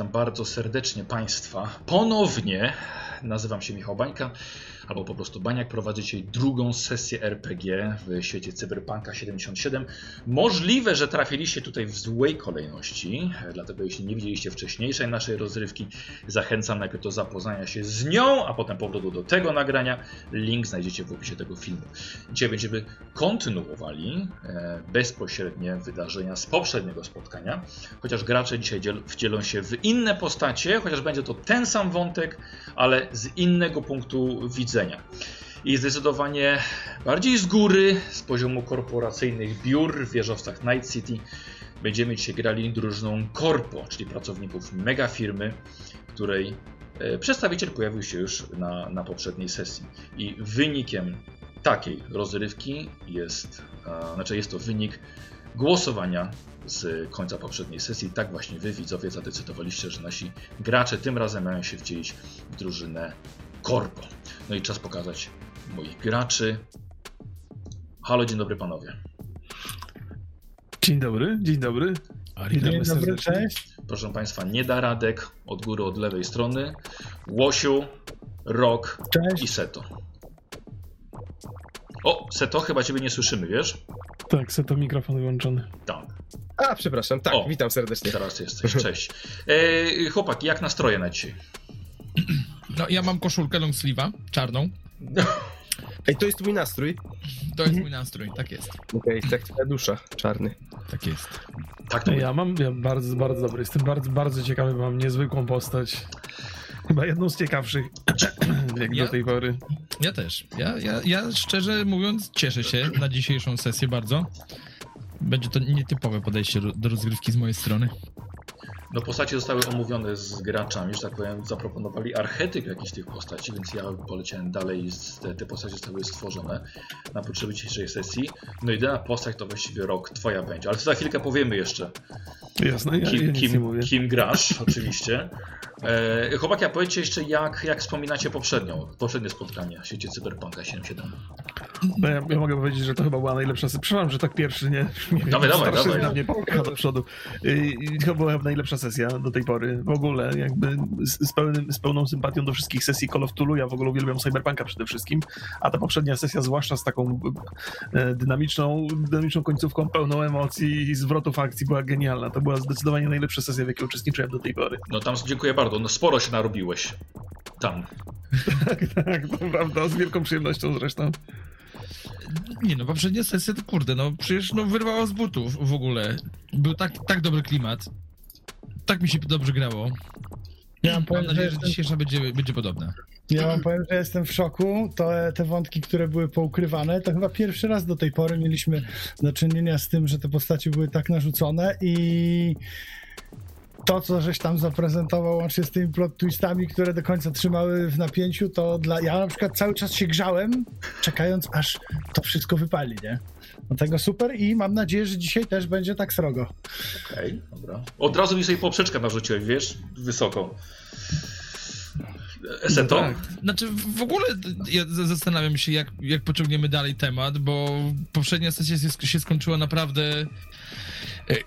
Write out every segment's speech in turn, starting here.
witam bardzo serdecznie Państwa. Ponownie nazywam się Michał Bańka, albo po prostu Baniak. Prowadzę dzisiaj drugą sesję RPG w świecie Cyberpunka 77. Możliwe, że trafiliście tutaj w złej kolejności, dlatego jeśli nie widzieliście wcześniejszej naszej rozrywki, zachęcam najpierw do zapoznania się z nią, a potem powrotu do tego nagrania. Link znajdziecie w opisie tego filmu. Dzisiaj będziemy kontynuowali e, bezpośrednie wydarzenia z poprzedniego spotkania, chociaż gracze dzisiaj wcielą się w inne postacie, chociaż będzie to ten sam wątek, ale z innego punktu widzenia. I zdecydowanie bardziej z góry, z poziomu korporacyjnych biur w wieżowcach Night City, będziemy dzisiaj grali drużyną Corpo, czyli pracowników mega firmy, której e, przedstawiciel pojawił się już na, na poprzedniej sesji. I wynikiem takiej rozrywki jest, e, znaczy jest to wynik głosowania z końca poprzedniej sesji. Tak właśnie wy, widzowie, zadecydowaliście, że nasi gracze tym razem mają się wcielić w drużynę Corpo. No i czas pokazać moich graczy. Halo, dzień dobry panowie. Dzień dobry, dzień dobry. Dzień dobry, serdecznie. cześć. Proszę państwa, nie da Radek od góry, od lewej strony. Łosiu, Rok i. Seto. O, Seto, chyba ciebie nie słyszymy, wiesz? Tak, se to mikrofon wyłączony. Tak, A, przepraszam, tak, O. witam serdecznie. teraz jesteś, cześć. E, chłopaki, jak nastroje na dzisiaj? No, ja mam koszulkę long sleeve'a, czarną. Ej, to jest mój nastrój. To jest mój nastrój, tak jest. Okej, tak twoja dusza, czarny. Tak jest. Tak, to Ja mam ja bardzo, bardzo dobry. Jestem bardzo, bardzo ciekawy, mam niezwykłą postać. Chyba jedną z ciekawszych, jak Ja- do tej pory. Ja też. Ja, ja, ja szczerze mówiąc cieszę się na dzisiejszą sesję bardzo. Będzie to nietypowe podejście do rozgrywki z mojej strony. No postacie zostały omówione z graczami, że tak powiem, zaproponowali archetyp jakichś tych postaci, więc ja poleciałem dalej te, te postacie zostały stworzone na potrzeby dzisiejszej sesji. No jedyna postać to właściwie rok, twoja będzie, ale to za chwilkę powiemy jeszcze, Jasne, ja, ja kim, nie kim, kim grasz, oczywiście. E, chłopaki, a powiedzcie jeszcze, jak, jak wspominacie poprzednią, poprzednie spotkanie w świecie Cyberpunka 77. No ja, ja mogę powiedzieć, że to chyba była najlepsza sesja. Przepraszam, że tak pierwszy, nie? nie Dawaj, dawaj, dawaj. na mnie popycha do przodu. Yy, to była najlepsza sesja do tej pory. W ogóle jakby z, z, pełnym, z pełną sympatią do wszystkich sesji Call of Cthulhu. Ja w ogóle uwielbiam Cyberpunka przede wszystkim. A ta poprzednia sesja, zwłaszcza z taką e, dynamiczną, dynamiczną końcówką, pełną emocji i zwrotów akcji, była genialna. To była zdecydowanie najlepsza sesja, w jakiej uczestniczyłem do tej pory. No tam dziękuję bardzo, no sporo się narobiłeś. Tam. tak, tak, to prawda, z wielką przyjemnością zresztą. Nie no, poprzednia sesja to kurde, no przecież no wyrwało z butów w ogóle. Był tak, tak dobry klimat. Tak mi się dobrze grało. Ja Mam powiem, że nadzieję, że jestem, dzisiejsza będzie, będzie podobna. ja wam powiem, że jestem w szoku. To, te wątki, które były poukrywane, to chyba pierwszy raz do tej pory mieliśmy do czynienia z tym, że te postacie były tak narzucone i to, co żeś tam zaprezentował łącznie z tymi plot twistami, które do końca trzymały w napięciu, to dla... Ja na przykład cały czas się grzałem, czekając aż to wszystko wypali, nie? Dlatego super i mam nadzieję, że dzisiaj też będzie tak srogo. Okej, dobra. Od razu mi sobie poprzeczkę narzuciłeś, wiesz? Wysoką. Seto? tak. Znaczy, w ogóle ja zastanawiam się, jak, jak pociągniemy dalej temat, bo poprzednia sesja się, się skończyła naprawdę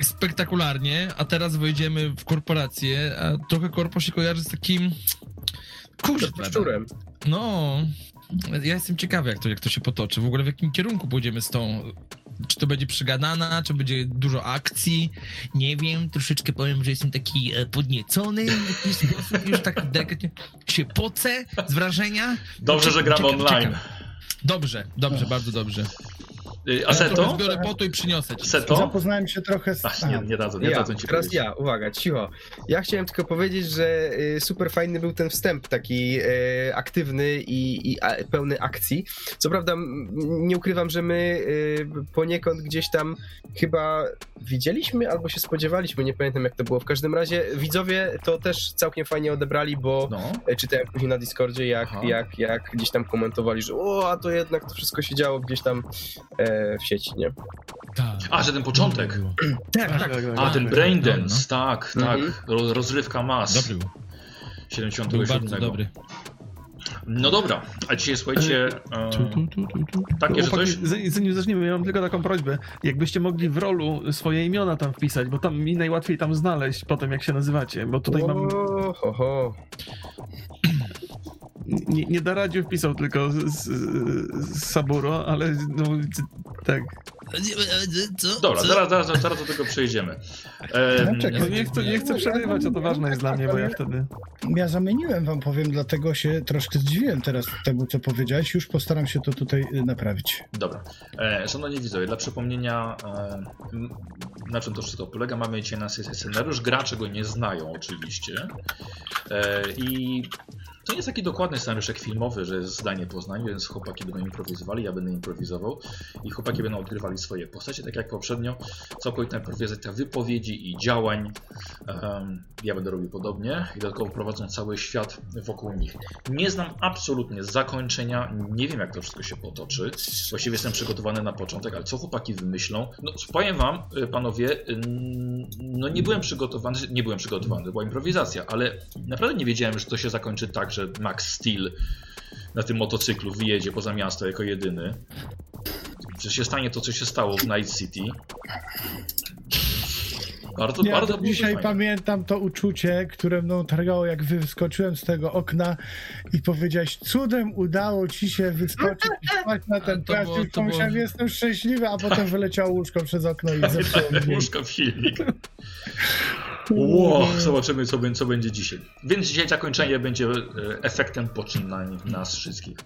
spektakularnie, a teraz wejdziemy w korporację, a trochę korpo się kojarzy z takim... Szczurem. no... Ja jestem ciekawy, jak to, jak to się potoczy. W ogóle w jakim kierunku pójdziemy z tą... Czy to będzie przygadana, czy będzie dużo akcji? Nie wiem, troszeczkę powiem, że jestem taki e, podniecony w jakiś sposób, już tak delikatnie się pocę z wrażenia. Dobrze, że gramy online. ciekaw. Dobrze, dobrze, bardzo dobrze. Y, A Seto? Zbiorę potu i przyniosę ci. Seto? Zapoznałem się trochę z... Ach, nie, nie dadzą, nie Ja, dadzą ci teraz powiedzieć. ja, uwaga, cicho. Ja chciałem tylko powiedzieć, że y, super fajny był ten wstęp, taki y, aktywny i, i a, pełny akcji. Co prawda, nie ukrywam, że my y, poniekąd gdzieś tam chyba widzieliśmy albo się spodziewaliśmy, nie pamiętam jak to było. W każdym razie widzowie to też całkiem fajnie odebrali, bo No. E, czytałem później na Discordzie, jak, Aha. jak, jak gdzieś tam komentowali, że o, a to jednak to wszystko się działo gdzieś tam e, w sieci, nie? Tak. A, że ten początek. Tak, tak. A, ten tak. Braindance, tak, tak. Mhm. Ro- Rozrywka mas. Dobry był. Był 77. bardzo dobry. No dobra, a dzisiaj słuchajcie, e, Tu, tu, tu, tu, tu. takie, że coś... Zanim zaczniemy, ja mam tylko taką prośbę. Jakbyście mogli w rolu swoje imiona tam wpisać, bo tam mi najłatwiej tam znaleźć potem, jak się nazywacie, bo tutaj mam... Ho, ho. Nie, nie da radziu wpisał tylko z, z, z Saburo, ale no, c- tak. Co? Dobra, Co? zaraz, zaraz, zaraz do tego przejdziemy. E, No, czekaj. No nie chcę, nie chcę przerywać, a to ważne jest dla mnie, bo ja wtedy... Ja zamieniłem wam, powiem, dlatego się troszkę zdziwiłem teraz temu, co powiedziałeś. Już postaram się to tutaj y, naprawić. Dobra. E, szanowni widzowie, dla przypomnienia, e, na czym to wszystko polega, mamy dzisiaj na sesję scenariusz. Gracze go nie znają oczywiście. E, I to nie jest taki dokładny scenariusz filmowy, że jest zdanie po więc chłopaki będą improwizowali, ja będę improwizował i chłopaki będą odgrywali swoje postacie, tak jak poprzednio. Całkowita improwizacja wypowiedzi i działań. Em, ja będę robił podobnie i dodatkowo prowadzą cały świat wokół nich. Nie znam absolutnie zakończenia, nie wiem jak to wszystko się potoczy. Właściwie jestem przygotowany na początek, ale co chłopaki wymyślą? No powiem wam, y, panowie, ym, no nie byłem przygotowany, nie byłem przygotowany, to była improwizacja, ale naprawdę nie wiedziałem, że to się zakończy tak, że Max Steel na tym motocyklu wyjedzie poza miasto jako jedyny. Że się stanie to, co się stało w Night City. Bardzo, Ja bardzo dzisiaj fajne. pamiętam to uczucie, które mną targało, jak wyskoczyłem z tego okna i powiedziałeś, cudem udało ci się wyskoczyć i wpaść na ten plac. było- pomyślałem, jestem szczęśliwy, a potem wyleciało łóżko przez okno i zepsuło. Łóżko w silnik. Ło, zobaczymy, co, będzie- co będzie dzisiaj. Więc dzisiaj zakończenie będzie e, efektem poczynań nas wszystkich.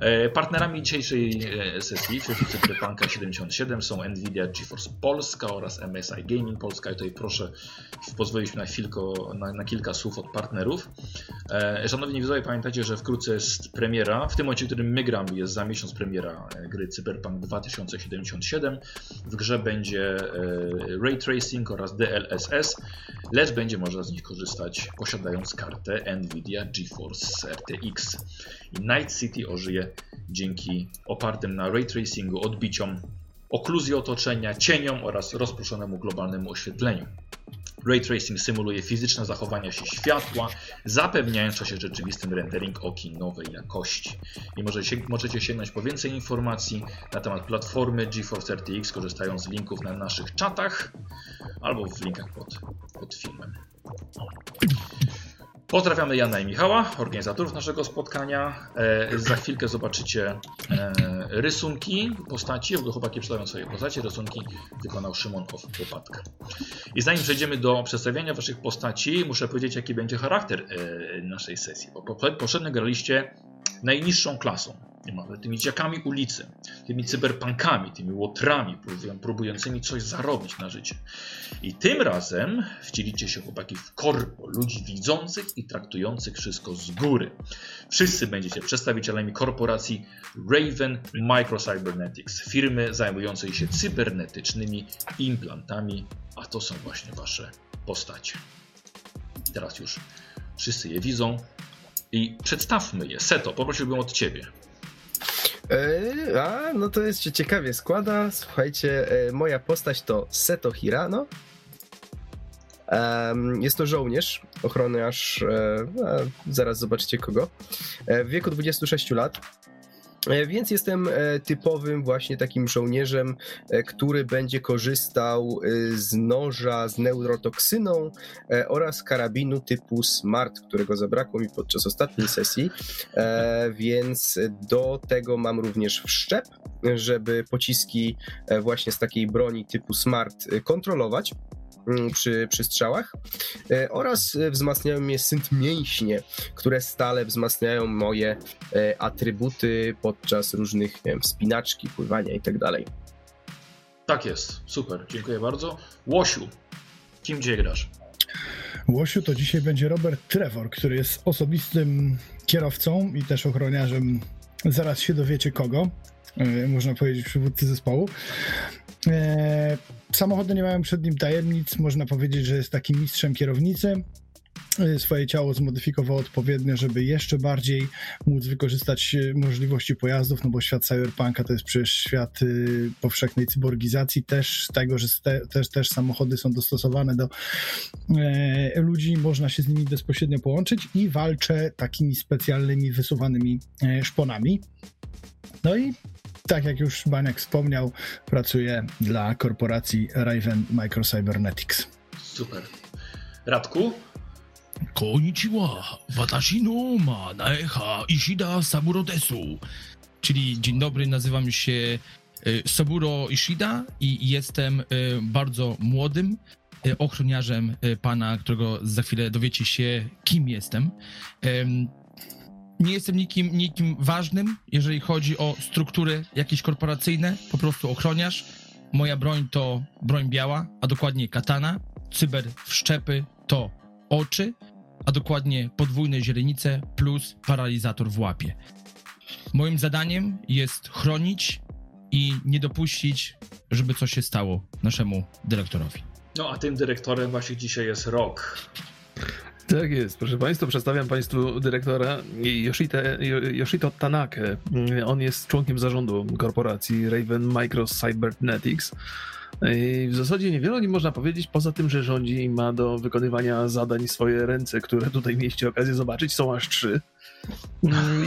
E, Partnerami dzisiejszej e, sesji w Cyberpunka 77 są Nvidia GeForce Polska oraz MSI Gaming Polska. I tutaj proszę pozwolić mi na, na, na kilka słów od partnerów. E, Szanowni widzowie, pamiętajcie, że wkrótce jest premiera. W tym momencie, w którym my gramy, jest za miesiąc premiera gry Cyberpunk 2077. W grze będzie Ray Tracing oraz DLSS, lecz będzie można z nich korzystać posiadając kartę Nvidia GeForce RTX. I Night City ożyje dzięki opartym na Ray Tracingu odbiciom, okluzji otoczenia, cieniom oraz rozproszonemu globalnemu oświetleniu. Ray Tracing symuluje fizyczne zachowania się światła, zapewniając się rzeczywistym rendering oki nowej jakości. I możecie, możecie sięgnąć po więcej informacji na temat platformy GeForce RTX, korzystając z linków na naszych czatach albo w linkach pod, pod filmem. Pozdrawiamy Jana i Michała, organizatorów naszego spotkania. E, za chwilkę zobaczycie e, rysunki postaci, bo chłopaki przedstawią swoje postacie. Rysunki wykonał Szymon Łopatka. I zanim przejdziemy do przedstawiania waszych postaci, muszę powiedzieć, jaki będzie charakter e, naszej sesji. Bo poprzednio graliście najniższą klasą, tymi dziakami ulicy, tymi cyberpunkami, tymi łotrami, próbują- próbującymi coś zarobić na życie. I tym razem wcielicie się chłopaki w korpo ludzi widzących i traktujących wszystko z góry. Wszyscy będziecie przedstawicielami korporacji Raven Microcybernetics, firmy zajmującej się cybernetycznymi implantami, a to są właśnie wasze postacie. Teraz już wszyscy je widzą i przedstawmy je. Seto, poprosiłbym od ciebie. E, a, no to jest się ciekawie składa. Słuchajcie, e, moja postać to Seto Hirano. Jest to żołnierz ochroniarz, e, a, zaraz zobaczycie kogo, w wieku 26 lat. E, Więc jestem e, typowym właśnie takim żołnierzem, e, który będzie korzystał z noża z neurotoksyną oraz karabinu typu Smart, którego zabrakło mi podczas ostatniej sesji. Więc do tego mam również wszczep, żeby pociski właśnie z takiej broni typu Smart kontrolować przy, przy strzałach e, oraz e, wzmacniają mnie synt mięśnie, które stale wzmacniają moje e, atrybuty podczas różnych nie wiem, wspinaczki, pływania i tak dalej. Tak jest, super, dziękuję bardzo. Łosiu, kim gdzie grasz? Łosiu to dzisiaj będzie Robert Trevor, który jest osobistym kierowcą i też ochroniarzem. Zaraz się dowiecie kogo. Można powiedzieć przywódcy zespołu. E, Samochody nie mają przed nim tajemnic. Można powiedzieć, że jest takim mistrzem kierownicy. e, swoje ciało zmodyfikował odpowiednio, żeby jeszcze bardziej móc wykorzystać e, możliwości pojazdów, no bo świat cyberpunka to jest przecież świat y, powszechnej cyborgizacji, też tego, że też, też samochody są dostosowane do e, ludzi, można się z nimi bezpośrednio połączyć i walczę takimi specjalnymi, wysuwanymi e, szponami. No i tak jak już Baniak wspomniał, pracuję dla korporacji Raven Microcybernetics. Super. Radku? Konnichiwa, watashi no ma naeha Ishida Saburo desu. Czyli dzień dobry, nazywam się y, Saburo Ishida i jestem y, bardzo młodym y, ochroniarzem pana, którego za chwilę dowiecie się, kim jestem. Nie jestem nikim, nikim ważnym, jeżeli chodzi o struktury jakieś korporacyjne, po prostu ochroniarz. Moja broń to broń biała, a dokładnie katana. Cyber wszczepy to oczy, a dokładnie podwójne źrenice plus paralizator w łapie. Moim zadaniem jest chronić i nie dopuścić, żeby coś się stało naszemu dyrektorowi. No a tym dyrektorem właśnie dzisiaj jest Rok. Tak jest, proszę Państwa, przedstawiam Państwu dyrektora Yoshite, Yoshito Tanakę. On jest członkiem zarządu korporacji Raven Micro Cybernetics. I w zasadzie niewiele o nim można powiedzieć, poza tym, że rządzi i ma do wykonywania zadań swoje ręce, które tutaj mieliście okazję zobaczyć. Są aż trzy.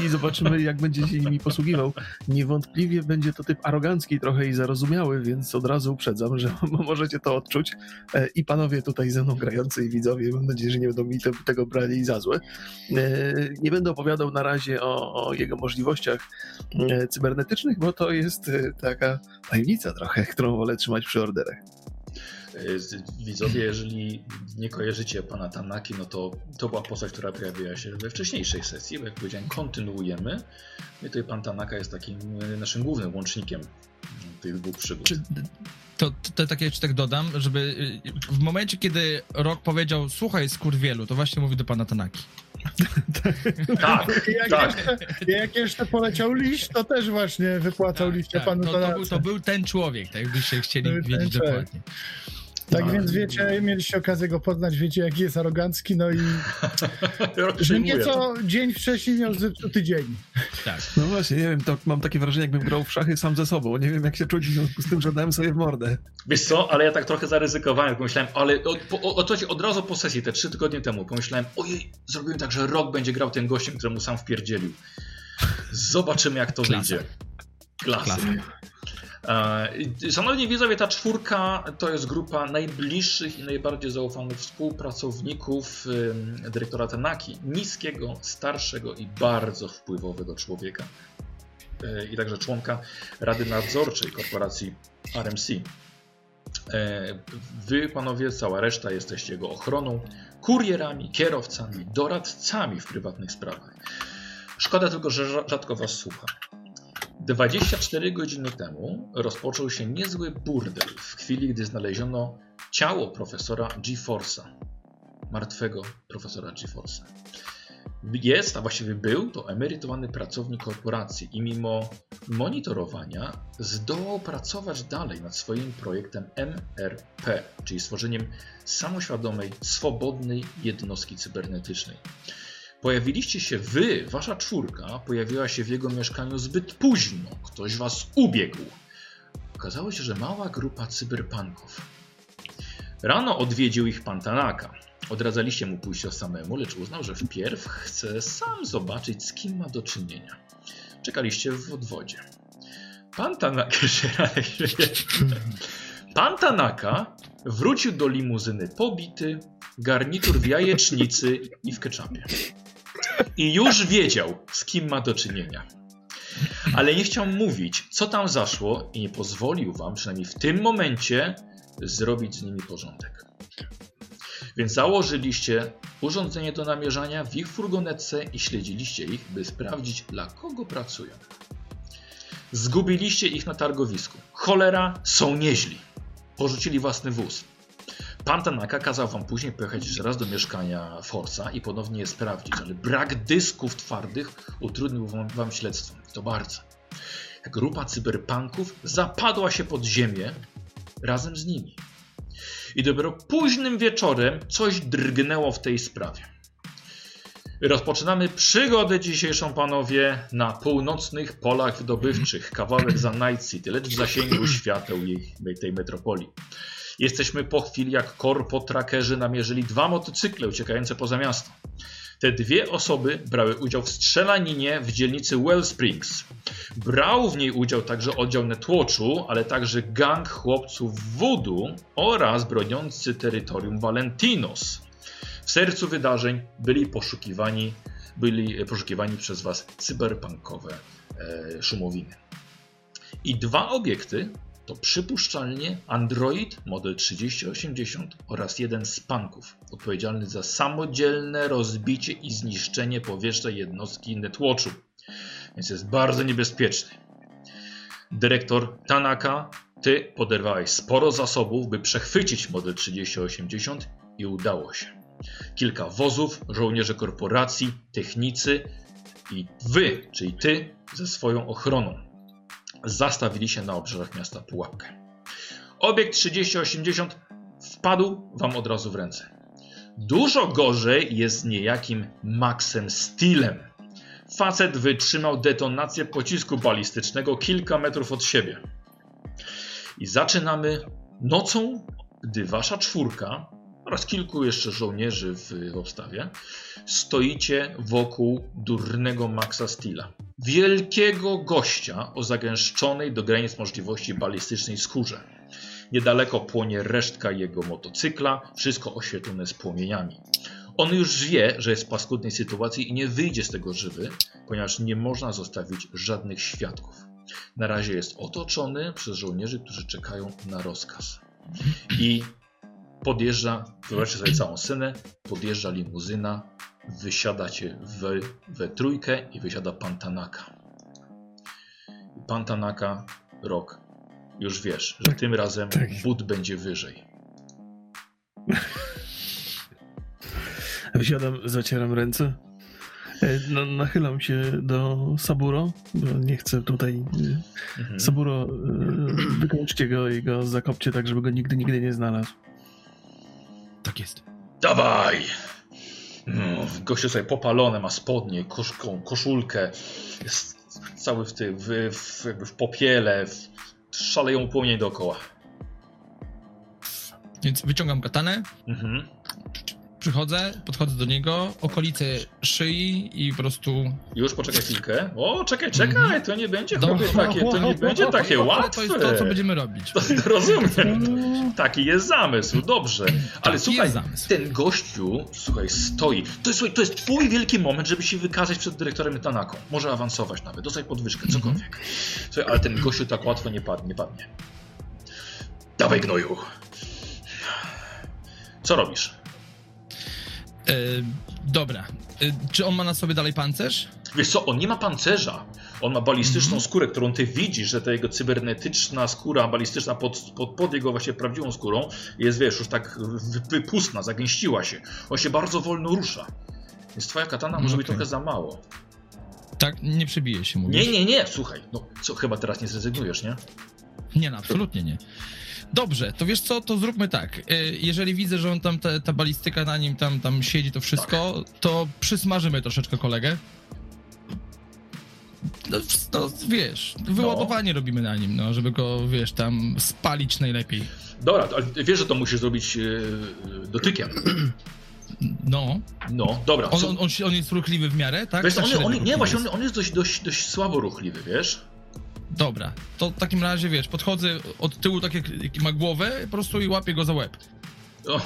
I zobaczymy, jak będzie się nimi posługiwał. Niewątpliwie będzie to typ arogancki trochę i zarozumiały, więc od razu uprzedzam, że możecie to odczuć. E, I panowie tutaj ze mną grający i widzowie, mam nadzieję, że nie będą mi te, tego brali za złe. E, Nie będę opowiadał na razie o, o jego możliwościach e, cybernetycznych, bo to jest taka tajemnica trochę, którą wolę trzymać przy orderach. Y, Widzowie, jeżeli nie kojarzycie pana Tanaki, no to to była postać, która pojawiła się we wcześniejszej sesji, bo jak powiedziałem, kontynuujemy. No i tutaj pan Tanaka jest takim y, naszym głównym łącznikiem y, tych dwóch przygód. Czy, to, to, to tak jeszcze tak dodam, żeby w momencie, kiedy Rok powiedział słuchaj skurwielu, to właśnie mówi do pana Tanaki. Tak, Jak, tak. jeszcze, jak jeszcze poleciał liść, to też właśnie wypłacał liście panu Tak, to, to, był, to był ten człowiek, tak jakbyście chcieli wiedzieć człowiek. dokładnie. Tak No. więc wiecie, mieliście okazję go poznać, wiecie jaki jest arogancki, no i że nieco dzień wcześniej miał zepsuty dzień. Tak. No właśnie, nie wiem, to mam takie wrażenie, jakbym grał w szachy sam ze sobą. Nie wiem, jak się czuć w związku z tym, że dałem sobie w mordę. Wiesz co, ale ja tak trochę zaryzykowałem, pomyślałem, ale o, o, to ci od razu po sesji, te trzy tygodnie temu, pomyślałem, ojej, zrobiłem tak, że Rok będzie grał tym gościem, któremu sam wpierdzielił. Zobaczymy, jak to Klasa. wyjdzie. Klasy. Klasa. E, Szanowni widzowie, ta czwórka to jest grupa najbliższych i najbardziej zaufanych współpracowników dyrektora Tanaki. Niskiego, starszego i bardzo wpływowego człowieka. E, I także członka Rady Nadzorczej korporacji RMC. E, Wy, panowie, cała reszta jesteście jego ochroną, kurierami, kierowcami, doradcami w prywatnych sprawach. Szkoda tylko, że rza- rzadko was słucha. 24 godziny temu rozpoczął się niezły burdel w chwili, gdy znaleziono ciało profesora G-Force'a. Martwego profesora G-Force'a. Jest, a właściwie był, to emerytowany pracownik korporacji i mimo monitorowania zdołał pracować dalej nad swoim projektem MRP, czyli stworzeniem samoświadomej, swobodnej jednostki cybernetycznej. Pojawiliście się wy, wasza czwórka, pojawiła się w jego mieszkaniu zbyt późno. Ktoś was ubiegł. Okazało się, że mała grupa cyberpunków. Rano odwiedził ich pan Tanaka. Odradzaliście mu pójścia samemu, lecz uznał, że wpierw chce sam zobaczyć, z kim ma do czynienia. Czekaliście w odwodzie. Pan Tanaka, Pan Tanaka wrócił do limuzyny pobity, garnitur w jajecznicy i w keczapie. I już wiedział, z kim ma do czynienia. Ale nie chciał mówić, co tam zaszło i nie pozwolił wam, przynajmniej w tym momencie, zrobić z nimi porządek. Więc założyliście urządzenie do namierzania w ich furgonetce i śledziliście ich, by sprawdzić, dla kogo pracują. Zgubiliście ich na targowisku. Cholera, są nieźli. Porzucili własny wóz. Pan Tanaka kazał wam później pojechać jeszcze raz do mieszkania Forza i ponownie je sprawdzić, ale brak dysków twardych utrudnił wam, wam śledztwo. To bardzo. Grupa cyberpunków zapadła się pod ziemię razem z nimi. I dopiero późnym wieczorem coś drgnęło w tej sprawie. Rozpoczynamy przygodę dzisiejszą, panowie, na północnych polach wydobywczych, kawałek za Night City, lecz w zasięgu świateł jej, tej metropolii. Jesteśmy po chwili, jak korpo trackerzy namierzyli dwa motocykle uciekające poza miasto. Te dwie osoby brały udział w strzelaninie w dzielnicy Wellsprings. Brał w niej udział także oddział Netwatchu, ale także gang chłopców Voodoo oraz broniący terytorium Valentinos. W sercu wydarzeń byli poszukiwani, byli poszukiwani przez Was cyberpunkowe e, szumowiny. I dwa obiekty to przypuszczalnie Android model 3080 oraz jeden z punków odpowiedzialny za samodzielne rozbicie i zniszczenie powierzchni jednostki Netwatchu. Więc jest bardzo niebezpieczny. Dyrektor Tanaka, ty poderwałeś sporo zasobów, by przechwycić model 3080 i udało się. Kilka wozów, żołnierze korporacji, technicy i wy, czyli ty, ze swoją ochroną zastawili się na obrzeżach miasta pułapkę. Obiekt 3080 wpadł wam od razu w ręce. Dużo gorzej jest z niejakim Maxem Steelem. Facet wytrzymał detonację pocisku balistycznego kilka metrów od siebie. I zaczynamy nocą, gdy wasza czwórka oraz kilku jeszcze żołnierzy w obstawie stoicie wokół durnego Maxa Steela. Wielkiego gościa o zagęszczonej do granic możliwości balistycznej skórze. Niedaleko płonie resztka jego motocykla, wszystko oświetlone z płomieniami. On już wie, że jest w paskudnej sytuacji i nie wyjdzie z tego żywy, ponieważ nie można zostawić żadnych świadków. Na razie jest otoczony przez żołnierzy, którzy czekają na rozkaz. I podjeżdża, wyobraźcie sobie całą scenę, podjeżdża limuzyna, wysiadacie we, we trójkę i wysiada pan Tanaka. Pan Tanaka, rok, już wiesz, że tym razem tak. but będzie wyżej. Wysiadam, zacieram ręce. E, No, nachylam się do Saburo, bo nie chcę tutaj. e, Mhm. Saburo, e, wykończcie go i go zakopcie tak, żeby go nigdy, nigdy nie znalazł. Tak jest. Dawaj! No, gościu sobie popalone, ma spodnie, koszką, koszulkę, jest cały w, ty, w, w, jakby w popiele, w, szaleją płomienie dookoła. Więc wyciągam katanę, Mhm. Przychodzę, podchodzę do niego, okolice szyi i po prostu... Już poczekaj chwilkę. O, czekaj, czekaj, to nie będzie chłopie, takie, to nie będzie takie łatwe. to jest to, co będziemy robić. Rozumiem. Taki jest zamysł, dobrze. Ale słuchaj, ten gościu, słuchaj, stoi. To jest, to jest twój wielki moment, żeby się wykazać przed dyrektorem Tanaką. Może awansować nawet, dostać podwyżkę, cokolwiek. Słuchaj, ale ten gościu tak łatwo nie padnie. Nie padnie. Dawaj gnoju. Co robisz? E, dobra. E, czy on ma na sobie dalej pancerz? Wiesz co, on nie ma pancerza. On ma balistyczną skórę, którą ty widzisz, że ta jego cybernetyczna skóra balistyczna pod, pod, pod jego właśnie prawdziwą skórą jest, wiesz, już tak wy- wypustna, zagęściła się. On się bardzo wolno rusza. Więc twoja katana może być Okej. trochę za mało. Tak, nie przebije się, mówisz? Nie, nie, nie, słuchaj. No co, chyba teraz nie zrezygnujesz, nie? Nie, no, absolutnie nie. Dobrze, to wiesz co, to zróbmy tak. E, Jeżeli widzę, że on tam, ta, ta balistyka na nim tam, tam siedzi, to wszystko, to przysmażymy troszeczkę kolegę. No, no wiesz, wyładowanie robimy na nim, no, żeby go, wiesz, tam spalić najlepiej. Dobra, ale wiesz, że to musisz zrobić yy, dotykiem. No, No, dobra. on, on, on, on jest ruchliwy w miarę, tak? wiesz, tak on, nie, właśnie, on jest dość, dość, dość słabo ruchliwy, wiesz? Dobra, to w takim razie, wiesz, podchodzę od tyłu, tak jak, jak ma głowę, po prostu i łapię go za łeb.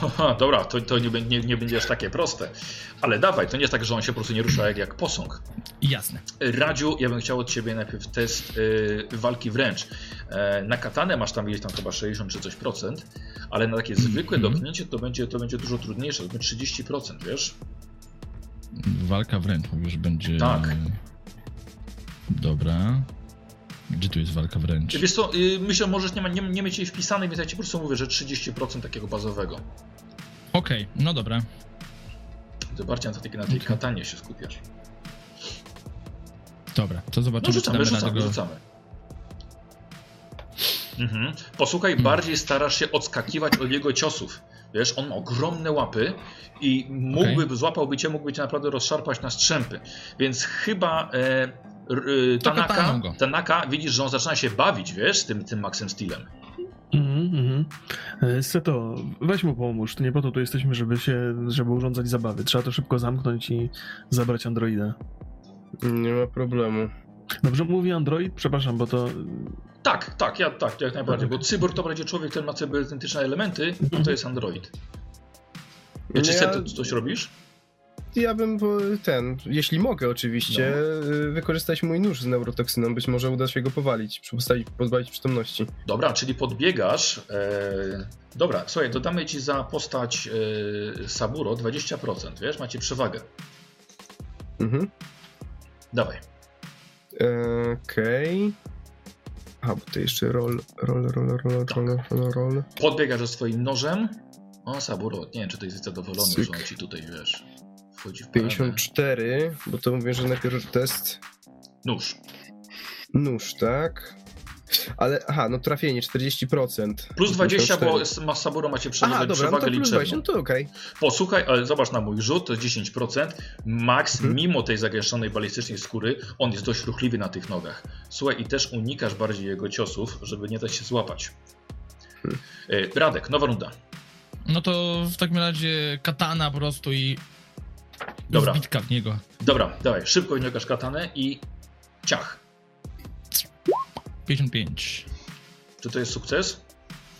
Aha, dobra, to, to nie, nie, nie będzie aż takie proste. Ale dawaj, to nie jest tak, że on się po prostu nie rusza jak, jak posąg. Jasne. Radziu, ja bym chciał od ciebie najpierw test y, walki wręcz. E, na katanę masz tam gdzieś tam chyba 60 czy coś procent, ale na takie zwykłe Mhm. dotknięcie to będzie, to będzie dużo trudniejsze, to będzie 30%, wiesz? Walka wręcz, mówisz, będzie... Tak. Dobra. Gdzie tu jest walka wręcz? Wiesz co, y, myślę, możesz nie, ma, nie, nie mieć jej wpisanej, więc ja ci po prostu mówię, że 30% takiego bazowego. Okej, no dobra. To bardziej na tej, na tej katanie się skupiać. Dobra, to No zobaczymy, czy rzucamy, rzucamy, radę go... rzucamy. Mhm. Posłuchaj, bardziej starasz się odskakiwać od jego ciosów. Wiesz, on ma ogromne łapy i mógłby, złapałby cię, mógłby cię naprawdę rozszarpać na strzępy. Więc chyba e, Tanaka, kataną go. Tanaka, widzisz, że on zaczyna się bawić, wiesz, z tym, tym Maxem Steelem. Mhm, mhm. E, Seto, weź mu pomóż. To nie po to tu jesteśmy, żeby się, żeby urządzać zabawy. Trzeba to szybko zamknąć i zabrać androida. Nie ma problemu. Dobrze mówi android? Przepraszam, bo to... Tak, tak, ja, tak, jak najbardziej, bo cyborg to będzie człowiek, który ma cybernetyczne elementy, a to jest android. Ja, czy Ja- ty coś robisz? Ja bym ten, jeśli mogę oczywiście, y, wykorzystać mój nóż z neurotoksyną. Być może uda się go powalić, postawić, pozbawić przytomności. Dobra, czyli podbiegasz. E, dobra, słuchaj, dodamy ci za postać e, Saburo 20%, wiesz, macie przewagę. Mhm. Dawaj. E, Okej. A, bo to jeszcze roll, roll, roll, roll, roll, roll, roll. Podbiegasz ze swoim nożem. O, Saburo, nie wiem, czy to jest zadowolony, Cyk. że on ci tutaj, wiesz, wchodzi w paradę. 54, bo to mówię, że najpierw test Nóż. nóż, tak? Ale, aha, no trafienie 40%. Plus 20, bo 54. ma Saburo macie przewagę, Aha, dobra, no przewagę to plus 20, liczebną. no to okej. Posłuchaj, ale zobacz na mój rzut, to jest 10%. Max, Mhm. mimo tej zagęszczonej balistycznej skóry, on jest dość ruchliwy na tych nogach. Słuchaj, i też unikasz bardziej jego ciosów, żeby nie dać się złapać. Hmm. Radek, nowa runda. No to w takim razie katana po prostu i Dobra. zbitka w niego. Dobra, dawaj, szybko unikasz katanę i ciach. 55. Czy to jest sukces?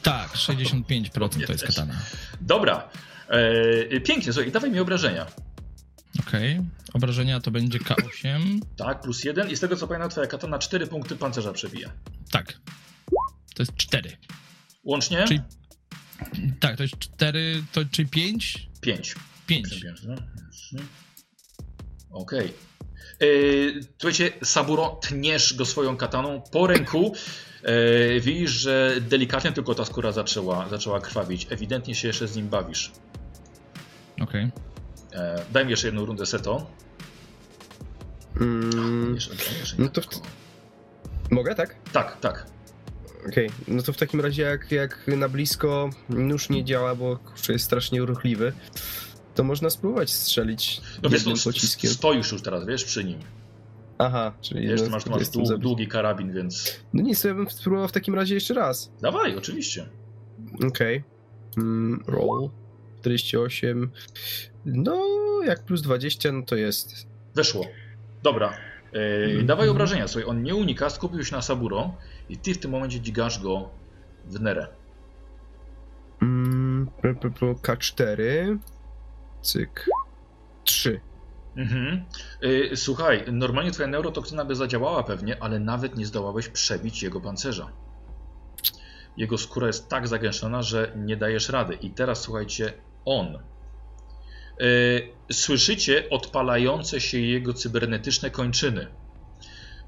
Tak, 65% to jest katana. Dobra. E, pięknie, słuchaj, dawaj mi obrażenia. Okej. Obrażenia to będzie K8. Tak, plus jeden. I z tego co pamiętam, twoja katana 4 punkty pancerza przebija. Tak. To jest 4. Łącznie? Czyli- Tak, to jest 4, to czyli 5? 5. 5. Okej. Yy, Słuchajcie, Saburo, tniesz go swoją kataną po ręku. Yy, widzisz, że delikatnie tylko ta skóra zaczęła, zaczęła krwawić. Ewidentnie się jeszcze z nim bawisz. Okej. Yy, daj mi jeszcze jedną rundę seto. Mm, Jeszcze, jeszcze no nie to mogę, tak? Tak, tak. Okej, no to w takim razie jak, jak na blisko nóż nie działa, bo kurczę, jest strasznie ruchliwy, to można spróbować strzelić No wiesz, no, jednym pociskiem. stoisz już teraz, wiesz, przy nim. Aha, czyli Wiesz, no, ty masz, ty masz dłu- długi karabin, więc... No nic, to ja bym spróbował w takim razie jeszcze raz. Dawaj, oczywiście. Okej. Mm, roll. 48. No, jak plus 20, no to jest. Weszło. Dobra. Yy, Mhm. Dawaj obrażenia. Słuchaj, on nie unika, skupił się na Saburo i ty w tym momencie dźgasz go w nerę. Mm, p- p- p- K4. Cyk. 3. Mhm. Yy, słuchaj, normalnie twoja neurotoksyna by zadziałała pewnie, ale nawet nie zdołałeś przebić jego pancerza. Jego skóra jest tak zagęszczona, że nie dajesz rady. I teraz słuchajcie, on. Yy, słyszycie odpalające się jego cybernetyczne kończyny.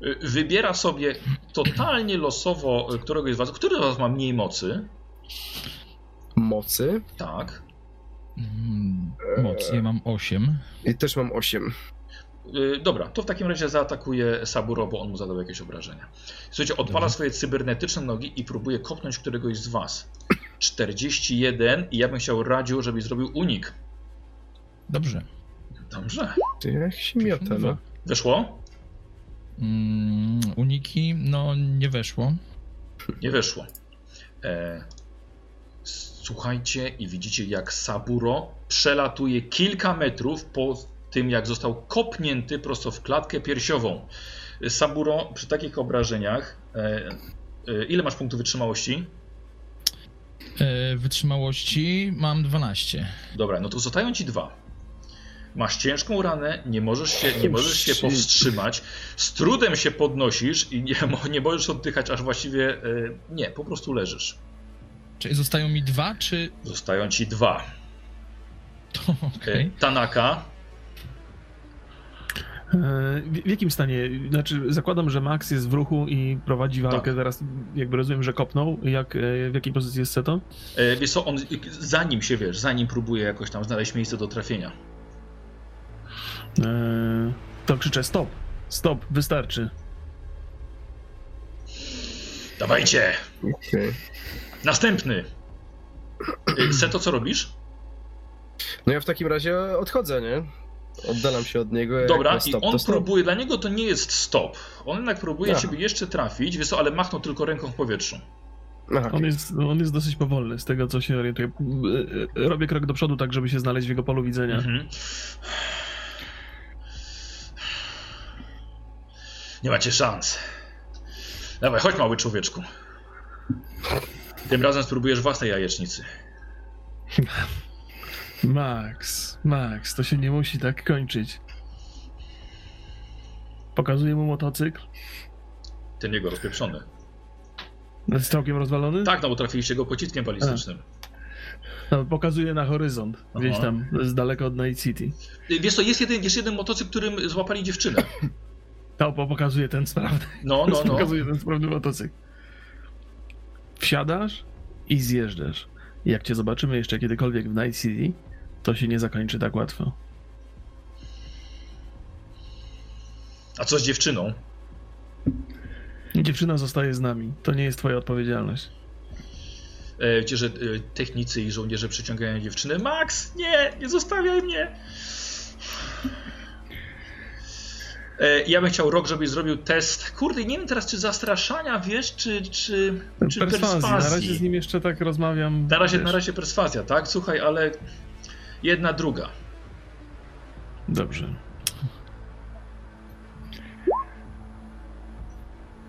Yy, wybiera sobie totalnie losowo któregoś z was. Który z was ma mniej mocy? Mocy. Tak. Mm, Moc, ja mam 8. I też mam 8. Yy, dobra, to w takim razie zaatakuje Saburo, bo on mu zadał jakieś obrażenia. Słuchajcie, odpala Dobrze. swoje cybernetyczne nogi i próbuje kopnąć któregoś z was. 41 i ja bym chciał radził, żebyś zrobił unik. Dobrze. Dobrze. Ty jak się miota, no. Weszło? Mm, uniki, no nie weszło. Nie weszło. E, słuchajcie i widzicie jak Saburo przelatuje kilka metrów po tym jak został kopnięty prosto w klatkę piersiową. Saburo przy takich obrażeniach e, e, ile masz punktów wytrzymałości? E, wytrzymałości mam 12. Dobra, no to zostają ci dwa. Masz ciężką ranę, nie możesz się, nie możesz się powstrzymać, z trudem się podnosisz i nie, nie możesz oddychać, aż właściwie e, nie, po prostu leżysz. Czy zostają mi dwa, czy... Zostają ci dwa. To okej. Tanaka, E, W, w jakim stanie? Znaczy, zakładam, że Max jest w ruchu i prowadzi walkę. Tak. Teraz jakby rozumiem, że kopnął. Jak, e, w jakiej pozycji jest Seto? e, wiesz co, on zanim się, wiesz, zanim próbuje jakoś tam znaleźć miejsce do trafienia. E, To krzyczę stop. Stop, wystarczy. Dawajcie! Okej. Następny! Y, Seto, co robisz? No ja w takim razie odchodzę, nie? Oddalam się od niego. Dobra, na i stop, on to stop. próbuje, dla niego to nie jest stop. On jednak próbuje Aha. ciebie jeszcze trafić, wiesz co, ale machnął tylko ręką w powietrzu. Aha, On jest, on jest dosyć powolny, z tego co się orientuję. E, e, Robię krok do przodu, tak żeby się znaleźć w jego polu widzenia. Mhm. Nie macie szans. Dawaj, chodź mały człowieczku. Tym razem spróbujesz własnej jajecznicy. Max, Max, to się nie musi tak kończyć. Pokazuję mu motocykl. Ten jego rozpieprzony. Jest całkiem rozwalony? Tak, no bo trafiliście go pociskiem balistycznym. No, pokazuję na horyzont, gdzieś Aha. tam, z daleka od Night City. Wiesz co, jest jeden, jest jeden motocykl, którym złapali dziewczynę. To po- pokazuję ten sprawny. No, no, no. Pokazuję ten sprawny motocykl. Wsiadasz i zjeżdżasz. Jak cię zobaczymy jeszcze kiedykolwiek w Night City, to się nie zakończy tak łatwo. A co z dziewczyną? Dziewczyna zostaje z nami. To nie jest twoja odpowiedzialność. E, Wiecie, że e, technicy i żołnierze przyciągają dziewczyny. Max, nie, nie zostawiaj mnie! E, Ja bym chciał rok, żebyś zrobił test. Kurde, nie wiem teraz, czy zastraszania, wiesz, czy, czy, czy perswazji. Na razie z nim jeszcze tak rozmawiam. Na razie, wiesz. na razie perswazja, tak? Słuchaj, ale jedna, druga. Dobrze.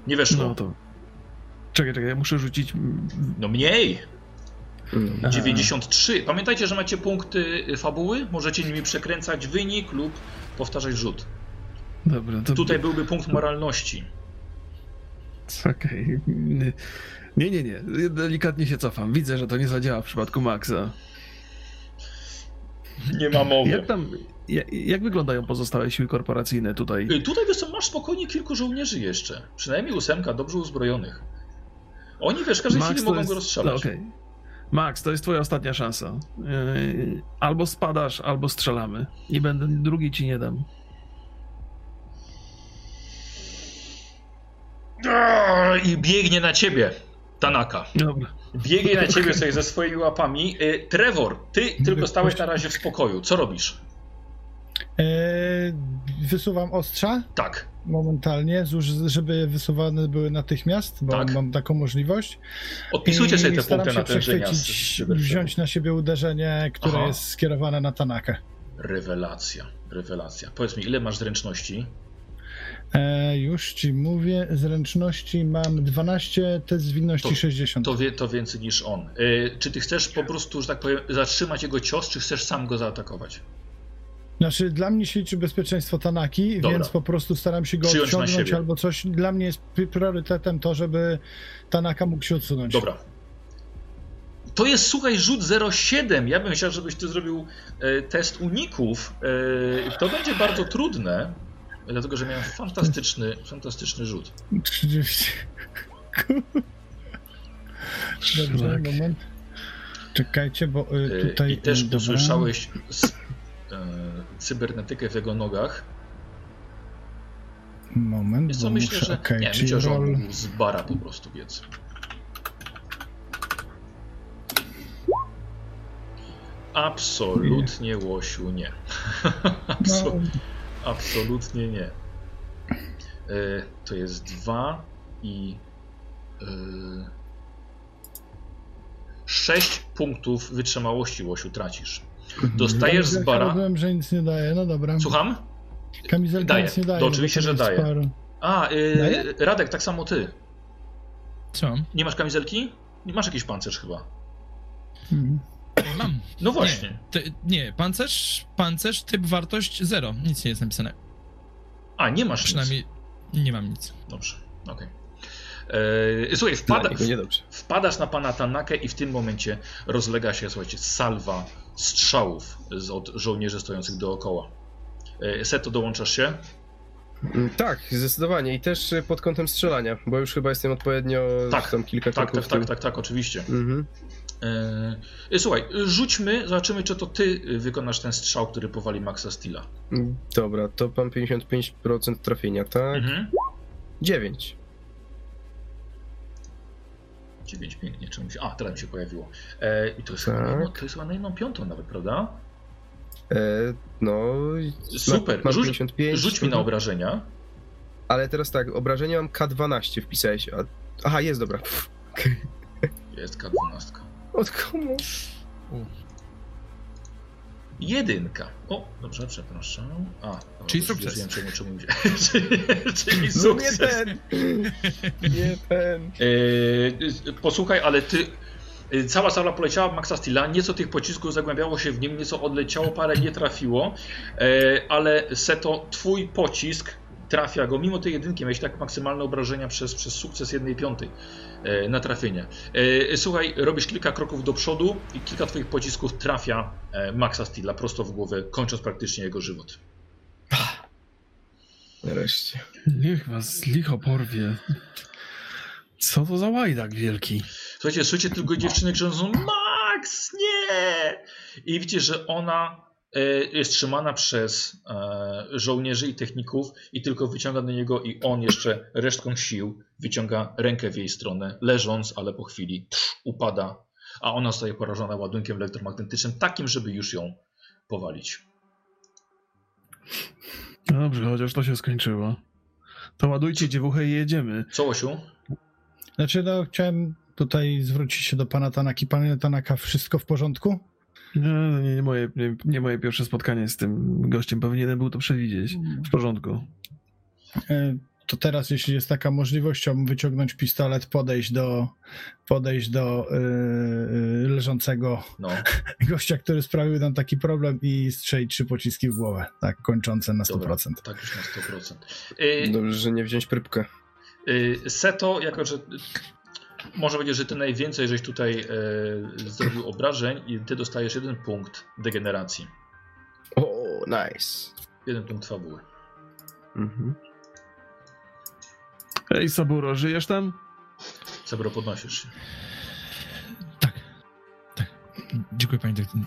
Nie weszło. No to. Czekaj, czekaj, ja muszę rzucić. No mniej. Mm. Aha. 93. Pamiętajcie, że macie punkty fabuły. Możecie nimi przekręcać wynik lub powtarzać rzut. Dobra, to. Tutaj byłby punkt moralności. Okej. Nie, nie, nie. Delikatnie się cofam. Widzę, że to nie zadziała w przypadku Maxa. Nie ma mowy. Jak tam. Jak, jak wyglądają pozostałe siły korporacyjne tutaj? Y, Tutaj wiesz co, masz spokojnie kilku żołnierzy jeszcze. Przynajmniej ósemka dobrze uzbrojonych. Oni wiesz, każdej chwili to mogą jest- go rozstrzelać. Okej. Max, to jest twoja ostatnia szansa. Yy, albo spadasz, albo strzelamy. Nie będę, drugi ci nie dam. I biegnie na ciebie. Tanaka. Dobra. Biegnie na ciebie sobie ze swoimi łapami. Y, Trevor, ty tylko stałeś na razie w spokoju. Co robisz? E, wysuwam ostrza Tak. momentalnie, żeby wysuwane były natychmiast, bo Tak. mam taką możliwość. Odpisujcie I sobie te punkty natężenia. wziąć na siebie uderzenie, które Aha. jest skierowane na Tanakę. Rewelacja, rewelacja. Powiedz mi, ile masz zręczności? E, już ci mówię, zręczności mam 12, test zwinności To- 60. To, wie, to więcej niż on. Y, czy ty chcesz po prostu, że tak powiem, zatrzymać jego cios, czy chcesz sam go zaatakować? Znaczy, dla mnie się liczy bezpieczeństwo Tanaki, Dobra. więc po prostu staram się go Przyjąć odciągnąć albo coś. Dla mnie jest pri- priorytetem to, żeby Tanaka mógł się odsunąć. Dobra. To jest, słuchaj, rzut 07. Ja bym chciał, żebyś ty zrobił e, test uników. E, to będzie bardzo trudne, dlatego że miałem fantastyczny, fantastyczny rzut. 30. Dobrze, moment. Czekajcie, bo y, E, tutaj... I też dobra. usłyszałeś e, cybernetykę w jego nogach. Moment, bo co myślę, muszę... że. okej, nie, myślę, że on z bara po prostu biec. Absolutnie, Łosiu, nie. Absol- No, Absolutnie nie. E, to jest dwa i. E, sześć punktów wytrzymałości, Łosiu, tracisz. Dostajesz z kamizelka bara. Rozumiem, że nic nie daje, no dobra. Słucham? Kamizelka Daje. nic nie daje. To oczywiście, że daje. sparo. A, e, Daje? Radek, tak samo ty. Co? Nie masz kamizelki? Nie masz jakiś pancerz chyba. Mhm. Mam. No właśnie. Nie, ty, nie, pancerz, pancerz, typ wartość 0. Nic nie jest napisane. A, nie masz nic. Przynajmniej nie mam nic. Dobrze, okej. E, Słuchaj, wpada, wpadasz na pana Tanakę i w tym momencie rozlega się, słuchajcie, salwa strzałów z, od żołnierzy stojących dookoła. E, Seto, dołączasz się? Mm, Tak, zdecydowanie. I też y, pod kątem strzelania, bo już chyba jestem odpowiednio Tak, tam kilka Tak, kroków tak, tak, tak, tak, oczywiście. Mhm. E, Słuchaj, rzućmy, zobaczymy, czy to ty wykonasz ten strzał, który powali Maxa Steela. Dobra, to mam 55% trafienia, tak? Mhm. 9. 9 pięknie, czemu się... A, teraz mi się pojawiło. E, I to jest, chyba Tak. na jedną, to jest chyba na jedną piątą nawet, prawda? E, no. Super, Masz rzuć, 55. rzuć mi na mhm. obrażenia. Ale teraz tak, obrażenia mam K12 wpisałeś. A... Aha, jest dobra. Jest K12. Od komu? Jedynka. O, dobrze, przepraszam. A, dobra, Czyli sukces. Wiem, czemu, czemu czyli, czyli No nie sukces. ten! Nie ten. E, posłuchaj, ale ty... e, Cała sala poleciała w Maxa Steela, nieco tych pocisków zagłębiało się w nim, nieco odleciało, parę nie trafiło, e, ale Seto, twój pocisk trafia go, mimo tej jedynki, miałeś tak maksymalne obrażenia przez, przez sukces jednej piątej na trafienie. E, słuchaj, robisz kilka kroków do przodu i kilka twoich pocisków trafia e, Maxa Steela prosto w głowę, kończąc praktycznie jego żywot. Nareszcie. Niech was licho porwie. Co to za łajdak wielki? Słuchajcie, słyszycie tylko dziewczyny krzyczącą Max, nie! I widzicie, że ona e, jest trzymana przez e, żołnierzy i techników i tylko wyciąga do niego i on jeszcze resztką sił wyciąga rękę w jej stronę, leżąc, ale po chwili upada, a ona zostaje porażona ładunkiem elektromagnetycznym, takim, żeby już ją powalić. No dobrze, chociaż to się skończyło. To ładujcie dziewuchę i jedziemy. Co, Osiu? Znaczy, no, chciałem tutaj zwrócić się do pana Tanaki. Panie Tanaka, wszystko w porządku? Nie, no nie, nie, moje, nie, nie moje pierwsze spotkanie z tym gościem. Powinienem był to przewidzieć. W porządku. E, To teraz, jeśli jest taka możliwość, chciałbym wyciągnąć pistolet, podejść do, podejść do yy, leżącego No, gościa, który sprawił nam taki problem i strzelić trzy pociski w głowę, tak, kończące na 100%. dobra, tak już na 100%. Y, Dobrze, że nie wziąć prybkę. Y, Seto, jako że może powiedzieć, że ty najwięcej żeś tutaj e, zrobił obrażeń i ty dostajesz jeden punkt degeneracji. O, nice. Jeden punkt fabuły. Mhm. Ej, Saburo, żyjesz tam? Sebro, podnosisz się. Tak. Tak. Dziękuję panie dyrektor.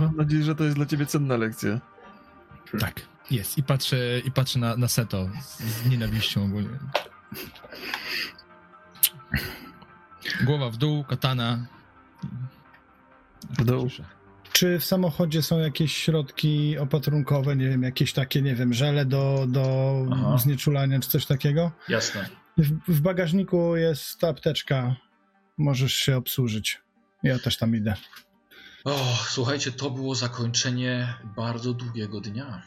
Mam nadzieję, że to jest dla ciebie cenna lekcja. Tak, jest. I patrzę, i patrzę na, na Seto z, z nienawiścią ogólnie. Głowa w dół, katana. W dół. Czy w samochodzie są jakieś środki opatrunkowe, nie wiem, jakieś takie, nie wiem, żele do, do Aha. znieczulania, czy coś takiego? Jasne. W, w bagażniku jest apteczka, możesz się obsłużyć. Ja też tam idę. O, słuchajcie, to było zakończenie bardzo długiego dnia.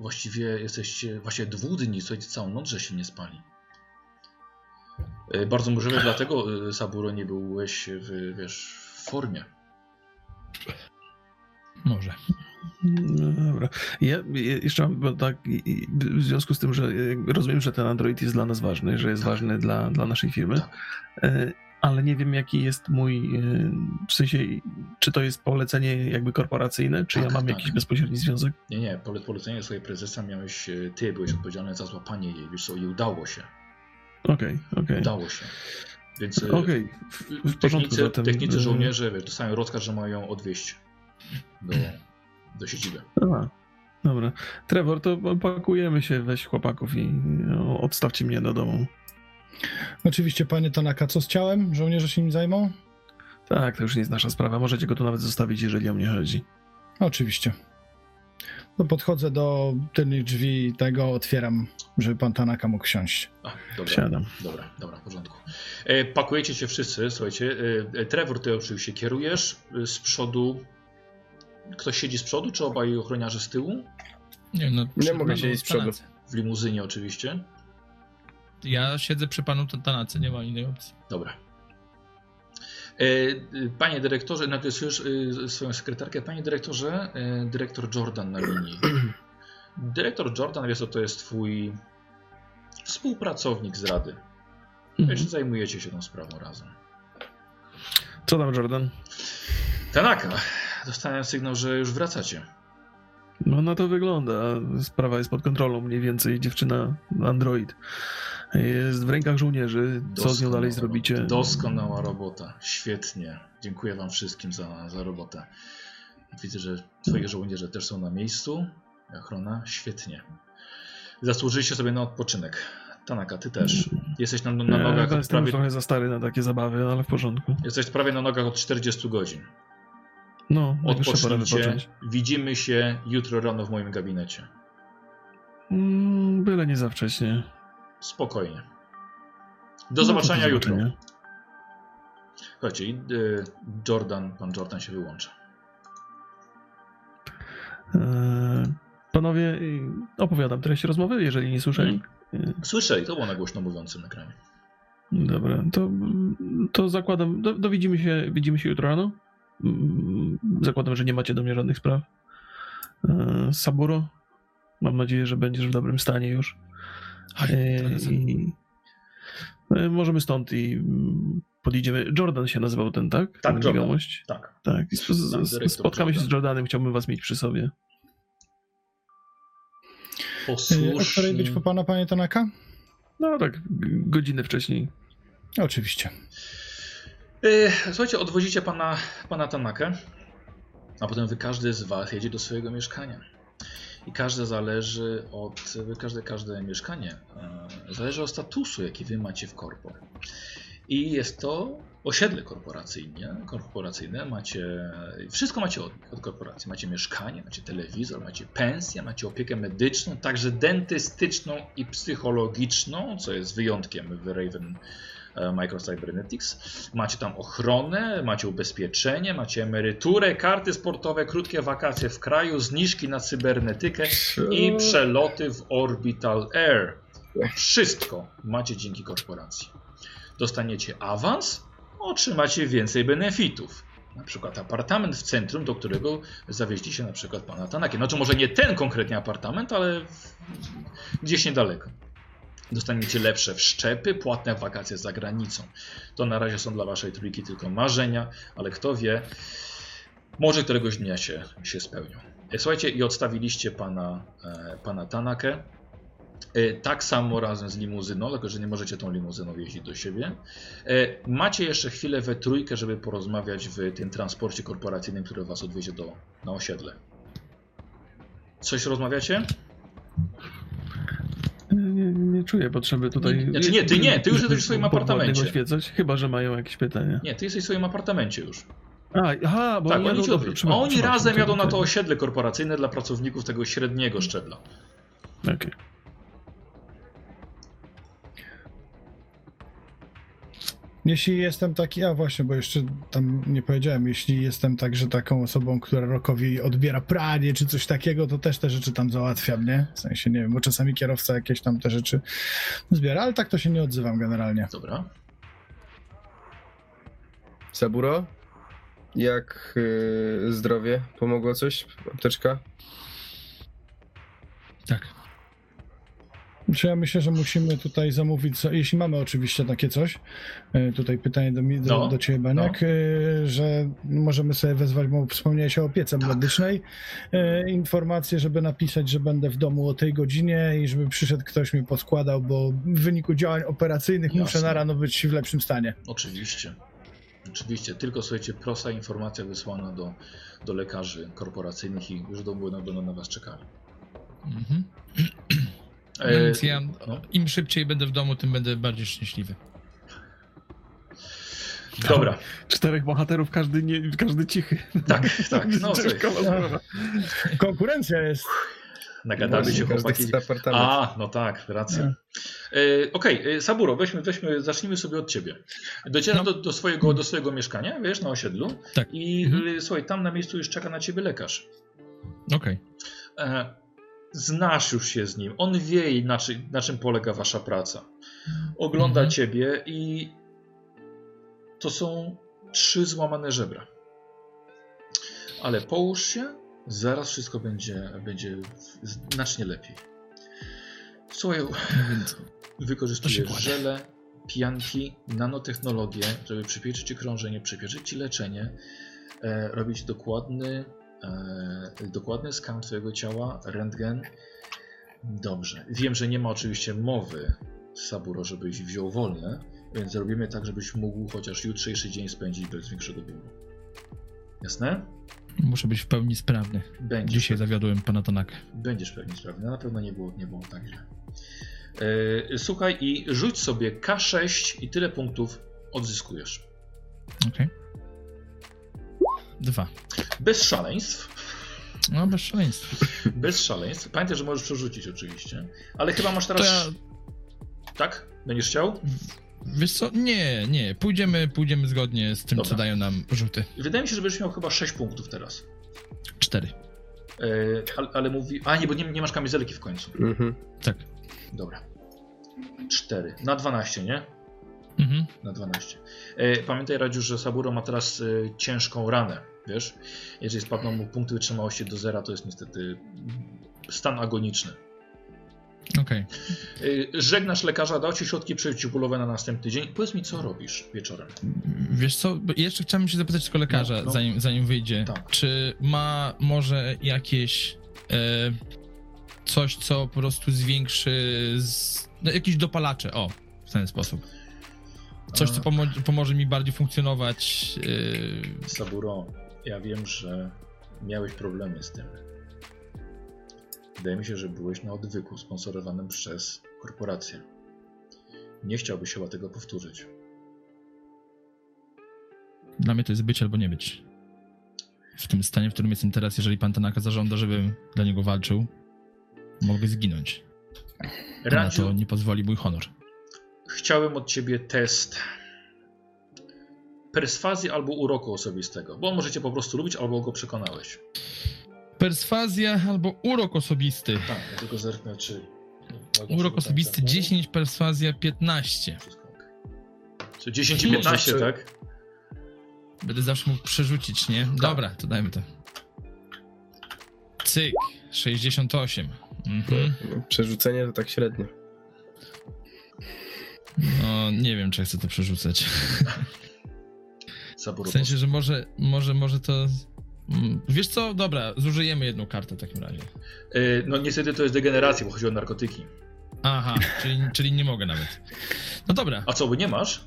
Właściwie jesteście, właściwie dwóch dni, słuchajcie, całą noc, że się nie spali. E, Bardzo możliwe dlatego, e, Saburo, nie byłeś w, wiesz, w formie. Może. No, dobra. Ja, ja jeszcze mam, bo tak, w związku z tym, że rozumiem, że ten Android jest dla nas ważny, że jest Tak. ważny dla, dla naszej firmy, Tak. ale nie wiem, jaki jest mój, w sensie, czy to jest polecenie jakby korporacyjne, czy ja Tak, mam tak. jakiś bezpośredni związek? Nie, nie, pole, polecenie swojej prezesa miałeś, ty byłeś odpowiedzialny za złapanie jej, wiesz co, i udało się. Okej, okej. Udało się. Więc e, Okej, w, w porządku technicy, zatem. technicy żołnierze wiesz, dostają rozkaz, że mają ją odwieźć do, do siedziby. A, dobra. Trevor, to pakujemy się, weź chłopaków i no, odstawcie mnie do domu. Oczywiście, panie Tanaka, co z ciałem? Żołnierze się nim zajmą? Tak, to już nie jest nasza sprawa. Możecie go tu nawet zostawić, jeżeli o mnie chodzi. Oczywiście. No podchodzę do tylnych drzwi tego, otwieram, żeby pan Tanaka mógł siąść. A, dobra, Wsiadam. dobra, dobra, w porządku. E, pakujecie się wszyscy, słuchajcie. E, e, Trevor, ty oczywiście kierujesz e, z przodu. Ktoś siedzi z przodu, czy obaj ochroniarze z tyłu? Nie, no, Nie mogę siedzieć z przodu. W limuzynie oczywiście. Ja siedzę przy panu Tanace, nie ma innej opcji. Dobra. E, e, Panie dyrektorze, napisujesz e, swoją sekretarkę. Panie dyrektorze, e, dyrektor Jordan na linii. Dyrektor Jordan, wiesz co, to jest twój współpracownik z Rady. Mhm. Jeszcze zajmujecie się tą sprawą razem. Co tam, Jordan? Tanaka, dostałem sygnał, że już wracacie. No na to wygląda. Sprawa jest pod kontrolą mniej więcej. Dziewczyna Android jest w rękach żołnierzy. Co z nią dalej Doskonała zrobicie? Doskonała robota. Świetnie. Dziękuję wam wszystkim za, za robotę. Widzę, że twoi żołnierze też są na miejscu. Ochrona. Świetnie. Zasłużyliście sobie na odpoczynek. Tanaka, ty też. Jesteś na, na Ja nogach od jestem prawie, trochę za stary na takie zabawy, ale w porządku. jesteś prawie na nogach od 40 godzin. No, Odpocznijcie. Widzimy się jutro rano w moim gabinecie. Mm, byle nie za wcześnie. Spokojnie. Do No zobaczenia jutro. i, y, Jordan, pan Jordan się wyłącza. Eee, Panowie, y, opowiadam treść rozmowy, jeżeli nie słyszeli. Mhm. Słyszę i to było na głośno mówiącym ekranie. Dobra, to, to zakładam, do, do widzimy, się, widzimy się jutro rano. Mm, Zakładam, że nie macie do mnie żadnych spraw. Eee, Saburo, mam nadzieję, że będziesz w dobrym stanie już. Oj, Eee, trochę za- I e, możemy stąd i mm, podjedziemy. Jordan się nazywał ten, tak? Tak, Ten Jordan. Jegomość? Tak. Tak. I sp- z- Tak, z- dyrektor spotkamy się z Jordan. Jordanem, chciałbym was mieć przy sobie. Y, O której Posłusznie. być po pana, panie Tanaka? No tak, godzinę wcześniej. Oczywiście. Słuchajcie, odwozicie pana, pana Tanakę, a potem wy każdy z was jedzie do swojego mieszkania. I każde zależy od, każde, każde mieszkanie e, zależy od statusu, jaki wy macie w korpo. I jest to osiedle korporacyjne, korporacyjne. Macie, wszystko macie od, od korporacji. Macie mieszkanie, macie telewizor, macie pensję, macie opiekę medyczną, także dentystyczną i psychologiczną, co jest wyjątkiem w Raven e, Microcybernetics. Macie tam ochronę, macie ubezpieczenie, macie emeryturę, karty sportowe, krótkie wakacje w kraju, zniżki na cybernetykę i przeloty w Orbital Air. Wszystko macie dzięki korporacji. Dostaniecie awans, otrzymacie więcej benefitów. Na przykład apartament w centrum, do którego zawieźliście na przykład pana Tanaki. Znaczy może nie ten konkretnie apartament, ale gdzieś niedaleko. Dostaniecie lepsze wszczepy, płatne wakacje za granicą. To na razie są dla waszej trójki tylko marzenia, ale kto wie, może któregoś dnia się, się spełnią. E, Słuchajcie, i odstawiliście pana, e, pana Tanakę. E, Tak samo razem z limuzyną, tylko że nie możecie tą limuzyną jeździć do siebie. E, Macie jeszcze chwilę we trójkę, żeby porozmawiać w tym transporcie korporacyjnym, który was odwiezie do, na osiedle. Coś rozmawiacie? Nie, nie, nie czuję potrzeby tutaj. Nie, znaczy nie, ty nie, ty już jesteś w swoim apartamencie. oświecać, chyba że mają jakieś pytania. Nie, ty jesteś w swoim apartamencie już. A, aha, bo tak, oni jadą ci odwie- przepraszam, oni przepraszam, razem to- jadą na to osiedle korporacyjne dla pracowników tego średniego szczebla. Okej. Jeśli jestem taki, a właśnie, bo jeszcze tam nie powiedziałem, jeśli jestem także taką osobą, która Rokowi odbiera pranie czy coś takiego, to też te rzeczy tam załatwiam, nie? W sensie, nie wiem, bo czasami kierowca jakieś tam te rzeczy zbiera, ale tak to się nie odzywam generalnie. Dobra. Saburo? Jak y, zdrowie? Pomogło coś? Apteczka? Tak. Czy ja myślę, że musimy tutaj zamówić, co, jeśli mamy oczywiście takie coś, e, tutaj pytanie do, mi- do, No, do Ciebie, Baniak, e, że możemy sobie wezwać, bo wspomniałeś o opiece Tak. medycznej, e, informację, żeby napisać, że będę w domu o tej godzinie i żeby przyszedł ktoś mi poskładał, bo w wyniku działań operacyjnych muszę Jasne. na rano być w lepszym stanie. Oczywiście. Oczywiście, tylko słuchajcie, prosta informacja wysłana do, do lekarzy korporacyjnych i już do będą na was czekali. Mhm. E, Więc ja no. im szybciej będę w domu, tym będę bardziej szczęśliwy. Dobra, Czterech bohaterów, każdy, nie, każdy cichy. tak, tak. No. Konkurencja jest. nagadamy się chłopaki. A, no tak, racja. E, Okej, e, Saburo, weźmy, weźmy, zacznijmy sobie od ciebie. Docierasz No. do, do, swojego, do swojego mieszkania, wiesz, na osiedlu. Tak. I Mhm. słuchaj, tam na miejscu już czeka na ciebie lekarz. Okej. E, znasz już się z nim. On wie, na, czy, na czym polega wasza praca. Ogląda Mhm. ciebie i to są trzy złamane żebra. Ale połóż się, zaraz wszystko będzie, będzie znacznie lepiej. Słuchaj, wykorzystujesz żele, pianki, nanotechnologię, żeby przypieczyć ci krążenie, przypieczyć ci leczenie, e, robić dokładny, dokładny skan twojego ciała, rentgen. Dobrze. Wiem, że nie ma oczywiście mowy, Saburo, żebyś wziął wolne, więc zrobimy tak, żebyś mógł chociaż jutrzejszy dzień spędzić bez większego bólu. Jasne? muszę być w pełni sprawny. Będziesz, Dzisiaj zawiodłem pana Tanakę. będziesz pewnie sprawny. Na pewno nie było, nie było tak źle. E, słuchaj i rzuć sobie K6 i tyle punktów odzyskujesz. Okej. Dwa. Bez szaleństw. No, bez szaleństwa. Bez szaleństw. Pamiętaj, że możesz przerzucić oczywiście. Ale chyba masz teraz... ja, Tak? Będziesz chciał? wiesz co, nie, nie, pójdziemy, pójdziemy zgodnie z tym, Dobra. co dają nam rzuty. Wydaje mi się, że będziesz miał chyba 6 punktów teraz. Cztery. E, ale, ale mówi... A nie, bo nie, nie masz kamizelki w końcu. Mhm. Tak. Dobra. 4. Na 12, nie? Mhm. Na 12. E, pamiętaj, Radziu, że Saburo ma teraz e, ciężką ranę, wiesz? Jeżeli spadną mu punkty wytrzymałości do zera, to jest niestety stan agoniczny. Okej. E, żegnasz lekarza, dał ci środki przeciwbólowe na następny dzień. Powiedz mi, co robisz wieczorem? Wiesz co, jeszcze chciałbym się zapytać tylko lekarza, No, no. Zanim, zanim wyjdzie. Tak. Czy ma może jakieś e, coś, co po prostu zwiększy z, no, jakieś dopalacze, o, w ten sposób. Coś, co A, pomo- pomoże mi bardziej funkcjonować. e, Saburo, ja wiem, że miałeś problemy z tym. Wydaje mi się, że byłeś na odwyku sponsorowanym przez korporację. Nie chciałbyś chyba tego powtórzyć. Dla mnie to jest być albo nie być. W tym stanie, w którym jestem teraz, jeżeli pan Tanaka zażąda, żebym dla niego walczył, mogę zginąć. A Na Radziu, to nie pozwoli mój honor. Chciałem od ciebie test perswazji albo uroku osobistego, bo on możecie po prostu lubić, albo go przekonałeś. Perswazja albo urok osobisty. Tak, ja tylko zerknę, czy... Urok osobisty 10, perswazja 15. Wszystko okej. Czy 10 i 15, Może- tak? Będę zawsze mógł przerzucić, nie? Dobra, to dajmy to. Cyk, 68. Mhm. Przerzucenie to tak średnio. No, nie wiem, czy ja chcę to przerzucać. W sensie, że może, może, może to... Mm, Wiesz co? Dobra, zużyjemy jedną kartę w takim razie. Y, No niestety to jest degeneracja, bo chodzi o narkotyki. Aha, czyli, czyli nie mogę nawet. No dobra. A co, bo nie masz?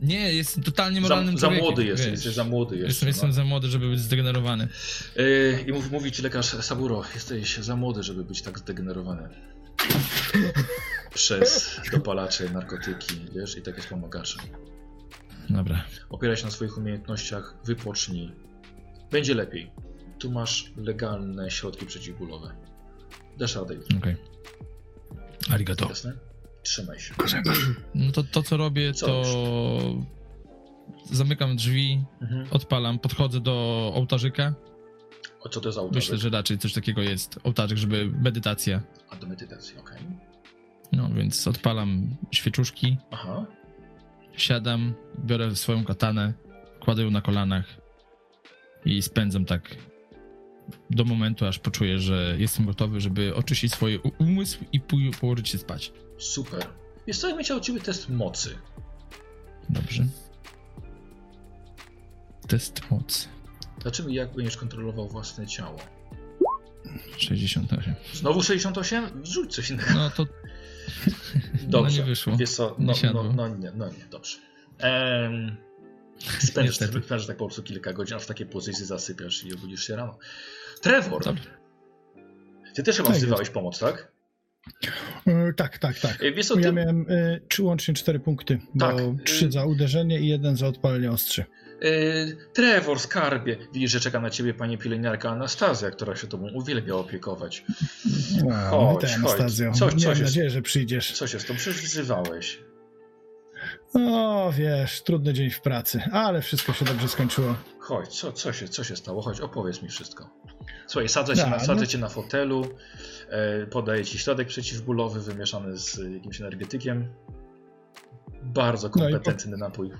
Nie, jestem totalnie Za, moralnym za człowiekiem, młody wiesz. jesteś za młody jeszcze. Jestem, jestem no. za młody, żeby być zdegenerowany. Y, I mów, mówi ci lekarz, Saburo, jesteś za młody, żeby być tak zdegenerowany. Przez dopalacze, narkotyki, wiesz, i takie wspomagacze. Dobra. Opieraj się na swoich umiejętnościach, wypocznij. Będzie lepiej. Tu masz legalne środki przeciwbólowe. Dasz radę. Okej. Arigato. Jasne? Trzymaj się. No to to, co robię, Co to zamykam drzwi, Mhm. odpalam, podchodzę do ołtarzyka. O co to jest auto? Myślę, że raczej coś takiego jest. Ołtarzyk, żeby medytacja. A do medytacji, okej. No więc odpalam świeczuszki, Aha. siadam, biorę swoją katanę, kładę ją na kolanach i spędzam tak do momentu, aż poczuję, że jestem gotowy, żeby oczyścić swoje umysł i położyć się spać. Super. Wiesz co, ja bym chciał od ciebie test mocy. Dobrze. Test mocy. Znaczy, jak będziesz kontrolował własne ciało. 68. Znowu 68? Rzuć coś innego. No to Dobrze. no nie wyszło. Wiesz co, Nie no, no, no, nie, no nie, dobrze. Ehm, spędzisz, spędzisz tak po prostu kilka godzin, aż w takiej pozycji zasypiasz i obudzisz się rano. Trevor, Dobrze. ty też chyba Tak wzywałeś pomoc, tak? E, tak, tak, tak. E, Wiesz ty, Ja miałem e, czy łącznie cztery punkty, Tak, bo y- trzy za uderzenie i jeden za odpalenie ostrzy. Trevor, skarbie, widzisz, że czeka na ciebie pani pielęgniarka Anastazja, która się tobą uwielbia opiekować. A, Chodź, chodź. Anastazjo. Coś- coś Miałem jest. nadzieję, że przyjdziesz. Co się z tą przecież wzywałeś? O, wiesz, trudny dzień w pracy, ale wszystko się dobrze skończyło. Chodź, co, co, się, co się stało? Chodź, opowiedz mi wszystko. Słuchaj, sadzę cię, Da, na, sadzę no. cię na fotelu, e, podaję ci środek przeciwbólowy wymieszany z jakimś energetykiem. Bardzo No i po- kompetentny napój.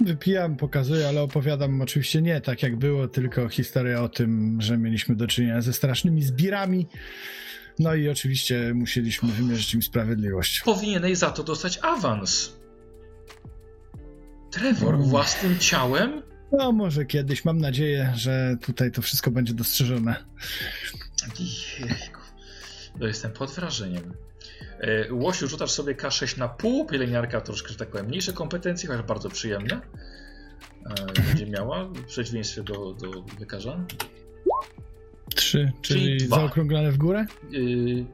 Wypijam, pokazuję, ale opowiadam oczywiście nie tak jak było, tylko historię o tym, że mieliśmy do czynienia ze strasznymi zbirami. No i oczywiście musieliśmy wymierzyć im sprawiedliwość. Powinieneś za to dostać awans. Trevor, Mm. własnym ciałem? No może kiedyś, mam nadzieję, że tutaj to wszystko będzie dostrzeżone. Jejku. No jestem pod wrażeniem. E, Łosiu, rzucasz sobie K6 na pół, pielęgniarka troszkę, że tak powiem, mniejsze kompetencje, chociaż bardzo przyjemne. E, będzie miała, w przeciwieństwie do, do lekarza. Trzy, czyli, Czyli dwa. zaokrąglane w górę? Yy,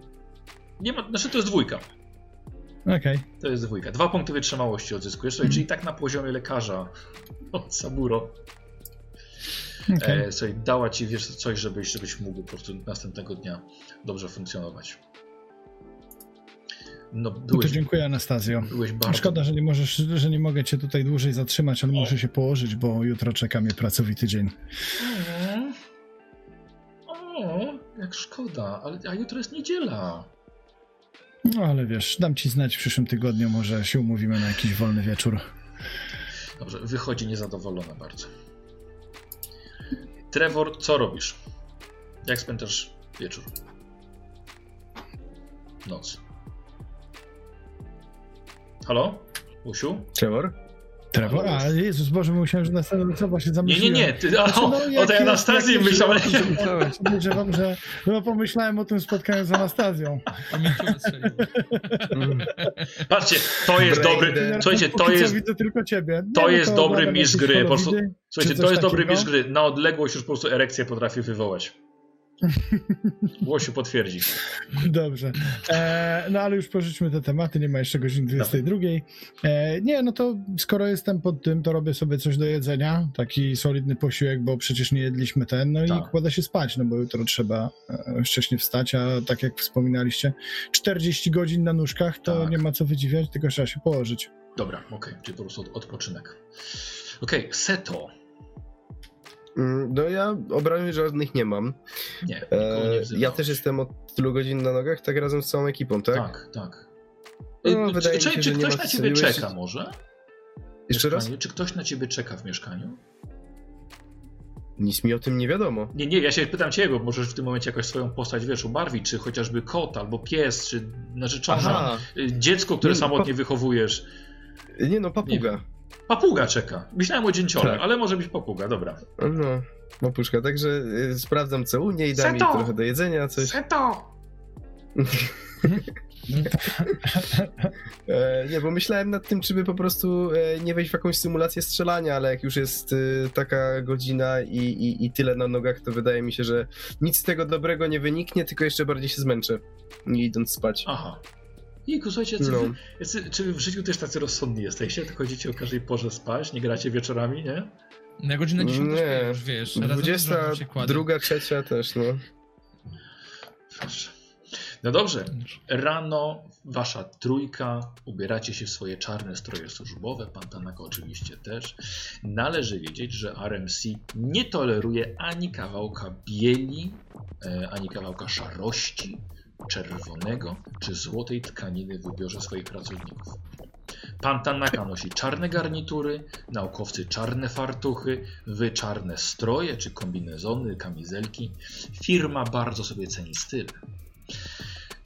Nie ma, znaczy to jest dwójka. Okej. To jest dwójka. Dwa punkty wytrzymałości odzyskujesz, słuchaj, czyli tak na poziomie lekarza od Saburo. okej. E, słuchaj, dała ci wiesz, coś, żebyś, żebyś mógł po prostu następnego dnia dobrze funkcjonować. No, No to byłeś, dziękuję Anastazjo. byłeś bardzo... Szkoda, że nie możesz, że nie mogę cię tutaj dłużej zatrzymać, ale muszę się położyć, bo jutro czeka mnie pracowity dzień. O, o, jak szkoda, ale a jutro jest niedziela. No ale wiesz, dam ci znać w przyszłym tygodniu, może się umówimy na jakiś wolny wieczór. Dobrze, wychodzi niezadowolona bardzo. Trevor, co robisz? Jak spędzasz wieczór? Noc. Halo? Usiu? Trevor? Trevor? A, Jezus Boże, myślałem, że następna osoba się Nie, zamyśliła. nie, nie. Ty, o, Znaczy, no, o tej Anastazji myślałem. Podejrzewam, że no, pomyślałem o tym spotkaniu z Anastazją. Patrzcie, to jest Brain dobry. Słuchajcie, to jest. widzę tylko ciebie. Nie, to no jest dobry mistrz gry, po prostu- holowidy, Słuchajcie, to jest dobry mistrz gry. Na odległość już po prostu erekcję potrafi wywołać. Łosiu potwierdzi. Dobrze. E, no ale już porzućmy te tematy, nie ma jeszcze godziny 22. E, nie, no to skoro jestem pod tym, to robię sobie coś do jedzenia, taki solidny posiłek, bo przecież nie jedliśmy ten, no i Tak. kładę się spać, no bo jutro trzeba e, wcześniej wstać, a tak jak wspominaliście, 40 godzin na nóżkach, to Tak. nie ma co wydziwiać, tylko trzeba się położyć. Dobra, okej, czyli po prostu od, odpoczynek. Okej, Seto. Mm, No ja obrażeń żadnych nie mam. Nie, nie E, wzywałeś. ja też jestem od tylu godzin na nogach, tak razem z całą ekipą, tak? Tak, tak. No, Y, wydaje czy, się, czy nie ktoś na ciebie czeka może? Jeszcze raz? Czy ktoś na ciebie czeka w mieszkaniu? Nic mi o tym nie wiadomo. Nie, nie, ja się pytam ciebie, bo możesz w tym momencie jakoś swoją postać, wiesz, ubarwić, czy chociażby kot, albo pies, czy narzeczona, Aha, y, dziecko, które Nie, samotnie pa- wychowujesz. nie no, papuga. Papuga czeka. Myślałem o dzięciole, Tak. ale może być papuga, dobra. No, papuszka, także y, sprawdzam co u niej, dam jej trochę do jedzenia, coś. Seto! E, nie, bo myślałem nad tym, czy by po prostu e, nie wejść w jakąś symulację strzelania, ale jak już jest e, taka godzina i, i, i tyle na nogach, to wydaje mi się, że nic z tego dobrego nie wyniknie, tylko jeszcze bardziej się zmęczę, nie idąc spać. Aha. Jejku, słuchajcie, jacy, No. wy- jacy, czy w życiu też tacy rozsądni jesteście? To chodzicie o każdej porze spać, nie gracie wieczorami, nie? Na godzinę 10 Nie. już wiesz. razem z żoną się 20, kładę. druga, trzecia też, no. No dobrze, rano wasza trójka, ubieracie się w swoje czarne stroje służbowe, pan Tanaka oczywiście też. Należy wiedzieć, że RMC nie toleruje ani kawałka bieli, e, ani kawałka szarości, czerwonego czy złotej tkaniny w ubiorze swoich pracowników. Pan Tanaka nosi czarne garnitury, naukowcy czarne fartuchy, wy czarne stroje czy kombinezony, kamizelki. Firma bardzo sobie ceni styl.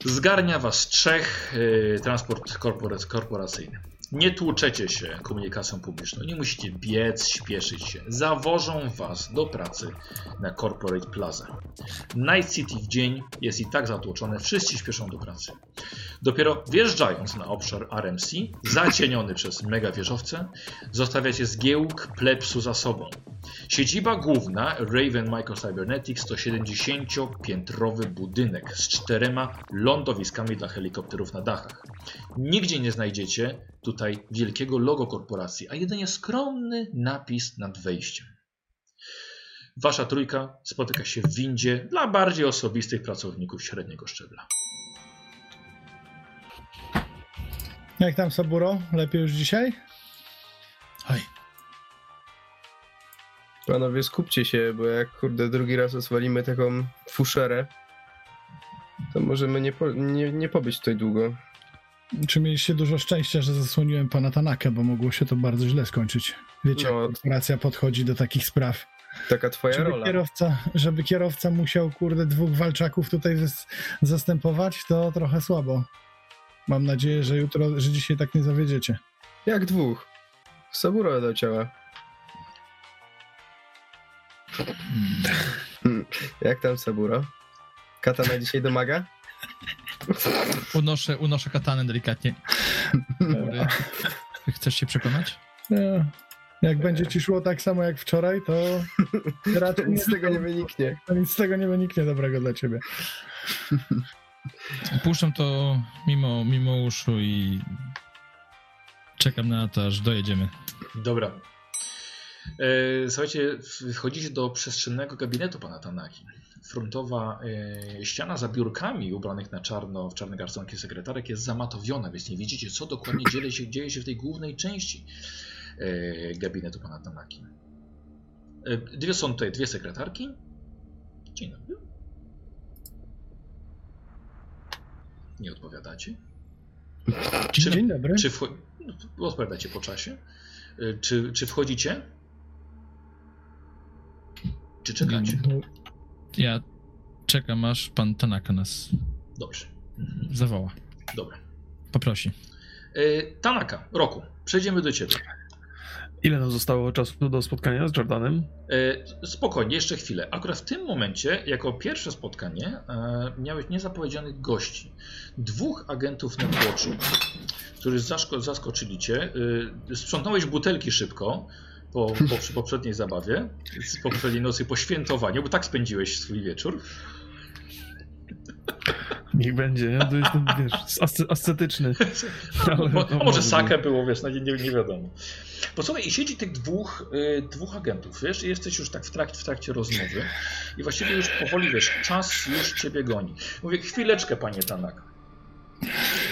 Zgarnia was trzech y, transport korporac- korporacyjny. Nie tłuczecie się komunikacją publiczną, nie musicie biec, śpieszyć się. Zawożą was do pracy na Corporate Plaza. Night City w dzień jest i tak zatłoczone, wszyscy śpieszą do pracy. Dopiero wjeżdżając na obszar RMC, zacieniony przez mega wieżowce, zostawiacie zgiełk plepsu za sobą. Siedziba główna Raven Microcybernetics to 70-piętrowy budynek z czterema lądowiskami dla helikopterów na dachach. Nigdzie nie znajdziecie tutaj wielkiego logo korporacji, a jedynie skromny napis nad wejściem. Wasza trójka spotyka się w windzie dla bardziej osobistych pracowników średniego szczebla. Jak tam Saburo? Lepiej już dzisiaj? Oj, Panowie, skupcie się, bo jak kurde drugi raz oswalimy taką fuszerę, to możemy nie, po, nie, nie pobyć tutaj długo. Czy mieliście dużo szczęścia, że zasłoniłem pana Tanakę, bo mogło się to bardzo źle skończyć. Wiecie, No. jak korporacja podchodzi do takich spraw. Taka twoja Żeby rola. kierowca, żeby kierowca musiał, kurde, dwóch walczaków tutaj zas- zastępować, to trochę słabo. Mam nadzieję, że jutro, że dzisiaj tak nie zawiedziecie. Jak dwóch? Saburo do ciała. Hmm. Jak tam Saburo? Katana dzisiaj domaga? unoszę, unoszę katanę delikatnie. Góry. Chcesz się przekonać? Nie. Jak będzie ci szło tak samo jak wczoraj, to raczej Nic z tego nie wyniknie. nic z tego nie wyniknie dobrego dla ciebie. Puszczam to mimo, mimo uszu i czekam na to, aż dojedziemy. Dobra. E, słuchajcie, wchodzicie do przestrzennego gabinetu pana Tanaki. Frontowa e, ściana za biurkami ubranych na czarno, w czarne garsonki sekretarek jest zamatowiona, więc nie widzicie, co dokładnie dzieje się, dzieje się w tej głównej części e, gabinetu pana Tanaki. Dwie są tutaj dwie sekretarki. Dzień dobry. Nie odpowiadacie. Czy, Dzień dobry. czy wcho- no, odpowiadacie po czasie? Czy, czy wchodzicie? Czy czekacie? Ja czekam, aż pan Tanaka nas Dobrze. Mhm. zawoła. Dobra. Poprosi. Y, Tanaka, Roku, przejdziemy do ciebie. Ile nam zostało czasu do spotkania z Jordanem? Y, Spokojnie, jeszcze chwilę. Akurat w tym momencie, jako pierwsze spotkanie, e, miałeś niezapowiedzianych gości. Dwóch agentów na tłoczu, którzy zaskoczyli cię. Sprzątnąłeś butelki szybko po, po przy poprzedniej zabawie, z poprzedniej nocy po świętowaniu, bo tak spędziłeś swój wieczór. Niech będzie, ja to jestem, wiesz, asce- ascetyczny. Ale- no, a może sakę było, wiesz, no nie, nie, wiadomo. Posłuchaj, i siedzi tych dwóch, y, dwóch agentów, wiesz, i jesteś już tak w trakcie, w trakcie rozmowy i właściwie już powoli, wiesz, czas już ciebie goni. Mówię, chwileczkę, panie Tanak.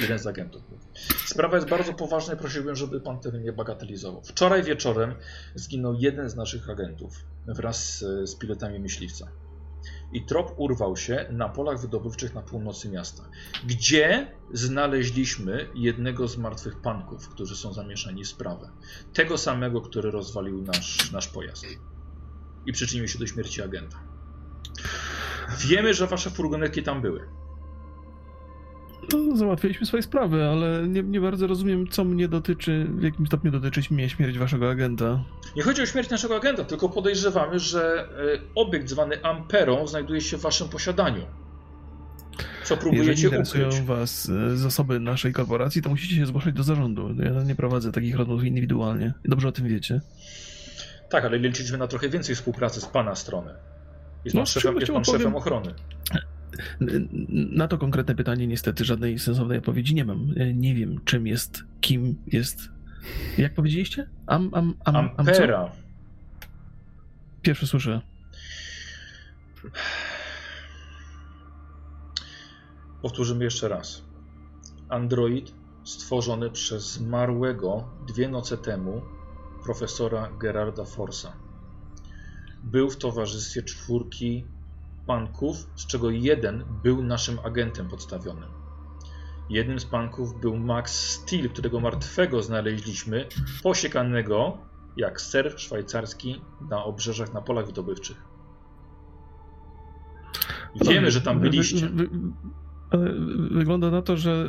Jeden z agentów. Sprawa jest bardzo poważna i prosiłbym, żeby pan tego nie bagatelizował. Wczoraj wieczorem zginął jeden z naszych agentów wraz z, z pilotami myśliwca. I trop urwał się na polach wydobywczych na północy miasta gdzie znaleźliśmy jednego z martwych panków, którzy są zamieszani w sprawę. Tego samego, który rozwalił nasz, nasz pojazd. I przyczynił się do śmierci agenta. Wiemy, że wasze furgonetki tam były. No, załatwiliśmy swoje sprawy, ale nie, nie bardzo rozumiem, co mnie dotyczy, w jakim stopniu dotyczy mnie śmierć waszego agenta. Nie chodzi o śmierć naszego agenta, tylko podejrzewamy, że e, obiekt zwany Amperą znajduje się w waszym posiadaniu. Co Jeżeli próbujecie interesują ukryć. was e, zasoby naszej korporacji, to musicie się zgłaszać do zarządu. Ja nie prowadzę takich rozmów indywidualnie. Dobrze o tym wiecie. Tak, ale liczyliśmy na trochę więcej współpracy z pana strony. Jest No, pan, szefem, jest pan szefem ochrony. Na to konkretne pytanie niestety żadnej sensownej odpowiedzi nie mam. Nie wiem, czym jest, kim jest. Jak powiedzieliście? Am, am, am, am co? Ampera. Pierwsze słyszę. Powtórzymy jeszcze raz. Android stworzony przez zmarłego dwie noce temu profesora Gerarda Forsa. Był w towarzystwie czwórki panków, z czego jeden był naszym agentem podstawionym. Jednym z panków był Max Steel, którego martwego znaleźliśmy, posiekanego jak ser szwajcarski na obrzeżach na polach wydobywczych. Wiemy, że tam byliście. Wy, wy, ale wygląda na to, że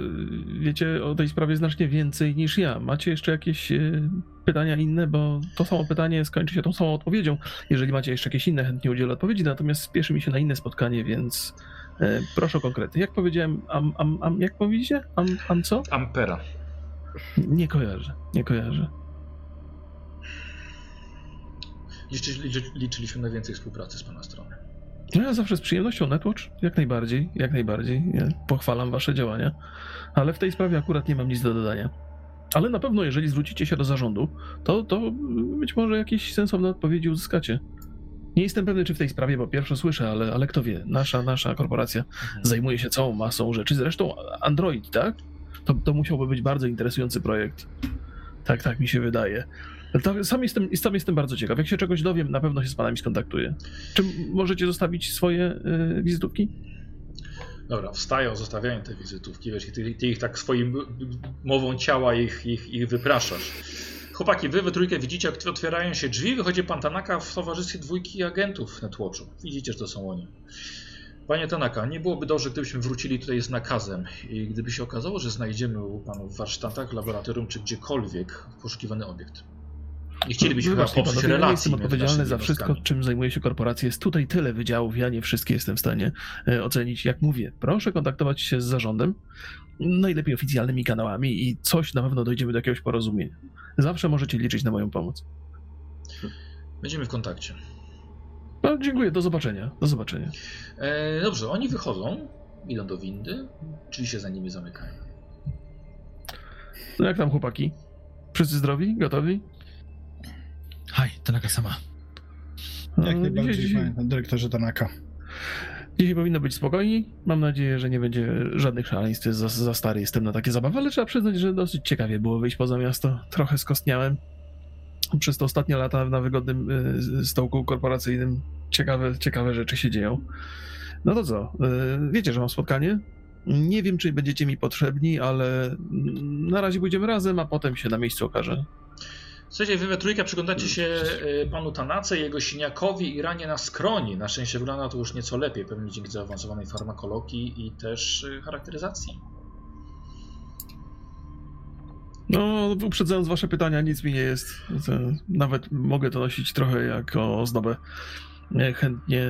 wiecie o tej sprawie znacznie więcej niż ja. Macie jeszcze jakieś e, pytania inne, bo to samo pytanie skończy się tą samą odpowiedzią. Jeżeli macie jeszcze jakieś inne, chętnie udzielę odpowiedzi, natomiast spieszy mi się na inne spotkanie, więc e, proszę o konkrety. Jak powiedziałem, am, am, am, jak powiedzicie? Am, am co? Ampera. Nie kojarzę, nie kojarzę. Liczy, liczy, liczyliśmy na więcej współpracy z Pana strony. No ja zawsze z przyjemnością Netwatch, jak najbardziej, jak najbardziej. Ja pochwalam wasze działania, ale w tej sprawie akurat nie mam nic do dodania. Ale na pewno, jeżeli zwrócicie się do zarządu, to, to być może jakieś sensowne odpowiedzi uzyskacie. Nie jestem pewny, czy w tej sprawie, bo pierwsze słyszę, ale, ale kto wie, nasza, nasza korporacja zajmuje się całą masą rzeczy. Zresztą Android, tak? To, to musiałby być bardzo interesujący projekt. Tak, tak mi się wydaje. To sam jestem, sam jestem bardzo ciekaw. Jak się czegoś dowiem, na pewno się z panami skontaktuję. Czy możecie zostawić swoje y, wizytówki? Dobra, wstają, zostawiają te wizytówki, wiesz, ty, ty ich tak swoim mową ciała ich, ich, ich wypraszasz. Chłopaki, wy we trójkę widzicie, jak otwierają się drzwi, wychodzi pan Tanaka w towarzystwie dwójki agentów Netwatchu. Widzicie, że to są oni. Panie Tanaka, nie byłoby dobrze, gdybyśmy wrócili tutaj z nakazem i gdyby się okazało, że znajdziemy u panów w warsztatach, laboratorium czy gdziekolwiek poszukiwany obiekt. Nie chcielibyśmy chyba popsuć panowie, ja relacji jestem odpowiedzialny za wszystko, czym zajmuje się korporacja. Jest tutaj tyle wydziałów, ja nie wszystkie jestem w stanie e, ocenić. Jak mówię, proszę kontaktować się z zarządem, najlepiej oficjalnymi kanałami i coś na pewno dojdziemy do jakiegoś porozumienia. Zawsze możecie liczyć na moją pomoc. Będziemy w kontakcie. No, dziękuję, do zobaczenia. Do zobaczenia. E, dobrze, oni wychodzą idą do windy, czyli się za nimi zamykają. No jak tam chłopaki? Wszyscy zdrowi? Gotowi? Haj, Tanaka sama. No, Jak najbardziej, dzisiaj, panie dyrektorze Tanaka. dzisiaj powinno być spokojni. Mam nadzieję, że nie będzie żadnych szaleństw. Za, za stary jestem na takie zabawy, ale trzeba przyznać, że dosyć ciekawie było wyjść poza miasto. Trochę skostniałem. Przez te ostatnie lata na wygodnym y, stołku korporacyjnym ciekawe, ciekawe rzeczy się dzieją. No to co? Y, wiecie, że mam spotkanie? Nie wiem, czy będziecie mi potrzebni, ale mm, na razie pójdziemy razem, a potem się na miejscu okaże. Słuchajcie, wy we trójkę przyglądacie się y, panu Tanace, jego siniakowi i ranie na skroni. Na szczęście wygląda to już nieco lepiej, pewnie dzięki zaawansowanej farmakologii i też y, charakteryzacji. No, uprzedzając wasze pytania, nic mi nie jest. Nawet mogę to nosić trochę jako ozdobę. E, Chętnie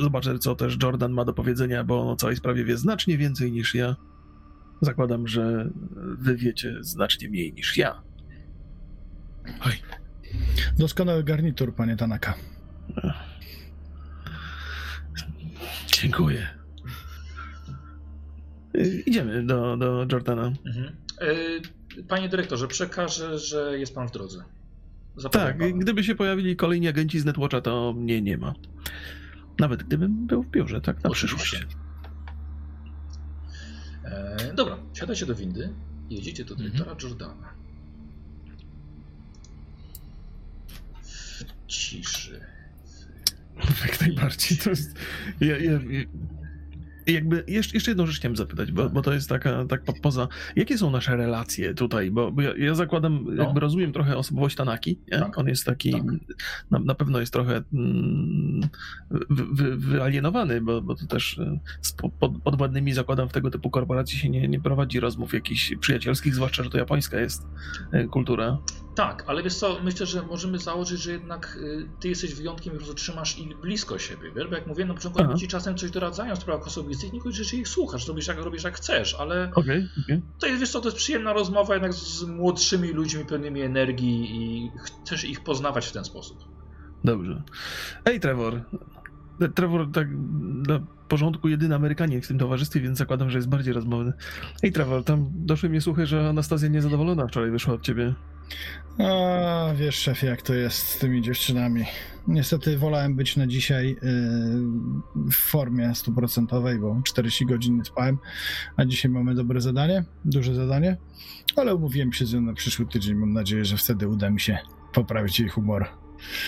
zobaczę, co też Jordan ma do powiedzenia, bo on o całej sprawie wie znacznie więcej niż ja. Zakładam, że wy wiecie znacznie mniej niż ja. Haj, Doskonały garnitur, panie Tanaka. Dziękuję. E, Idziemy do, do Jordana. Mhm. Y, Panie dyrektorze, przekażę, że jest pan w drodze. Zapraszam Tak, pana. gdyby się pojawili kolejni agenci z Netwatcha, to mnie nie ma. Nawet gdybym był w biurze, tak na Oczywiście. przyszłość. E, dobra, siadacie do windy i jedziecie do dyrektora Mhm. Jordana. W ciszy. Jak najbardziej. To jest. Ja, ja, ja, jakby jeszcze, jeszcze jedną rzecz chciałem zapytać, bo, bo to jest taka, tak po, poza. Jakie są nasze relacje tutaj? Bo, bo ja, zakładam, No. jakby rozumiem trochę osobowość Tanaki. Nie? Tak. On jest taki. Tak. Na, na pewno jest trochę mm, wy, wy, wyalienowany, bo, bo to też e, z po- pod, podwładnymi zakładam w tego typu korporacji się nie, nie prowadzi rozmów jakichś przyjacielskich, zwłaszcza, że to japońska jest e, kultura. Tak, ale wiesz co, myślę, że możemy założyć, że jednak y, ty jesteś wyjątkiem i po prostu trzymasz ich blisko siebie, wiesz? Bo jak mówiłem na początku, oni ci czasem coś doradzają w sprawach osobistych, nie kończysz ich słuchasz, robisz jak, robisz jak chcesz, ale Okej, okej. to jest, wiesz co, to jest przyjemna rozmowa jednak z młodszymi ludźmi pełnymi energii i chcesz ich poznawać w ten sposób. Dobrze. Ej, Trevor. Trevor, tak dla porządku jedyny Amerykanin w tym towarzystwie, więc zakładam, że jest bardziej rozmowny. Ej, Trevor, tam doszły mnie słuchy, że Anastazja niezadowolona wczoraj wyszła od ciebie. A wiesz, szefie, jak to jest z tymi dziewczynami. Niestety wolałem być na dzisiaj yy, w formie stuprocentowej, bo 40 godzin nie spałem, a dzisiaj mamy dobre zadanie, duże zadanie, ale umówiłem się z nią na przyszły tydzień. Mam nadzieję, że wtedy uda mi się poprawić jej humor.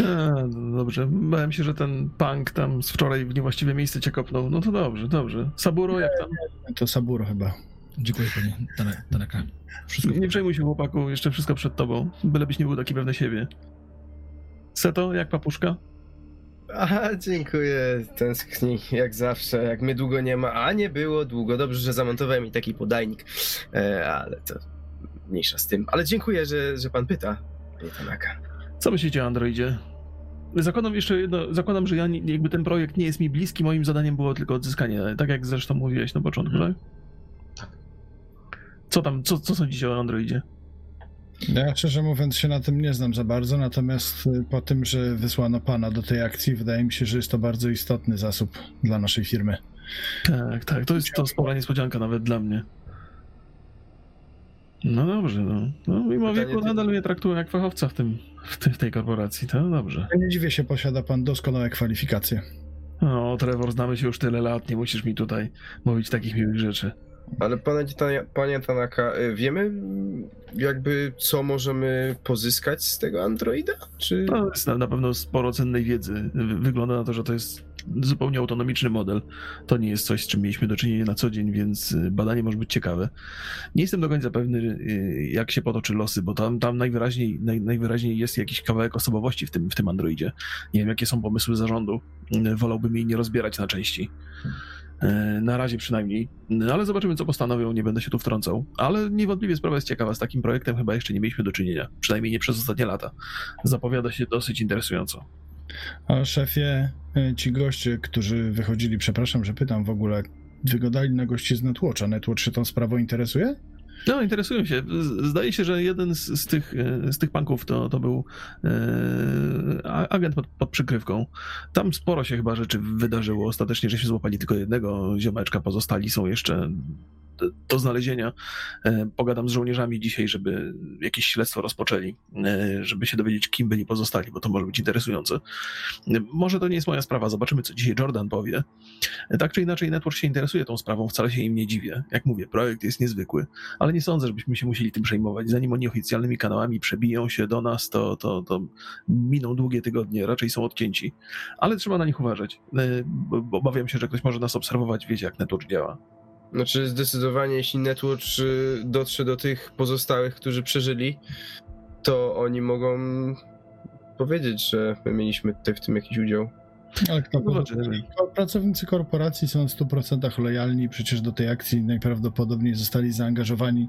A, no dobrze. Bałem się, że ten punk tam z wczoraj w niewłaściwe miejsce cię kopnął. No to dobrze, dobrze. Saburo, jak tam? To Saburo chyba. Dziękuję panie Tana- Tanaka. Wszystko Nie przejmuj się, chłopaku, jeszcze wszystko przed tobą. Bylebyś nie był taki pewny siebie. Seto, jak papuszka? Aha, dziękuję. Tęskni jak zawsze. Jak mnie długo nie ma, a nie było długo. Dobrze, że zamontowałem mi taki podajnik. E, ale to mniejsza z tym. Ale dziękuję, że, że pan pyta. Panie Tanaka. Co myślicie o Androidzie? Zakładam jeszcze jedno, zakładam, że ja nie, jakby ten projekt nie jest mi bliski, moim zadaniem było tylko odzyskanie, tak jak zresztą mówiłeś na początku, tak? Tak. Co tam, co, co sądzicie o Androidzie? Ja szczerze mówiąc się na tym nie znam za bardzo, natomiast y, po tym, że wysłano pana do tej akcji, wydaje mi się, że jest to bardzo istotny zasób dla naszej firmy. Tak, tak, to jest to spora niespodzianka nawet dla mnie. No dobrze, no. no mimo Pytanie wieku ty- nadal mnie traktują jak fachowca w, tym, w, tej- w tej korporacji, to dobrze. Nie dziwię się, posiada pan doskonałe kwalifikacje. No, Trevor, znamy się już tyle lat, nie musisz mi tutaj mówić takich miłych rzeczy. Ale panie, panie Tanaka, y, wiemy mm, jakby co możemy pozyskać z tego Androida? Czy... No, jest na, pewno sporo cennej wiedzy. Wy- Wygląda na to, że to jest zupełnie autonomiczny model. To nie jest coś, z czym mieliśmy do czynienia na co dzień, więc y, badanie może być ciekawe. Nie jestem do końca pewny, y, jak się potoczy losy, bo tam, tam najwyraźniej, naj, najwyraźniej jest jakiś kawałek osobowości w tym, w tym Androidzie. Nie wiem, jakie są pomysły zarządu. Wolałbym jej nie rozbierać na części. Y, Na razie przynajmniej, Y, ale zobaczymy, co postanowią, nie będę się tu wtrącał. Ale niewątpliwie sprawa jest ciekawa, z takim projektem chyba jeszcze nie mieliśmy do czynienia, przynajmniej nie przez ostatnie lata. Zapowiada się dosyć interesująco. A szefie, y, ci goście, którzy wychodzili, przepraszam, że pytam w ogóle, wygodali na gości z Netwatcha. Netwatch się tą sprawą interesuje? No, interesują się. Zdaje się, że jeden z, z, tych, e, z tych punków to, to był e, agent pod, pod przykrywką. Tam sporo się chyba rzeczy wydarzyło. Ostatecznie, że się złapali tylko jednego ziomeczka, pozostali są jeszcze do, znalezienia. E, pogadam z żołnierzami dzisiaj, żeby jakieś śledztwo rozpoczęli, e, żeby się dowiedzieć, kim byli pozostali, bo to może być interesujące. E, Może to nie jest moja sprawa, zobaczymy, co dzisiaj Jordan powie. Tak czy inaczej, Network się interesuje tą sprawą, wcale się im nie dziwię. Jak mówię, projekt jest niezwykły ale nie sądzę, żebyśmy się musieli tym przejmować. Zanim oni oficjalnymi kanałami przebiją się do nas, to, to, to miną długie tygodnie, raczej są odcięci. Ale trzeba na nich uważać, obawiam się, że ktoś może nas obserwować, wiecie jak network działa. Znaczy zdecydowanie, jeśli Netwatch y, dotrze do tych pozostałych, którzy przeżyli, to oni mogą powiedzieć, że my mieliśmy tutaj w tym jakiś udział. Ale kto powie? Zobaczymy. Pracownicy korporacji są w 100% lojalni, przecież do tej akcji najprawdopodobniej zostali zaangażowani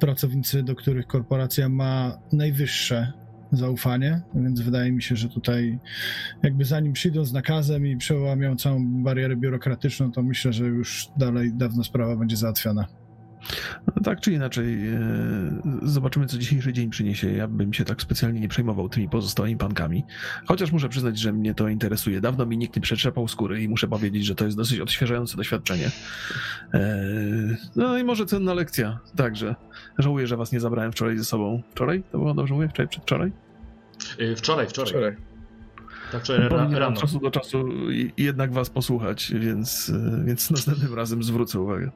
pracownicy, do których korporacja ma najwyższe zaufanie, więc wydaje mi się, że tutaj jakby zanim przyjdą z nakazem i przełamią całą barierę biurokratyczną, to myślę, że już dalej dawno sprawa będzie załatwiona. No, tak czy inaczej, e, zobaczymy, co dzisiejszy dzień przyniesie. Ja bym się tak specjalnie nie przejmował tymi pozostałymi pankami. Chociaż muszę przyznać, że mnie to interesuje. Dawno mi nikt nie przetrzepał skóry i muszę powiedzieć, że to jest dosyć odświeżające doświadczenie. E, No i może cenna lekcja także. Żałuję, że was nie zabrałem wczoraj ze sobą. Wczoraj? To było dobrze mówię? Wczoraj, przedwczoraj? Y, Wczoraj, wczoraj. Wczoraj. Tak, wczoraj ra- rano. od czasu do czasu jednak was posłuchać, więc, e, więc następnym razem zwrócę uwagę.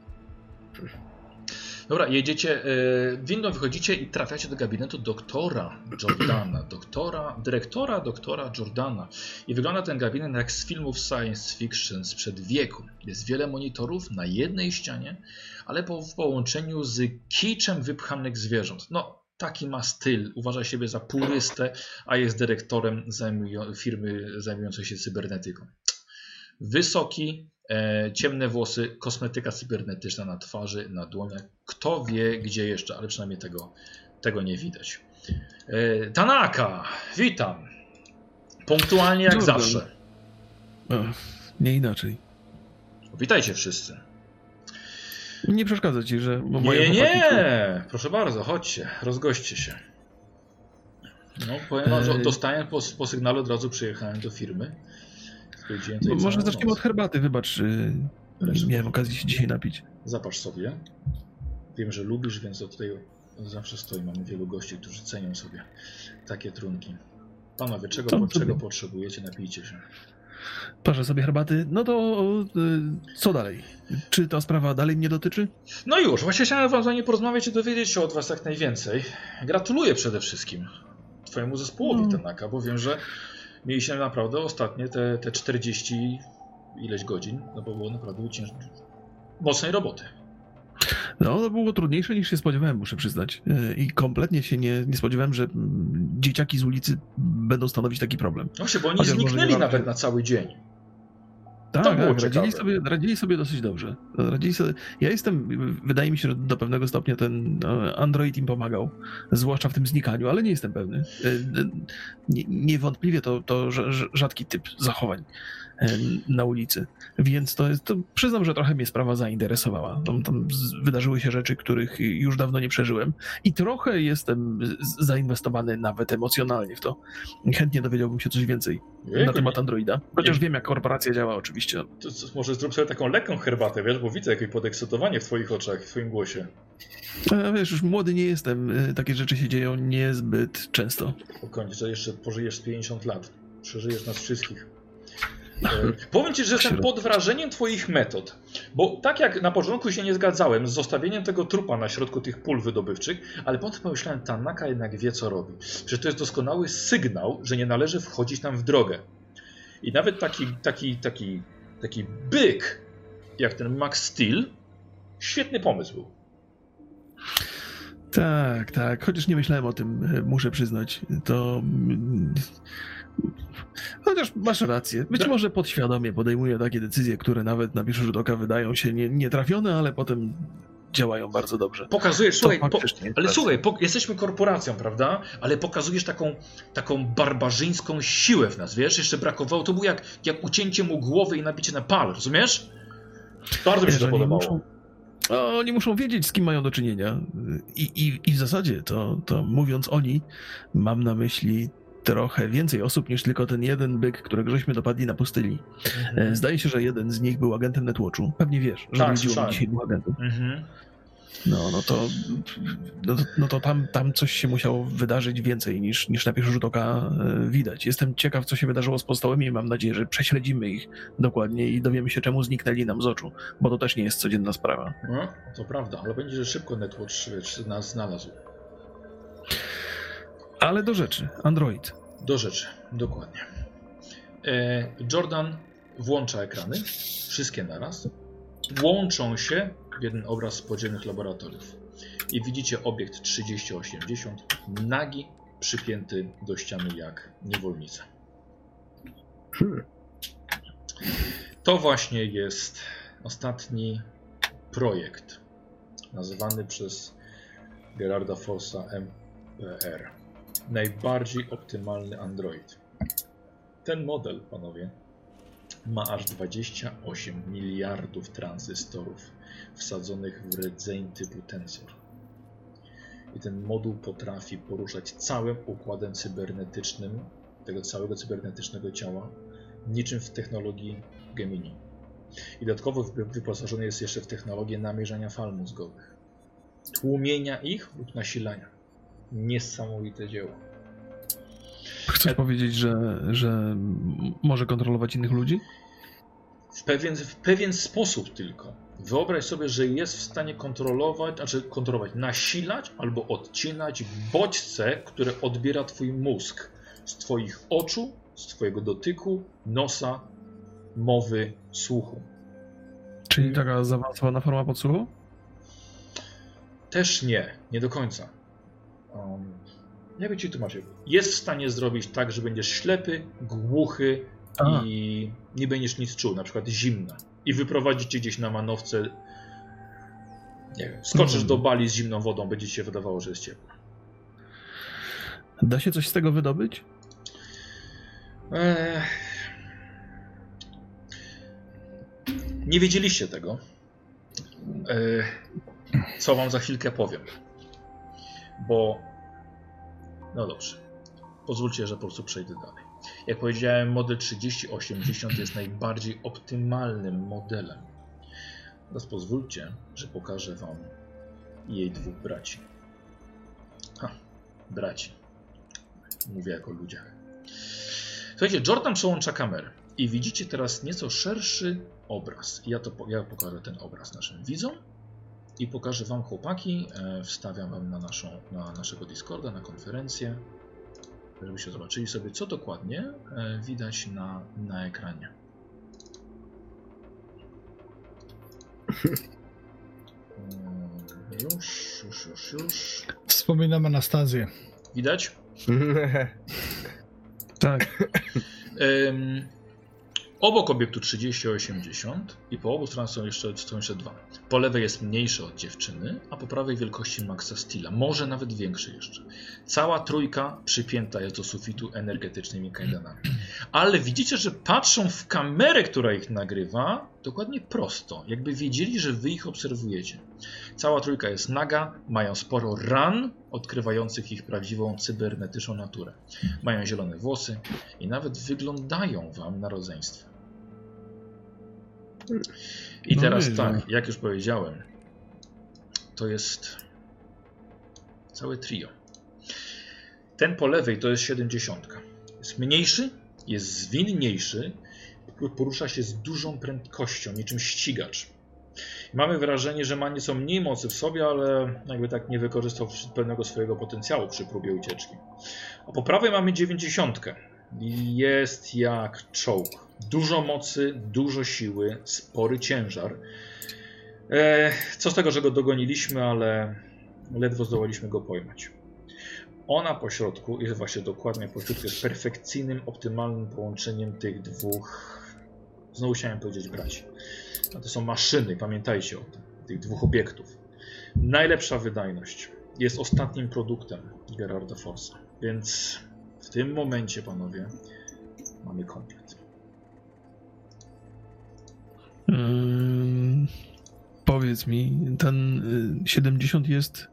Dobra, jedziecie, y, windą wychodzicie i trafiacie do gabinetu doktora Jordana, doktora, dyrektora doktora Jordana. I wygląda ten gabinet jak z filmów science fiction sprzed wieku. Jest wiele monitorów na jednej ścianie, ale po, w połączeniu z kiczem wypchanych zwierząt. No, taki ma styl. Uważa siebie za purystę, a jest dyrektorem zajmują, firmy zajmującej się cybernetyką. Wysoki, e, ciemne włosy, kosmetyka cybernetyczna na twarzy, na dłoniach. Kto wie gdzie jeszcze, ale przynajmniej tego, tego nie widać. E, Tanaka, witam. Punktualnie jak Jordan. zawsze. Ech, nie inaczej. Witajcie wszyscy. Nie przeszkadza ci, że moje Nie, nie, proszę bardzo, chodźcie, rozgoście się. No, powiem wam, że dostałem po, po sygnale od razu przyjechałem do firmy. Tutaj Może zaczniemy od herbaty, wybacz. y, Proszę. Nie miałem okazji się dzisiaj napić. Zapasz sobie. Wiem, że lubisz, więc to tutaj zawsze stoi. Mamy wielu gości, którzy cenią sobie takie trunki. Panowie, czego, sobie? czego potrzebujecie? Napijcie się. Parzę sobie herbaty. No to y, co dalej? Czy ta sprawa dalej mnie dotyczy? No już, właśnie chciałem wam z wami porozmawiać i dowiedzieć się od was jak najwięcej. Gratuluję przede wszystkim twojemu zespołowi No. Tanaka, bo wiem, że mieliście naprawdę ostatnie te, te 40 ileś godzin, no bo było naprawdę cięż... mocnej roboty. No, to było trudniejsze niż się spodziewałem, muszę przyznać. Y, I kompletnie się nie, nie spodziewałem, że mm, dzieciaki z ulicy będą stanowić taki problem. Właśnie, bo oni Chociaż zniknęli nawet na cały dzień. Tak, To było tak radzili, sobie, radzili sobie dosyć dobrze. Radzili sobie... Ja jestem, wydaje mi się, że do pewnego stopnia ten e, Android im pomagał, zwłaszcza w tym znikaniu, ale nie jestem pewny. E, nie- Niewątpliwie to, to rza- rza- rzadki typ zachowań na ulicy. Więc to jest, to przyznam, że trochę mnie sprawa zainteresowała. Tam, tam wydarzyły się rzeczy, których już dawno nie przeżyłem i trochę jestem zainwestowany nawet emocjonalnie w to. Chętnie dowiedziałbym się coś więcej na temat Androida. Chociaż nie- wiem, jak korporacja działa oczywiście. To, co, może zrób sobie taką lekką herbatę, wiesz, bo widzę jakieś podekscytowanie w twoich oczach, w twoim głosie. A wiesz, już młody nie jestem. y, Takie rzeczy się dzieją niezbyt często. Spokojnie, że jeszcze pożyjesz z 50 lat. Przeżyjesz nas wszystkich. E, powiem ci, że jestem pod wrażeniem twoich metod. Bo tak jak na początku się nie zgadzałem z zostawieniem tego trupa na środku tych pól wydobywczych, ale potem pomyślałem, Tanaka jednak wie co robi. Że to jest doskonały sygnał, że nie należy wchodzić nam w drogę. I nawet taki, taki, taki, taki byk, jak ten Max Steel, świetny pomysł był. Tak, tak. Chociaż nie myślałem o tym, y, muszę przyznać. To. Chociaż masz rację. Być Tak. może podświadomie podejmuję takie decyzje, które nawet na pierwszy rzut oka wydają się nie- nietrafione, ale potem działają bardzo dobrze. Pokazujesz, słuchaj, po, ale słuchaj, po, jesteśmy korporacją, prawda? Ale pokazujesz taką, taką barbarzyńską siłę w nas, wiesz? Jeszcze brakowało, to było jak, jak ucięcie mu głowy i nabicie na pal, rozumiesz? Bardzo mi się to podobało. muszą- Oni muszą wiedzieć, z kim mają do czynienia. I, i, i w zasadzie to, to mówiąc oni, mam na myśli trochę więcej osób niż tylko ten jeden byk, którego żeśmy dopadli na pustyni. E, Zdaje się, że jeden z nich był agentem Netwatchu. Pewnie wiesz, że Tak, słyszałem. dzisiaj dwóch agentów. Mhm. No, no to, no, no to tam, tam coś się musiało wydarzyć więcej niż, niż na pierwszy rzut oka e, widać. Jestem ciekaw, co się wydarzyło z pozostałymi i mam nadzieję, że prześledzimy ich dokładnie i dowiemy się, czemu zniknęli nam z oczu, bo to też nie jest codzienna sprawa. No, to prawda, ale będzie, że szybko Netwatch nas znalazł. Ale do rzeczy. Android. Do rzeczy, dokładnie. E, Jordan włącza ekrany, wszystkie naraz. Łączą się w jeden obraz z podziemnych laboratoriów. I widzicie obiekt 3080, nagi, przypięty do ściany jak niewolnica. To właśnie jest ostatni projekt nazywany przez Gerarda Forsa MPR. Najbardziej optymalny Android. Ten model, panowie, ma aż 28 miliardów tranzystorów wsadzonych w rdzeń typu tensor. I ten moduł potrafi poruszać całym układem cybernetycznym tego całego cybernetycznego ciała, niczym w technologii Gemini. I dodatkowo wy- wyposażony jest jeszcze w technologię namierzania fal mózgowych, tłumienia ich lub nasilania. Niesamowite dzieło. Chcesz E- powiedzieć, że, że może kontrolować innych ludzi? W pewien, w pewien sposób tylko. Wyobraź sobie, że jest w stanie kontrolować, znaczy kontrolować, nasilać albo odcinać bodźce, które odbiera twój mózg z twoich oczu, z twojego dotyku, nosa, mowy, słuchu. Czyli taka zaawansowana forma podsłuchu? Też nie, nie do końca. Um, jak by ci tłumaczył? Jest w stanie zrobić tak, że będziesz ślepy, głuchy A. i nie będziesz nic czuł, na przykład zimna. I wyprowadzić cię gdzieś na manowce. Nie wiem, skoczysz Mhm. do bali z zimną wodą, będzie ci się wydawało, że jest ciepło. Da się coś z tego wydobyć? Eee... Nie wiedzieliście tego. Eee... Co wam za chwilkę powiem. Bo. No dobrze. Pozwólcie, że po prostu przejdę dalej. Jak powiedziałem, model 3080 jest najbardziej optymalnym modelem. Teraz pozwólcie, że pokażę wam jej dwóch braci. Ha, braci. Mówię jako ludziach. Słuchajcie, Jordan przełącza kamerę i widzicie teraz nieco szerszy obraz. Ja, to, ja pokażę ten obraz naszym widzom i pokażę wam chłopaki, e, wstawiam wam na, naszą, na naszego Discorda, na konferencję, żebyście zobaczyli sobie, co dokładnie e, widać na, na ekranie. Mm, Już, już, już, już. Wspominam Anastazję. Widać? Tak. Ym, obok obiektu 3080 i po obu stronach są jeszcze, są jeszcze dwa. Po lewej jest mniejszy od dziewczyny, a po prawej wielkości Maxa Steela, może nawet większy jeszcze. Cała trójka przypięta jest do sufitu energetycznymi kajdanami. Ale widzicie, że patrzą w kamerę, która ich nagrywa, dokładnie prosto, jakby wiedzieli, że wy ich obserwujecie. Cała trójka jest naga, mają sporo ran odkrywających ich prawdziwą cybernetyczną naturę. Mają zielone włosy i nawet wyglądają wam na rodzeństwo. I No teraz tak, jak już powiedziałem, to jest całe trio. Ten po lewej to jest 70. Jest mniejszy, jest zwinniejszy, porusza się z dużą prędkością, niczym ścigacz. Mamy wrażenie, że ma nieco mniej mocy w sobie, ale jakby tak nie wykorzystał pełnego swojego potencjału przy próbie ucieczki. A po prawej mamy 90. Jest jak czołg. Dużo mocy, dużo siły, spory ciężar. E, co z tego, że go dogoniliśmy, ale ledwo zdołaliśmy go pojmać. Ona po środku jest właśnie dokładnie po środku, jest perfekcyjnym, optymalnym połączeniem tych dwóch, znowu chciałem powiedzieć braci. A to są maszyny, pamiętajcie o tym, tych dwóch obiektów. Najlepsza wydajność jest ostatnim produktem Gerarda Forsa, więc w tym momencie, panowie, mamy komplet. Ym, Powiedz mi, ten y, 70 jest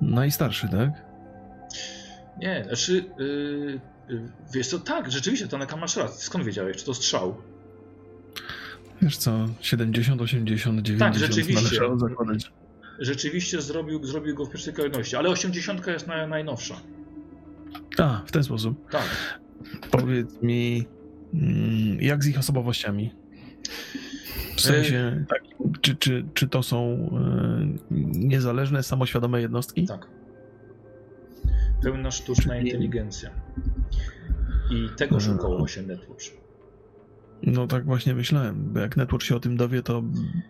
najstarszy, tak? Nie, znaczy, yy, wiesz co, tak, rzeczywiście, Tanaka masz rację. Skąd wiedziałeś, czy to strzał? Wiesz co, 70, 80, 90 Tak, rzeczywiście. zakładać. Rzeczywiście zrobił, zrobił go w pierwszej kolejności, ale 80 jest na, najnowsza. A, w ten sposób. Tak. Powiedz mi, mm, jak z ich osobowościami? W sensie, tak, czy, czy, czy to są y, niezależne, samoświadome jednostki? Tak. Pełna sztuczna inteligencja. I tego Mhm. szukało się Netwatch. No tak właśnie myślałem, jak Network się o tym dowie, to,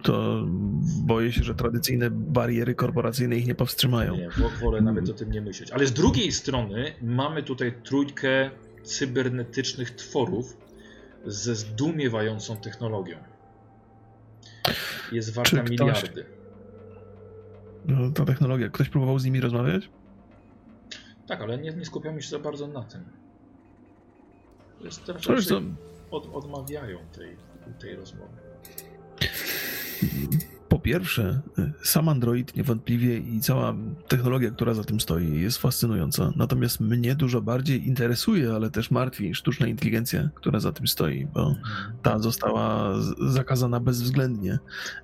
to boję się, że tradycyjne bariery korporacyjne ich nie powstrzymają. Nie, wo- wolę nawet o tym nie myśleć. Ale z drugiej strony mamy tutaj trójkę cybernetycznych tworów ze zdumiewającą technologią. Jest warta ktoś- miliardy. No, ta technologia, ktoś próbował z nimi rozmawiać? Tak, ale nie, nie skupiamy się za bardzo na tym. To jest to, od, odmawiają tej, tej rozmowy. Pierwsze, sam Android niewątpliwie i cała technologia, która za tym stoi, jest fascynująca. Natomiast mnie dużo bardziej interesuje, ale też martwi sztuczna inteligencja, która za tym stoi, bo ta została zakazana bezwzględnie.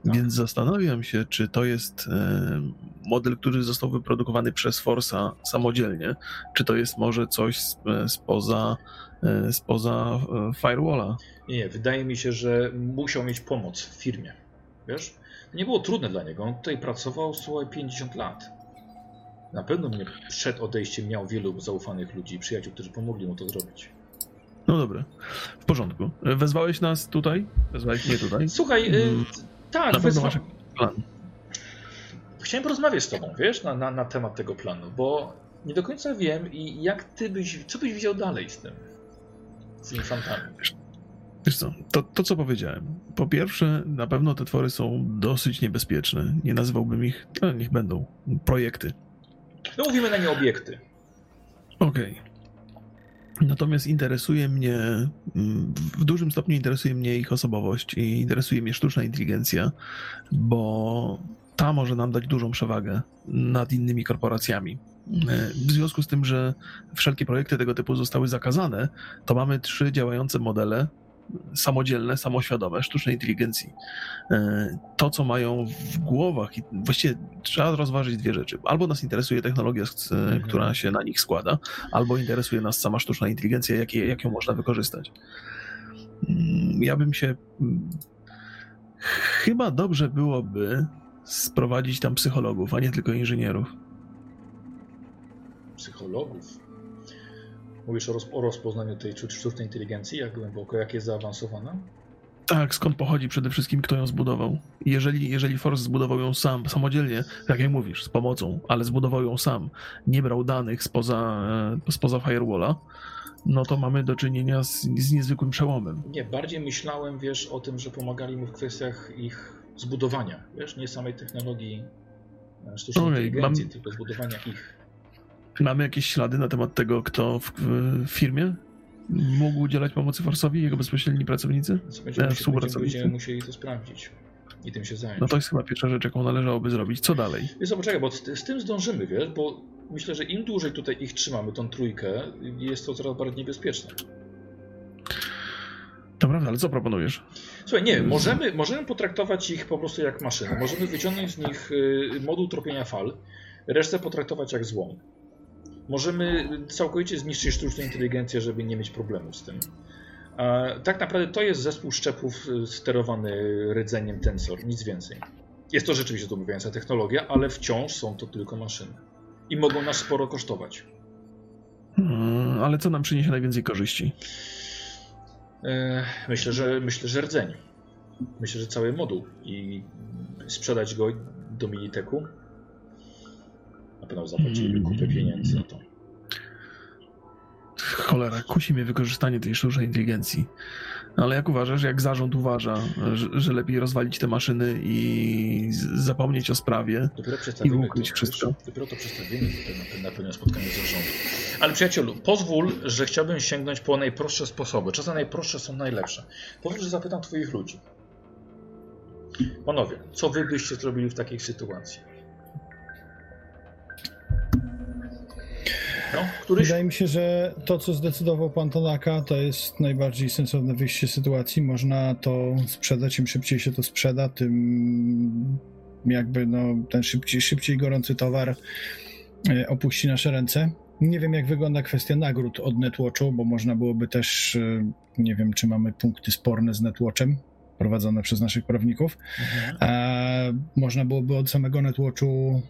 Tak. Więc zastanawiam się, czy to jest e, model, który został wyprodukowany przez Forsa samodzielnie, czy to jest może coś sp- spoza, e, spoza firewalla. Nie, nie, wydaje mi się, że musiał mieć pomoc w firmie. Wiesz? Nie było trudne dla niego. On tutaj pracował słuchaj 50 lat. Na pewno mnie przed odejściem miał wielu zaufanych ludzi, przyjaciół, którzy pomogli mu to zrobić. No dobra, w porządku. Wezwałeś nas tutaj? Wezwałeś mnie tutaj? Słuchaj, y, Mm, tak, Na pewno wezwa- masz jakiś plan. chciałem porozmawiać z tobą, wiesz, na, na, na temat tego planu, bo nie do końca wiem i jak ty byś, co byś widział dalej z tym, z infantami. Wiesz co, to, to co powiedziałem. Po pierwsze, na pewno te twory są dosyć niebezpieczne. Nie nazywałbym ich, no niech będą, projekty. No mówimy na nie obiekty. Okej. Natomiast interesuje mnie, w dużym stopniu interesuje mnie ich osobowość i interesuje mnie sztuczna inteligencja, bo ta może nam dać dużą przewagę nad innymi korporacjami. W związku z tym, że wszelkie projekty tego typu zostały zakazane, to mamy trzy działające modele samodzielne, samoświadome sztucznej inteligencji. E, To, co mają w głowach, i właściwie trzeba rozważyć dwie rzeczy. Albo nas interesuje technologia, z- Mhm. która się na nich składa, albo interesuje nas sama sztuczna inteligencja, jak, je- jak ją można wykorzystać. Mm, Ja bym się. mm, Chyba dobrze byłoby sprowadzić tam psychologów, a nie tylko inżynierów. psychologów. Mówisz o, roz, o rozpoznaniu tej sztucznej inteligencji, jak głęboko, jak jest zaawansowana? Tak, skąd pochodzi przede wszystkim, kto ją zbudował. Jeżeli, jeżeli Force zbudował ją sam, samodzielnie, tak jak mówisz, z pomocą, ale zbudował ją sam, nie brał danych spoza, e, spoza firewalla, no to mamy do czynienia z, z niezwykłym przełomem. Nie, bardziej myślałem, wiesz, o tym, że pomagali mu w kwestiach ich zbudowania, wiesz, nie samej technologii e, sztucznej Okej, inteligencji, mam- tylko zbudowania ich. Mamy jakieś ślady na temat tego, kto w, w firmie mógł udzielać pomocy Force'owi, jego bezpośredni pracownicy? Będziemy, E, współpracownicy? będziemy musieli to sprawdzić i tym się zająć. No to jest chyba pierwsza rzecz, jaką należałoby zrobić. Co dalej? Wiesz co, poczekaj, bo z, z tym zdążymy, wiesz, bo myślę, że im dłużej tutaj ich trzymamy, tą trójkę, jest to coraz bardziej niebezpieczne. To prawda, ale co proponujesz? Słuchaj, nie, możemy, możemy potraktować ich po prostu jak maszynę. Możemy wyciągnąć z nich y, moduł tropienia fal, resztę potraktować jak złom. Możemy całkowicie zniszczyć sztuczną inteligencję, żeby nie mieć problemu z tym. A tak naprawdę to jest zespół szczepów y, sterowany rdzeniem Tensor, nic więcej. Jest to rzeczywiście zdobyająca technologia, ale wciąż są to tylko maszyny. I mogą nas sporo kosztować. Hmm, ale co nam przyniesie najwięcej korzyści? E, Myślę, że myślę, że rdzeń. Myślę, że cały moduł i sprzedać go do Militeku. Na pewno zapłaciliby kupę pieniędzy na to. Cholera, kusi mnie wykorzystanie tej sztucznej inteligencji. Ale jak uważasz, jak zarząd uważa, że, że lepiej rozwalić te maszyny i z- zapomnieć o sprawie? I ukryć to, wszystko. Dopiero to przedstawimy na, na pewnym spotkaniu zarządu. Ale przyjacielu, pozwól, że chciałbym sięgnąć po najprostsze sposoby. Czasem najprostsze są najlepsze. Pozwól, że zapytam twoich ludzi. Panowie, co wy byście zrobili w takiej sytuacji? No, któryś? Wydaje mi się, że to, co zdecydował pan Tanaka, to jest najbardziej sensowne wyjście z sytuacji. Można to sprzedać, im szybciej się to sprzeda, tym jakby no, ten szybciej, szybciej gorący towar e, opuści nasze ręce. Nie wiem, jak wygląda kwestia nagród od Netwatchu, bo można byłoby też, e, nie wiem, czy mamy punkty sporne z Netwatchem prowadzone przez naszych prawników. Mhm. Można byłoby od samego Netwatchu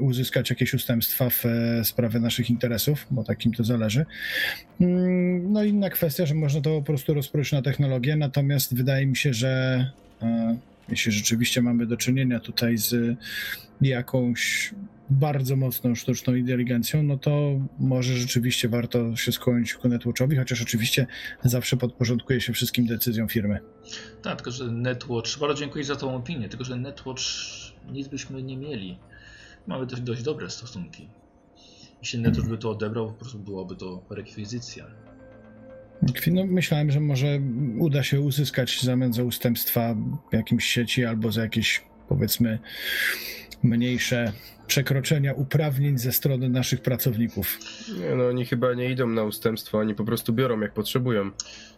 uzyskać jakieś ustępstwa w e, sprawie naszych interesów, bo takim to zależy. Mm, No i inna kwestia, że można to po prostu rozproszyć na technologię, natomiast wydaje mi się, że e, jeśli rzeczywiście mamy do czynienia tutaj z jakąś bardzo mocną sztuczną inteligencją, no to może rzeczywiście warto się skłonić ku Netwatchowi, chociaż oczywiście zawsze podporządkuje się wszystkim decyzjom firmy. Tak, tylko że Netwatch, bardzo dziękuję za tą opinię, tylko że Netwatch nic byśmy nie mieli. Mamy dość, dość dobre stosunki. Jeśli Netwatch by to odebrał, po prostu byłaby to rekwizycja. No, myślałem, że może uda się uzyskać w zamian za ustępstwa w jakimś sieci albo za jakieś powiedzmy mniejsze przekroczenia uprawnień ze strony naszych pracowników. Nie, no oni chyba nie idą na ustępstwo, oni po prostu biorą jak potrzebują.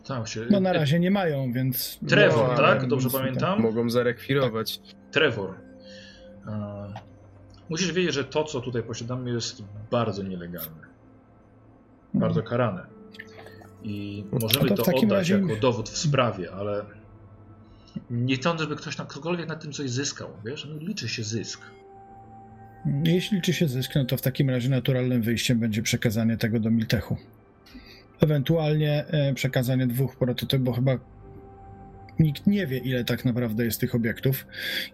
Tak, się... No na razie nie mają, więc... Trevor, No, tak? Dobrze pamiętam? Mogą zarekwirować. Trevor. Musisz wiedzieć, że to, co tutaj posiadamy, jest bardzo nielegalne. Bardzo karane. I możemy to oddać razie- jako dowód w sprawie, ale nie sądzę, żeby ktoś na ktokolwiek na tym coś zyskał. Wiesz, no, liczy się zysk. Jeśli liczy się zysk, no to w takim razie naturalnym wyjściem będzie przekazanie tego do Miltechu. Ewentualnie e, przekazanie dwóch prototypów, bo chyba nikt nie wie, ile tak naprawdę jest tych obiektów.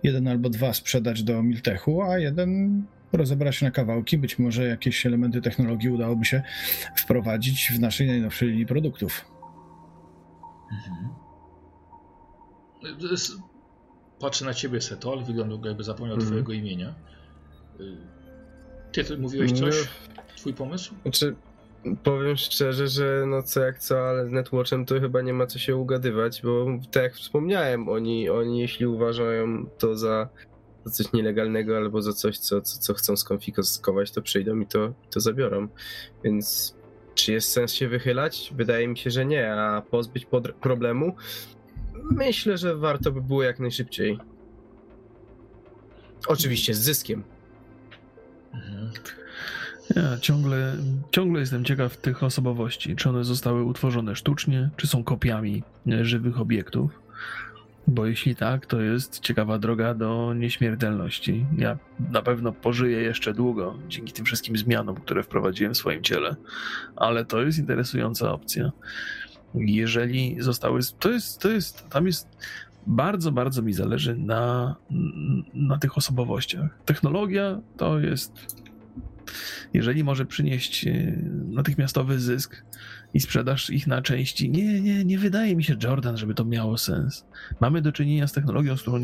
Jeden albo dwa sprzedać do Miltechu, a jeden rozebrać na kawałki. Być może jakieś elementy technologii udałoby się wprowadzić w naszej najnowszej linii produktów. Mhm. Patrzę na ciebie, Seto, ale wygląda jakby zapomniał Mhm. twojego imienia. Y, Ty, ty mówiłeś coś? No. Twój pomysł? Znaczy, powiem szczerze, że no co jak co, ale z Netwatchem to chyba nie ma co się ugadywać, bo tak jak wspomniałem, oni, oni jeśli uważają to za, za coś nielegalnego albo za coś, co, co, co chcą skonfiskować, to przyjdą i to, to zabiorą. Więc czy jest sens się wychylać? Wydaje mi się, że nie, a pozbyć problemu? Myślę, że warto by było jak najszybciej. Oczywiście z zyskiem. Mhm. Ja ciągle, ciągle jestem ciekaw tych osobowości. Czy one zostały utworzone sztucznie, czy są kopiami e, żywych obiektów? Bo jeśli tak, to jest ciekawa droga do nieśmiertelności. Ja na pewno pożyję jeszcze długo dzięki tym wszystkim zmianom, które wprowadziłem w swoim ciele, ale to jest interesująca opcja. Jeżeli zostały. To jest, to jest. Tam jest. Bardzo, bardzo mi zależy na, na tych osobowościach. Technologia to jest jeżeli może przynieść e, natychmiastowy zysk i sprzedaż ich na części, nie, nie, nie wydaje mi się, Jordan, żeby to miało sens. Mamy do czynienia z technologią, z którą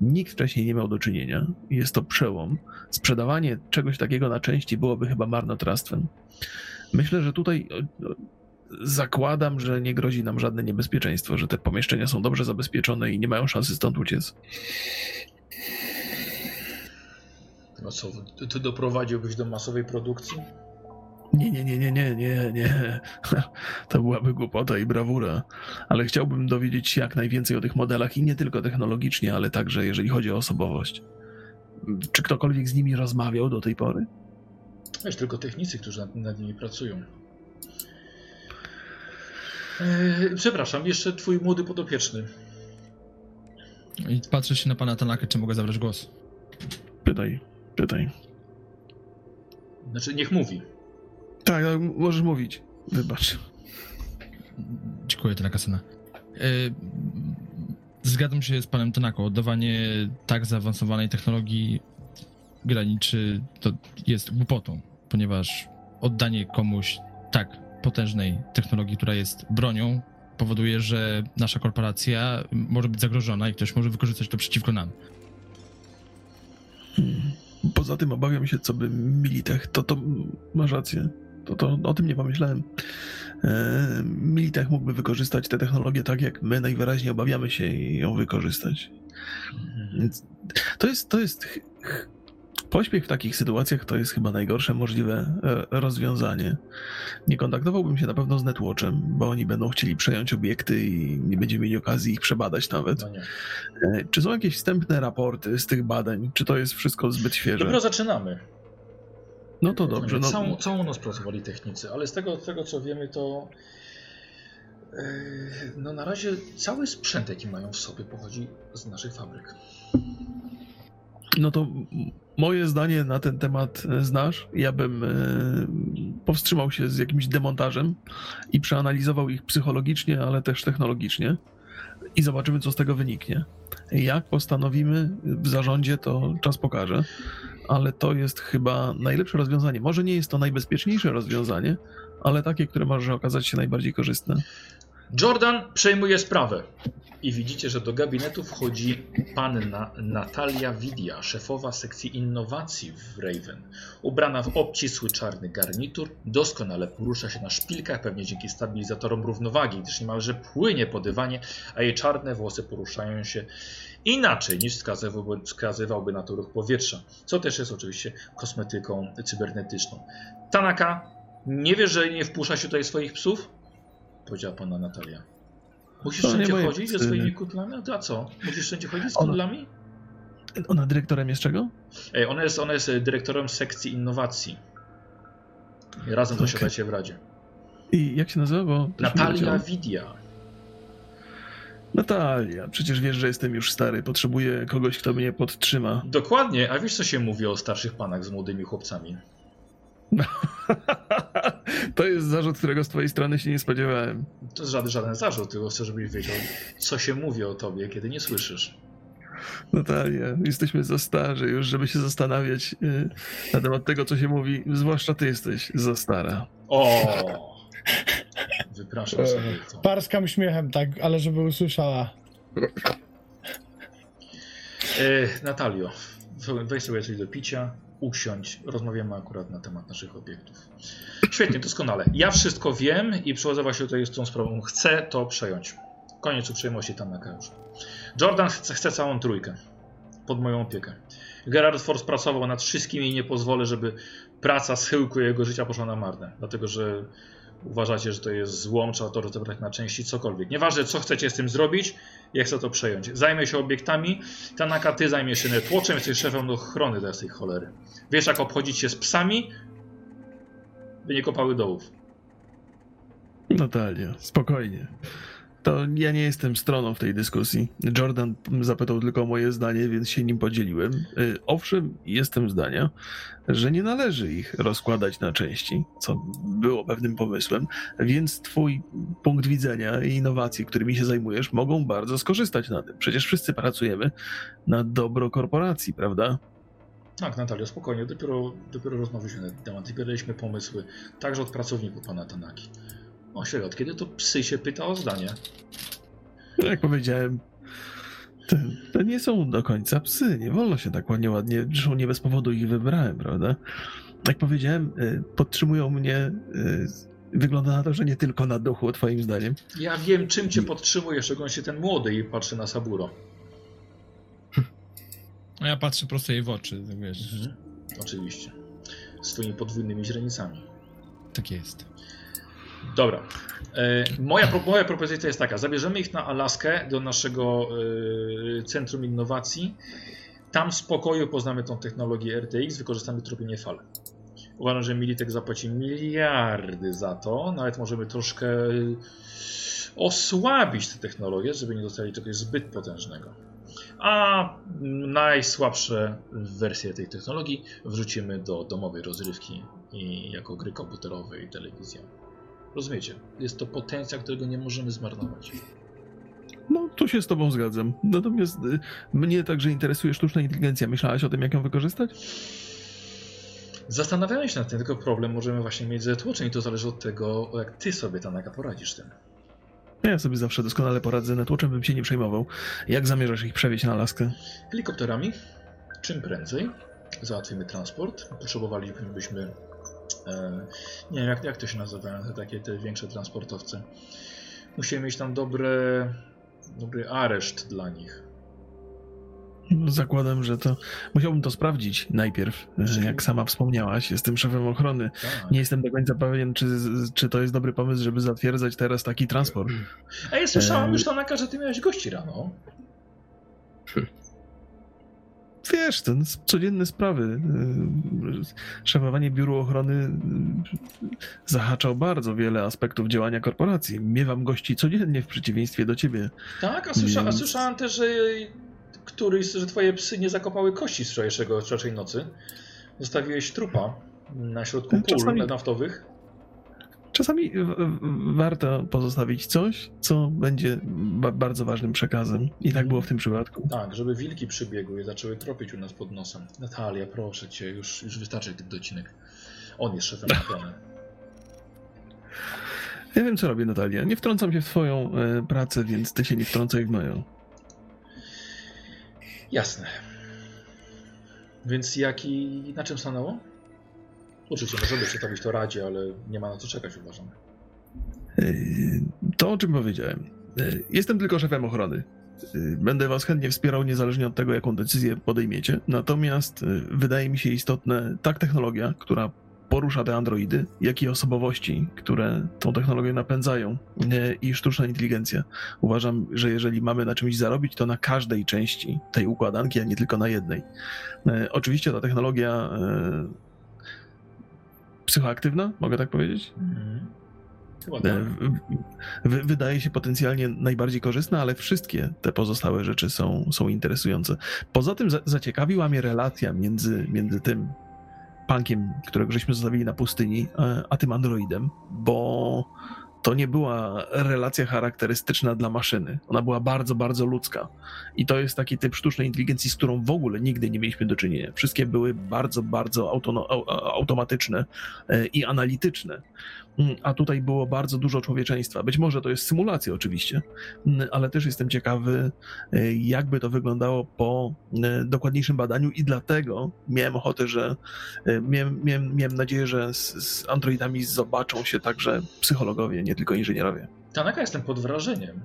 nikt wcześniej nie miał do czynienia. Jest to przełom. Sprzedawanie czegoś takiego na części byłoby chyba marnotrawstwem. Myślę, że tutaj zakładam, że nie grozi nam żadne niebezpieczeństwo, że te pomieszczenia są dobrze zabezpieczone i nie mają szansy stąd uciec. No co, ty, ty doprowadziłbyś do masowej produkcji? Nie, nie, nie, nie, nie, nie, nie. To byłaby głupota i brawura. Ale chciałbym dowiedzieć się jak najwięcej o tych modelach i nie tylko technologicznie, ale także jeżeli chodzi o osobowość. Czy ktokolwiek z nimi rozmawiał do tej pory? Wiesz, tylko technicy, którzy nad, nad nimi pracują. Eee, przepraszam, jeszcze twój młody podopieczny. I patrzę się na pana Tanakę, czy mogę zabrać głos. Pytaj, pytaj. Znaczy, niech mówi. Tak, tak, możesz mówić. Wybacz. Dziękuję, Tanaka-sana. Yy, Zgadzam się z panem Tanako. Oddawanie tak zaawansowanej technologii graniczy to jest głupotą, ponieważ oddanie komuś tak potężnej technologii, która jest bronią, powoduje, że nasza korporacja może być zagrożona i ktoś może wykorzystać to przeciwko nam. Hmm. Poza tym obawiam się, co by Militech, to to masz rację. To, to o tym nie pomyślałem. e, Militech mógłby wykorzystać tę technologię tak, jak my najwyraźniej obawiamy się ją wykorzystać. To jest, to jest pośpiech w takich sytuacjach to jest chyba najgorsze możliwe e, rozwiązanie. Nie kontaktowałbym się na pewno z Netwatchem, bo oni będą chcieli przejąć obiekty i nie będziemy mieli okazji ich przebadać nawet. No. E, Czy są jakieś wstępne raporty z tych badań? Czy to jest wszystko zbyt świeże? Dopiero zaczynamy. No to dobrze. No, Całą, całą noc pracowali technicy, ale z tego, z tego co wiemy, to yy, no na razie cały sprzęt, jaki mają w sobie, pochodzi z naszych fabryk. No to moje zdanie na ten temat e, znasz. Ja bym e, powstrzymał się z jakimś demontażem i przeanalizował ich psychologicznie, ale też technologicznie i zobaczymy, co z tego wyniknie. Jak postanowimy w zarządzie, to czas pokaże, ale to jest chyba najlepsze rozwiązanie. Może nie jest to najbezpieczniejsze rozwiązanie, ale takie, które może okazać się najbardziej korzystne. Jordan przejmuje sprawę. I widzicie, że do gabinetu wchodzi panna Natalia Widia, szefowa sekcji innowacji w Raven. Ubrana w obcisły czarny garnitur, doskonale porusza się na szpilkach, pewnie dzięki stabilizatorom równowagi, gdyż niemalże płynie po dywanie, a jej czarne włosy poruszają się inaczej niż wskazywałby, wskazywałby na to ruch powietrza, co też jest oczywiście kosmetyką cybernetyczną. Tanaka, nie wiesz, że nie wpuszcza się tutaj swoich psów? Powiedziała pana Natalia. Musisz To nie wszędzie chodzić ze swoimi kutlami? A to co? Musisz wszędzie chodzić z Ona- kutlami? Ona dyrektorem jest czego? Ej, ona jest, ona jest dyrektorem sekcji innowacji. I razem Okej. zasiadacie w Radzie. I jak się nazywa? Bo Natalia. Widia. Natalia, przecież wiesz, że jestem już stary, potrzebuję kogoś, kto mnie podtrzyma. Dokładnie, a wiesz co się mówi o starszych panach z młodymi chłopcami? to jest zarzut, którego z twojej strony się nie spodziewałem. To jest żaden, żaden zarzut, tylko chcę, żebyś wiedział, co się mówi o tobie, kiedy nie słyszysz. Natalia, jesteśmy za starzy już, żeby się zastanawiać y, na temat tego, co się mówi, zwłaszcza ty jesteś za stara. O! Wypraszam sobie to. Parskam śmiechem, tak, ale żeby usłyszała. E, Natalio, weź sobie coś do picia, usiądź, rozmawiamy akurat na temat naszych obiektów. Świetnie, doskonale. Ja wszystko wiem i przychodzę się tutaj z tą sprawą. Chcę to przejąć. Koniec uprzejmości Tanaka już. Jordan chce, chce całą trójkę. Pod moją opiekę. Gerard Force pracował nad wszystkim i nie pozwolę, żeby praca schyłku jego życia poszła na marne. Dlatego, że uważacie, że to jest złom, trzeba to rozebrać na części, cokolwiek. Nieważne, co chcecie z tym zrobić, ja chcę to przejąć. Zajmę się obiektami, Tanaka, ty zajmiesz się netwatchem, jesteś szefem ochrony dla tej cholery. Wiesz, jak obchodzić się z psami, by nie kopały dołów. Natalia, spokojnie. To ja nie jestem stroną w tej dyskusji. Jordan zapytał tylko o moje zdanie, więc się nim podzieliłem. Y, Owszem, jestem zdania, że nie należy ich rozkładać na części, co było pewnym pomysłem, więc twój punkt widzenia i innowacje, którymi się zajmujesz, mogą bardzo skorzystać na tym. Przecież wszyscy pracujemy na dobro korporacji, prawda? Tak, Natalio, spokojnie, dopiero, dopiero rozmawialiśmy na ten temat, dopiero daliśmy pomysły, także od pracowników pana Tanaki. O, serio, od kiedy to psy się pyta o zdanie? Jak powiedziałem, to, to nie są do końca psy. Nie wolno się tak ładnie, ładnie. Zresztą nie bez powodu ich wybrałem, prawda? Jak powiedziałem, y, podtrzymują mnie. y, Wygląda na to, że nie tylko na duchu, twoim zdaniem. Ja wiem, czym cię podtrzymuje, szczególnie ten młody i patrzy na Saburo. A ja patrzę prosto jej w oczy, tak wiesz, Mhm. Oczywiście. Z twoimi podwójnymi źrenicami. tak jest. Dobra. E, moja, moja propozycja jest taka. Zabierzemy ich na Alaskę do naszego e, Centrum Innowacji. Tam w spokoju poznamy tą technologię RTX, wykorzystamy tropienie fal. Uważam, że Militek zapłaci miliardy za to. Nawet możemy troszkę osłabić tę technologię, żeby nie dostali czegoś zbyt potężnego. A najsłabsze wersje tej technologii wrzucimy do domowej rozrywki i jako gry komputerowe i telewizja. Rozumiecie? Jest to potencjał, którego nie możemy zmarnować. No, tu się z tobą zgadzam. Natomiast y, mnie także interesuje sztuczna inteligencja. Myślałaś o tym, jak ją wykorzystać? Zastanawiałem się nad tym, tylko problem możemy właśnie mieć ze tłoczeń i to zależy od tego, jak ty sobie, Tanaka, poradzisz tym. Ja sobie zawsze doskonale poradzę. Netwatchem bym się nie przejmował. Jak zamierzasz ich przewieźć na Alaskę? Helikopterami, czym prędzej, załatwimy transport. Potrzebowalibyśmy nie wiem, jak, jak to się nazywają, te takie te większe transportowce. Musimy mieć tam dobre, dobry areszt dla nich. Zakładam, że to. Musiałbym to sprawdzić najpierw. e, Jak sama wspomniałaś, jestem szefem ochrony. Tak. Nie jestem do końca pewien, czy, czy to jest dobry pomysł, żeby zatwierdzać teraz taki transport. A ja słyszałem E, już Tanaka, że ty miałeś gości rano. Wiesz, to codzienne sprawy. y, Szefowanie biuru ochrony y, zahacza o bardzo wiele aspektów działania korporacji. Miewam gości codziennie w przeciwieństwie do ciebie. Tak, a, słysza, a Więc- słyszałem też, że któryś, że twoje psy nie zakopały kości z wczorajszego, wczorajszej nocy. Zostawiłeś trupa na środku Czasami- naftowych. Czasami warto pozostawić coś, co będzie ba- bardzo ważnym przekazem. I tak było w tym przypadku. Tak, żeby wilki przybiegły i zaczęły tropić u nas pod nosem. Natalia, proszę cię, już, już wystarczy tych docinek. On jest szefem ochrony. Ja wiem, co robię, Natalia. Nie wtrącam się w twoją e, pracę, więc ty się nie wtrącaj w moją. Jasne. Więc jaki, na czym stanęło? Oczywiście możemy przedstawić to Radzie, ale nie ma na co czekać, uważam. E, To, o czym powiedziałem. E, Jestem tylko szefem ochrony. E, Będę was chętnie wspierał, niezależnie od tego, jaką decyzję podejmiecie. Natomiast wydaje mi się istotne tak technologia, która porusza te androidy, jak i osobowości, które tą technologię napędzają i sztuczna inteligencja. Uważam, że jeżeli mamy na czymś zarobić, to na każdej części tej układanki, a nie tylko na jednej. Oczywiście ta technologia psychoaktywna, mogę tak powiedzieć? Mhm. Chyba E, tak. w- wy- wydaje się potencjalnie najbardziej korzystna, ale wszystkie te pozostałe rzeczy są, są interesujące. Poza tym za, zaciekawiła mnie relacja między, między tym punkiem, którego żeśmy zostawili na pustyni, e, a tym androidem, bo to nie była relacja charakterystyczna dla maszyny. Ona była bardzo, bardzo ludzka. I to jest taki typ sztucznej inteligencji, z którą w ogóle nigdy nie mieliśmy do czynienia. Wszystkie były bardzo, bardzo automatyczne e, i analityczne. Mm, A tutaj było bardzo dużo człowieczeństwa. Być może to jest symulacja, oczywiście, mm, ale też jestem ciekawy, e, jakby to wyglądało po e, dokładniejszym badaniu, i dlatego miałem ochotę, że e, miałem, miałem, miałem nadzieję, że z, z androidami zobaczą się także psychologowie, nie tylko inżynierowie. Tanaka jestem pod wrażeniem.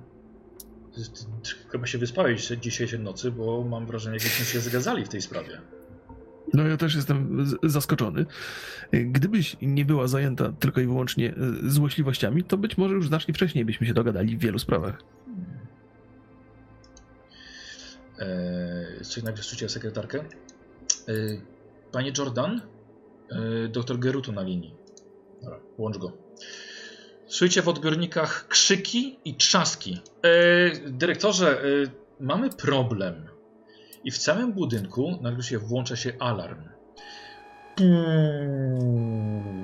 Chyba się wyspałeś dzisiejszej nocy, bo mam wrażenie, jakbyśmy się zgadzali w tej sprawie. No ja też jestem zaskoczony. E, Gdybyś nie była zajęta tylko i wyłącznie e, złośliwościami, to być może już znacznie wcześniej byśmy się dogadali w wielu sprawach. Eee, coś nagle słyszycie sekretarkę. Eee, Panie Jordan, eee, doktor Gerutu na linii. Dobra, łącz go. Słyszycie w odbiornikach krzyki i trzaski. Eee, dyrektorze, eee, mamy problem. I w całym budynku nagle się włącza się alarm.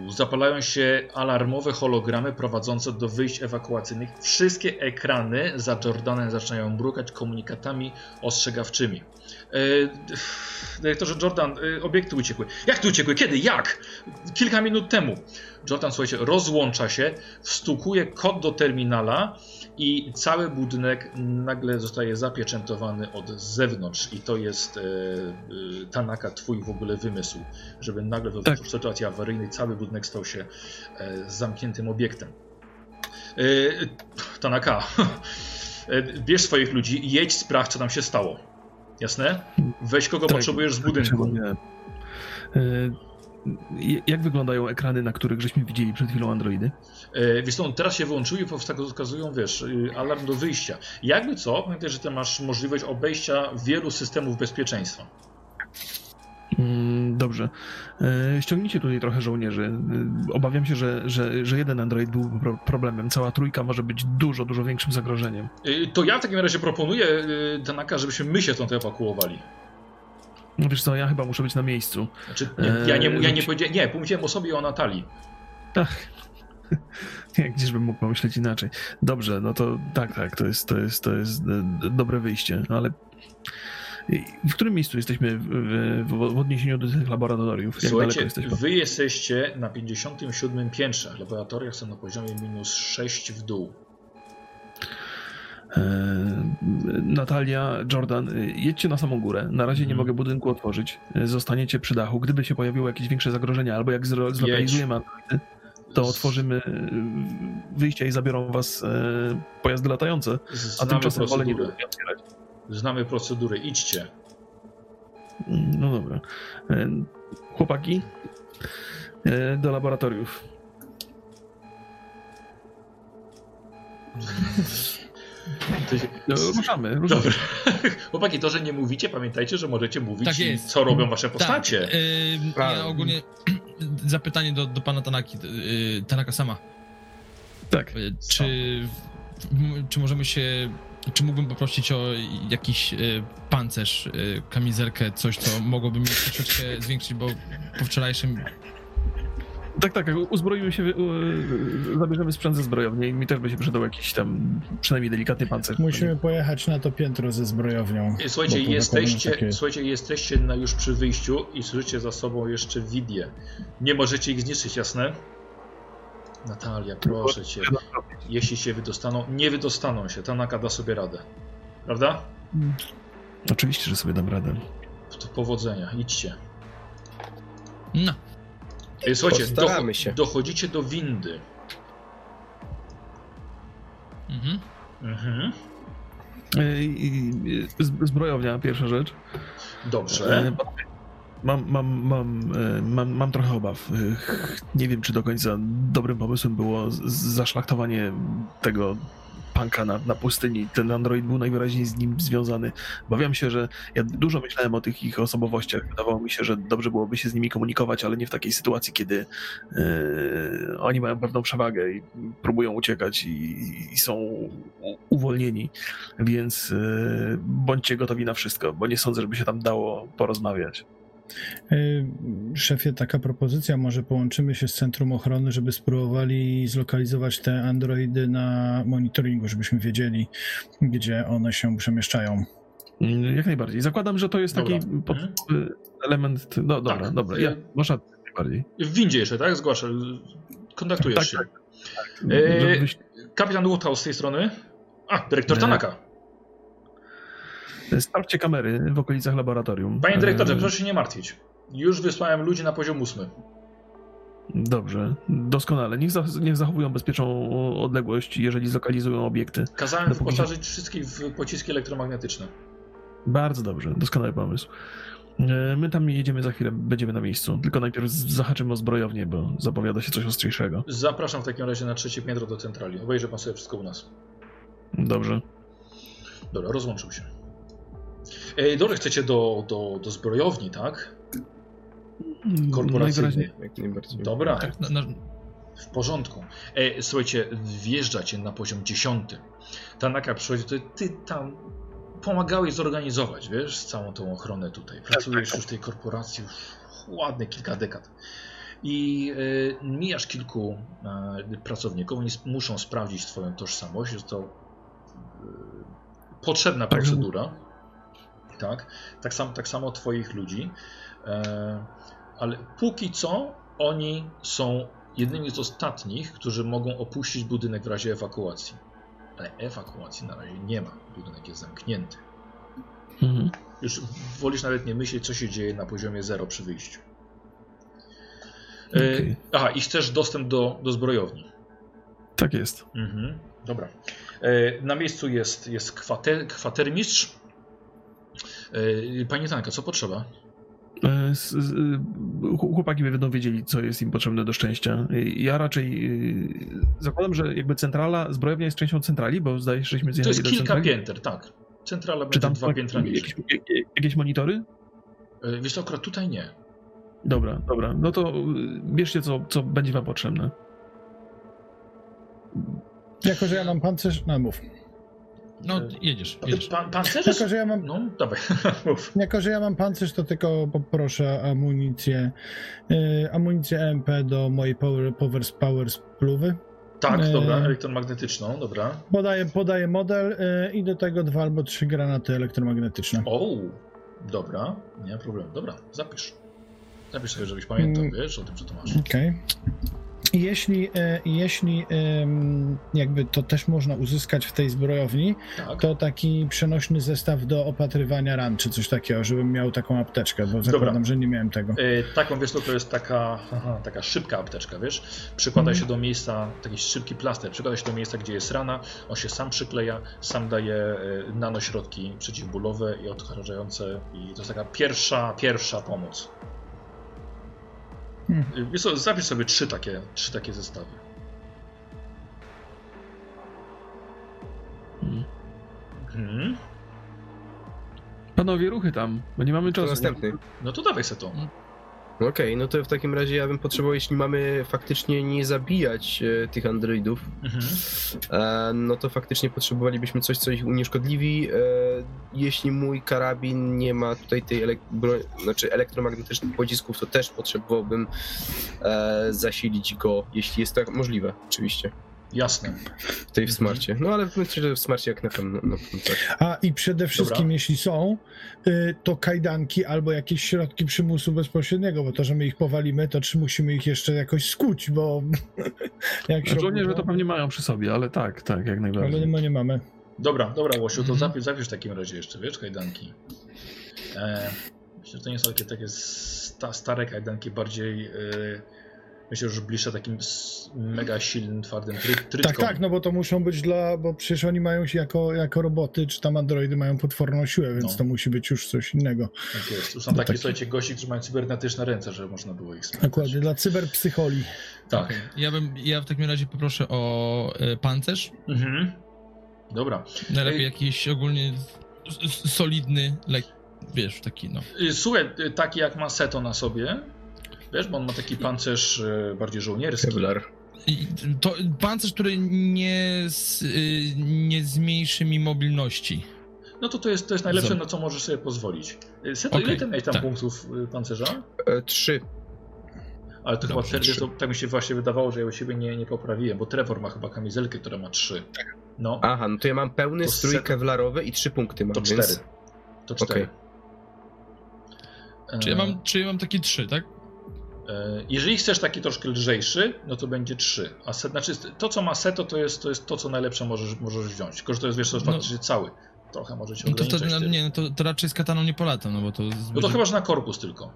Zapalają się alarmowe hologramy prowadzące do wyjść ewakuacyjnych. Wszystkie ekrany za Jordanem zaczynają brukać komunikatami ostrzegawczymi. E, dyrektorze Jordan, e, obiekty uciekły. Jak tu uciekły? Kiedy? Jak? Kilka minut temu. Jordan, słuchajcie, rozłącza się, wstukuje kod do terminala i cały budynek nagle zostaje zapieczętowany od zewnątrz. I to jest e, e, Tanaka, twój w ogóle wymysł, żeby nagle w, Tak. w sytuacji awaryjnej cały budynek stał się e, zamkniętym obiektem. E, Tanaka, e, bierz swoich ludzi jedź sprawdź, co tam się stało. Jasne? Weź kogo Tak, potrzebujesz z tak budynku. E, Jak wyglądają ekrany, na których żeśmy widzieli przed chwilą androidy? E, Wiesz co, teraz się wyłączyły i wskazują, wiesz, y, alarm do wyjścia. Jakby co, pamiętaj, że ty masz możliwość obejścia wielu systemów bezpieczeństwa. Mm, Dobrze. E, Ściągnijcie tutaj trochę żołnierzy. E, Obawiam się, że, że, że jeden android był pro- problemem. Cała trójka może być dużo, dużo większym zagrożeniem. To ja w takim razie proponuję, Tanaka, żebyśmy my się stąd ewakuowali. No wiesz co, ja chyba muszę być na miejscu. Znaczy, nie, ja nie, ja nie powiedziałem, nie, powiedziałem o sobie i o Natalii. Ach. Nie, Gdzieżbym mógł pomyśleć inaczej. Dobrze, no to tak, tak, to jest, to jest, to jest e, dobre wyjście, ale w którym miejscu jesteśmy w, w, w odniesieniu do tych laboratoriów? Jak Słuchajcie, jesteśmy? wy jesteście na 57 piętrze. Laboratoria są na poziomie minus 6 w dół. E, Natalia, Jordan, e, jedźcie na samą górę. Na razie nie Mhm. mogę budynku otworzyć. Zostaniecie przy dachu. Gdyby się pojawiło jakieś większe zagrożenia, albo jak zlokalizujemy to otworzymy e, wyjścia i zabiorą was e, pojazdy latające. A Znamy tymczasem wolę nie otwierać. Znamy procedurę. Idźcie. Mm, No dobra. E, Chłopaki, do laboratoriów. No, Ruszamy, ruszamy. Dobra. Chłopaki, to, że nie mówicie, pamiętajcie, że możecie mówić, Tak co robią wasze postacie. Tak, y, ja ogólnie zapytanie do, do pana Tanaki, y, Tanaka sama. Tak. Y, Czy, czy możemy się. Czy mógłbym poprosić o jakiś y, pancerz, y, kamizelkę, coś, co mogłoby mi troszeczkę zwiększyć, bo po wczorajszym. Tak, tak, uzbroimy się, e, zabierzemy sprzęt ze zbrojowni i mi też by się przydał jakiś tam przynajmniej delikatny pancerz. Musimy pojechać na to piętro ze zbrojownią. Słuchajcie, jesteście, takie- słuchajcie, jesteście na, już przy wyjściu i słyszycie za sobą jeszcze widie. Nie możecie ich zniszczyć, jasne? Natalia, proszę cię. Jeśli się wydostaną, nie wydostaną się. Tanaka da sobie radę. Prawda? Oczywiście, że sobie dam radę. To powodzenia, idźcie. No, Słuchajcie, Postaramy się. dochodzicie do windy. mhm. Mhm. I- i- z- Zbrojownia, pierwsza rzecz. Dobrze. E, Mam, mam, mam, e, mam, mam trochę obaw. E, Nie wiem, czy do końca dobrym pomysłem było zaszlachtowanie tego na, na pustyni. Ten android był najwyraźniej z nim związany. Bawiam się, że ja dużo myślałem o tych ich osobowościach. Wydawało mi się, że dobrze byłoby się z nimi komunikować, ale nie w takiej sytuacji, kiedy e, oni mają pewną przewagę i próbują uciekać i, i są uwolnieni. Więc e, bądźcie gotowi na wszystko, bo nie sądzę, żeby się tam dało porozmawiać. Y, Szefie, taka propozycja, może połączymy się z Centrum Ochrony, żeby spróbowali zlokalizować te androidy na monitoringu, żebyśmy wiedzieli, gdzie one się przemieszczają. Mm, Jak najbardziej. Zakładam, że to jest taki Dobra. podstawowy element. No dobra, Tak. dobra. Ja, najbardziej. W windzie jeszcze, tak? Zgłasza. Kontaktujesz Tak, się. tak. Eee, Żebyś- Kapitan Woodhouse z tej strony. A, dyrektor Nie. Tanaka. Sprawdźcie kamery w okolicach laboratorium. Panie dyrektorze, proszę się nie martwić. Już wysłałem ludzi na poziom ósmy. Dobrze, doskonale. Niech, za, niech zachowują bezpieczną odległość, jeżeli zlokalizują obiekty. Kazałem Dopóki- wyposażyć wszystkich w pociski elektromagnetyczne. Bardzo dobrze, doskonały pomysł. Eee, My tam jedziemy za chwilę, będziemy na miejscu. Tylko najpierw zahaczymy o zbrojownię, bo zapowiada się coś ostrzejszego. Zapraszam w takim razie na trzecie piętro do centrali. Obejrzy pan sobie wszystko u nas. Dobrze. Dobra, rozłączył się. Ej, dobra, chcecie do, do, do zbrojowni, tak? Korporacyjnej. Najwyraźniej Jak najbardziej. Dobra, Tak, na, na, w porządku. E, słuchajcie, wjeżdżacie na poziom dziesiąty. Tanaka przychodzi, to ty tam pomagałeś zorganizować, wiesz, całą tą ochronę tutaj. Pracujesz już w tej korporacji już ładne kilka dekad. I e, mijasz kilku e, pracowników, oni sp- muszą sprawdzić twoją tożsamość, jest to e, potrzebna Tak, procedura. Tak, tak, sam, tak samo twoich ludzi. E, ale póki co oni są jednymi z ostatnich, którzy mogą opuścić budynek w razie ewakuacji. Ale ewakuacji na razie nie ma. Budynek jest zamknięty. Mhm. Już wolisz nawet nie myśleć, co się dzieje na poziomie zero przy wyjściu. E, Okej. Aha, i chcesz dostęp do, do zbrojowni. Tak jest. Mhm, dobra. E, na miejscu jest, jest kwater, kwatermistrz. E, Panie Tanka, co potrzeba? E, y, Chłopaki będą wiedzieli, co jest im potrzebne do szczęścia. Y, Ja raczej y, zakładam, że jakby centrala, zbrojownia jest częścią centrali, bo zdaje się, żeśmy To zjechali jest do kilka centrali. pięter, tak. Centrala Czy będzie tam dwa piętra niżej. jakieś, jakieś, monitory? Wiesz co, akurat tutaj nie. Dobra, dobra. No to y, bierzcie, co, co będzie wam potrzebne. Jako, że ja mam pancerz, no mów. No, jedziesz, jedziesz. Pan, pancerze? Jako, że ja mam No, dawaj, mów. Jako, że ja mam pancerz, to tylko poproszę amunicję, y, amunicję EMP do mojej Power, power, power spluwy. Tak, E. dobra, elektromagnetyczną, dobra. Podaję, podaję model y, i do tego dwa albo trzy granaty elektromagnetyczne. O, dobra, nie ma problemu. Dobra, zapisz. Zapisz sobie, żebyś pamiętał, Mm. wiesz, o tym, co to masz. Okej. Jeśli, e, jeśli jakby to też można uzyskać w tej zbrojowni, Tak. to taki przenośny zestaw do opatrywania ran, czy coś takiego, żebym miał taką apteczkę, bo zakładam, że nie miałem tego. E, taką, wiesz, to, to jest taka, aha, taka szybka apteczka, wiesz? Przykłada się do miejsca, taki szybki plaster, przykłada się do miejsca, gdzie jest rana, on się sam przykleja, sam daje e, nanośrodki przeciwbólowe i odkażające i to jest taka pierwsza, pierwsza pomoc. Hmm. Wiesz co, zapisz sobie trzy takie, trzy takie zestawy. Mhm. Panowie, ruchy tam, bo nie mamy To czasu. następny. No to dawaj se to. Okej, no to w takim razie ja bym potrzebował, jeśli mamy faktycznie nie zabijać e, tych androidów, Mhm. e, no to faktycznie potrzebowalibyśmy coś, co ich unieszkodliwi. E, jeśli mój karabin nie ma tutaj tej elek- znaczy elektromagnetycznych pocisków, to też potrzebowałbym e, zasilić go, jeśli jest to możliwe, oczywiście, Jasne. w tej w smarcie. No ale myślę, że w smarcie jak na pewno. No, no, tak. A i przede wszystkim, Dobra. jeśli są, y, to kajdanki albo jakieś środki przymusu bezpośredniego, bo to, że my ich powalimy, to czy musimy ich jeszcze jakoś skuć, bo jak się Żołnierze to obudzą- pewnie mają przy sobie, ale tak, tak, jak Ale najbardziej. nie, ma, nie mamy. Dobra, dobra, Łosiu, to Mhm. zapisz, zapisz w takim razie jeszcze, wiesz, kajdanki. E, myślę, że to nie są takie, takie sta, stare kajdanki, bardziej e, myślę, że bliższe takim mega silnym, twardym try, trytkom. Tak, tak, no bo to muszą być dla, bo przecież oni mają się jako, jako roboty, czy tam androidy mają potworną siłę, więc No. to musi być już coś innego. Tak jest. To są No takie, taki- słuchajcie, gości, którzy mają cybernetyczne ręce, żeby można było ich sprawdzić. Dokładnie, dla cyberpsycholi. Tak. Okej. Ja bym, ja w takim razie poproszę o e, pancerz. Mhm. Dobra. Najlepiej Ej. jakiś ogólnie solidny, lek, wiesz, taki no. Y, Słuchaj, y, taki jak ma Seto na sobie, wiesz, bo on ma taki pancerz y, bardziej żołnierski. Kevlar. To pancerz, który nie, z, y, nie zmniejszy mi mobilności. No to to jest, to jest najlepsze, Zobacz. na co możesz sobie pozwolić. Y, Seto, ile Okej, ty miałeś tam tak. punktów pancerza? E, trzy. Ale to chyba Dobrze, trzy. to, tak mi się właśnie wydawało, że ja u siebie nie, nie poprawiłem, bo Trevor ma chyba kamizelkę, która ma 3. No, Aha, no to ja mam pełny To strój set- kevlarowy i trzy punkty mam, to 4. więc... To 4. Czy ja mam, czy ja mam takie trzy, tak? E, Jeżeli chcesz taki troszkę lżejszy, no to będzie 3. A set, znaczy to, co ma Seto, to jest, to jest to, co najlepsze możesz, możesz wziąć. Tylko, że to jest, wiesz, to jest No. faktycznie cały. Trochę może cię No to tym. nie, no to, to raczej z kataną nie polatam, no bo to... No to chyba, że na korpus tylko.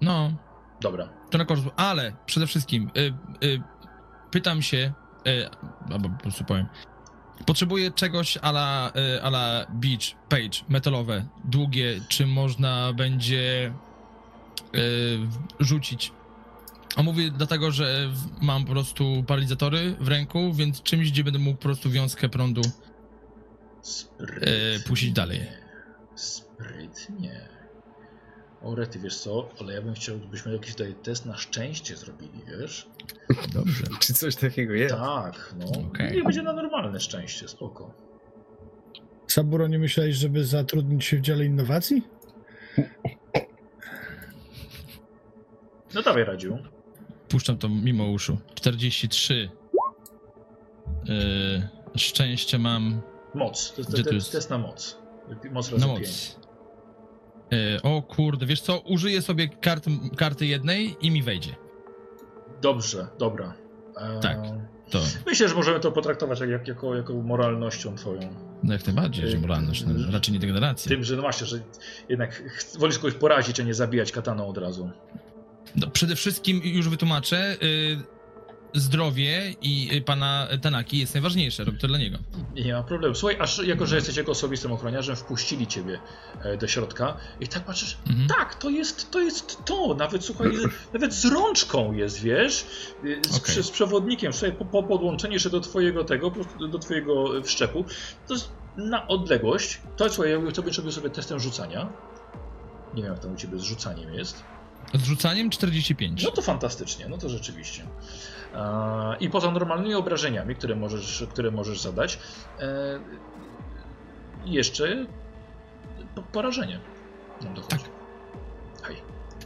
No, Dobra. to na korpus, ale przede wszystkim y, y, pytam się, y, albo po prostu powiem, potrzebuję czegoś ala, y, ala beach, page, metalowe, długie, czy można będzie rzucić. A mówię dlatego, że mam po prostu paralizatory w ręku, więc czymś, gdzie będę mógł po prostu wiązkę prądu Sprytnie. e, puścić dalej. Sprytnie. O, Rety, wiesz co? Ale ja bym chciał, żebyśmy jakiś tutaj test na szczęście zrobili, wiesz? Dobrze. Czy coś takiego jest? Tak, no. Okej. Nie będzie na normalne szczęście, spoko. Saburo, nie myślałeś, żeby zatrudnić się w dziale innowacji? No dawaj, Radziu. Puszczam to mimo uszu. 43. Yy, szczęście mam Moc. To Gdzie to to jest test na moc. Moc razy na moc. Yy, o kurde, wiesz co? Użyję sobie kart, karty jednej i mi wejdzie. Dobrze, dobra. Eee, Tak. To Myślę, że możemy to potraktować jak, jak, jako, jako moralnością twoją. no jak najbardziej, że Yy, moralność, no, raczej nie degeneracja. Tym, że no właśnie, że jednak wolisz kogoś porazić, a nie zabijać kataną od razu. No, przede wszystkim już wytłumaczę. Yy, zdrowie i y, pana Tanaki jest najważniejsze, robię to dla niego. Nie ma problemu. Słuchaj, aż jako, że jesteś jako osobistym ochroniarzem, wpuścili ciebie e, do środka i tak patrzysz, Mhm. tak, to jest to, jest to. nawet słuchaj, nawet z rączką jest, wiesz, Y, z, Okej. z przewodnikiem, słuchaj, po, po podłączenie się do twojego tego, do twojego wszczepu, to jest na odległość, to słuchaj, ja zrobię sobie testem rzucania. Nie wiem, jak tam u ciebie z rzucaniem jest. Z rzucaniem 45. No to fantastycznie, no to rzeczywiście. E, I poza normalnymi obrażeniami, które możesz, które możesz zadać, e, jeszcze po- porażenie. Nam dochodzi. Hej.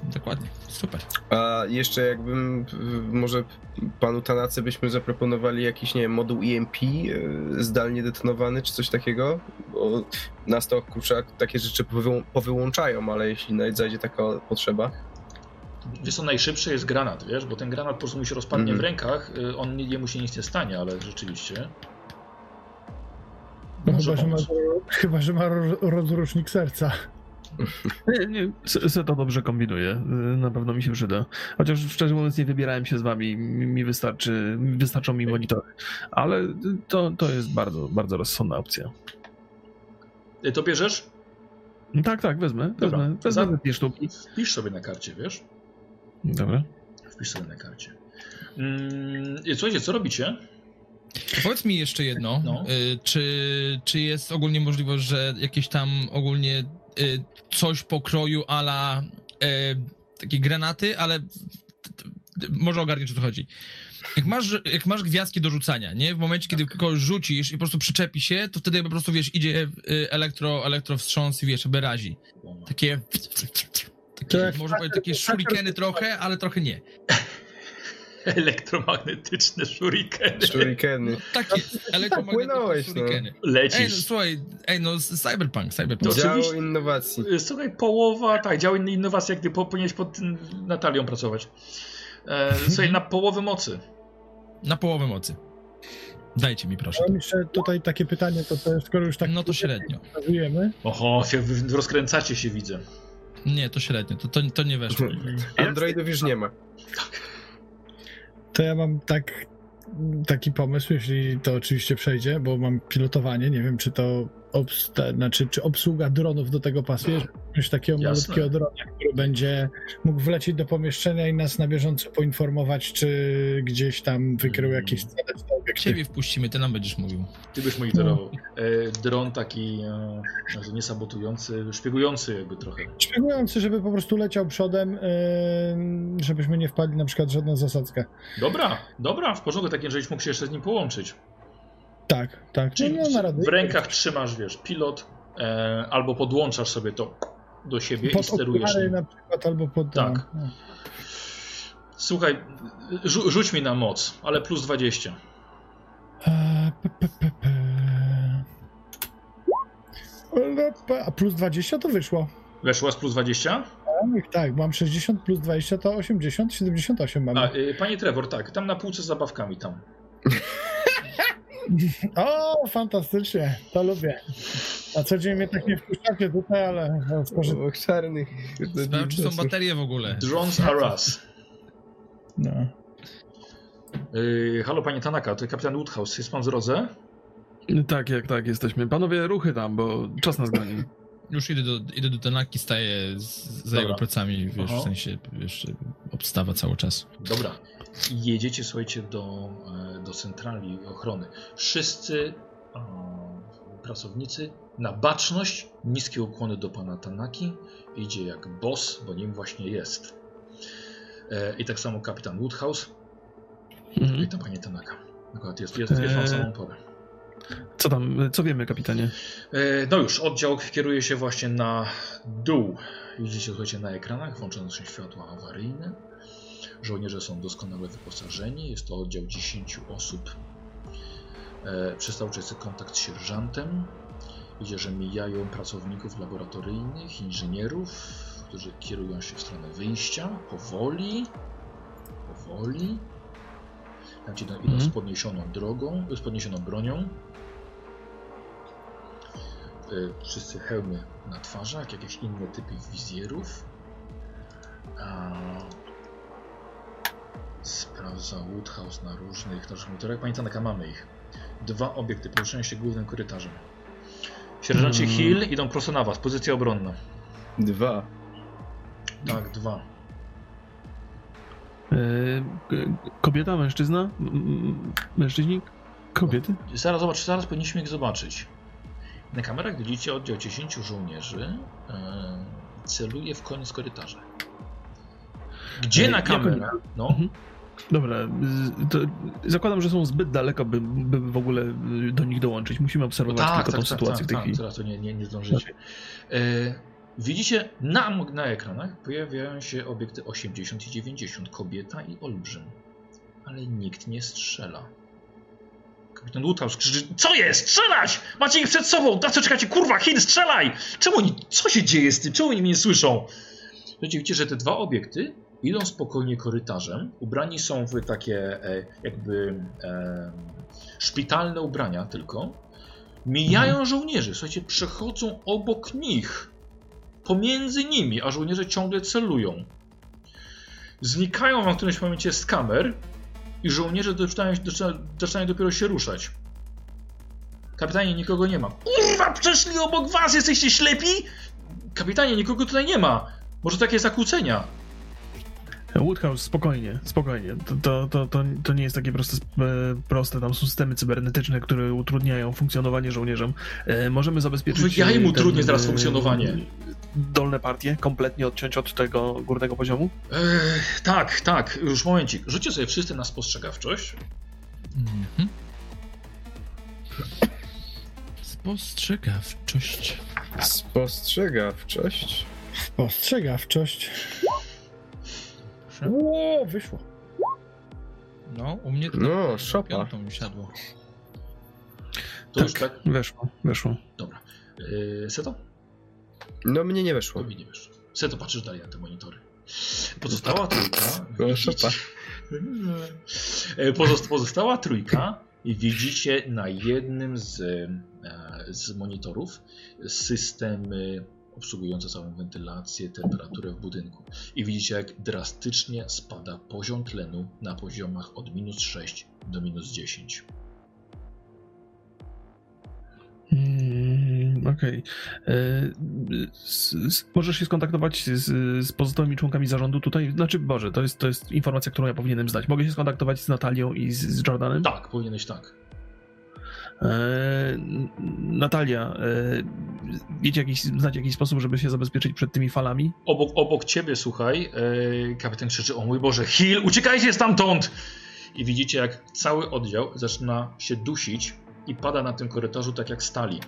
Dokładnie, super. A jeszcze jakbym, może panu Tanace byśmy zaproponowali jakiś, nie wiem, moduł EMP e, zdalnie detonowany, czy coś takiego, bo nas to kurczak takie rzeczy powyłą- powyłączają, ale jeśli zajdzie taka potrzeba. Wiesz co, najszybszy jest granat, wiesz, bo ten granat po prostu mu się rozpadnie Mhm. w rękach, y, on nie- jemu się nic nie stanie, ale rzeczywiście. No chyba, że ma, chyba, że ma ro- rozrusznik serca. Nie, nie, se to dobrze kombinuje. y, Na pewno mi się przyda. Chociaż szczerze mówiąc nie wybierałem się z wami. Mi wystarczy, wystarczą mi monitory. Ale to, to jest bardzo, bardzo rozsądna opcja. Y, To bierzesz? Tak, tak, wezmę. Dobra. Wezmę, wezmę Za- te dwie sztuki. Wpisz sobie na karcie, wiesz? Dobra. Wpisz sobie na karcie. Mm, słuchajcie, co robicie? Powiedz mi jeszcze jedno. No. Y, czy, czy jest ogólnie możliwość, że jakieś tam ogólnie y, coś pokroju ala y, takie granaty, ale t- t- może ogarniesz o co chodzi. Jak masz, jak masz gwiazdki do rzucania, nie? W momencie, kiedy kogoś rzucisz i po prostu przyczepi się, to wtedy po prostu, wiesz, idzie y, elektro, elektrowstrząs i wiesz, żeby razi. Takie... Takie, jak może powiedzieć, takie shurikeny trochę, ale trochę nie. Elektromagnetyczne shurikeny. Shurikeny. Takie elektromagnetyczne płynąłeś, no. shurikeny. Ej, no, Lecisz. słuchaj, ej, no cyberpunk, cyberpunk. To Dział oczywiście- innowacji. Y, Słuchaj, połowa, tak, dział innowacji, po- powinieneś pod Natalią pracować. E, słuchaj, na połowę mocy. Na połowę mocy. Dajcie mi proszę. Mam jeszcze tutaj takie pytanie, to, to skoro już tak No to średnio. Oho, się rozkręcacie się, widzę. Nie, to średnio, to, to, to nie weszło. Androidów już nie ma. to ja mam tak taki pomysł, jeśli to oczywiście przejdzie, bo mam pilotowanie, nie wiem czy to obs, te, znaczy, czy obsługa dronów do tego pasuje, jakiegoś takiego Jasne. malutkiego drona, który będzie mógł wlecieć do pomieszczenia i nas na bieżąco poinformować, czy gdzieś tam wykrył Mm. jakieś obiekty. Ciebie wpuścimy, ty nam będziesz mówił. Ty byś monitorował. E, dron taki e, nie sabotujący, szpiegujący jakby trochę. Szpiegujący, żeby po prostu leciał przodem, yy, żebyśmy nie wpadli na przykład w żadną zasadzkę. Dobra, dobra, w porządku, takie, żebyś mógł się jeszcze z nim połączyć. Tak, tak. Czyli no, na rady. w rękach trzymasz, wiesz, pilot, e, albo podłączasz sobie to do siebie i pod sterujesz okulary nim. na przykład, albo pod... Tak. no. Słuchaj, rzu- rzuć mi na moc, ale plus 20. Eee, pe, pe, pe, pe. Ale pe- A plus 20 to wyszło. Weszła z plus 20? Tak, tak, mam 60 plus 20 to 80, 78 mamy. A, y, panie Trevor, tak, tam na półce z zabawkami tam. O, fantastycznie, to lubię. A co dzień mnie tak nie wpuszczacie tutaj, ale spoży... O, czarnych. Sprawdź, czy są baterie w ogóle. Drones are us. no. Yy, halo, panie Tanaka, to kapitan Woodhouse, jest pan w drodze? Tak, jak tak, jesteśmy. Panowie, ruchy tam, bo czas nas goni. Już idę do, idę do Tanaki, staję z, za jego Dobra. plecami, wiesz, Aha. w sensie, wiesz, obstawa cały czas. Dobra. I jedziecie, słuchajcie, do, e, do centrali ochrony. Wszyscy e, pracownicy na baczność, niskie ukłony do pana Tanaki. Idzie jak boss, bo nim właśnie jest. E, I tak samo kapitan Woodhouse. Mhm. Witam panie Tanaka. Akurat jest, jest, jest wam Eee. samą porę. Co tam, co wiemy, kapitanie? E, No już, oddział kieruje się właśnie na dół. Widzicie, słuchajcie, na ekranach włączone są światła awaryjne. Żołnierze są doskonale wyposażeni. Jest to oddział 10 osób. E, Przestał czysty kontakt z sierżantem. Widzicie, że mijają pracowników laboratoryjnych, inżynierów, którzy kierują się w stronę wyjścia. Powoli. Powoli. Tam ci idą, idą z podniesioną drogą, z podniesioną bronią. Y, wszyscy hełmy na twarzach, jakieś inne typy wizjerów. A... Sprawdza Woodhouse na różnych naszych monitorach. Panie Tanaka, mamy ich. Dwa obiekty poruszają się głównym korytarzem. Sierżancie Mm. Hill idą prosto na was, pozycja obronna. Dwa. Tak, dwa. E, kobieta, mężczyzna? Mężczyźni? Kobiety? Zaraz zobacz, zaraz powinniśmy ich zobaczyć. Na kamerach widzicie oddział 10 żołnierzy e, celuje w koniec korytarza. Gdzie E, na kamerach? No, Mhm. Dobra, zakładam, że są zbyt daleko, by, by w ogóle do nich dołączyć. Musimy obserwować tylko tą sytuację w tej tak, chwili. Teraz to nie, nie, nie zdążycie. E, widzicie, na, na ekranach pojawiają się obiekty 80 i 90, kobieta i olbrzym. Ale nikt nie strzela. Kapitan Woodhouse krzyczy, co jest? Strzelać! Macie ich przed sobą! Na co czekacie? Kurwa, Hin, strzelaj! Czemu oni, co się dzieje z tym? Czemu oni mnie nie słyszą? Słuchajcie, widzicie, że te dwa obiekty idą spokojnie korytarzem, ubrani są w takie e, jakby e, szpitalne ubrania tylko. Mijają żołnierzy, słuchajcie, przechodzą obok nich, pomiędzy nimi, a żołnierze ciągle celują. Znikają wam w którymś momencie z kamer i żołnierze zaczynają, zaczynają dopiero się ruszać. Kapitanie, nikogo nie ma. Kurwa, przeszli obok was, jesteście ślepi? Kapitanie, nikogo tutaj nie ma. Może takie zakłócenia. Woodhouse, spokojnie, spokojnie. To, to, to, to, to nie jest takie proste, e, proste. Tam są systemy cybernetyczne, które utrudniają funkcjonowanie żołnierzom. E, możemy zabezpieczyć... Ja im ten, utrudnię teraz e, funkcjonowanie. Dolne partie, kompletnie odciąć od tego górnego poziomu? Ech, tak, tak, już momencik. Rzućcie sobie wszyscy na spostrzegawczość. Mhm. Spostrzegawczość. Spostrzegawczość. Ostrzegawczość. Proszę. Ło, wyszło. No, u mnie to No, tak szopa. piątą mi siadło. To już tak? Weszło, weszło. Dobra. Yy, Seto? No mnie nie To weszło. mi nie wiesz. Seto, patrzysz dalej na te monitory. Pozostała trójka. No, szopa. E, Pozost pozostała trójka i widzicie na jednym z, e, z monitorów systemy obsługujące całą wentylację, temperaturę w budynku. I widzicie, jak drastycznie spada poziom tlenu na poziomach od minus 6 do minus 10. Mm, Okej. E, s- s- Możesz się skontaktować z, z pozostałymi członkami zarządu tutaj? Znaczy, Boże, to jest, to jest informacja, którą ja powinienem znać. Mogę się skontaktować z Natalią i z, z Jordanem? Tak, powinieneś tak. E, Natalia, wiecie jakiś, znacie jakiś sposób, żeby się zabezpieczyć przed tymi falami? Obok, obok ciebie, słuchaj, e, kapitan krzyczy, o mój Boże, Hill, uciekajcie stamtąd! I widzicie, jak cały oddział zaczyna się dusić i pada na tym korytarzu tak jak stali.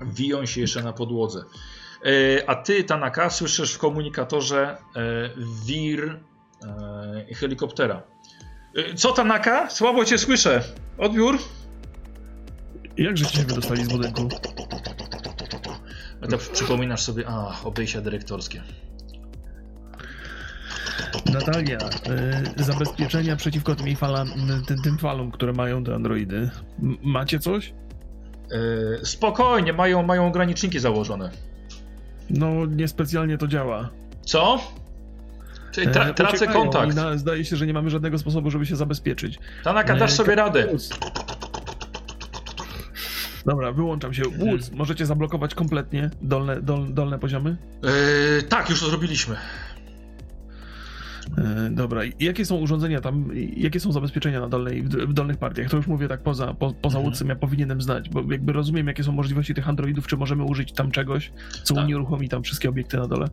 Wiją się jeszcze na podłodze. E, a ty, Tanaka, słyszysz w komunikatorze wir helikoptera. Co, Tanaka? Słabo cię słyszę. Odbiór? Jak żeście się wydostali z budynku? A tak przypominasz sobie, a, obejścia dyrektorskie. Natalia, e, zabezpieczenia przeciwko tym, falam, tym, tym falom, które mają te androidy. M- macie coś? E, spokojnie, mają, mają ograniczniki założone. No, niespecjalnie to działa. Co? Czyli tra E, tracę uciekają kontakt. Na, zdaje się, że nie mamy żadnego sposobu, żeby się zabezpieczyć. Tanaka, dasz sobie radę. Dobra, wyłączam się. Woods, możecie zablokować kompletnie dolne, dol, dolne poziomy? E, tak, już to zrobiliśmy. E, dobra, jakie są urządzenia tam, jakie są zabezpieczenia na dolnej, w, dolnych partiach? To już mówię tak poza, po, poza Mhm. Ja powinienem znać, bo jakby rozumiem, jakie są możliwości tych androidów, czy możemy użyć tam czegoś, co Tak. unieruchomi tam wszystkie obiekty na dole?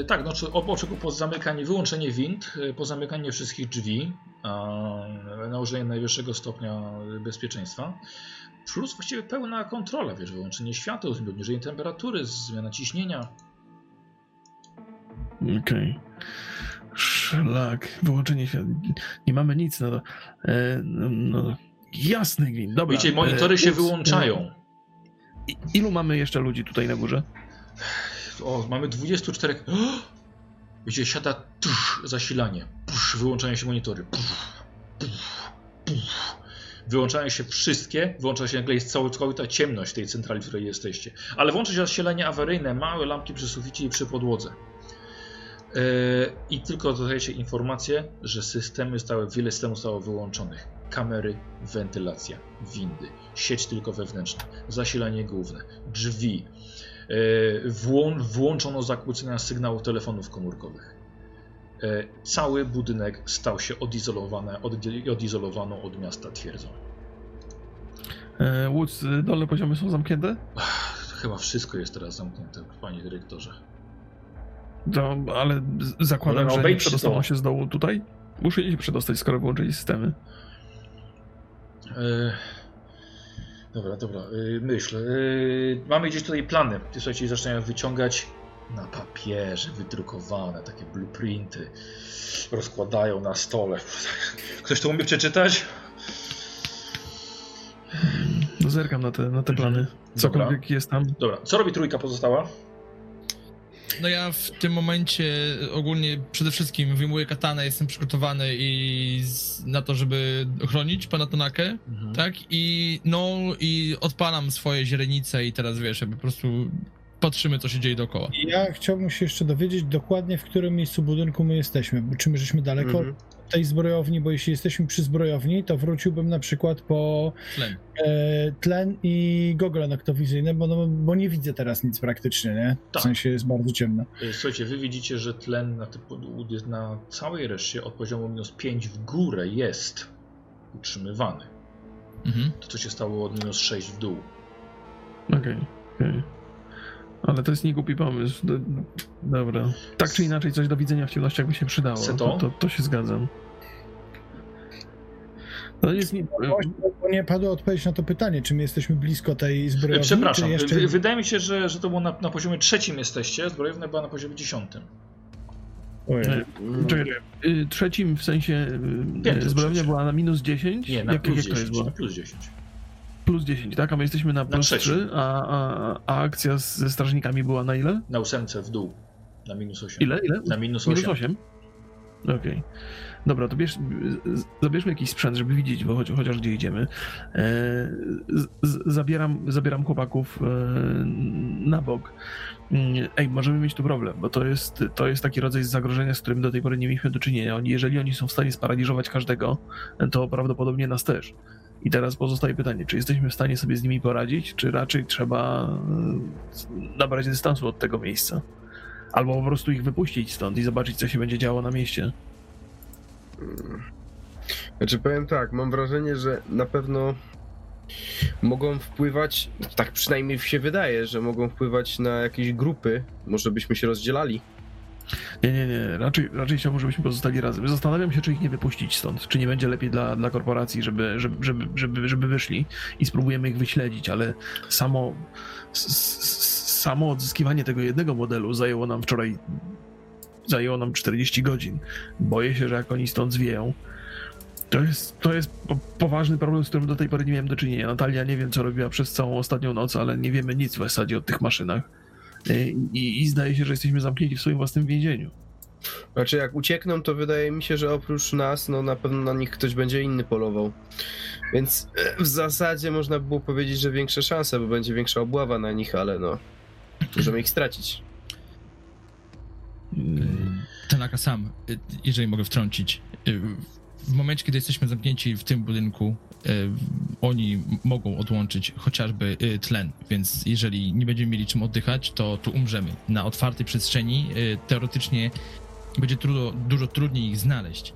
E, tak, znaczy oczego po zamykanie, wyłączenie wind, e, po zamykanie wszystkich drzwi, nałożenie najwyższego stopnia bezpieczeństwa. Plus właściwie pełna kontrola, wiesz, wyłączenie świateł, obniżenie temperatury, zmiana ciśnienia. Okej. Szlak, wyłączenie światła. Nie mamy nic na to. E, no, no, jasny gwint, dobra. Widzicie, monitory E, się wyłączają. e, i- Ilu mamy jeszcze ludzi tutaj na górze? O, mamy 24. Widzicie, siada tusz, zasilanie. Pusz, wyłączają się monitory. Pusz, pusz, pusz. Wyłączają się wszystkie, wyłącza się nagle jest cała, cała ta ciemność tej centrali, w której jesteście. Ale włącza się zasilanie awaryjne, małe lampki przy suficie i przy podłodze. Yy, I tylko dodajecie informację, że systemy zostały, wiele systemów zostało wyłączonych. Kamery, wentylacja, windy, sieć tylko wewnętrzna, zasilanie główne, drzwi, E, włą- włączono zakłócenia sygnałów telefonów komórkowych. E, Cały budynek stał się odizolowany, odizolowaną od miasta twierdzą. E, Woods, e, dolne poziomy są zamknięte? Chyba wszystko jest teraz zamknięte, panie dyrektorze. To, ale zakładam, No, że nie przedostaną się z dołu tutaj? Muszę się przedostać, skoro wyłączyli systemy. E, Dobra, dobra, e, myśl. E, Mamy gdzieś tutaj plany. Ty słuchajcie, zaczynają wyciągać na papierze wydrukowane takie blueprinty. Rozkładają na stole. Ktoś to umie przeczytać? No, zerkam na te, na te plany. Cokolwiek jest tam. Dobra, co robi trójka pozostała? no ja w tym momencie ogólnie przede wszystkim wyjmuję katanę, jestem przygotowany i z, na to, żeby chronić pana Tonakę, Mhm. tak? I no i odpalam swoje źrenice i teraz wiesz, jakby po prostu patrzymy, co się dzieje dookoła. Ja chciałbym się jeszcze dowiedzieć dokładnie, w którym miejscu budynku my jesteśmy. bo Czy my żeśmy daleko Mhm. od tej zbrojowni, bo jeśli jesteśmy przy zbrojowni, to wróciłbym na przykład po Tlen. e, tlen i gogle noktowizyjne, bo, no, bo nie widzę teraz nic praktycznie, nie? W Tak. sensie jest bardzo ciemno. E, Słuchajcie, wy widzicie, że tlen na, typu, jest na całej reszcie od poziomu minus 5 w górę jest utrzymywany. Mhm. To co się stało od minus 6 w dół. Okej, okej. Ale to jest niegłupi pomysł. Do, dobra. Tak czy inaczej, coś do widzenia w ciemnościach by się przydało. To? To, to, to się zgadzam. To jest nie... Właśnie, bo nie padła odpowiedź na to pytanie, czy my jesteśmy blisko tej zbrojowni, Przepraszam, czy jeszcze... wy, wydaje mi się, że, że to było na, na poziomie trzecim jesteście, zbrojownia była na poziomie dziesiątym. Ojej. E, y, trzecim w sensie y, Piętro zbrojownia była na minus 10? Nie, na jak, plus jak to 10. jest było? Na plus 10. Plus 10, tak? A my jesteśmy na plus trzecim. 3, a, a, a akcja z- ze strażnikami była na ile? Na ósemce w dół. Na minus 8. Ile? Ile? Na minus Minus 8. 8? Okej. Dobra, to bierz, zabierzmy jakiś sprzęt, żeby widzieć, bo choć, chociaż gdzie idziemy. E, z, z, zabieram, zabieram chłopaków e, na bok. Mm, Ej, możemy mieć tu problem, bo to jest, to jest taki rodzaj zagrożenia, z którym do tej pory nie mieliśmy do czynienia. Oni, jeżeli oni są w stanie sparaliżować każdego, to prawdopodobnie nas też. I teraz pozostaje pytanie, czy jesteśmy w stanie sobie z nimi poradzić, czy raczej trzeba e, nabrać dystansu od tego miejsca? Albo po prostu ich wypuścić stąd i zobaczyć, co się będzie działo na mieście. Znaczy powiem tak, mam wrażenie, że na pewno mogą wpływać, tak przynajmniej się wydaje, że mogą wpływać na jakieś grupy. Może byśmy się rozdzielali. Nie, nie, nie. Raczej, raczej chciałbym, żebyśmy pozostali razem. Zastanawiam się, czy ich nie wypuścić stąd. Czy nie będzie lepiej dla, dla korporacji, żeby, żeby, żeby, żeby, żeby wyszli i spróbujemy ich wyśledzić, ale samo, samo odzyskiwanie tego jednego modelu zajęło nam wczoraj zajęło nam 40 godzin. Boję się, że jak oni stąd zwieją, to jest, to jest po, poważny problem, z którym do tej pory nie miałem do czynienia. Natalia nie wiem, co robiła przez całą ostatnią noc, ale nie wiemy nic w zasadzie o tych maszynach. I, I zdaje się, że jesteśmy zamknięci w swoim własnym więzieniu. Znaczy jak uciekną, to wydaje mi się, że oprócz nas, no na pewno na nich ktoś będzie inny polował. Więc e, w zasadzie można by było powiedzieć, że większe szanse, bo będzie większa obława na nich, ale no. Możemy ich stracić. Tanaka sam, jeżeli mogę wtrącić. W momencie, kiedy jesteśmy zamknięci w tym budynku, oni m- mogą odłączyć chociażby y, tlen, więc jeżeli nie będziemy mieli czym oddychać, to tu umrzemy. Na otwartej przestrzeni y, teoretycznie będzie trudno, dużo trudniej ich znaleźć.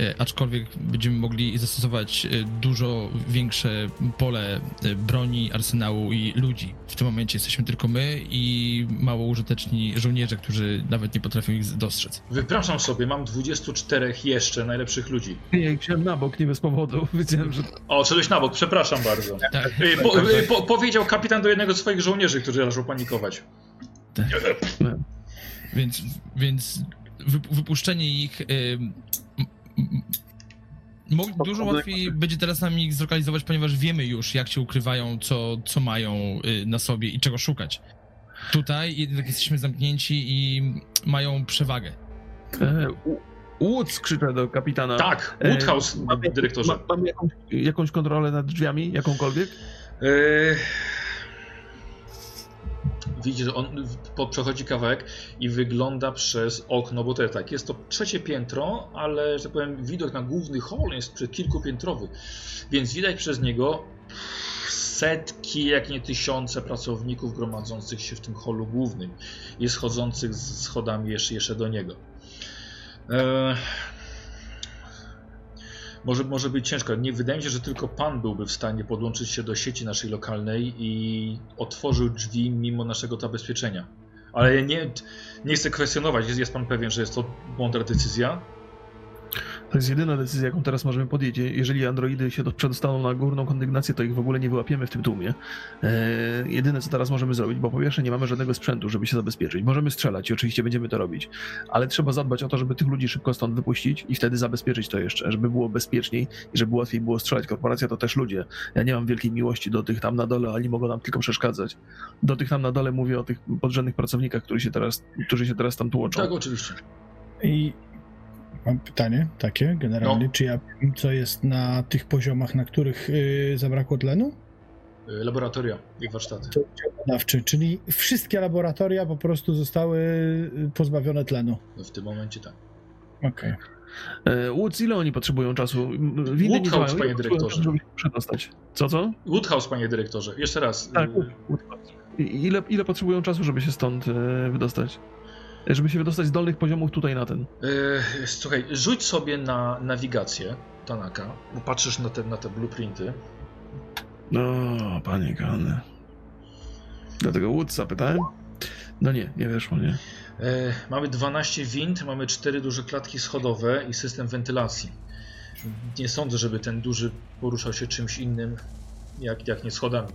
Y, Aczkolwiek będziemy mogli zastosować y, dużo większe pole y, broni, arsenału i ludzi. W tym momencie jesteśmy tylko my i mało użyteczni żołnierze, którzy nawet nie potrafią ich dostrzec. Wypraszam sobie, mam 24 jeszcze najlepszych ludzi. Ja ich wziąłem na bok, nie bez powodu. Wiedziałem, że O, szedłeś na bok, przepraszam bardzo. Tak. Y, Po, po, powiedział kapitan do jednego z swoich żołnierzy, którzy zaczął panikować. Więc, więc wyp- wypuszczenie ich. Dużo łatwiej będzie teraz nam ich zlokalizować, ponieważ wiemy już, jak się ukrywają, co, co mają y, na sobie i czego szukać. Tutaj jednak jesteśmy zamknięci i mają przewagę. e, Woods krzyczę do kapitana. Tak, E, Woodhouse, mamy- dyrektorze. Ma, mamy jakąś, jakąś kontrolę nad drzwiami, jakąkolwiek? Yy... Widzicie, że on przechodzi kawałek i wygląda przez okno, bo to jest tak, jest to trzecie piętro, ale, że tak powiem, widok na główny hol jest przy kilkupiętrowy, więc widać przez niego setki, jak nie tysiące pracowników gromadzących się w tym holu głównym i schodzących z schodami jeszcze, jeszcze do niego. Eee, może, może być ciężko. Nie wydaje mi się, że tylko pan byłby w stanie podłączyć się do sieci naszej lokalnej i otworzył drzwi mimo naszego zabezpieczenia. Ale ja nie, nie chcę kwestionować. Jest, jest pan pewien, że jest to mądra decyzja? To jest jedyna decyzja, jaką teraz możemy podjąć. Jeżeli androidy się do, przedostaną na górną kondygnację, to ich w ogóle nie wyłapiemy w tym tłumie. E, jedyne, co teraz możemy zrobić, bo po pierwsze nie mamy żadnego sprzętu, żeby się zabezpieczyć. Możemy strzelać i oczywiście będziemy to robić, ale trzeba zadbać o to, żeby tych ludzi szybko stąd wypuścić i wtedy zabezpieczyć to jeszcze, żeby było bezpieczniej i żeby łatwiej było strzelać. Korporacja to też ludzie. Ja nie mam wielkiej miłości do tych tam na dole, ani mogą nam tylko przeszkadzać. Do tych tam na dole mówię o tych podrzędnych pracownikach, którzy się teraz, którzy się teraz tam tłoczą. Tak, oczywiście. I mam pytanie takie generalnie, No. czy ja wiem, co jest na tych poziomach, na których y, zabrakło tlenu? Y, Laboratoria i warsztaty. Badawczy, czyli wszystkie laboratoria po prostu zostały y, pozbawione tlenu. No w tym momencie tak. Okej. E, Woods, ile oni potrzebują czasu? Windy Woodhouse, panie dyrektorze. przedostać? Co, co? Woodhouse, panie dyrektorze. Jeszcze raz. Tak, Ile, ile potrzebują czasu, żeby się stąd e, wydostać? Żeby się wydostać z dolnych poziomów tutaj na ten. y, Słuchaj, rzuć sobie na nawigację Tanaka, bo patrzysz na te, na te blueprinty. No, panie Kany. Dlatego Woodsa pytałem? No nie, nie weszło, nie. E, mamy 12 wind, mamy 4 duże klatki schodowe i system wentylacji. Nie sądzę, żeby ten duży poruszał się czymś innym, jak, jak nie schodami.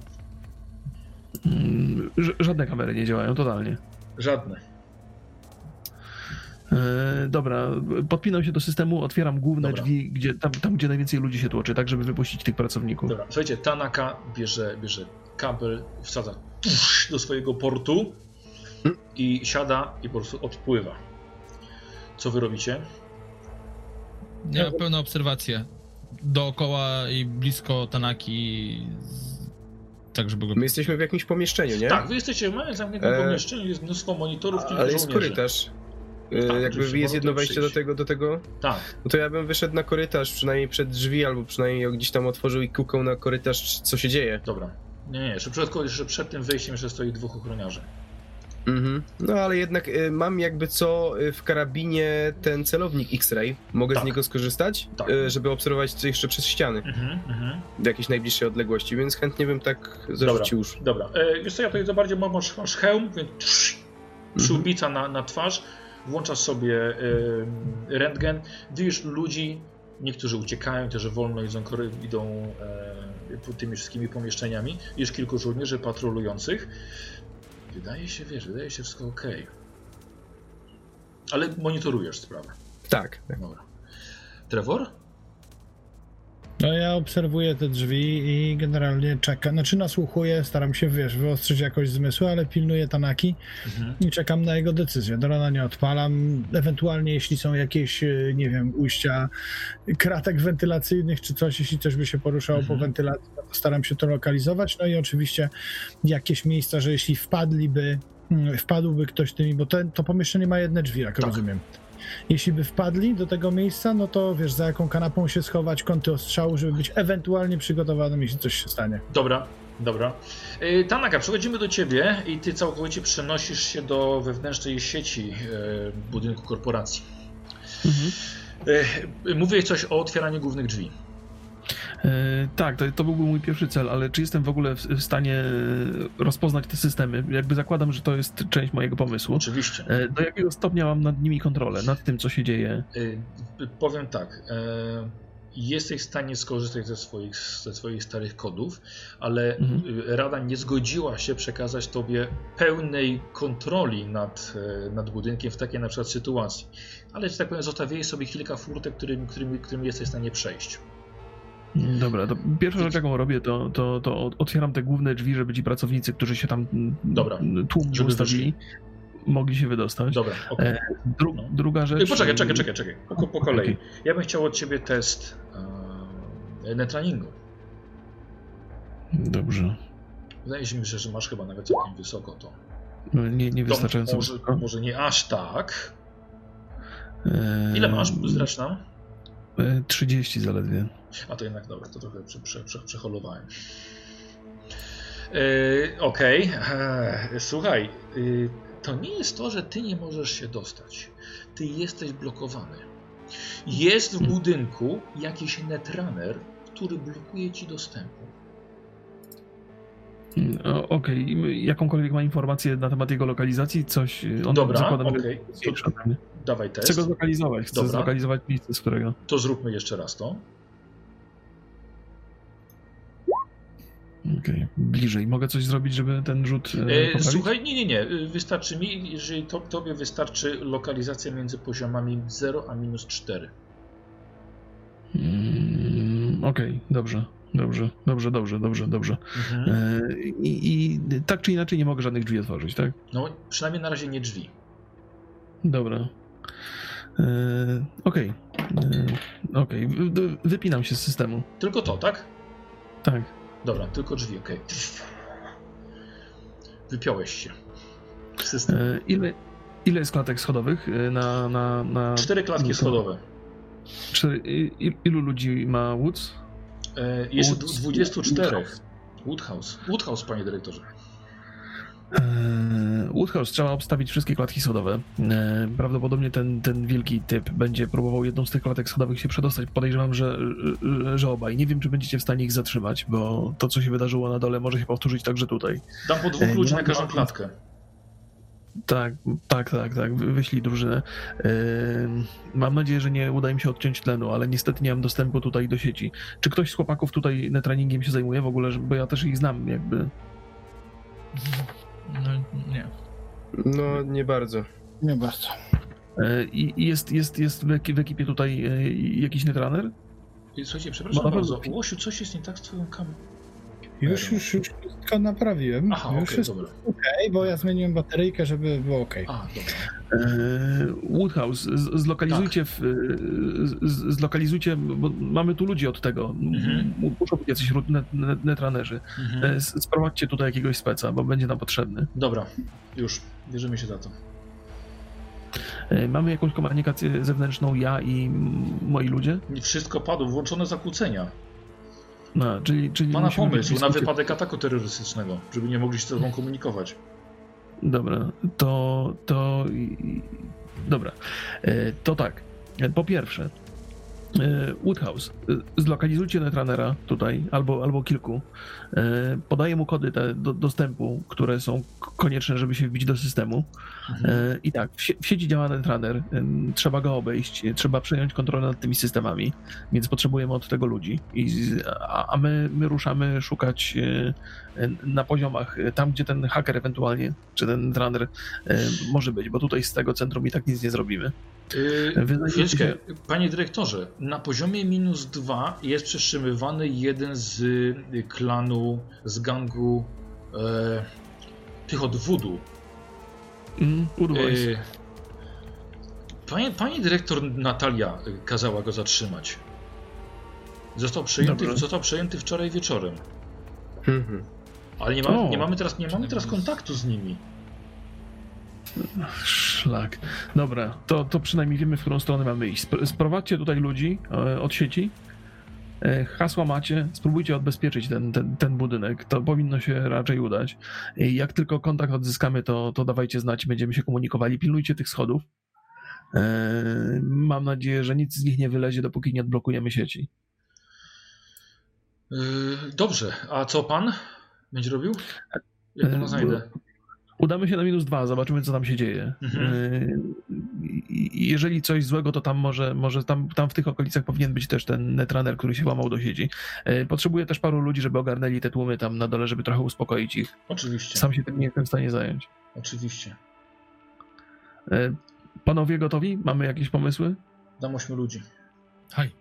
Mm, ż- Żadne kamery nie działają, totalnie. Żadne. E, dobra, podpinam się do systemu, otwieram główne Dobra. drzwi, gdzie, tam, tam, gdzie najwięcej ludzi się tłoczy, tak, żeby wypuścić tych pracowników. Dobra, słuchajcie, Tanaka bierze, bierze kabel, wsadza do swojego portu i siada i po prostu odpływa. Co wy robicie? Ja mam pełną obserwację. Dookoła i blisko Tanaki. Tak, żeby go. My jesteśmy w jakimś pomieszczeniu, nie? Tak, wy jesteście w małym zamkniętym E, pomieszczeniu, jest mnóstwo monitorów, kilku Ale jest żołnierzy. korytarz. Tak, Y, Jakby jest jedno wejście do tego, do tego, Tak, no to ja bym wyszedł na korytarz, przynajmniej przed drzwi, albo przynajmniej gdzieś tam otworzył i kukał na korytarz, co się dzieje. dobra. Nie, nie, jeszcze przed, jeszcze przed tym wejściem jeszcze stoi dwóch ochroniarzy. Mhm. No ale jednak y, mam jakby co y, w karabinie ten celownik X-ray. Mogę Tak. z niego skorzystać, Tak. y, żeby obserwować co jeszcze przez ściany Mhm, mhm. w jakiejś najbliższej odległości, więc chętnie bym tak zarzucił już. Dobra, e, wiesz co, ja tutaj za bardziej masz, masz hełm, więc trz, przyłbica na, na twarz, włączasz sobie rentgen, widzisz ludzi, niektórzy uciekają, którzy wolno idą, kory- idą tymi wszystkimi pomieszczeniami, jest kilku żołnierzy patrolujących. Wydaje się, wiesz, wydaje się wszystko ok. Ale monitorujesz sprawę. Tak. Dobra. Trevor? No ja obserwuję te drzwi i generalnie czekam, znaczy nasłuchuję, staram się, wiesz, wyostrzyć jakoś zmysły, ale pilnuję Tanaki Mhm. i czekam na jego decyzję. Do rana nie odpalam, ewentualnie jeśli są jakieś, e, nie wiem, ujścia kratek wentylacyjnych czy coś, jeśli coś by się poruszało Mhm. po wentylacji, no to staram się to lokalizować, no i oczywiście jakieś miejsca, że jeśli wpadliby, mm, wpadłby ktoś tymi, bo to, to pomieszczenie ma jedne drzwi, jak Tak. rozumiem. Jeśli by wpadli do tego miejsca, no to wiesz, za jaką kanapą się schować, kąty ostrzału, żeby być ewentualnie przygotowanym, jeśli coś się stanie. Dobra, dobra. E, Tanaka, przechodzimy do ciebie i ty całkowicie przenosisz się do wewnętrznej sieci e, budynku korporacji. Mhm. Mówiłeś coś o otwieraniu głównych drzwi. E, tak, to, to byłby mój pierwszy cel, ale czy jestem w ogóle w, w stanie e, rozpoznać te systemy? Jakby zakładam, że to jest część mojego pomysłu. Oczywiście. E, do jakiego stopnia mam nad nimi kontrolę, nad tym, co się dzieje? Powiem tak. Jesteś w stanie skorzystać ze swoich, ze swoich starych kodów, ale Mhm. Rada nie zgodziła się przekazać tobie pełnej kontroli nad, nad budynkiem w takiej na przykład sytuacji. Ale, że tak powiem, zostawiłeś sobie kilka furtek, którymi, którymi, którymi jesteś w stanie przejść. Dobra, to pierwsza rzecz, jaką robię, to, to, to otwieram te główne drzwi, żeby ci pracownicy, którzy się tam mm, Dobra, tłum żeby ustawili, mogli się wydostać. Dobra, okej. E, Dru, No. druga rzecz... Poczekaj, czekaj, czekaj, czekaj. Po, po kolei. Okej. Ja bym chciał od ciebie test e, netraningu. Dobrze. Wydaje się że, masz chyba nawet całkiem wysoko to. No, nie, nie wystarczająco może, może nie aż tak. E, Ile masz zresztą? E, 30 zaledwie. A to jednak dobra, to trochę prze, prze, prze, przeholowałem. E, Okej, E, słuchaj, e, to nie jest to, że ty nie możesz się dostać. Ty jesteś blokowany. Jest w budynku jakiś netrunner, który blokuje ci dostępu. Mm, o, Okej, okay. jakąkolwiek ma informację na temat jego lokalizacji? Coś. On Dobra, zakładam, okej. Dawaj Chcę test. go zlokalizować, chcę Dobra. zlokalizować miejsce, z którego. To zróbmy jeszcze raz to. Okej, bliżej. Mogę coś zrobić, żeby ten rzut. E, E, słuchaj, nie, nie, nie. y, Wystarczy mi, jeżeli to, tobie wystarczy lokalizacja między poziomami 0 a minus 4. Mm, Okej, dobrze, dobrze, dobrze, dobrze, dobrze, dobrze. Mhm. E, i, I tak czy inaczej nie mogę żadnych drzwi otworzyć, tak? No, przynajmniej na razie nie drzwi. Dobra. E, Okej. E, Okej, wy- wypinam się z systemu. Tylko to, tak? Tak. Dobra, tylko drzwi, okej. Wypiąłeś się. System. E, Ile, ile jest klatek schodowych na. na, na Cztery klatki schodowe. Cztery, i- ilu ludzi ma Woods? Jeszcze Woods- 24. Woodhouse. Woodhouse. Woodhouse, panie dyrektorze. Eee, Woodhouse trzeba obstawić wszystkie klatki schodowe. Eee, Prawdopodobnie ten, ten wielki typ będzie próbował jedną z tych klatek schodowych się przedostać. Podejrzewam, że, że- że obaj. Nie wiem, czy będziecie w stanie ich zatrzymać, bo to, co się wydarzyło na dole, może się powtórzyć także tutaj. Dam po dwóch E, ludzi na każdą klatkę. Tak, tak, tak, tak. Wy- Wyślij drużynę. Eee, Mam nadzieję, że nie uda im się odciąć tlenu, ale niestety nie mam dostępu tutaj do sieci. Czy ktoś z chłopaków tutaj netruningiem się zajmuje w ogóle, bo ja też ich znam, jakby. No nie. No, nie bardzo. Nie bardzo. Eee, I jest, jest, jest w eki- w ekipie tutaj e, jakiś netrunner? Słuchajcie, przepraszam bardzo. Łosiu, coś jest nie tak z twoją kamerą. Już, już, już wszystko naprawiłem. Aha, już okej, jest dobra. okej, bo ja zmieniłem bateryjkę, żeby było okej. A, dobra. Eee, Woodhouse, zlokalizujcie, w, z- z- zlokalizujcie, bo mamy tu ludzi od tego. Mhm. Muszą być jacyś net, net, netranerzy. Mhm. S- Sprowadźcie tutaj jakiegoś speca, bo będzie nam potrzebny. Dobra, już. Bierzemy się za to. Mamy jakąś komunikację zewnętrzną, ja i moi ludzie? Wszystko padło, włączone zakłócenia. No, czyli, czyli Pana musimy pomysł na wypadek ataku terrorystycznego, żeby nie mogli się ze sobą komunikować. Dobra, to. to dobra. E, To tak. E, Po pierwsze, e, Woodhouse, zlokalizujcie netrunnera tutaj, albo, albo kilku. E, Podaję mu kody te do, dostępu, które są konieczne, żeby się wbić do systemu. Mhm. E, I tak, w, sie- w sieci działa netrunner, em, trzeba go obejść, e, trzeba przejąć kontrolę nad tymi systemami, więc potrzebujemy od tego ludzi. I, a, a my, my ruszamy szukać e, e, na poziomach, e, tam gdzie ten haker ewentualnie, czy ten netrunner e, może być, bo tutaj z tego centrum i tak nic nie zrobimy. Yy, chwileczkę, się- panie dyrektorze, na poziomie minus dwa jest przetrzymywany jeden z y, z gangu e, tych od Voodoo. Mm. E, Pani, pani dyrektor Natalia y, kazała go zatrzymać. Został przejęty, został przejęty wczoraj wieczorem. Mhm. Ale nie, ma, O. nie, mamy teraz, nie mamy teraz kontaktu z nimi. Szlak. Dobra, to, to przynajmniej wiemy, w którą stronę mamy iść. Spr- Sprowadźcie tutaj ludzi e, od sieci. E, Hasła macie, spróbujcie odbezpieczyć ten, ten, ten budynek. To powinno się raczej udać. I jak tylko kontakt odzyskamy, to, to dawajcie znać, będziemy się komunikowali. Pilnujcie tych schodów. E, Mam nadzieję, że nic z nich nie wylezie, dopóki nie odblokujemy sieci. Dobrze, a co pan będzie robił? Jak pana E, znajdę? Udamy się na minus dwa, zobaczymy, co tam się dzieje. Mhm. I- Jeżeli coś złego, to tam może, może tam, tam w tych okolicach powinien być też ten netrunner, który się łamał do sieci. Yy, Potrzebuję też paru ludzi, żeby ogarnęli te tłumy tam na dole, żeby trochę uspokoić ich. Oczywiście, Sam się tym nie jestem w stanie zająć. oczywiście. Yy, Panowie gotowi? Mamy jakieś pomysły? Dam ośmiu ludzi. Haj.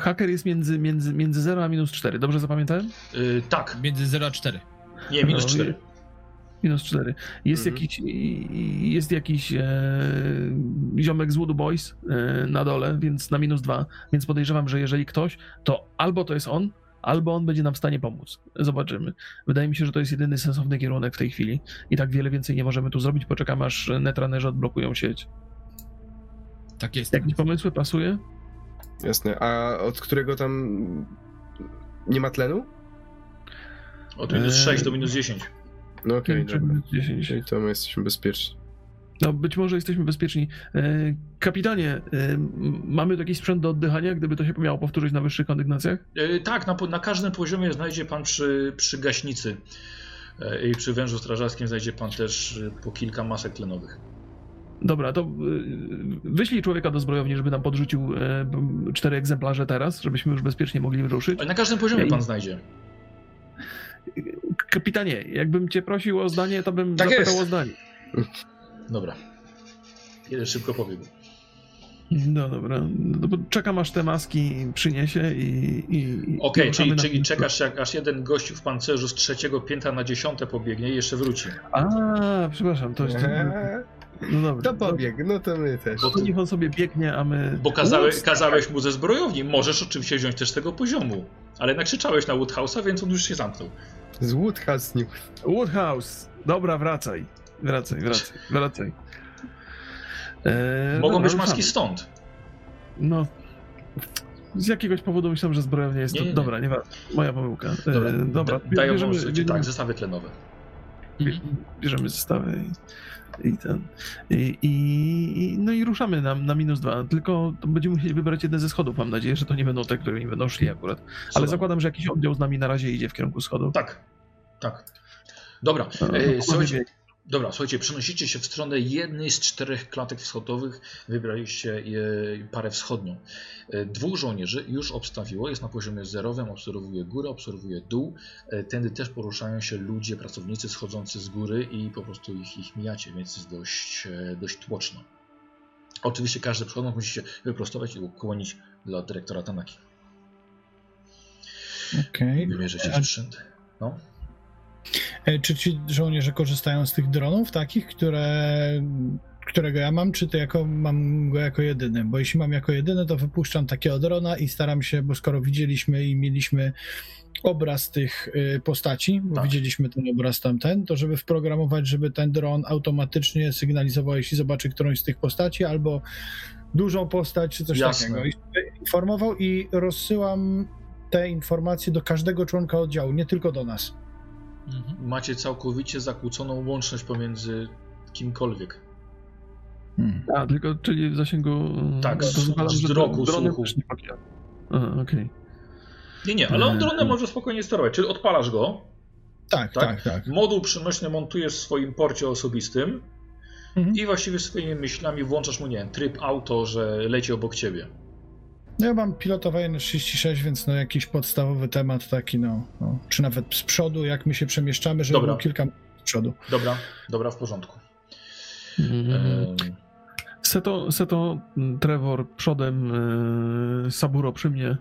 Haker jest między, między, między 0 a minus 4, dobrze zapamiętałem? Yy, tak, Między 0 a 4. nie, minus No, 4. Minus 4. Jest Mhm. jakiś, jest jakiś e, ziomek z Voodoo Boys e, na dole, więc na minus 2. Więc podejrzewam, że jeżeli ktoś, to albo to jest on, albo on będzie nam w stanie pomóc. Zobaczymy. Wydaje mi się, że to jest jedyny sensowny kierunek w tej chwili. I tak wiele więcej nie możemy tu zrobić. Poczekamy, aż netranerzy odblokują sieć. Tak jest. Jakieś pomysły? Pasuje? Jasne. A od którego tam nie ma tlenu? Od minus Eee, 6 do minus 10. No okej, Czy dobra. minus 10. Czyli to my jesteśmy bezpieczni. No, być może jesteśmy bezpieczni. E, kapitanie, e, m- mamy tu jakiś sprzęt do oddychania, gdyby to się miało powtórzyć na wyższych kondygnacjach? E, tak, na, na każdym poziomie znajdzie pan przy, przy gaśnicy e, i przy wężu strażackim znajdzie pan też e, po kilka masek tlenowych. Dobra, to y, wyślij człowieka do zbrojowni, żeby nam podrzucił e, cztery egzemplarze teraz, żebyśmy już bezpiecznie mogli ruszyć. Ale na każdym poziomie Ej. pan znajdzie. Kapitanie, jakbym cię prosił o zdanie, to bym Tak zapytał jest. o zdanie. Dobra. Jeden szybko pobiegł. No dobra, no czekam aż te maski przyniesie i... i Okej, ruszamy czyli, na- czyli czekasz jak aż jeden gościu w pancerzu z trzeciego piętra na dziesiąte pobiegnie i jeszcze wróci. A, przepraszam, to jest... Eee, No dobra. To pobieg, no to my też. Bo To niech on sobie biegnie, a my... Bo kazałeś, kazałeś mu ze zbrojowni. Możesz oczywiście wziąć też z tego poziomu. Ale nakrzyczałeś na Woodhouse'a, więc on już się zamknął. Z Woodhouse New. Woodhouse! Dobra, wracaj. Wracaj, wracaj, wracaj. Eee, Mogą dobra, być maski stąd. No. Z jakiegoś powodu myślałem, że zbrojownia jest... Nie, nie, nie. Dobra, nie Moja pomyłka. Eee, Dobra, dobra. da- dają bierzemy, słuchajcie, bierzemy, tak, zestawy tlenowe. Bierzemy zestawy i, i ten. I, i, no i ruszamy na, na minus dwa. Tylko będziemy musieli wybrać jeden ze schodów. Mam nadzieję, że to nie będą te, które nie będą szli akurat. Ale zakładam, że jakiś oddział z nami na razie idzie w kierunku schodów. Tak, tak. Dobra, E, e, słuchajcie, dobra, słuchajcie, przenosicie się w stronę jednej z czterech klatek wschodowych, wybraliście e, parę wschodnią. E, Dwóch żołnierzy już obstawiło, jest na poziomie zerowym, obserwuje górę, obserwuje dół. E, Tędy też poruszają się ludzie, pracownicy schodzący z góry i po prostu ich, ich mijacie, więc jest dość, dość tłoczno. Oczywiście każdy przechodząc musi się wyprostować i ukłonić dla dyrektora Tanaki. Okej. Wymierzycie A- sprzęt. No. E, Czy ci żołnierze korzystają z tych dronów takich, które, którego ja mam, czy to jako, mam go jako jedyny? Bo jeśli mam jako jedyny, to wypuszczam takiego drona i staram się, bo skoro widzieliśmy i mieliśmy obraz tych y, postaci, bo Tak. widzieliśmy ten obraz tamten, to żeby wprogramować, żeby ten dron automatycznie sygnalizował, jeśli zobaczy którąś z tych postaci, albo dużą postać, czy coś Jasne. takiego. I informował i rozsyłam te informacje do każdego członka oddziału, nie tylko do nas. Mhm. macie całkowicie zakłóconą łączność pomiędzy kimkolwiek. A, tylko, czyli w zasięgu... Tak, że wzroku, słuchu. Aha, okej. Nie, nie, ale on Eee. dronem może spokojnie sterować. Czyli odpalasz go, Tak, Tak? tak, tak. moduł przenośny montujesz w swoim porcie osobistym Mhm. i właściwie swoimi myślami włączasz mu, nie wiem, tryb auto, że leci obok ciebie. No ja mam pilotowanie na 36, więc no jakiś podstawowy temat taki, no, no. Czy nawet z przodu, jak my się przemieszczamy, żeby Dobra. było kilka z przodu. Dobra, dobra, w porządku. Ehm, Seto, Seto, Trevor przodem, e, Saburo przy mnie. E,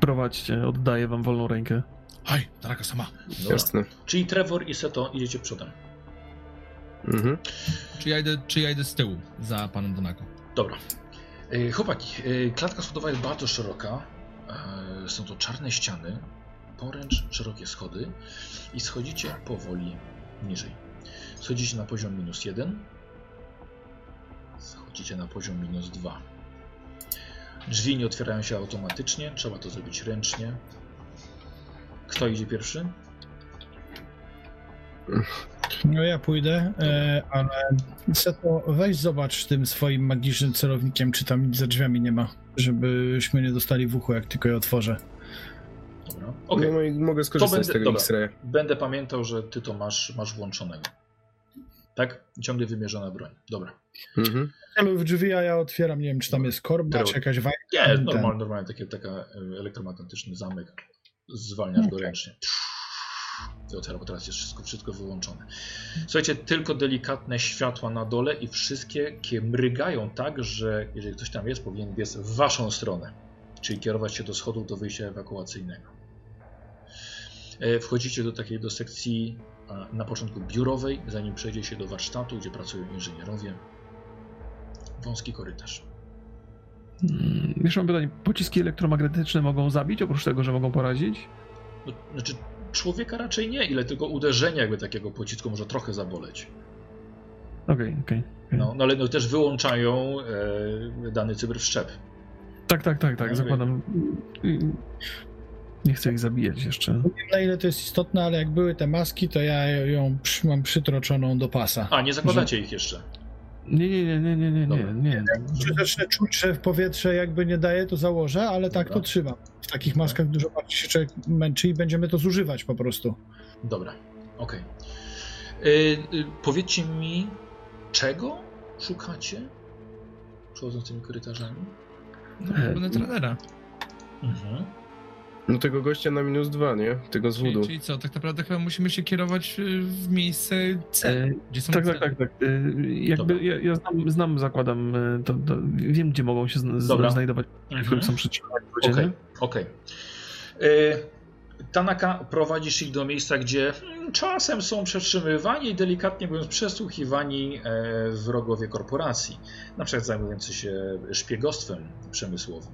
prowadźcie, oddaję wam wolną rękę. Haj, Taraka sama. Jasne. Czyli Trevor i Seto idziecie przodem. Mhm. Czy ja idę, czy ja idę z tyłu za panem Donako? Dobra. E, Chłopaki, e, klatka schodowa jest bardzo szeroka. E, Są to czarne ściany, poręcz, szerokie schody i schodzicie powoli niżej. Schodzicie na poziom minus 1. Schodzicie na poziom minus 2. Drzwi nie otwierają się automatycznie, trzeba to zrobić ręcznie. Kto idzie pierwszy? No ja pójdę, e, ale Seto, weź zobacz tym swoim magicznym celownikiem, czy tam nic za drzwiami nie ma, żebyśmy nie dostali w uchu, jak tylko je otworzę. Dobra. Okej, No i mogę skorzystać będę- z tego dobra. X-raya. będę pamiętał, że ty to masz, masz włączonego. Tak? Ciągle wymierzona broń. Dobra. Mhm. Ale w drzwi a ja otwieram, nie wiem, czy tam jest korba, czy jakaś wajka. Nie, normalnie, normalnie taki taka e, elektromagnetyczny zamek. Zwalniasz go Okej. ręcznie. Otwiera, bo teraz jest wszystko, wszystko wyłączone. Słuchajcie, tylko delikatne światła na dole i wszystkie kie- mrygają tak, że jeżeli ktoś tam jest, powinien biec w waszą stronę. Czyli kierować się do schodów do wyjścia ewakuacyjnego. E, Wchodzicie do takiej do sekcji na początku biurowej, zanim przejdzie się do warsztatu, gdzie pracują inżynierowie. Wąski korytarz. Mm, Jeszcze mam pytanie, pociski elektromagnetyczne mogą zabić, oprócz tego, że mogą porazić? No, znaczy, człowieka raczej nie, ile tylko uderzenia jakby takiego pocisku może trochę zaboleć. Okej, okej. No, no ale no, też wyłączają e, dany cyberwszczep. Tak, tak, tak, tak, zakładam. Nie chcę ich zabijać jeszcze. Nie wiem na ile to jest istotne, ale jak były te maski, to ja ją mam przytroczoną do pasa. A, nie zakładacie ich jeszcze. Nie, nie, nie, nie, nie, nie, nie, Dobra. nie. Czy zacznę czuć, że w powietrze jakby nie daje, to założę, ale tak Dobra. to trzymam. W takich maskach dużo bardziej się człowiek męczy i będziemy to zużywać po prostu. Dobra, okej. Y, y, powiedzcie mi, czego szukacie? Przechodząc tymi korytarzami. No, będę trenera. Mhm. No tego gościa na minus dwa, nie? Tego z Czyli, wudu. czyli co, tak naprawdę chyba musimy się kierować y, w miejsce C, E, gdzie są Tak, cele. tak, tak, tak. E. Jakby ja, ja znam, znam, zakładam, e, to, to wiem, gdzie mogą się zna- Dobra. znajdować, w Mhm. którym są przeciwko. Okej, okej. Y, Tanaka, prowadzisz ich do miejsca, gdzie mm, czasem są przetrzymywani i delikatnie mówiąc przesłuchiwani e, wrogowie korporacji, na przykład zajmujący się szpiegostwem przemysłowym.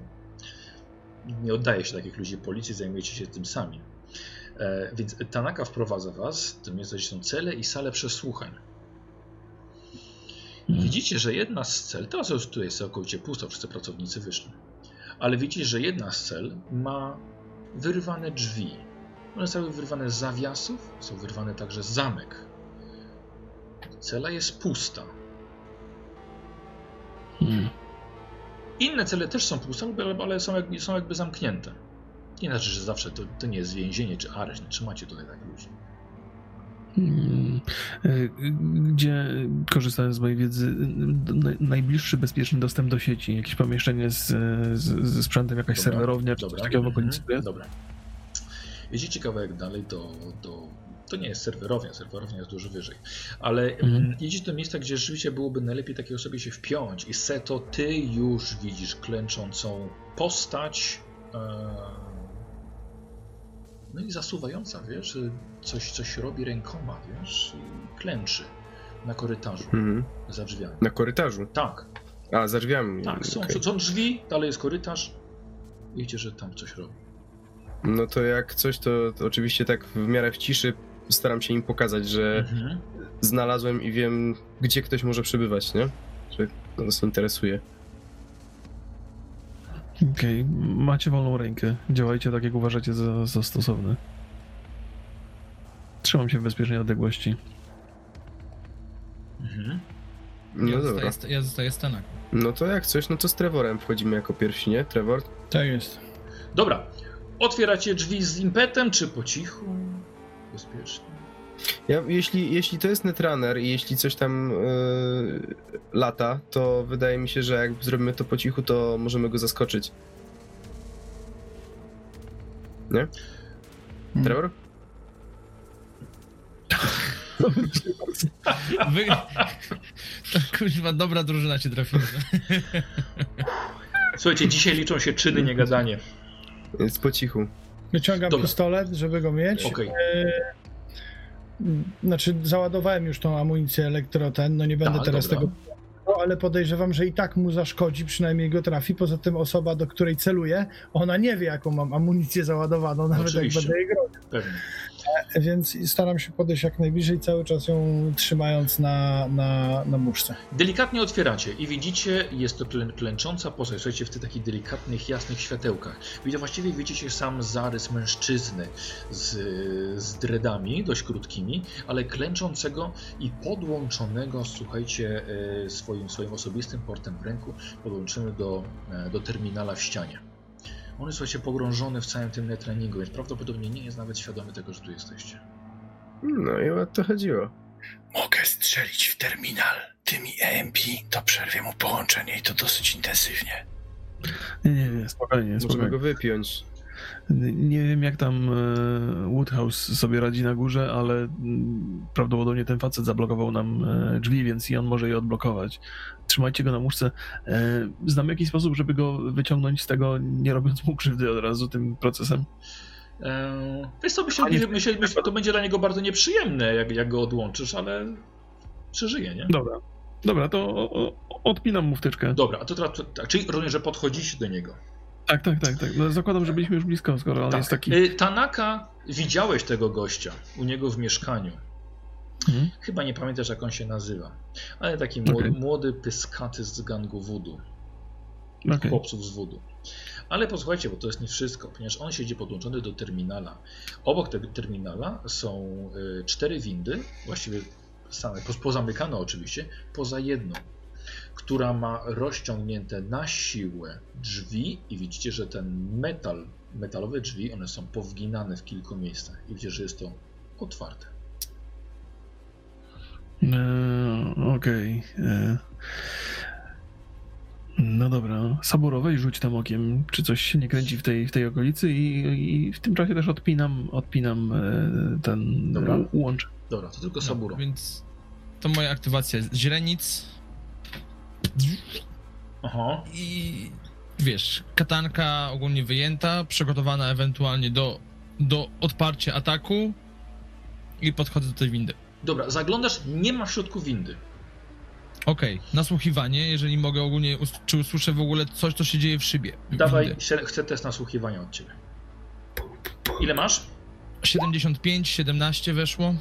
Nie oddaje się takich ludzi policji, zajmujecie się tym sami. E, Więc Tanaka wprowadza was miejsca, gdzie są cele i sale przesłuchań. Mhm. Widzicie, że jedna z cel, teraz już tu jest całkowicie pusto, wszyscy pracownicy wyszli, ale widzicie, że jedna z cel ma wyrwane drzwi. One zostały wyrwane z zawiasów, są wyrwane także z zamek. Cela jest pusta. Hmm. Inne cele też są puste, ale- są jakby, są jakby zamknięte. Nie znaczy, że zawsze to, to nie jest więzienie czy areszt, nie trzymacie tutaj tak ludzi. Hmm. E, Gdzie, korzystając z mojej wiedzy, najbliższy bezpieczny dostęp do sieci, jakieś pomieszczenie z, z, ze sprzętem, jakaś Dobra, serwerownia, czy coś takiego w okolicy Mhm? Dobra. Jeśli kawałek dalej, to, to nie jest serwerownia, serwerownia jest dużo wyżej. Ale Mhm. mm, jedziecie do miejsca, gdzie rzeczywiście byłoby najlepiej takiej osobie się wpiąć. I Seto, ty już widzisz klęczącą postać. E, no i zasuwająca, wiesz, coś, coś robi rękoma, wiesz, i klęczy na korytarzu, Mhm. za drzwiami. Na korytarzu. Tak, A, za drzwiami. tak, są, Okej. są drzwi, dalej jest korytarz. Widzicie, że tam coś robi. No to jak coś, to, to oczywiście tak w miarę w ciszy staram się im pokazać, że Mhm. znalazłem i wiem, gdzie ktoś może przebywać, nie? Że nas interesuje. Okej, macie wolną rękę. Działajcie tak, jak uważacie za, za stosowne. Trzymam się w bezpiecznej odległości. Mhm. No ja, dobra. zostaję, ja zostaję z Tanaką. No to jak coś, no to z Trevorem wchodzimy jako pierwsi, nie? Trevor? Tak jest. Dobra. Otwieracie drzwi z impetem, czy po cichu? Bezpiecznie. Ja, jeśli, jeśli to jest Netrunner i jeśli coś tam yy, lata, to wydaje mi się, że jak zrobimy to po cichu, to możemy go zaskoczyć. Nie? Trevor? Wy... To kuźwa, dobra drużyna się trafiła. Słuchajcie, dzisiaj liczą się czyny, nie gadanie. Jest po cichu. Wyciągam Dobra. pistolet, żeby go mieć. Okej. Znaczy, załadowałem już tą amunicję elektroten, no nie będę Tak, teraz dobra. tego. No, ale podejrzewam, że i tak mu zaszkodzi, przynajmniej go trafi. Poza tym osoba, do której celuję, ona nie wie, jaką mam amunicję załadowaną, nawet Oczywiście. jak będę jej groził. Pewnie. Więc staram się podejść jak najbliżej, cały czas ją trzymając na, na, na muszce. Delikatnie otwieracie i widzicie, jest to klę, klęcząca postać. Słuchajcie, w tych takich delikatnych, jasnych światełkach. Widzicie, właściwie widzicie sam zarys mężczyzny z, z dreadami, dość krótkimi, ale klęczącego i podłączonego, słuchajcie, e, swoim, swoim osobistym portem w ręku, podłączymy do, e, do terminala w ścianie. On jest, słuchajcie, pogrążony w całym tym netreningu, więc prawdopodobnie nie jest nawet świadomy tego, że tu jesteście. No i o to chodziło. Mogę strzelić w terminal tymi EMP, to przerwie mu połączenie i to dosyć intensywnie. Nie, nie, nie, spokojnie, Możemy spokojnie. go wypiąć. Nie wiem, jak tam e, Woodhouse sobie radzi na górze, ale mm, prawdopodobnie ten facet zablokował nam e, drzwi, więc i on może je odblokować. Trzymajcie go na muszce. E, Znam jakiś sposób, żeby go wyciągnąć z tego, nie robiąc mu krzywdy od razu tym procesem. Wiesz co, myślę, A nie- myślę, myślę, myślę, to będzie dla niego bardzo nieprzyjemne, jak, jak go odłączysz, ale przeżyje, nie? Dobra. Dobra, to odpinam mu wtyczkę. Dobra, a to teraz, tak, czyli rozumiem, że podchodzicie do niego. Tak, tak, tak. tak. No, zakładam, że byliśmy już blisko, skoro on Tak. jest taki. Y, Tanaka, widziałeś tego gościa u niego w mieszkaniu. Mhm. Chyba nie pamiętasz, jak on się nazywa. Ale taki młody, Okej. młody pyskaty z gangu Voodoo. Okej. Chłopców z Voodoo. Ale posłuchajcie, bo to jest nie wszystko, ponieważ on siedzi podłączony do terminala. Obok tego terminala są y, cztery windy, właściwie same, poz- pozamykane oczywiście, poza jedną, która ma rozciągnięte na siłę drzwi i widzicie, że ten metal, metalowe drzwi, one są powginane w kilku miejscach i widzicie, że jest to otwarte. E, Okej. e. No dobra, Saburowej rzuć tam okiem, czy coś się nie kręci w tej, w tej okolicy i, i w tym czasie też odpinam, odpinam e, ten Dobra. łącz. Dobra, to tylko Saburo. No, więc to moja aktywacja źrenic Aha. i wiesz, katanka ogólnie wyjęta, przygotowana ewentualnie do, do odparcia ataku i podchodzę do tej windy. Dobra, zaglądasz, nie ma w środku windy. Okej, nasłuchiwanie, jeżeli mogę ogólnie, us- czy usłyszę w ogóle coś, co się dzieje w szybie. Dawaj, windy. chcę test nasłuchiwania od ciebie. Ile masz? 75, 17 weszło.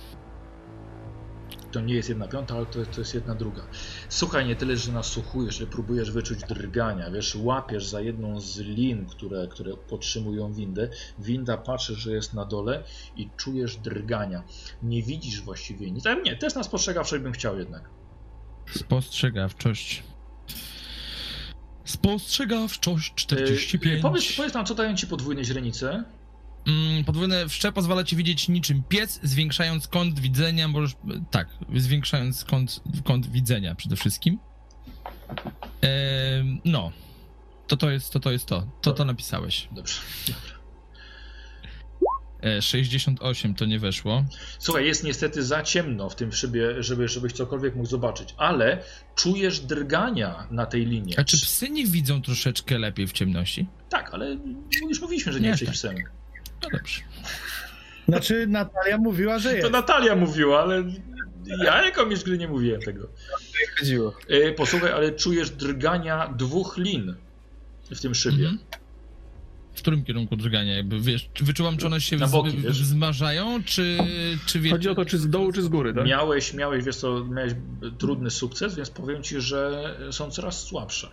To nie jest jedna piąta, ale to, to jest jedna druga. Słuchaj, nie tyle, że nasłuchujesz, że próbujesz wyczuć drgania, wiesz, łapiesz za jedną z lin, które, które podtrzymują windę. Winda patrzy, że jest na dole i czujesz drgania. Nie widzisz właściwie nic. Ale nie, test na spostrzegawczość bym chciał jednak. Spostrzegawczość. Spostrzegawczość Yy, 45. powiedz, powiedz nam, co dają ci podwójne źrenice? Mm, podwójne wszcze pozwala ci widzieć niczym piec, zwiększając kąt widzenia, możesz, tak, zwiększając kąt, kąt widzenia przede wszystkim. No, to to jest to, to jest to, to to napisałeś. Dobrze. E, 68 to nie weszło. Słuchaj, jest niestety za ciemno w tym szybie, żeby, żebyś cokolwiek mógł zobaczyć, ale czujesz drgania na tej linie. A czy psy nie widzą troszeczkę lepiej w ciemności? Tak, ale już mówiliśmy, że nie Nie, jesteś tak. psem. No dobrze. Znaczy Natalia mówiła, że To jest. Natalia mówiła, ale ja jako mistrz gry nie mówiłem tego. Chodziło. E, Posłuchaj, ale czujesz drgania dwóch lin w tym szybie. Mhm. W którym kierunku drgania? Jakby wiesz, czy wyczuwam, czy one się Na boki, wiesz? wzmażają, czy, czy wiesz. Chodzi o to, czy z dołu, czy z góry, tak? Miałeś, miałeś, wiesz co, miałeś trudny sukces, więc powiem ci, że są coraz słabsze.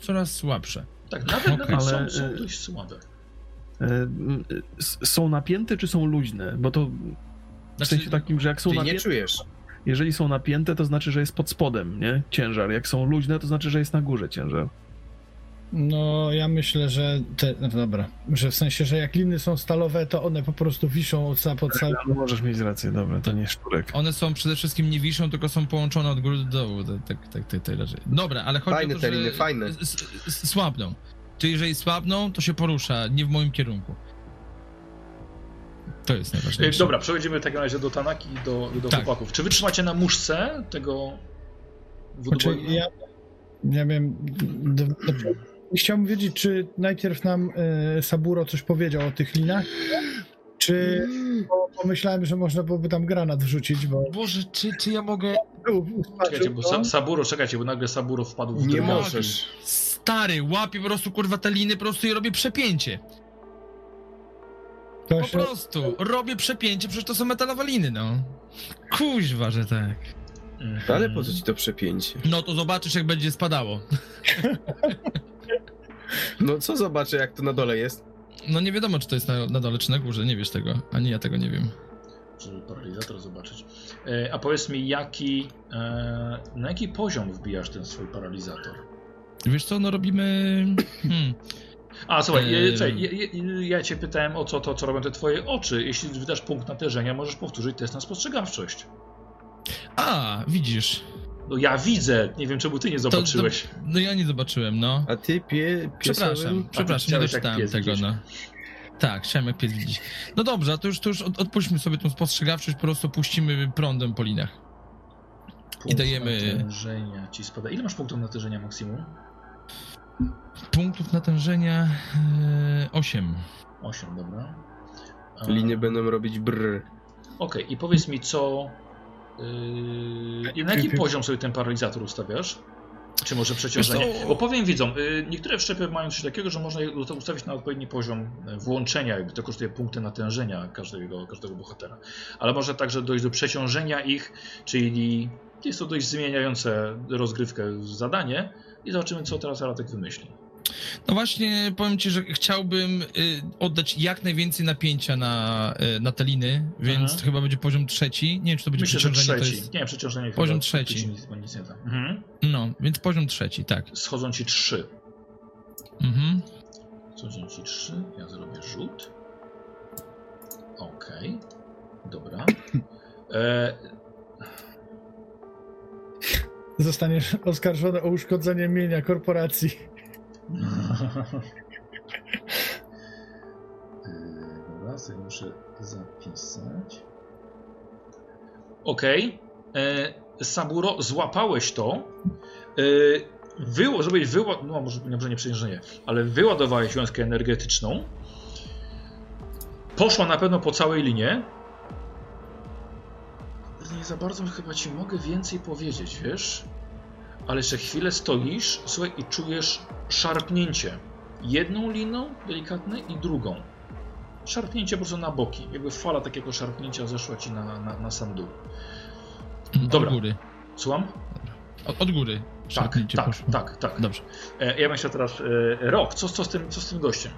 Coraz słabsze. Tak, nawet, Okej. nawet są, są e, dość słabe. M, s- Są napięte, czy są luźne? Bo to w Znaczy, sensie takim, że jak są Czyli nie napięte, czujesz. jeżeli są napięte, to znaczy, że jest pod spodem, nie? Ciężar. Jak są luźne, to znaczy, że jest na górze ciężar. No, ja myślę, że te, no dobra, że w sensie, że jak liny są stalowe, to one po prostu wiszą od, pod cały... No, możesz mieć rację, dobra, to nie szczurek. One są przede wszystkim nie wiszą, tylko są połączone od góry do dołu. Tak, tak, tak, tak, tak raczej. Dobra, ale chodzi Fajne o to, te że liny, fajne. s- s- słabną. Czyli jeżeli słabną, to się porusza, nie w moim kierunku. To jest E, najważniejsze. Dobra, przechodzimy w takim razie do Tanaki i do, do Tak. chłopaków. Czy wytrzymacie na muszce tego Znaczy, ja nie wiem, chciałbym wiedzieć, czy najpierw nam e, Saburo coś powiedział o tych linach, czy bo pomyślałem, że można byłoby tam granat wrzucić, bo Boże, czy, czy ja mogę... Czekajcie, bo Sa Saburo, czekajcie, bo nagle Saburo wpadł w Nie możesz. Stary, łapię po prostu kurwa te liny po prostu i robię przepięcie. to Po się, prostu. Robię przepięcie, przecież to są metalowe liny, no. Kuźwa, że tak. Mhm. Ale po co ci to przepięcie? No to zobaczysz, jak będzie spadało. No co zobaczę, jak to na dole jest? No nie wiadomo, czy to jest na, na dole, czy na górze, nie wiesz tego. Ani ja tego nie wiem. Żeby paralizator zobaczyć. E, a powiedz mi, jaki, e, na jaki poziom wbijasz ten swój paralizator? Wiesz co, no robimy... Hmm. A, słuchaj, e, czekaj, ja, ja, ja cię pytałem o co, to, co robią te twoje oczy. Jeśli wydasz punkt natężenia, możesz powtórzyć test na spostrzegawczość. A, widzisz. No ja widzę, nie wiem czemu ty nie zobaczyłeś. To, no ja nie zobaczyłem, no. A ty pie, Przepraszam, piesowym... przepraszam, nie doczytałem pies tego, widzieć. no. Tak, chciałem jak pies widzieć. No dobrze, a to już, to już od, odpuśćmy sobie tą spostrzegawczość, po prostu puścimy prądem po linach. Punkt dajemy- natężenia ci spada. Ile masz punktów natężenia maksimum? Punktów natężenia e, 8. 8, dobra. Linie będą robić brr. Okej, i powiedz mi, co. Yy, i na jaki poziom sobie ten paralizator ustawiasz? Czy może przeciążenie? Bo powiem widzom, yy, niektóre wszczepy mają coś takiego, że można je usta- ustawić na odpowiedni poziom włączenia, jakby to kosztuje punkty natężenia każdego, każdego bohatera. Ale może także dojść do przeciążenia ich, czyli jest to dość zmieniające rozgrywkę zadanie i zobaczymy, co teraz Aratek wymyśli. No właśnie, powiem ci, że chciałbym y, oddać jak najwięcej napięcia na, y, na te liny, więc Mhm. to chyba będzie poziom trzeci. Nie wiem, czy to będzie Myślę, że przeciążenie. trzeci. Jest... Nie, przeciążenie Poziom chyba, trzeci. ci Nic, nic nie da. Mhm. No, więc poziom trzeci, tak. Schodzą ci trzy. Mhm. Schodzą ci trzy. Ja zrobię rzut. Okej. Dobra. E, Zostaniesz oskarżony o uszkodzenie mienia korporacji. Dobra, sobie muszę zapisać. Okej. Okay. Saburo, złapałeś to. Yy, Wyło, żebyś wyła... No może, może nie przeciążenie, ale wyładowałeś wiązkę energetyczną. Poszła na pewno po całej linie. Nie za bardzo chyba ci mogę więcej powiedzieć, wiesz? Ale jeszcze chwilę stoisz, słuchaj, i czujesz szarpnięcie. Jedną liną delikatne i drugą. Szarpnięcie po prostu na boki. Jakby fala takiego szarpnięcia zeszła ci na, na, na sam dół. Dobra. Od góry. Słucham? Od, od góry. Tak, tak, poszło. tak, tak. Dobrze. E, ja chciał teraz. E, Rok, co, co, z tym, co z tym gościem?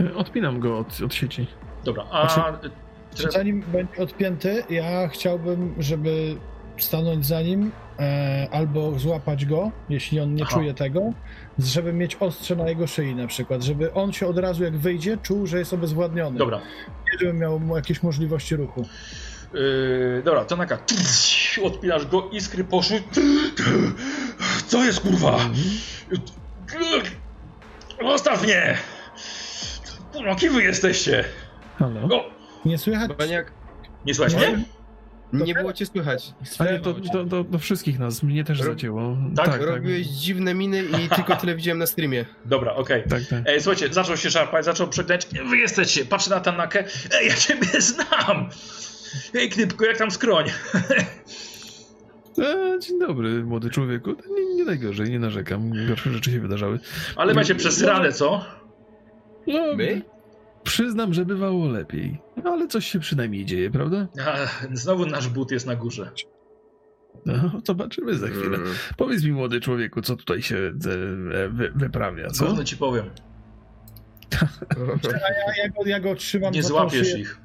E, Odpinam go od, od sieci. Dobra, a. Znaczy- Czy zanim będzie odpięty, ja chciałbym, żeby stanąć za nim e, albo złapać go, jeśli on nie Aha. czuje tego, żeby mieć ostrze na jego szyi na przykład, żeby on się od razu jak wyjdzie czuł, że jest obezwładniony. Dobra. Nie, żeby miał mu jakieś możliwości ruchu. Yy, dobra, Tanaka, odpinasz go, iskry poszły. Co jest kurwa? Zostaw mnie! Kurwa, kim wy jesteście? Halo? O, Nie słychać? Baniak, nie słuchaj mnie? nie było cię słychać. A nie, to, to, to, to wszystkich nas, mnie też Rob- zacięło. Tak? Robiłeś dziwne miny i tylko tyle widziałem na streamie. Dobra, okej. Tak, tak. Ej, słuchajcie, zaczął się szarpać, zaczął przeklęć. Wy jesteście, patrzę na Tanakę. Ej, ja ciebie znam! Ej, Knypko, jak tam skroń? E, dzień dobry, młody człowieku. Nie, nie najgorzej, nie narzekam. Gorsze rzeczy się wydarzały. Ale macie przesrane, co? No, My? Przyznam, że bywało lepiej. Ale coś się przynajmniej dzieje, prawda? A, znowu nasz but jest na górze. No, zobaczymy za chwilę. Mm. Powiedz mi, młody człowieku, co tutaj się e, wy, wyprawia, co? Gówno ci powiem. Ja, ja, go, ja go trzymam Nie złapiesz ich.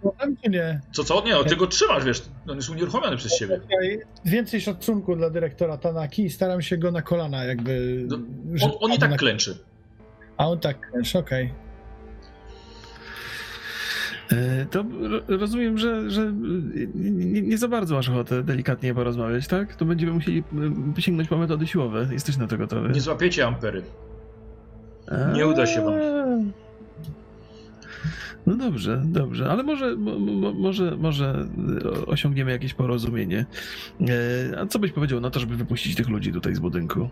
Nie? Co, co? Nie, no, ty go trzymasz, wiesz, on jest unieruchomiony przez ciebie. Okej, Więcej szacunku dla dyrektora Tanaki i staram się go na kolana jakby... No, On, on i tak na- klęczy. A on tak, wiesz, okej. E, to ro- rozumiem, że, że nie, nie za bardzo masz ochotę delikatnie porozmawiać, tak? To będziemy musieli e, sięgnąć po metody siłowe. Jesteś na to gotowy? Nie złapiecie ampery. A. nie uda się wam. No dobrze, dobrze, ale może, mo, mo, może, może e, osiągniemy jakieś porozumienie. E, A co byś powiedział na to, żeby wypuścić tych ludzi tutaj z budynku?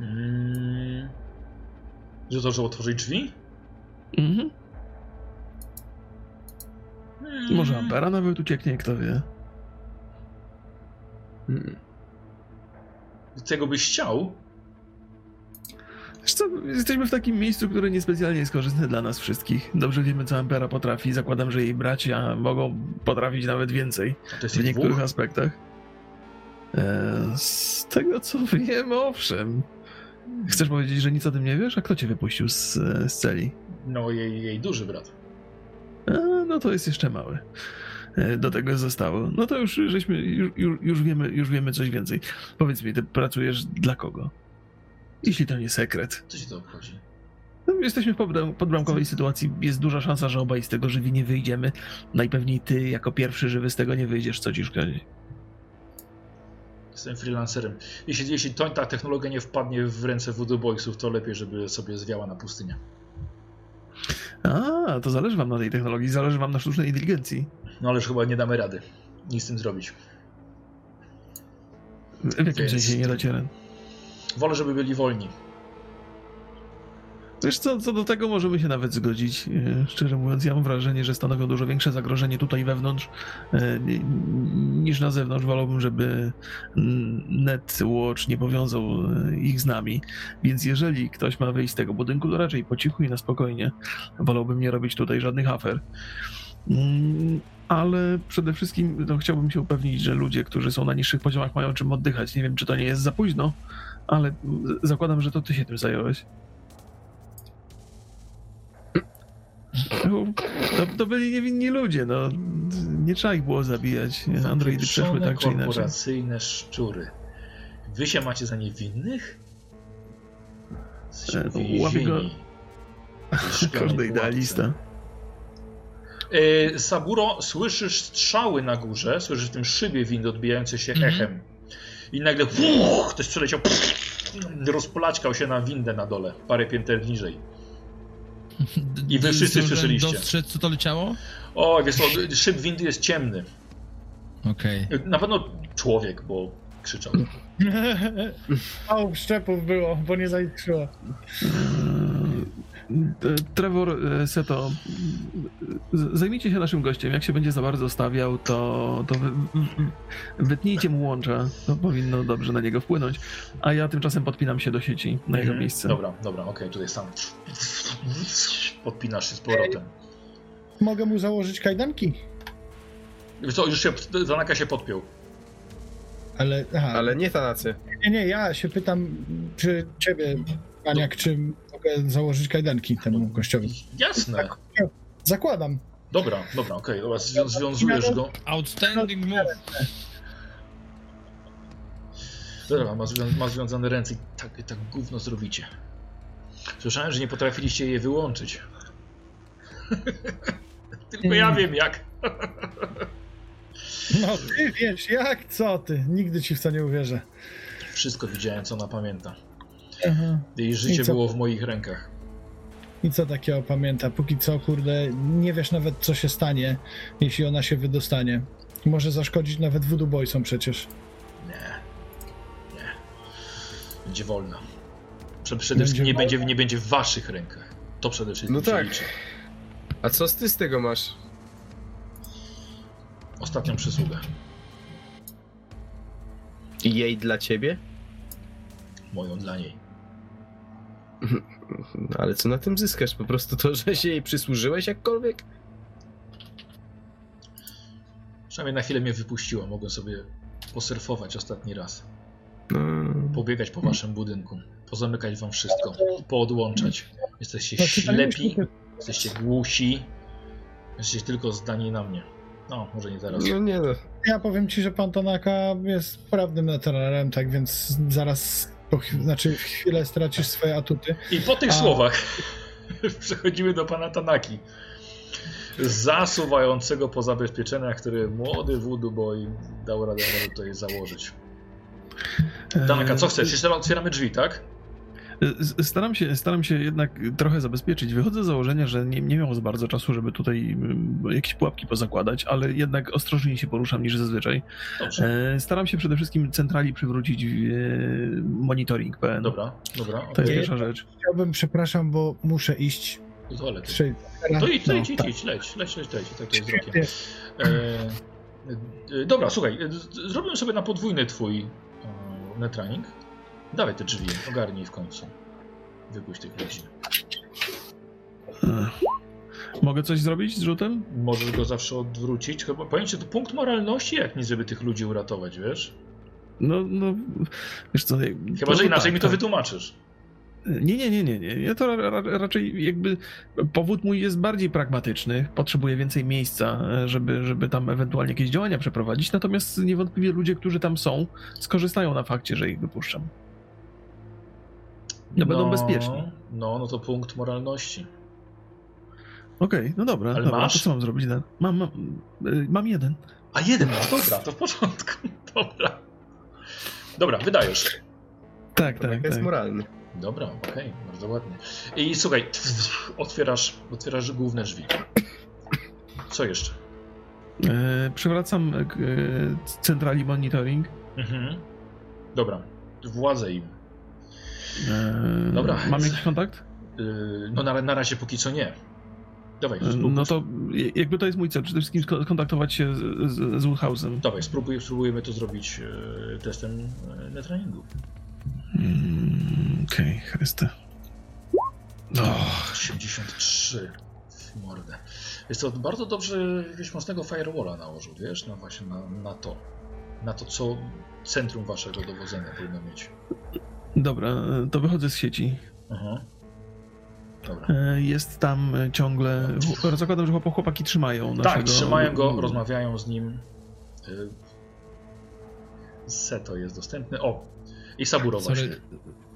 Mm. Że to, że otworzyć drzwi? Mhm. Mm. Może Ampera nawet ucieknie, kto wie. Mm. Tego byś chciał? Wiesz co, jesteśmy w takim miejscu, które niespecjalnie jest korzystne dla nas wszystkich. Dobrze wiemy, co Ampera potrafi. Zakładam, że jej bracia mogą potrafić nawet więcej A to jest w niektórych dwóch? aspektach. E, z tego, co wiem, owszem. Chcesz powiedzieć, że nic o tym nie wiesz? A kto cię wypuścił z, z celi? No, jej, jej duży brat. A, no to jest jeszcze mały. E, Do tego zostało. No to już żeśmy, już, już, już, wiemy, już wiemy coś więcej. Powiedz mi, ty pracujesz dla kogo? Jeśli to nie sekret. Co ci to obchodzi? No, jesteśmy w podbram- podbramkowej sytuacji. Jest duża szansa, że obaj z tego żywi nie wyjdziemy. Najpewniej ty, jako pierwszy żywy, z tego nie wyjdziesz. Co ci szkodzi? Jestem freelancerem. Jeśli, jeśli to, ta technologia nie wpadnie w ręce Voodoo Boysów, to lepiej, żeby sobie zwiała na pustynię. A, to zależy wam na tej technologii, zależy wam na sztucznej inteligencji. No ależ chyba nie damy rady. Nic z tym zrobić. W jakim Więc- sensie nie docierę? Wolę, żeby byli wolni. Wiesz co, co do tego możemy się nawet zgodzić. E, Szczerze mówiąc, ja mam wrażenie, że stanowią dużo większe zagrożenie tutaj wewnątrz e, ni- niż na zewnątrz. Wolałbym, żeby Netwatch nie powiązał e, ich z nami. Więc jeżeli ktoś ma wyjść z tego budynku, to raczej po cichu i na spokojnie. Wolałbym nie robić tutaj żadnych afer. Mm, Ale przede wszystkim no, chciałbym się upewnić, że ludzie, którzy są na niższych poziomach, mają czym oddychać. Nie wiem, czy to nie jest za późno, ale zakładam, że to ty się tym zająłeś. To, to byli niewinni ludzie, no. Nie trzeba ich było zabijać. Androidy przeszły tak czy inaczej. korporacyjne szczury. Wy się macie za niewinnych? E, no, łapie go- Każdy idealista. E, Saburo, słyszysz strzały na górze, słyszysz w tym szybie windy odbijające się Mhm. echem. I nagle uch, ktoś przeleciał, rozpolaćkał się na windę na dole, parę pięter niżej. I wy wszyscy słyszeliście. dostrzec, co to leciało? O, wiesz co, szyb windy jest ciemny. Okej. Na pewno człowiek, bo krzyczał. Mało szczepów było, bo nie zaliczyło. E, Trevor, e, Seto, z- zajmijcie się naszym gościem. Jak się będzie za bardzo stawiał, to, to wy, wy- wytnijcie mu łącza. To powinno dobrze na niego wpłynąć. A ja tymczasem podpinam się do sieci na jego Mhm. miejsce. Dobra, dobra, okej, tutaj sam podpinasz się z powrotem. Mogę mu założyć kajdanki? Wiesz co, już się, Zanaka się podpiął. Ale, aha, Ale nie Tanacy. nie, nie, ja się pytam, czy ciebie, Aniak, czy mogę założyć kajdanki temu gościowi? Jasne. Zakładam. Dobra, dobra, okej, dobra, zwią związujesz go. Outstanding move. Dobra, ma, zwią ma związane ręce i tak, tak gówno zrobicie. Słyszałem, że nie potrafiliście je wyłączyć. Tylko ja wiem jak. No ty wiesz, jak, co ty? Nigdy ci w to nie uwierzę. Wszystko widziałem, co ona pamięta. Aha. Jej życie co? było w moich rękach. I co takiego pamięta? Póki co, kurde, nie wiesz nawet, co się stanie, jeśli ona się wydostanie. Może zaszkodzić nawet voodoo boysom przecież. Nie. Nie. Będzie wolna. Prze przede Będzie wszystkim nie będzie, nie będzie w waszych rękach. To przede wszystkim No tak. liczy. A co ty z tego masz? Ostatnią przysługę. I jej dla ciebie? Moją dla niej. No, ale co na tym zyskasz? Po prostu to, że się jej przysłużyłeś jakkolwiek? Przynajmniej na chwilę mnie wypuściła. Mogłem sobie posurfować ostatni raz. No, Pobiegać po waszym budynku. Pozamykać wam wszystko. Poodłączać. Jesteście nie ślepi. Jesteście głusi. Jesteście tylko zdani na mnie. No, może nie teraz. no nie no. Ja powiem ci, że pan Tanaka jest prawnym naturalem, tak więc zaraz, po, znaczy w chwilę stracisz swoje atuty. I po tych A. słowach przechodzimy do pana Tanaki. Zasuwającego po zabezpieczeniach, które młody voodoo boy dał radę tutaj założyć. Tanaka, co chcesz? Jeszcze otwieramy drzwi, tak? Staram się, staram się jednak trochę zabezpieczyć. Wychodzę z założenia, że nie, nie miał za bardzo czasu, żeby tutaj jakieś pułapki pozakładać, ale jednak ostrożniej się poruszam niż zazwyczaj. Dobrze. E, Staram się przede wszystkim centrali przywrócić e, monitoring PN. Dobra, dobra. To jest pierwsza rzecz. Chciałbym, przepraszam, bo muszę iść. Toalety. Trzej- To idź, No, idź, idź, tak. idź, leć, leć, leć, leć, tak to jest rokiem. E, e, dobra, słuchaj, z- zrobimy sobie na podwójny twój e, netrunning. Dawaj te drzwi, ogarnij w końcu. Wypuść tych ludzi. Mogę coś zrobić z rzutem? Możesz go zawsze odwrócić. Chyba, powiem ci, to punkt moralności jak nic, żeby tych ludzi uratować, wiesz? No, no, wiesz co... Chyba, że inaczej tak, mi to tak. wytłumaczysz. Nie, nie, nie, nie, nie. Ja to ra, ra, raczej jakby powód mój jest bardziej pragmatyczny. Potrzebuję więcej miejsca, żeby, żeby tam ewentualnie jakieś działania przeprowadzić. Natomiast niewątpliwie ludzie, którzy tam są, skorzystają na fakcie, że ich wypuszczam. No, będą bezpieczni. No, no to punkt moralności. Okej, no dobra. Ale dobra masz? To co mam zrobić? Mam, mam, y, mam jeden. A jeden, no dobra, to w porządku. Dobra. Dobra, wydajesz. Tak, To tak, jest tak. moralny. Dobra, okej, bardzo ładnie. I słuchaj, otwierasz, otwierasz główne drzwi. Co jeszcze? E, przywracam e, e, centrali monitoring. Mhm. Dobra, władzę im. E, Dobra. Mam jakiś kontakt? Yy, no na, na razie póki co nie. Dawaj, E, spróbuj, No to jakby to jest mój cel. Przede wszystkim sko- skontaktować się z, z, z Woodhouse'em. dawaj spróbuj, spróbujemy to zrobić yy, testem yy, netruningu. Mm, Okej, Chryste. O, 83 w mordę. Jest to bardzo dobrze, wiesz, mocnego firewalla nałożył, wiesz, no właśnie na, na to. Na to, co centrum waszego dowodzenia powinno mieć. Dobra, e, to wychodzę z sieci. Aha. Dobra. E, Jest tam e, ciągle. Zakładam, że chłop- chłopaki trzymają naszego... Tak, trzymają go, rozmawiają z nim. Y, Seto jest dostępny. O! I Saburo właśnie. Sorry,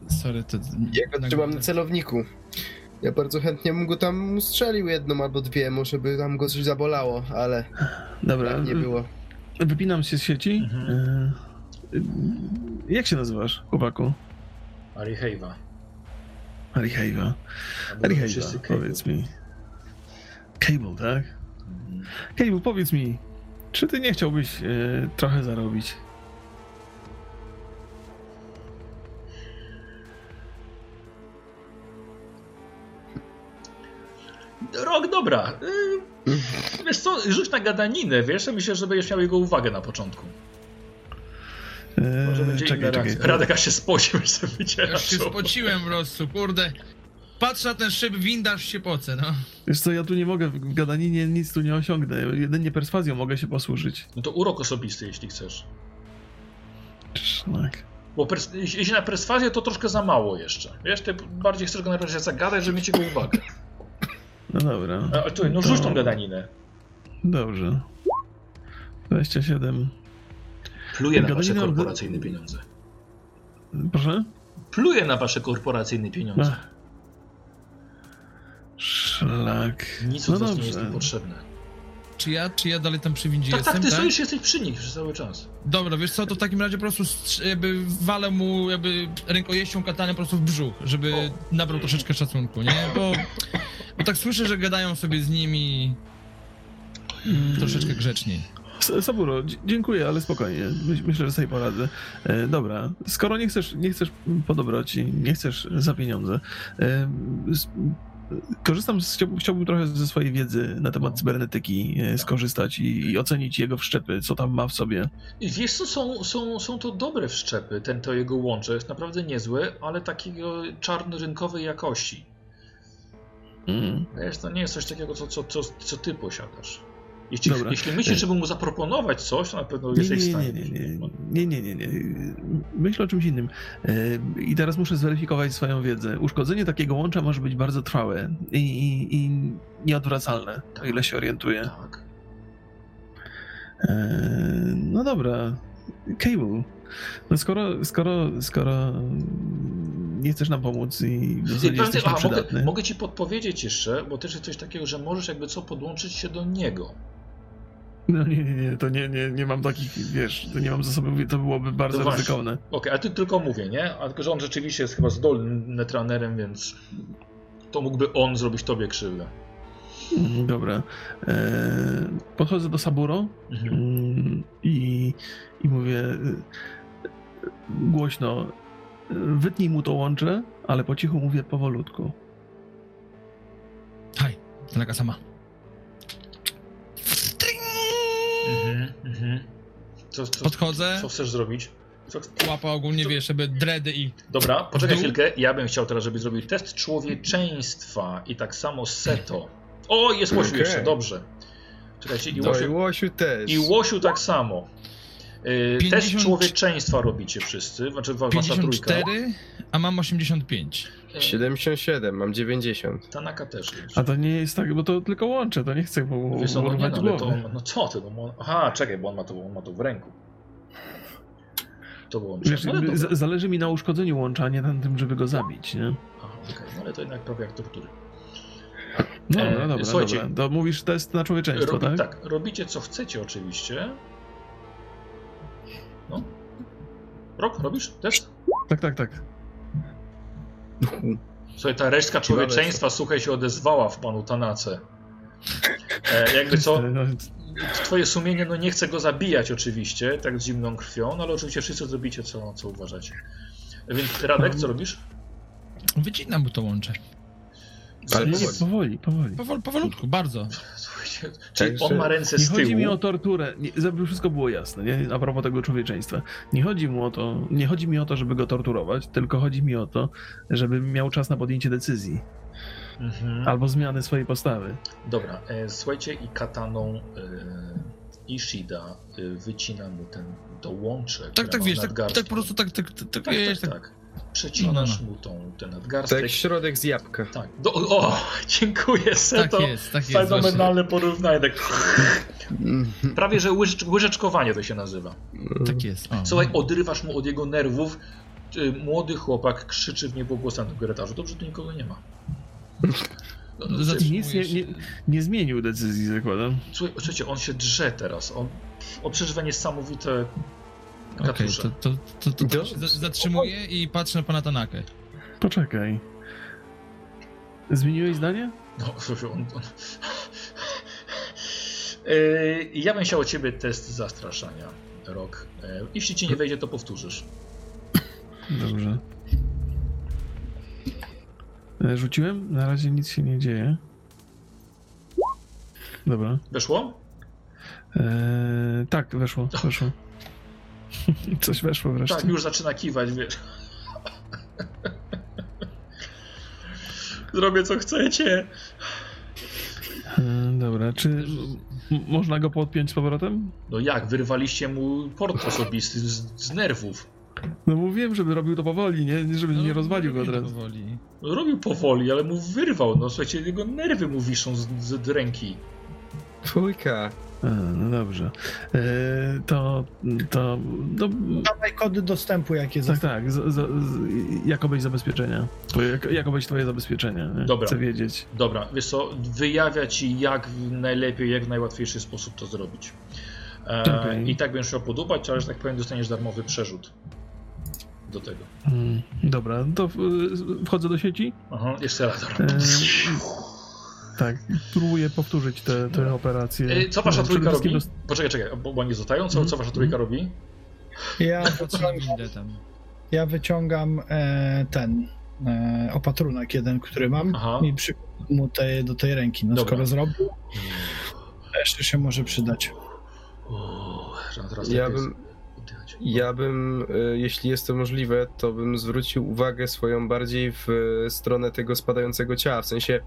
sorry, to... Ja go trzymam na celowniku. Ja bardzo chętnie bym go tam strzelił jedną albo dwie, może by tam go coś zabolało, ale Dobra, tak nie było. wypinam się z sieci. Mhm. E, e, Jak się nazywasz, chłopaku? Ari Heiva. Arihejwa. Albo Arihejwa, wszyscy Cable. powiedz mi. Cable, tak? Mhm. Cable, powiedz mi, czy ty nie chciałbyś e, trochę zarobić? Rok, dobra. Y, Wiesz co, rzuć na gadaninę, wiesz? Myślę, że będziesz miał jego uwagę na początku. E, Może będzie czekaj, czekaj. Radek aż się spocił, że sobie Ja wyciera już się spociłem po prostu, kurde. Patrzę na ten szyb, windasz się poce, no. Wiesz co, ja tu nie mogę, w gadaninie nic tu nie osiągnę. Jedynie perswazją mogę się posłużyć. No to urok osobisty, jeśli chcesz. Szlak. Bo pers- jeśli jeśli na perswazję, to troszkę za mało jeszcze. Wiesz, ty bardziej chcesz go na razie zagadać, żeby mieć jego uwagę. No dobra. A, tu, no To- rzuć tą gadaninę. Dobrze. 27. Pluje na wasze korporacyjne pieniądze. Proszę? Pluje na wasze korporacyjne pieniądze. Ach. Szlak. Nic no od was nie jest potrzebne. Czy ja, czy ja dalej tam przy windzie Tak, jestem, tak, ty tak? stoisz, jesteś przy nich przez cały czas. Dobra, wiesz co, to w takim razie po prostu jakby walę mu jakby rękojeścią katany po prostu w brzuch, żeby nabrał troszeczkę szacunku, nie? Bo, bo tak słyszę, że gadają sobie z nimi Mm. troszeczkę grzeczniej. Saburo, dziękuję, ale spokojnie. Myś, myślę, że sobie poradzę. E, dobra, skoro nie chcesz, nie chcesz po dobroci, nie chcesz za pieniądze, e, korzystam z, chciałbym, trochę ze swojej wiedzy na temat cybernetyki e, skorzystać i, i ocenić jego wszczepy, co tam ma w sobie. Wiesz co, są, są, są to dobre wszczepy, ten to jego łącze jest naprawdę niezłe, ale takiego czarnorynkowej jakości. Mm. Wiesz, to nie jest coś takiego, co, co, co, co ty posiadasz. Jeśli, Dobra. jeśli myślisz, żeby mu zaproponować coś, to na pewno Nie, jesteś w nie, stanie. nie, nie, nie, nie, nie, nie. Myślę o czymś innym. E, I teraz muszę zweryfikować swoją wiedzę. Uszkodzenie takiego łącza może być bardzo trwałe i, i, i nieodwracalne, o ile się orientuję. Tak. E, No dobra, Cable. No skoro, skoro, skoro nie chcesz nam pomóc i w zasadzie jesteś aha, mogę, mogę ci podpowiedzieć jeszcze, bo też jest coś takiego, że możesz jakby co podłączyć się do niego. No nie, nie, nie, to nie, nie, nie mam takich, wiesz, to nie mam zasobów, to byłoby bardzo To ryzykowne. Okej, a ty tylko mówię, nie? A tylko, że on rzeczywiście jest chyba zdolnym netranerem, więc to mógłby on zrobić tobie krzywdę. Mm, Dobra. E, podchodzę do Saburo Mhm. mm, i, i mówię y, głośno, y, wytnij mu to łącze, ale po cichu mówię powolutku. Haj, Tanaka sama. Mhm, mhm. Co, co, Podchodzę, co chcesz zrobić? Co, łapa ogólnie, wiesz, żeby dredy i... Dobra, poczekaj chwilkę. Ja bym chciał teraz, żebyś zrobił test człowieczeństwa i tak samo Seto. O, jest Łosiu Okej. jeszcze, dobrze. Czekajcie, i No i Łosiu, Łosiu też. i Łosiu tak samo. Yy, Test 50 człowieczeństwa robicie wszyscy, znaczy wa- wasza trójka. 54, a mam 85. Yy, 77, mam 90. Tanaka też jest. A to nie jest tak, bo to tylko łącze, to nie chcę mu Wiesz no nie, no, to, no co ty, no, aha, czekaj, bo on ma to, on ma to w ręku. To było Wiesz, no, zależy mi na uszkodzeniu łącza, a nie na tym, żeby go zabić, nie? Aha, okej, no ale to jednak prawie jak tortury. Dobra, E, dobra, słuchajcie, dobra. To mówisz test na człowieczeństwo, Robi, tak? tak, robicie co chcecie oczywiście. No. Rok, robisz test? Tak, tak, tak. Słuchaj, ta resztka człowieczeństwa, słuchaj, się odezwała w panu Tanace. E, jakby co, No, twoje sumienie no nie chce go zabijać oczywiście, tak z zimną krwią, no ale oczywiście wszyscy zrobicie co, co uważacie. Więc Radek, co robisz? Wycinam mu to łącze. Ale powoli. powoli, powoli. Powol, powolutku, bardzo. Czyli on ma ręce Nie z chodzi mi o tyłu. torturę, nie, żeby wszystko było jasne, nie? a propos tego człowieczeństwa. Nie chodzi mu o to, nie chodzi mi o to, żeby go torturować, tylko chodzi mi o to, żeby miał czas na podjęcie decyzji Mhm. albo zmiany swojej postawy. Dobra, e, słuchajcie i kataną e, Ishida y, wycina mu ten to łącze, Tak, tak wiesz, tak, tak po prostu tak, tak, tak, tak, tak, wiesz, tak, tak, tak. Przecinasz No, no, mu tą, ten To nadgarstek. jak środek z jabłka. Tak. Do, o, dziękuję, tak Seto. jest, tak jest. Fenomenalne porównanie. Tak. Prawie, że łyżecz, łyżeczkowanie to się nazywa. Tak jest. O. Słuchaj, odrywasz mu od jego nerwów. Młody chłopak krzyczy w niebłogłosem w korytarzu. Dobrze, tu nikogo nie ma. No, no, Za- przecież- Nic nie, nie, nie zmienił decyzji, zakładam. Słuchaj, słuchajcie, on się drze teraz. On, on przeżywa niesamowite Okej, to, to, to, to, się za- zatrzymuję i patrzę na pana Tanakę. Poczekaj. Zmieniłeś zdanie? No, on, on... Yy, ja bym chciał od ciebie test zastraszania, Rok. Yy, jeśli ci nie wejdzie, to powtórzysz. Dobrze. E, Rzuciłem? Na razie nic się nie dzieje. Dobra. Weszło? E, tak, weszło, weszło. Coś weszło wreszcie. Tak, już zaczyna kiwać, wiesz. Zrobię co chcecie. E, dobra, czy można go podpiąć z powrotem? No jak, wyrwaliście mu port osobisty z, z nerwów. No mówiłem, żeby robił to powoli, nie, Nie, żeby nie rozwalił go od razu. Powoli. No, robił powoli, ale mu wyrwał. No słuchajcie, jego nerwy mu wiszą z, z ręki. Fujka. No dobrze. E, to, to, no, Dawaj kody dostępu, jakie tak, tak, z, z, z, jakobyś zabezpieczenia. Twoje, jak, jakobyś twoje zabezpieczenia, nie? Dobra. Chcę wiedzieć. Dobra, wiesz co, wyjawia ci jak najlepiej, jak w najłatwiejszy sposób to zrobić. E, Okej. I tak będziesz chciał podobać, ale że tak powiem dostaniesz darmowy przerzut do tego. Mm, dobra, to wchodzę do sieci. Aha, jeszcze raz. Dobra. E, tak, próbuję powtórzyć te, te operacje. E, Co wasza przede trójka robi? dos- Poczekaj, czekaj, bo, oni zostają. Co, Mhm. co wasza trójka robi? Ja wyciągam, ja wyciągam e, ten e, opatrunek jeden, który mam Aha. i przykładam mu te, do tej ręki. No Dobra. skoro zrobił, to jeszcze się może przydać. O, teraz Ja bym. Ja bym, e, jeśli jest to możliwe, to bym zwrócił uwagę swoją bardziej w e, stronę tego spadającego ciała. W sensie,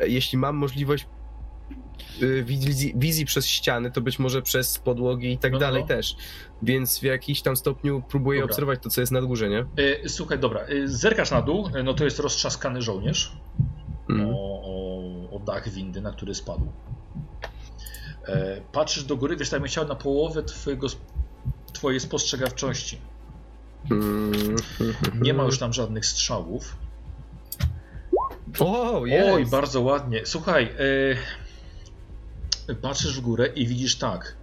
e, jeśli mam możliwość wizji, wizji przez ściany, to być może przez podłogi i tak No, no, dalej no. też. Więc w jakiś tam stopniu próbuję Dobra. obserwować to, co jest na górze, nie? E, Słuchaj, dobra, zerkasz na dół, no to jest roztrzaskany żołnierz Mm. o, o, o dach windy, na który spadł. E, Patrzysz do góry, wiesz, tak bym chciał na połowę twojego, twojej spostrzegawczości. Mm. Nie ma już tam żadnych strzałów. O, jest! Oj, bardzo ładnie. Słuchaj, e, patrzysz w górę i widzisz tak.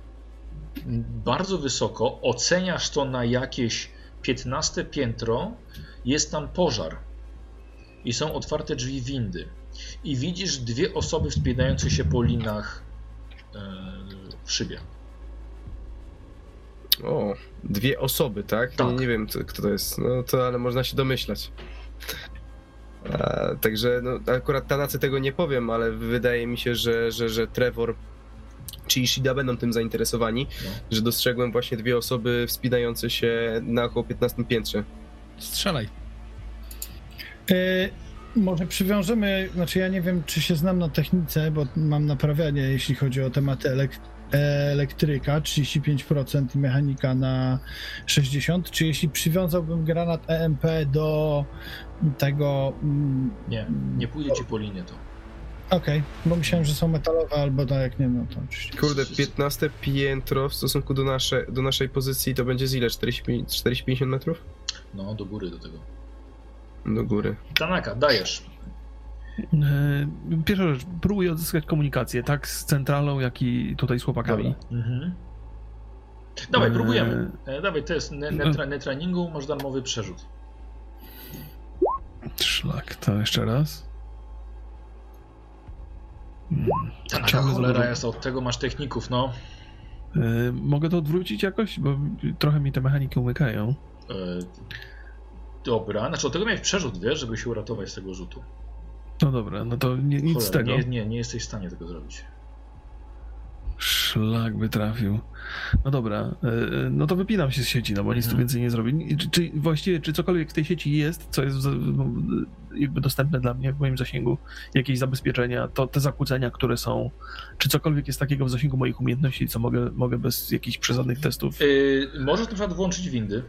Bardzo wysoko, oceniasz to na jakieś 15 piętro, jest tam pożar. I są otwarte drzwi windy. I widzisz dwie osoby wspinające się po linach e, w szybie. O, dwie osoby, tak? Tak. Nie, nie wiem, kto to jest. No to, ale można się domyślać. A, także, no, akurat Tanacy tego nie powiem, ale wydaje mi się, że, że, że Trevor czy Ishida będą tym zainteresowani, No. że dostrzegłem właśnie dwie osoby wspinające się na około 15 piętrze. Strzelaj. E, może przywiążemy, znaczy ja nie wiem, czy się znam na technice, bo mam naprawianie, jeśli chodzi o tematy elek elektryka, 35% i mechanika na 60%, czy jeśli przywiązałbym granat EMP do tego... mm, Nie, nie pójdzie ci po linie to. Okej, bo myślałem, że są metalowe albo tak, jak nie, no to oczywiście. Kurde, 15 piętro w stosunku do, nasze, do naszej pozycji to będzie z ile? 40, 40-50 metrów? No, do góry do tego. Do góry. Tanaka, dajesz. E, Pierwsza rzecz, próbuję odzyskać komunikację, tak z centralą, jak i tutaj z chłopakami. Mhm. Dawaj, Eee, próbujemy. E, dawaj, to jest ne- netra- netraningu, masz darmowy przerzut. Szlak, to jeszcze raz. Hmm, ciągle cholera jest, od tego masz techników, no. E, Mogę to odwrócić jakoś? Bo trochę mi te mechaniki umykają. E, dobra, znaczy od tego miałeś przerzut, wiesz, żeby się uratować z tego rzutu. No dobra, no to nie, nic z Cholera, tego. Nie, nie, nie jesteś w stanie tego zrobić. Szlak by trafił. No dobra, e, e, no to wypinam się z sieci, no bo nic tu Mhm. więcej nie zrobię. Czy, czy właściwie, czy cokolwiek w tej sieci jest, co jest jakby dostępne dla mnie w moim zasięgu, jakieś zabezpieczenia, to te zakłócenia, które są, czy cokolwiek jest takiego w zasięgu moich umiejętności, co mogę, mogę bez jakichś przesadnych testów? Yy, możesz na przykład włączyć windy.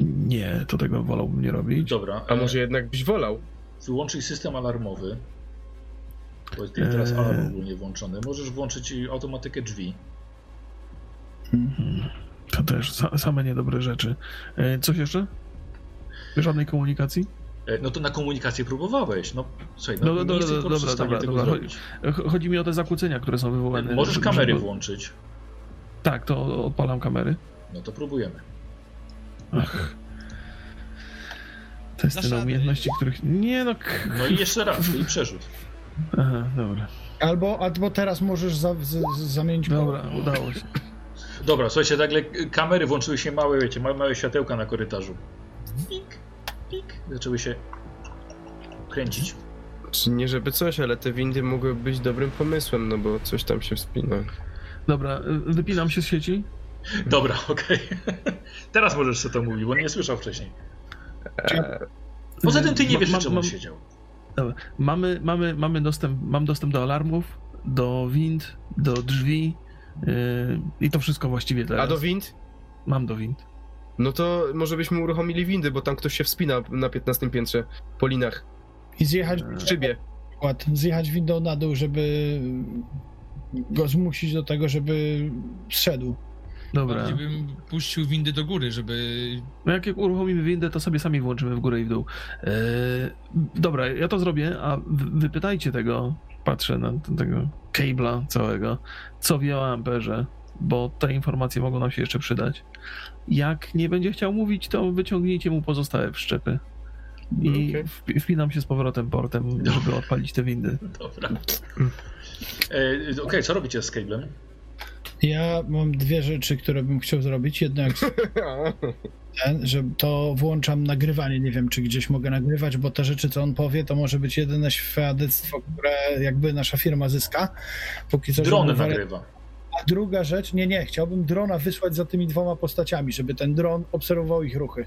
Nie, to tego wolałbym nie robić. Dobra. A e, może jednak byś wolał? Wyłączyć system alarmowy. Bo jest teraz Eee. alarm ogólnie włączony. Możesz włączyć y, automatykę drzwi. Mhm. To też sa, same niedobre rzeczy. E, Coś jeszcze? Żadnej komunikacji? E, No to na komunikację próbowałeś. No słuchaj, no, No, nie dobra, dobra, tego dobra. zrobić. Ch- Chodzi mi o te zakłócenia, które są wywołane. Możesz kamery żeby- włączyć. Tak, to odpalam kamery. No to próbujemy. Ach. Testy Dasz na umiejętności, których... Nie no... k- No i jeszcze raz, i przerzut. Aha, dobra. Albo, albo teraz możesz za, z, z, zamienić Dobra, udało się. Dobra, słuchajcie, nagle kamery włączyły się małe, wiecie, małe, małe światełka na korytarzu. Pik, pik. Zaczęły się kręcić. Czy Nie żeby coś, ale te windy mogły być dobrym pomysłem, no bo coś tam się wspina. Dobra, y, wypinam się z sieci. Dobra, okej. Teraz możesz sobie to mówić, bo nie słyszał wcześniej. Poza tym ty nie Ma- wiesz, mam- czemu on siedział. Dobra. Mamy, mamy, mamy dostęp, mam dostęp do alarmów, do wind, do drzwi yy, i to wszystko właściwie teraz. A do wind? Mam do wind. No to może byśmy uruchomili windy, bo tam ktoś się wspina na 15 piętrze po linach. i zjechać W szybie. przykład, zjechać windą na dół, żeby go zmusić do tego, żeby zszedł. Dobra. Bardziej bym puścił windy do góry, żeby... No jak, jak uruchomimy windę, to sobie sami włączymy w górę i w dół. Yy, dobra, ja to zrobię, a wy- wypytajcie tego, patrzę na tego cable'a całego, co wie o amperze, bo te informacje mogą nam się jeszcze przydać. Jak nie będzie chciał mówić, to wyciągnijcie mu pozostałe wszczepy. I wpi- wpinam się z powrotem portem, żeby odpalić te windy. Dobra. E, Okej, co robicie z kablem? Ja mam dwie rzeczy, które bym chciał zrobić. Jedna jak ten, że to włączam nagrywanie. Nie wiem, czy gdzieś mogę nagrywać, bo te rzeczy, co on powie, to może być jedyne świadectwo, które jakby nasza firma zyska. Póki co, Drony nagrywa. A druga rzecz, nie, nie, chciałbym drona wysłać za tymi dwoma postaciami, żeby ten dron obserwował ich ruchy.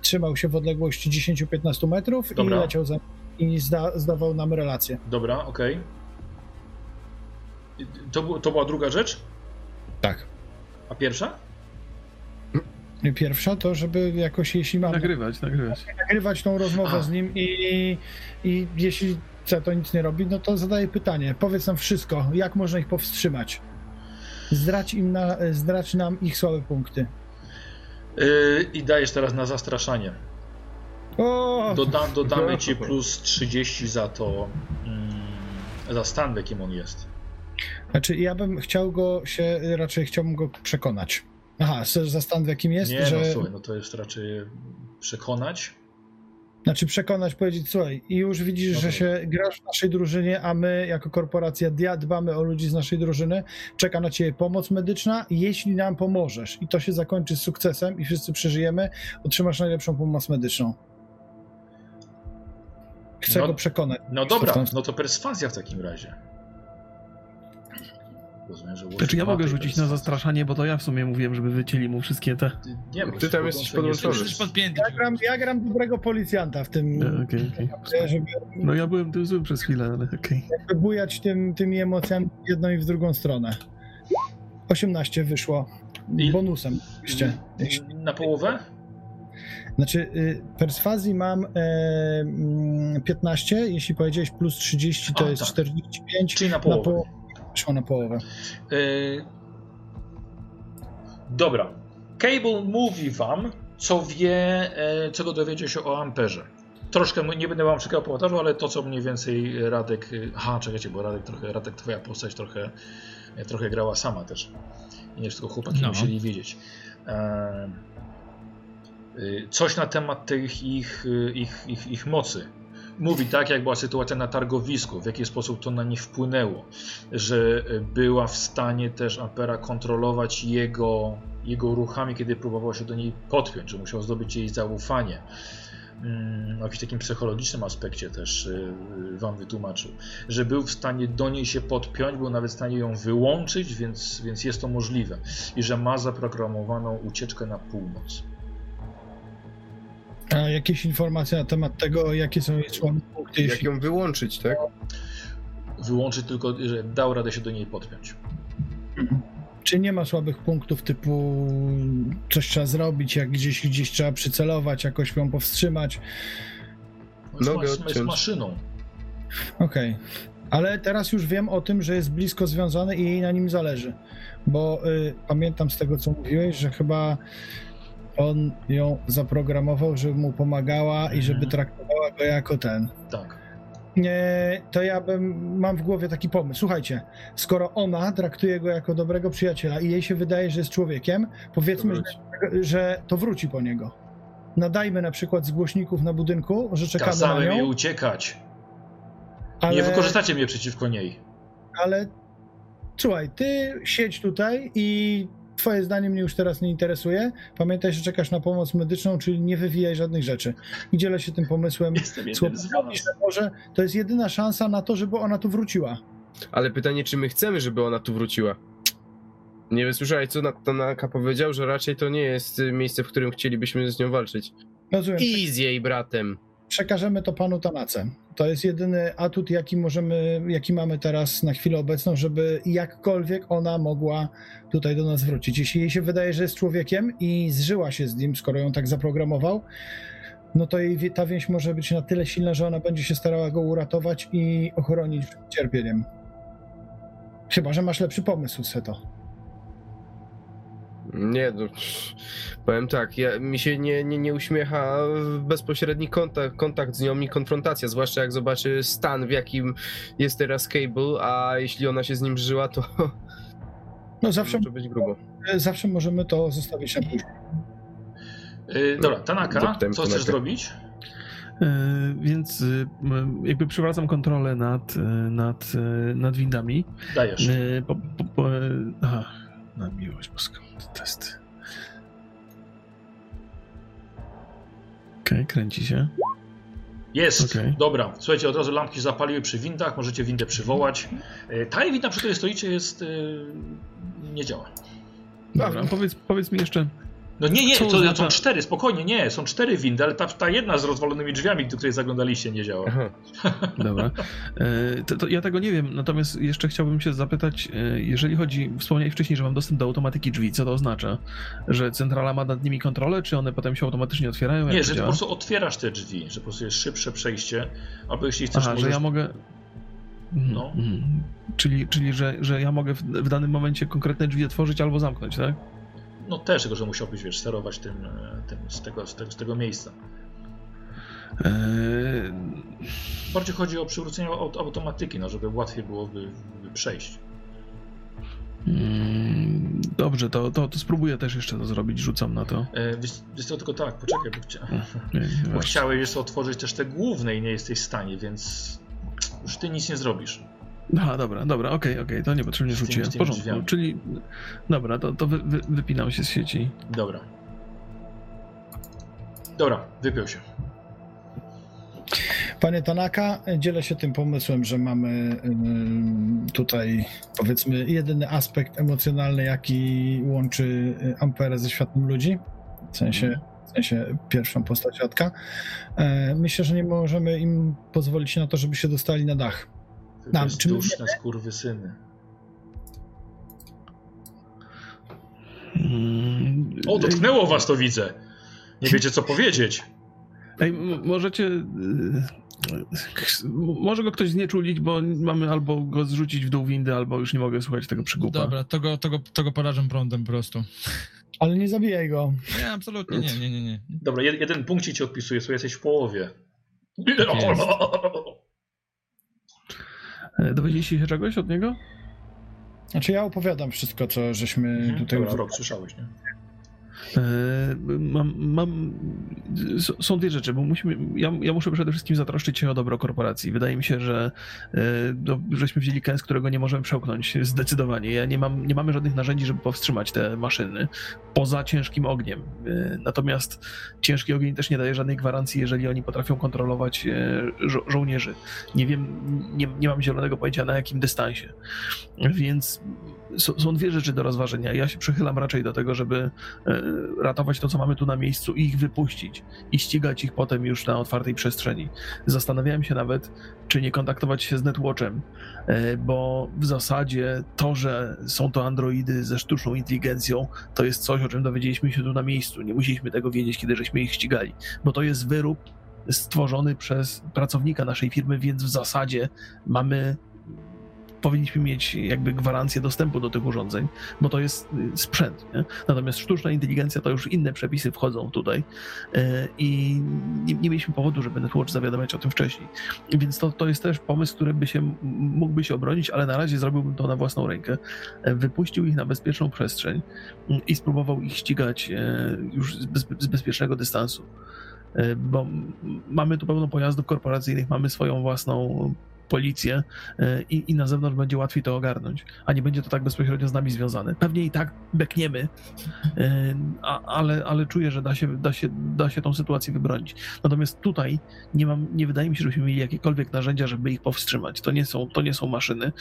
Trzymał się w odległości 10-15 metrów Dobra. i leciał za i zda, zdawał nam relację. Dobra, okej. To, to była druga rzecz? Tak. A pierwsza? Pierwsza to, żeby jakoś, jeśli mam Nagrywać, nagrywać. nagrywać tą rozmowę A. z nim i, i jeśli C to nic nie robi, no to zadaję pytanie. Powiedz nam wszystko, jak można ich powstrzymać? Zdrać, im na, zdrać nam ich słabe punkty. Yy, I dajesz teraz na zastraszanie. O! Doda, dodamy ci plus 30 za to, mm, za stan, w jakim on jest. Znaczy, ja bym chciał go się, raczej chciałbym go przekonać. Aha, za stan w jakim jest, Nie, że... no słuchaj, no to jest raczej przekonać. Znaczy przekonać, powiedzieć, słuchaj, i już widzisz, No że się grasz w naszej drużynie, a my jako korporacja dia- dbamy o ludzi z naszej drużyny, czeka na ciebie pomoc medyczna, jeśli nam pomożesz i to się zakończy z sukcesem i wszyscy przeżyjemy, otrzymasz najlepszą pomoc medyczną. Chcę No- go przekonać. No dobra, no to perswazja w takim razie. Rozumiem, że Czy ja mogę rzucić na zastraszanie, bo to ja w sumie mówiłem, żeby wycięli mu wszystkie te... Ty- Nie, bo Ty tam jesteś podłączony. Ja gram, ja gram dobrego policjanta w tym, okej. żeby No ja byłem tym złym przez chwilę, ale okej. jakby bujać tym, tymi emocjami w jedną i w drugą stronę. 18 wyszło. I- Bonusem oczywiście. Na połowę? Znaczy, y, perswazji mam e, mm, 15, jeśli powiedziałeś plus 30, to A, jest tak. 45. Czyli na Na połowę. Wyszło na połowę. Yy, Dobra. Cable mówi wam, co wie, e, czego dowiedział się o Amperze. Troszkę nie będę wam czekał powtarzał, ale to co mniej więcej Radek. y, Aha, czekajcie, bo Radek trochę, Radek, twoja postać trochę, e, trochę grała sama też. I nie wszystko chłopaki No. musieli wiedzieć. E, Coś na temat tych ich, ich, ich, ich mocy. Mówi tak, jak była sytuacja na targowisku, w jaki sposób to na nich wpłynęło, że była w stanie też Ampera kontrolować jego, jego ruchami, kiedy próbował się do niej podpiąć, że musiał zdobyć jej zaufanie. mm, o jakimś takim psychologicznym aspekcie też y, y, wam wytłumaczył, że był w stanie do niej się podpiąć, był nawet w stanie ją wyłączyć, więc, więc jest to możliwe. I że ma zaprogramowaną ucieczkę na północ. A jakieś informacje na temat tego, jakie są jej słabe punkty, Jak jeśli ją wyłączyć, tak? Wyłączyć tylko, że dał radę się do niej podpiąć. Czy nie ma słabych punktów typu coś trzeba zrobić, jak gdzieś, gdzieś trzeba przycelować, jakoś ją powstrzymać? No, jest, Nogę jest odciąć. maszyną. Okej. Ale teraz już wiem o tym, że jest blisko związany i jej na nim zależy. Bo y, pamiętam z tego, co mówiłeś, że chyba on ją zaprogramował, żeby mu pomagała i żeby Mhm. traktowała go jako ten. Tak. Nie, to ja bym, mam w głowie taki pomysł. Słuchajcie, skoro ona traktuje go jako dobrego przyjaciela i jej się wydaje, że jest człowiekiem, powiedzmy, że, że to wróci po niego. Nadajmy na przykład z głośników na budynku, że czekamy na Kazałem jej nią, uciekać. ale, Nie wykorzystacie mnie przeciwko niej. ale słuchaj, ty siedź tutaj i twoje zdanie mnie już teraz nie interesuje. Pamiętaj, że czekasz na pomoc medyczną, czyli nie wywijaj żadnych rzeczy. I dzielę się tym pomysłem Jestem was. że może to jest jedyna szansa na to, żeby ona tu wróciła. Ale pytanie, czy my chcemy, żeby ona tu wróciła? Nie wiem, słyszałeś, co Tanaka powiedział, że raczej to nie jest miejsce, w którym chcielibyśmy z nią walczyć. Rozumiem. I z jej bratem. Przekażemy to panu Tanace. To jest jedyny atut, jaki możemy, jaki mamy teraz na chwilę obecną, żeby jakkolwiek ona mogła tutaj do nas wrócić. Jeśli jej się wydaje, że jest człowiekiem i zżyła się z nim, skoro ją tak zaprogramował, no to jej ta więź może być na tyle silna, że ona będzie się starała go uratować i ochronić przed cierpieniem. Chyba, że masz lepszy pomysł, Seto. Nie, no, powiem tak, ja, mi się nie, nie, nie uśmiecha bezpośredni kontakt, kontakt z nią i konfrontacja, zwłaszcza jak zobaczy stan, w jakim jest teraz Cable, a jeśli ona się z nim żyła, to No zawsze, może być grubo. zawsze możemy to zostawić na później. Yy, dobra, Tanaka, co chcesz Tanaka. zrobić? E, Więc y, jakby przywracam kontrolę nad, y, nad, y, nad windami. Dajesz. Po, po, po, aha, na miłość boską, te testy. Okej, kręci się. Jest, Okej. dobra. Słuchajcie, od razu lampki zapaliły przy windach, możecie windę przywołać. Yy, Ta winda, przy której stoicie, jest. Yy, nie działa. Dobra, powiedz, powiedz mi jeszcze, No nie, nie, to są cztery, spokojnie, nie, są cztery windy, ale ta, ta jedna z rozwalonymi drzwiami, do której zaglądaliście, nie działa. Aha. Dobra. E, To, to ja tego nie wiem, natomiast jeszcze chciałbym się zapytać, e, jeżeli chodzi, wspomniałeś wcześniej, że mam dostęp do automatyki drzwi, co to oznacza? Że centrala ma nad nimi kontrolę, czy one potem się automatycznie otwierają? Nie, że po prostu otwierasz te drzwi, że po prostu jest szybsze przejście, albo jeśli chcesz, Aha, możesz... że ja mogę... Mhm, No. mhm. Czyli, czyli że, że ja mogę w, w danym momencie konkretne drzwi otworzyć albo zamknąć, tak? No też, tylko że musiałbyś, wiesz, sterować tym, e, tym z, tego, z, tego, z tego miejsca. Eee, Bardziej chodzi o przywrócenie aut- automatyki, no, żeby łatwiej byłoby by przejść. mm, dobrze, to, to, to spróbuję też jeszcze to zrobić, rzucam na to. E, wiesz, wiesz co, tylko tak, poczekaj, bo, chcia... Nie, nie bo chciałeś jeszcze otworzyć też te główne i nie jesteś w stanie, więc już ty nic nie zrobisz. Aha, dobra, dobra, okej, okej, to niepotrzebnie rzuciłem. z W porządku, drzwiami. czyli dobra, to, to wy, wy, wypinam się z sieci. Dobra. Dobra, wypiął się. Panie Tanaka, dzielę się tym pomysłem, że mamy ym, tutaj powiedzmy jedyny aspekt emocjonalny, jaki łączy y, Amperę ze światem ludzi. W sensie, w sensie pierwszą postać Radka. E, Myślę, że nie możemy im pozwolić na to, żeby się dostali na dach. Nam, czy my bezduszne skurwysyny. Mm, O, dotknęło was to widzę. Nie wiecie co powiedzieć. Ej, możecie. y, Może go ktoś znieczulić, bo mamy albo go zrzucić w dół windy, albo już nie mogę słuchać tego przygłupa. Dobra, to go, to, go, to go porażam prądem po prostu. Ale nie zabijaj go. Nie, absolutnie nie, nie, nie, nie. Dobra, jed, jeden punkcik ci odpisuję, słuchaj, jesteś w połowie. jest. E, Dowiedzieliście się czegoś od niego? Znaczy ja opowiadam wszystko, co żeśmy Mhm, tutaj... Dobra, rok słyszałeś, nie? E, Mam, mam, są dwie rzeczy, bo musimy, ja, ja muszę przede wszystkim zatroszczyć się o dobro korporacji. Wydaje mi się, że e, no, żeśmy wzięli kęs, którego nie możemy przełknąć zdecydowanie. Ja nie, mam, nie mamy żadnych narzędzi, żeby powstrzymać te maszyny poza ciężkim ogniem. E, Natomiast ciężki ogień też nie daje żadnej gwarancji, jeżeli oni potrafią kontrolować żo żołnierzy. Nie wiem, nie, nie mam zielonego pojęcia na jakim dystansie. Więc są, dwie rzeczy do rozważenia. Ja się przychylam raczej do tego, żeby ratować to, co mamy tu na miejscu i ich wypuścić i ścigać ich potem już na otwartej przestrzeni. Zastanawiałem się nawet, czy nie kontaktować się z Netwatchem, e, bo w zasadzie to, że są to androidy ze sztuczną inteligencją, to jest coś, o czym dowiedzieliśmy się tu na miejscu. Nie musieliśmy tego wiedzieć, kiedy żeśmy ich ścigali, bo to jest wyrób stworzony przez pracownika naszej firmy, więc w zasadzie mamy powinniśmy mieć jakby gwarancję dostępu do tych urządzeń, bo to jest y, sprzęt. Nie? Natomiast sztuczna inteligencja to już inne przepisy wchodzą tutaj e, i nie, nie mieliśmy powodu, żeby Netwatch zawiadamiać o tym wcześniej. Więc to, to jest też pomysł, który by się, mógłby się obronić, ale na razie zrobiłbym to na własną rękę. E, Wypuścił ich na bezpieczną przestrzeń mm, i spróbował ich ścigać e, już z, bez, z bezpiecznego dystansu. E, Bo mamy tu pełno pojazdów korporacyjnych, mamy swoją własną policję e, i, i na zewnątrz będzie łatwiej to ogarnąć, a nie będzie to tak bezpośrednio z nami związane. Pewnie i tak bekniemy, e, a, ale, ale czuję, że da się, da, się, da się tą sytuację wybronić. Natomiast tutaj nie mam, nie wydaje mi się, żebyśmy mieli jakiekolwiek narzędzia, żeby ich powstrzymać. To nie są, to nie są maszyny,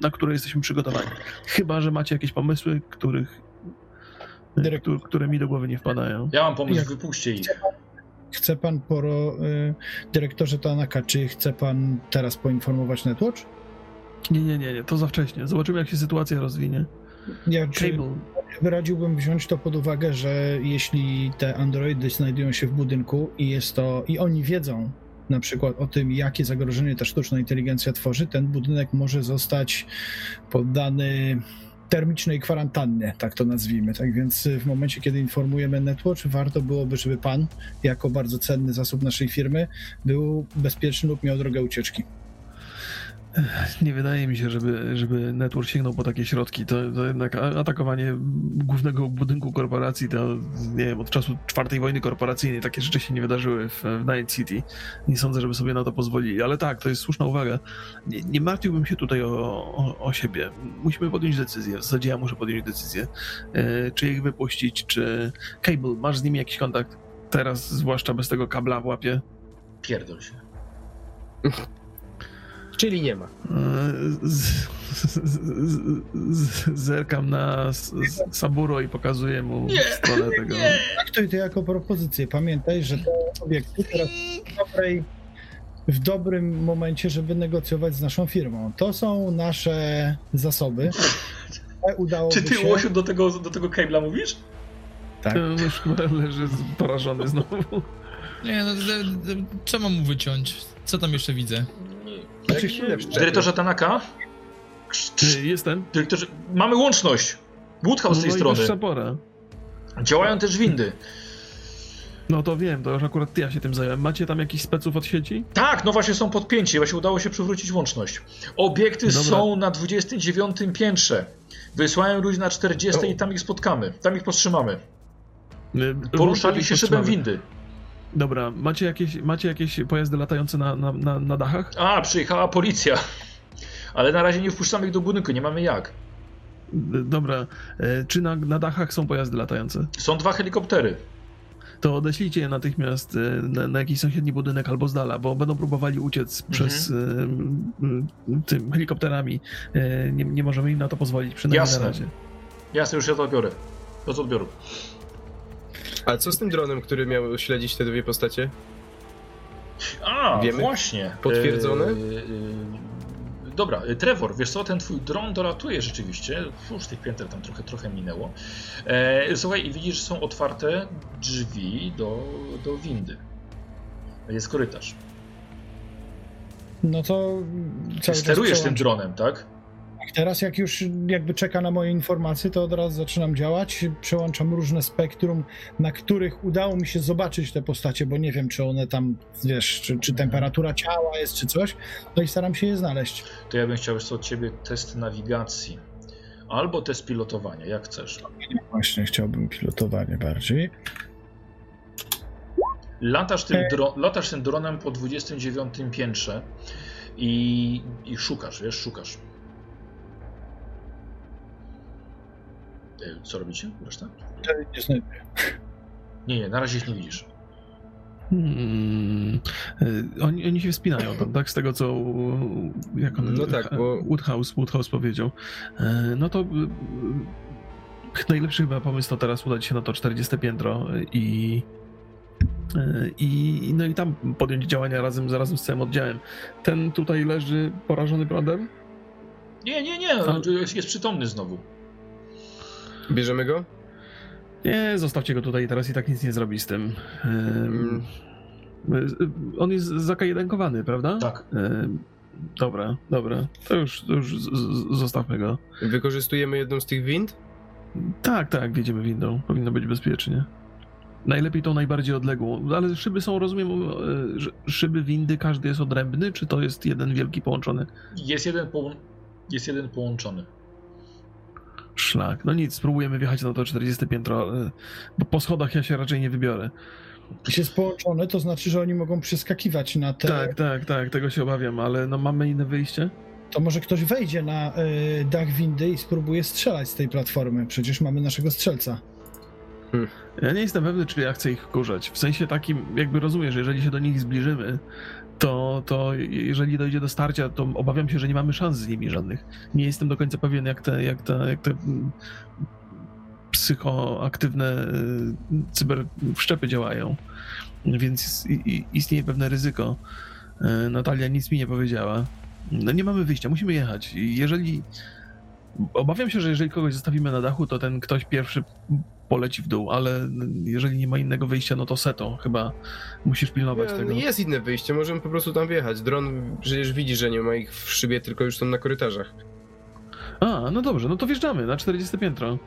na które jesteśmy przygotowani. Chyba, że macie jakieś pomysły, których które mi do głowy nie wpadają. Ja mam pomysł, Jak- wypuśćcie ich. Chce pan, poro, y, dyrektorze Tanaka, czy chce pan teraz poinformować Netwatch? Nie, nie, nie, nie, to za wcześnie. Zobaczymy, jak się sytuacja rozwinie. Ja, czy Cable, wyradziłbym wziąć to pod uwagę, że jeśli te androidy znajdują się w budynku i jest to, i oni wiedzą na przykład o tym, jakie zagrożenie ta sztuczna inteligencja tworzy, ten budynek może zostać poddany termicznej kwarantannie, tak to nazwijmy. Tak więc w momencie, kiedy informujemy Netwatch, warto byłoby, żeby pan, jako bardzo cenny zasób naszej firmy, był bezpieczny lub miał drogę ucieczki. Nie wydaje mi się, żeby, żeby network sięgnął po takie środki. To, to jednak atakowanie głównego budynku korporacji, to nie wiem, od czasu czwartej wojny korporacyjnej takie rzeczy się nie wydarzyły w, w Night City. Nie sądzę, żeby sobie na to pozwolili. Ale tak, to jest słuszna uwaga. Nie, nie martwiłbym się tutaj o, o, o siebie. Musimy podjąć decyzję. W zasadzie ja muszę podjąć decyzję. E, czy ich wypuścić, czy... Cable, masz z nimi jakiś kontakt? Teraz, zwłaszcza bez tego kabla w łapie. Pierdol się. Czyli nie ma. E, Z, z, z, z, zerkam na Saburo i pokazuję mu Nie, stronę tego. Traktuj to jako propozycję. Pamiętaj, że te obiekty teraz w, dobrej, w dobrym momencie, żeby negocjować z naszą firmą. To są nasze zasoby. E, Udałoby Czy ty, się... Łosiu, do tego, do tego kabla mówisz? Tak. On Już chyba leży porażony znowu. Nie, no, mam mu wyciąć? Co tam jeszcze widzę? Znaczy. Dyrektorze Tanaka? Jestem. Dyrektorze, mamy łączność. Woodhouse z tej No strony. Działają też windy. No to wiem, to już akurat ja się tym zająłem. Macie tam jakichś speców od sieci? Tak, no właśnie są podpięci, właśnie udało się przywrócić łączność. Obiekty Dobra. są na 29 piętrze. Wysyłają ludzi na 40 i tam ich spotkamy. Tam ich powstrzymamy. E, Poruszali się szybem windy. Dobra, macie jakieś, macie jakieś pojazdy latające na, na, na, na dachach? A, przyjechała policja. Ale na razie nie wpuszczamy ich do budynku, nie mamy jak. Dobra, e, czy na, na dachach są pojazdy latające? Są dwa helikoptery. to odeślijcie je natychmiast e, na, na jakiś sąsiedni budynek albo z dala, bo będą próbowali uciec przez e, m, tym helikopterami. E, Nie, nie możemy im na to pozwolić, przynajmniej Jasne. na razie. Jasne, już ja to odbiorę. Bez odbioru. A co z tym dronem, który miał śledzić te dwie postacie? A, Wiemy? właśnie. Potwierdzone? E, e, dobra, e, Trevor, wiesz co, ten twój dron dolatuje rzeczywiście. Już tych pięter tam trochę, trochę minęło. E, słuchaj, i widzisz, że są otwarte drzwi do, do windy. Jest korytarz. No to Sterujesz tym dronem, tak? Teraz jak już jakby czeka na moje informacje, to od razu zaczynam działać. Przełączam różne spektrum, na których udało mi się zobaczyć te postacie, bo nie wiem, czy one tam, wiesz, czy, czy temperatura ciała jest, czy coś. No i staram się je znaleźć. To ja bym chciał jeszcze od ciebie test nawigacji. albo test pilotowania, jak chcesz. Właśnie chciałbym pilotowanie bardziej. Latasz tym, dro- latasz tym dronem po 29 piętrze i, i szukasz, wiesz, szukasz. Co robicie? Reszta? Nie znajduję. Nie, nie, na razie ich nie widzisz. Hmm. Y, Oni, oni się wspinają tam, tak? Z tego co. Jak on, No tak, bo- Woodhouse, Woodhouse powiedział. No to. Najlepszy chyba pomysł to teraz udać się na to 40 piętro i. I, no i tam podjąć działania razem, razem z całym oddziałem. Ten tutaj leży porażony prądem? Nie, nie, nie, A- jest, jest przytomny znowu. Bierzemy go? Nie, zostawcie go tutaj, teraz i tak nic nie zrobi z tym. Mm. On jest zakajedenkowany, prawda? Tak. Dobra, dobra. To już, to już zostawmy go. Wykorzystujemy jedną z tych wind? Tak, tak, wjedziemy windą. Powinno być bezpiecznie. Najlepiej tą najbardziej odległą. Ale szyby są, rozumiem, e, że szyby windy, każdy jest odrębny, czy to jest jeden wielki połączony Jest jeden, połą- jest jeden połączony. Szlak? No nic, spróbujemy wjechać na to 40 piętro, e, bo po schodach ja się raczej nie wybiorę. Jeśli jest połączone, to znaczy, że oni mogą przeskakiwać na te. Tak, tak, tak, tego się obawiam, ale no mamy inne wyjście? To może ktoś wejdzie na y, dach windy i spróbuje strzelać z tej platformy. Przecież mamy naszego strzelca. Ja nie jestem pewny, czy ja chcę ich kurzać. W sensie takim, jakby rozumiem, że jeżeli się do nich zbliżymy, to, to jeżeli dojdzie do starcia, to obawiam się, że nie mamy szans z nimi żadnych. Nie jestem do końca pewien, jak te, jak te, jak te psychoaktywne y, cyberwszczepy działają. Więc istnieje pewne ryzyko. Y, Natalia nic mi nie powiedziała. No nie mamy wyjścia, musimy jechać. Jeżeli. Obawiam się, że jeżeli kogoś zostawimy na dachu, to ten ktoś pierwszy poleci w dół, ale jeżeli nie ma innego wyjścia, no to seto. Chyba musisz pilnować Nie, tego. Jest inne wyjście, możemy po prostu tam wjechać. Dron przecież widzi, że nie ma ich w szybie, tylko już są na korytarzach. A, no dobrze, no to wjeżdżamy na 40 piętro.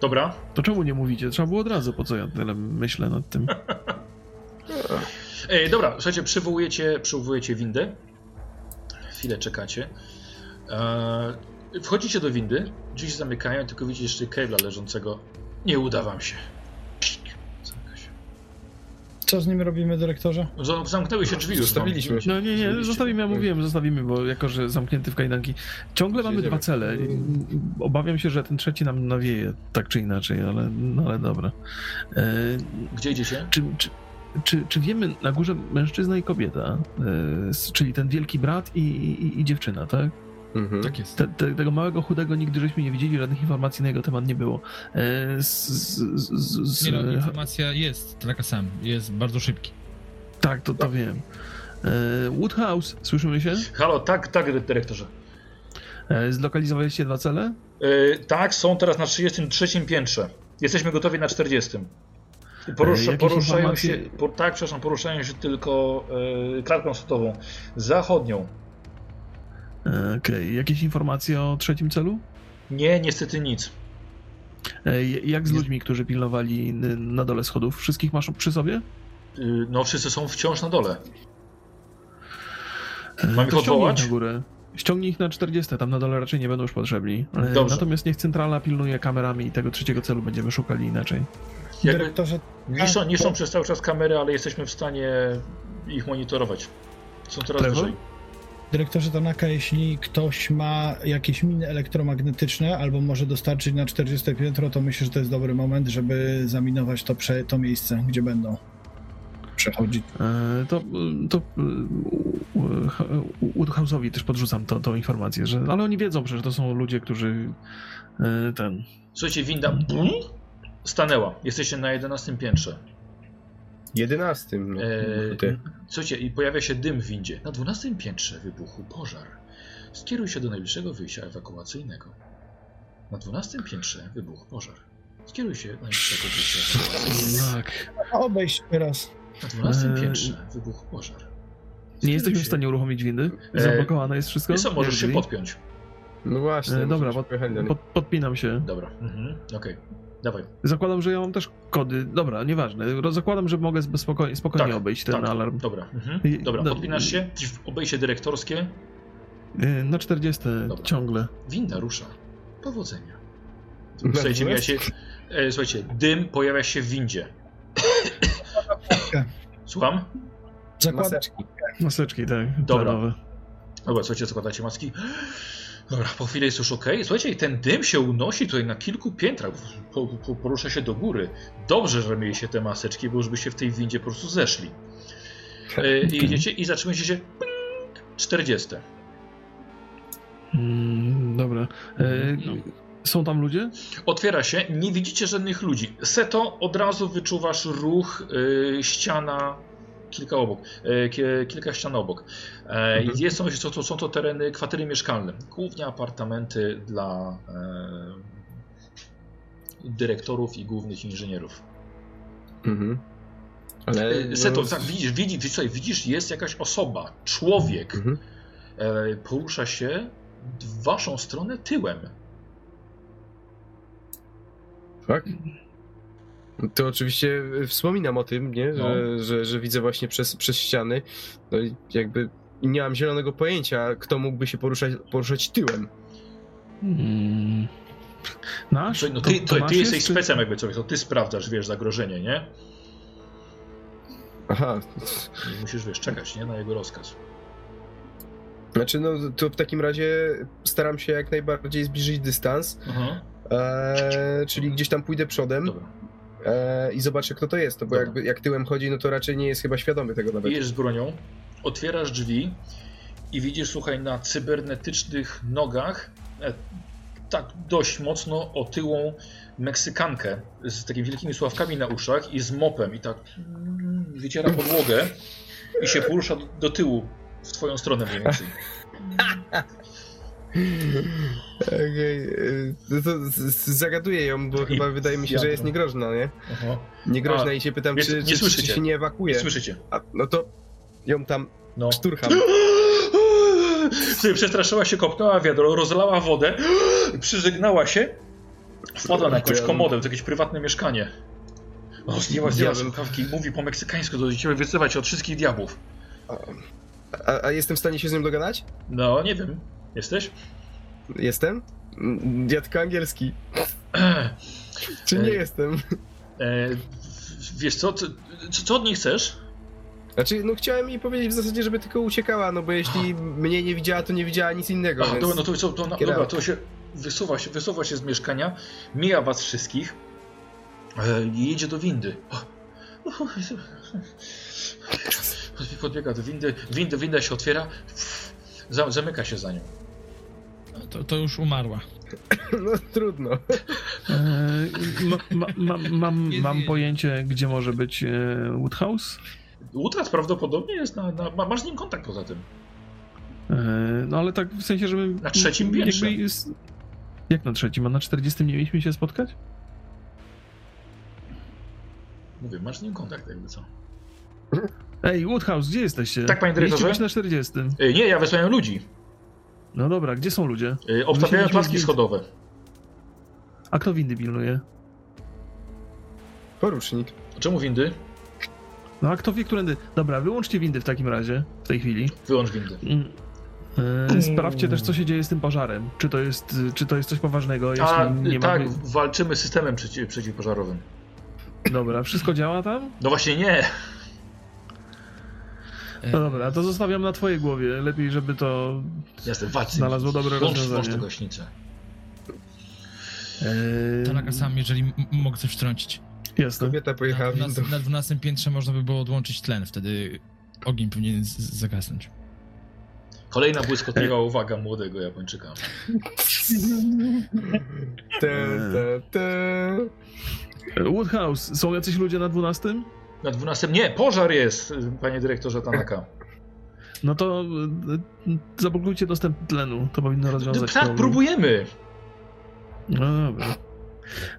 Dobra, To czemu nie mówicie? Trzeba było od razu, po co ja tyle myślę nad tym. E, dobra, słuchajcie, przywołujecie, przywołujecie windę. Chwilę czekacie. E, wchodzicie do windy, drzwi się zamykają, tylko widzicie jeszcze Kejla leżącego. Nie uda wam się. Zamyka się. Co z nim robimy, dyrektorze? Zam- Zamknęły się drzwi już. Zostawiliśmy. No nie, nie, zostawimy, ja mówiłem, zostawimy, bo jako, że zamknięty w kajdanki. Ciągle mamy Jedziemy. dwa cele. Obawiam się, że ten trzeci nam nawieje, tak czy inaczej, ale, no ale dobra. E, Gdzie idziecie? czy, czy, czy, czy wiemy na górze mężczyzna i kobieta, e, s- czyli ten wielki brat i, i, i dziewczyna, tak? Mhm. Tak jest. Te, te, tego małego chudego nigdy żeśmy nie widzieli, żadnych informacji na jego temat nie było. E, z, z, z, z, Nie no, informacja jest taka sam, jest bardzo szybki. tak, to, to wiem. E, Woodhouse, słyszymy się? Halo, tak, tak, dyrektorze. E, zlokalizowaliście dwa cele? E, tak, są teraz na 33 piętrze. Jesteśmy gotowi na 40. Porusza, E, poruszają informacje- się, po, tak, przepraszam, poruszają się tylko e, klatką schodową. Zachodnią. E, Okej, jakieś informacje o trzecim celu? Nie, niestety nic. E, jak z ludźmi, którzy pilnowali na dole schodów? Wszystkich masz przy sobie? Y, No, wszyscy są wciąż na dole. E, Mam to ich odwołać? na górę. Ściągnij ich na 40, tam na dole raczej nie będą już potrzebni. Dobrze. Natomiast niech centrala pilnuje kamerami i tego trzeciego celu będziemy szukali inaczej. Jakby Dyrektorze, niszczą, niszczą przez cały czas kamery, ale jesteśmy w stanie ich monitorować. Są coraz Lewo? wyżej. Dyrektorze Tanaka, jeśli ktoś ma jakieś miny elektromagnetyczne albo może dostarczyć na 40 piętro, to myślę, że to jest dobry moment, żeby zaminować to, prze, to miejsce, gdzie będą przechodzić. E, To, to Woodhouse'owi też podrzucam to, tą informację, że, ale oni wiedzą przecież, to są ludzie, którzy e, ten... Słuchajcie, winda bum, stanęła. Jesteście na 11 piętrze. 11. No, Eee, słuchajcie, i pojawia się dym w windzie. Na 12 piętrze wybuchł pożar. Skieruj się do najbliższego wyjścia ewakuacyjnego. Na 12 piętrze wybuchł pożar. Skieruj się do najbliższego wyjścia ewakuacyjnego. Obejść teraz. Na 12 Eee, piętrze wybuchł pożar. Nie Skieruj jesteśmy w się- stanie uruchomić windy? E, Zablokowane jest wszystko? Wiesz co, możesz się podpiąć. No właśnie. E, Dobra, możemy pod, dalej. pod, podpinam się. Dobra, mhm. okej. Dawaj. Zakładam, że ja mam też kody. Dobra, nieważne. Zakładam, że mogę spokojnie, spokojnie Tak, obejść ten tak. alarm. Dobra, mhm. Dobra, no- podpinasz się, obejście dyrektorskie, Y, Na 40 Dobra. ciągle. winda rusza. Powodzenia. Słuchajcie, ja się, 12? e, słuchajcie, dym pojawia się w windzie. Słucham? Zakładam. Maseczki. Maseczki, tak. Dobra. tlenowe. Dobra, słuchajcie, zakładacie maski. Dobra, po chwili jest już ok. Słuchajcie, ten dym się unosi tutaj na kilku piętrach, po, po, porusza się do góry. Dobrze, że mieliście te maseczki, bo już byście w tej windzie po prostu zeszli. E, I jedziecie i zatrzymujecie się. Ping, 40. Mm, dobra. E, No. Są tam ludzie? Otwiera się, nie widzicie żadnych ludzi. Seto, od razu wyczuwasz ruch, y, ściana, kilka obok, ki- kilka ścian obok. E, Mhm. jest, są, są, to, są to tereny, kwatery mieszkalne, głównie apartamenty dla e, dyrektorów i głównych inżynierów. Mhm. Ale... E, Seto, no, tak, widzisz, widzisz, widzisz, słuchaj, widzisz, jest jakaś osoba, człowiek, Mhm. e, porusza się w waszą stronę tyłem. Tak? To oczywiście wspominam o tym, nie? Że, No. że, że widzę właśnie przez, przez ściany. No i jakby nie mam zielonego pojęcia, kto mógłby się poruszać, poruszać tyłem. Mm. Nasz? Słuchaj, no ty, to to, ty jest, jesteś czy- specem jakby coś, to ty sprawdzasz, wiesz, zagrożenie, nie? Aha. I musisz, wiesz, czekać, nie? Na jego rozkaz. Znaczy, no to w takim razie staram się jak najbardziej zbliżyć dystans, Aha. e, czyli gdzieś tam pójdę przodem Dobra. E, i zobaczę, kto to jest. No bo jakby, jak tyłem chodzi, no to raczej nie jest chyba świadomy tego nawet. Bijesz z bronią, otwierasz drzwi i widzisz, słuchaj, na cybernetycznych nogach e, tak dość mocno otyłą Meksykankę z takimi wielkimi sławkami na uszach i z mopem i tak mm, wyciera podłogę i się porusza do, do tyłu w twoją stronę mniej więcej. Okej, e, no to z- z- zagaduję ją, bo I chyba wydaje mi się, że jest niegroźna, nie? Aha. Niegroźna A, i się pytam, czy, nie czy, czy, się nie ewakuuje. Słyszycie? A, no to ją tam No. szturcham. Przestraszyła się, kopnęła wiadro, rozlała wodę, przyżegnała się, wpadła na jakąś komodę, to jakieś prywatne mieszkanie. O, zdjęła, zdjęła słuchawki, mówi po meksykańsku, do ciebie wysyłać od wszystkich diabłów. A, a jestem w stanie się z nią dogadać? No, nie wiem. Jesteś? Jestem? Dziadko angielski. Czy nie Ej. jestem? E, wiesz co, co, co od niej chcesz? Znaczy, no chciałem jej powiedzieć w zasadzie, żeby tylko uciekała, no bo jeśli mnie nie widziała, to nie widziała nic innego, A, więc... dobra, no to, co, to, na, dobra, to się wysuwa, się wysuwa się z mieszkania, mija was wszystkich e, i jedzie do windy. Podbiega do windy, windy, winda się otwiera, zamyka się za nią. To, to już umarła. No trudno. E, ma, ma, ma, mam, pojęcie, gdzie może być e, Woodhouse? Utrat prawdopodobnie jest na, na ma- masz z nim kontakt poza tym. E, no ale tak w sensie, żeby... Na trzecim piętrze. Jest, jak na trzecim? A na 40 nie mieliśmy się spotkać? Mówię, masz z nim kontakt jakby co. Ej, Woodhouse, gdzie jesteście? Tak, panie dyrektorze? być na 40. E, nie, ja wysłałem ludzi. No dobra, gdzie są ludzie? E, obstawiają schodowe. A kto windy pilnuje? Porucznik. Czemu windy? No a kto wie, którędy... Dobra, wyłączcie windy w takim razie, w tej chwili. Wyłącz windy. Mm. E, Sprawdźcie też, co się dzieje z tym pożarem. Czy to jest, czy to jest coś poważnego? Jeśli A, nie tak, ma... walczymy systemem przeciw, przeciwpożarowym. Dobra, wszystko działa tam? No właśnie nie. E, No dobra, to zostawiam na twojej głowie. Lepiej, żeby to Jasne, znalazło dobre Włącz, włącz rozwiązanie. gaśnicę. Eee, Tanaka sam, jeżeli mogę coś wtrącić. Jasne. Kobieta pojechała Na. 12, na 12 piętrze można by było odłączyć tlen, wtedy ogień powinien zagasnąć. Kolejna błyskotliwa uwaga młodego Japończyka. Te, te, te. Woodhouse, są jacyś ludzie na 12? Na 12. Nie, pożar jest, panie dyrektorze Tanaka. No to e, zablokujcie dostęp tlenu. To powinno No, rozwiązać tak, problem. próbujemy. No dobra.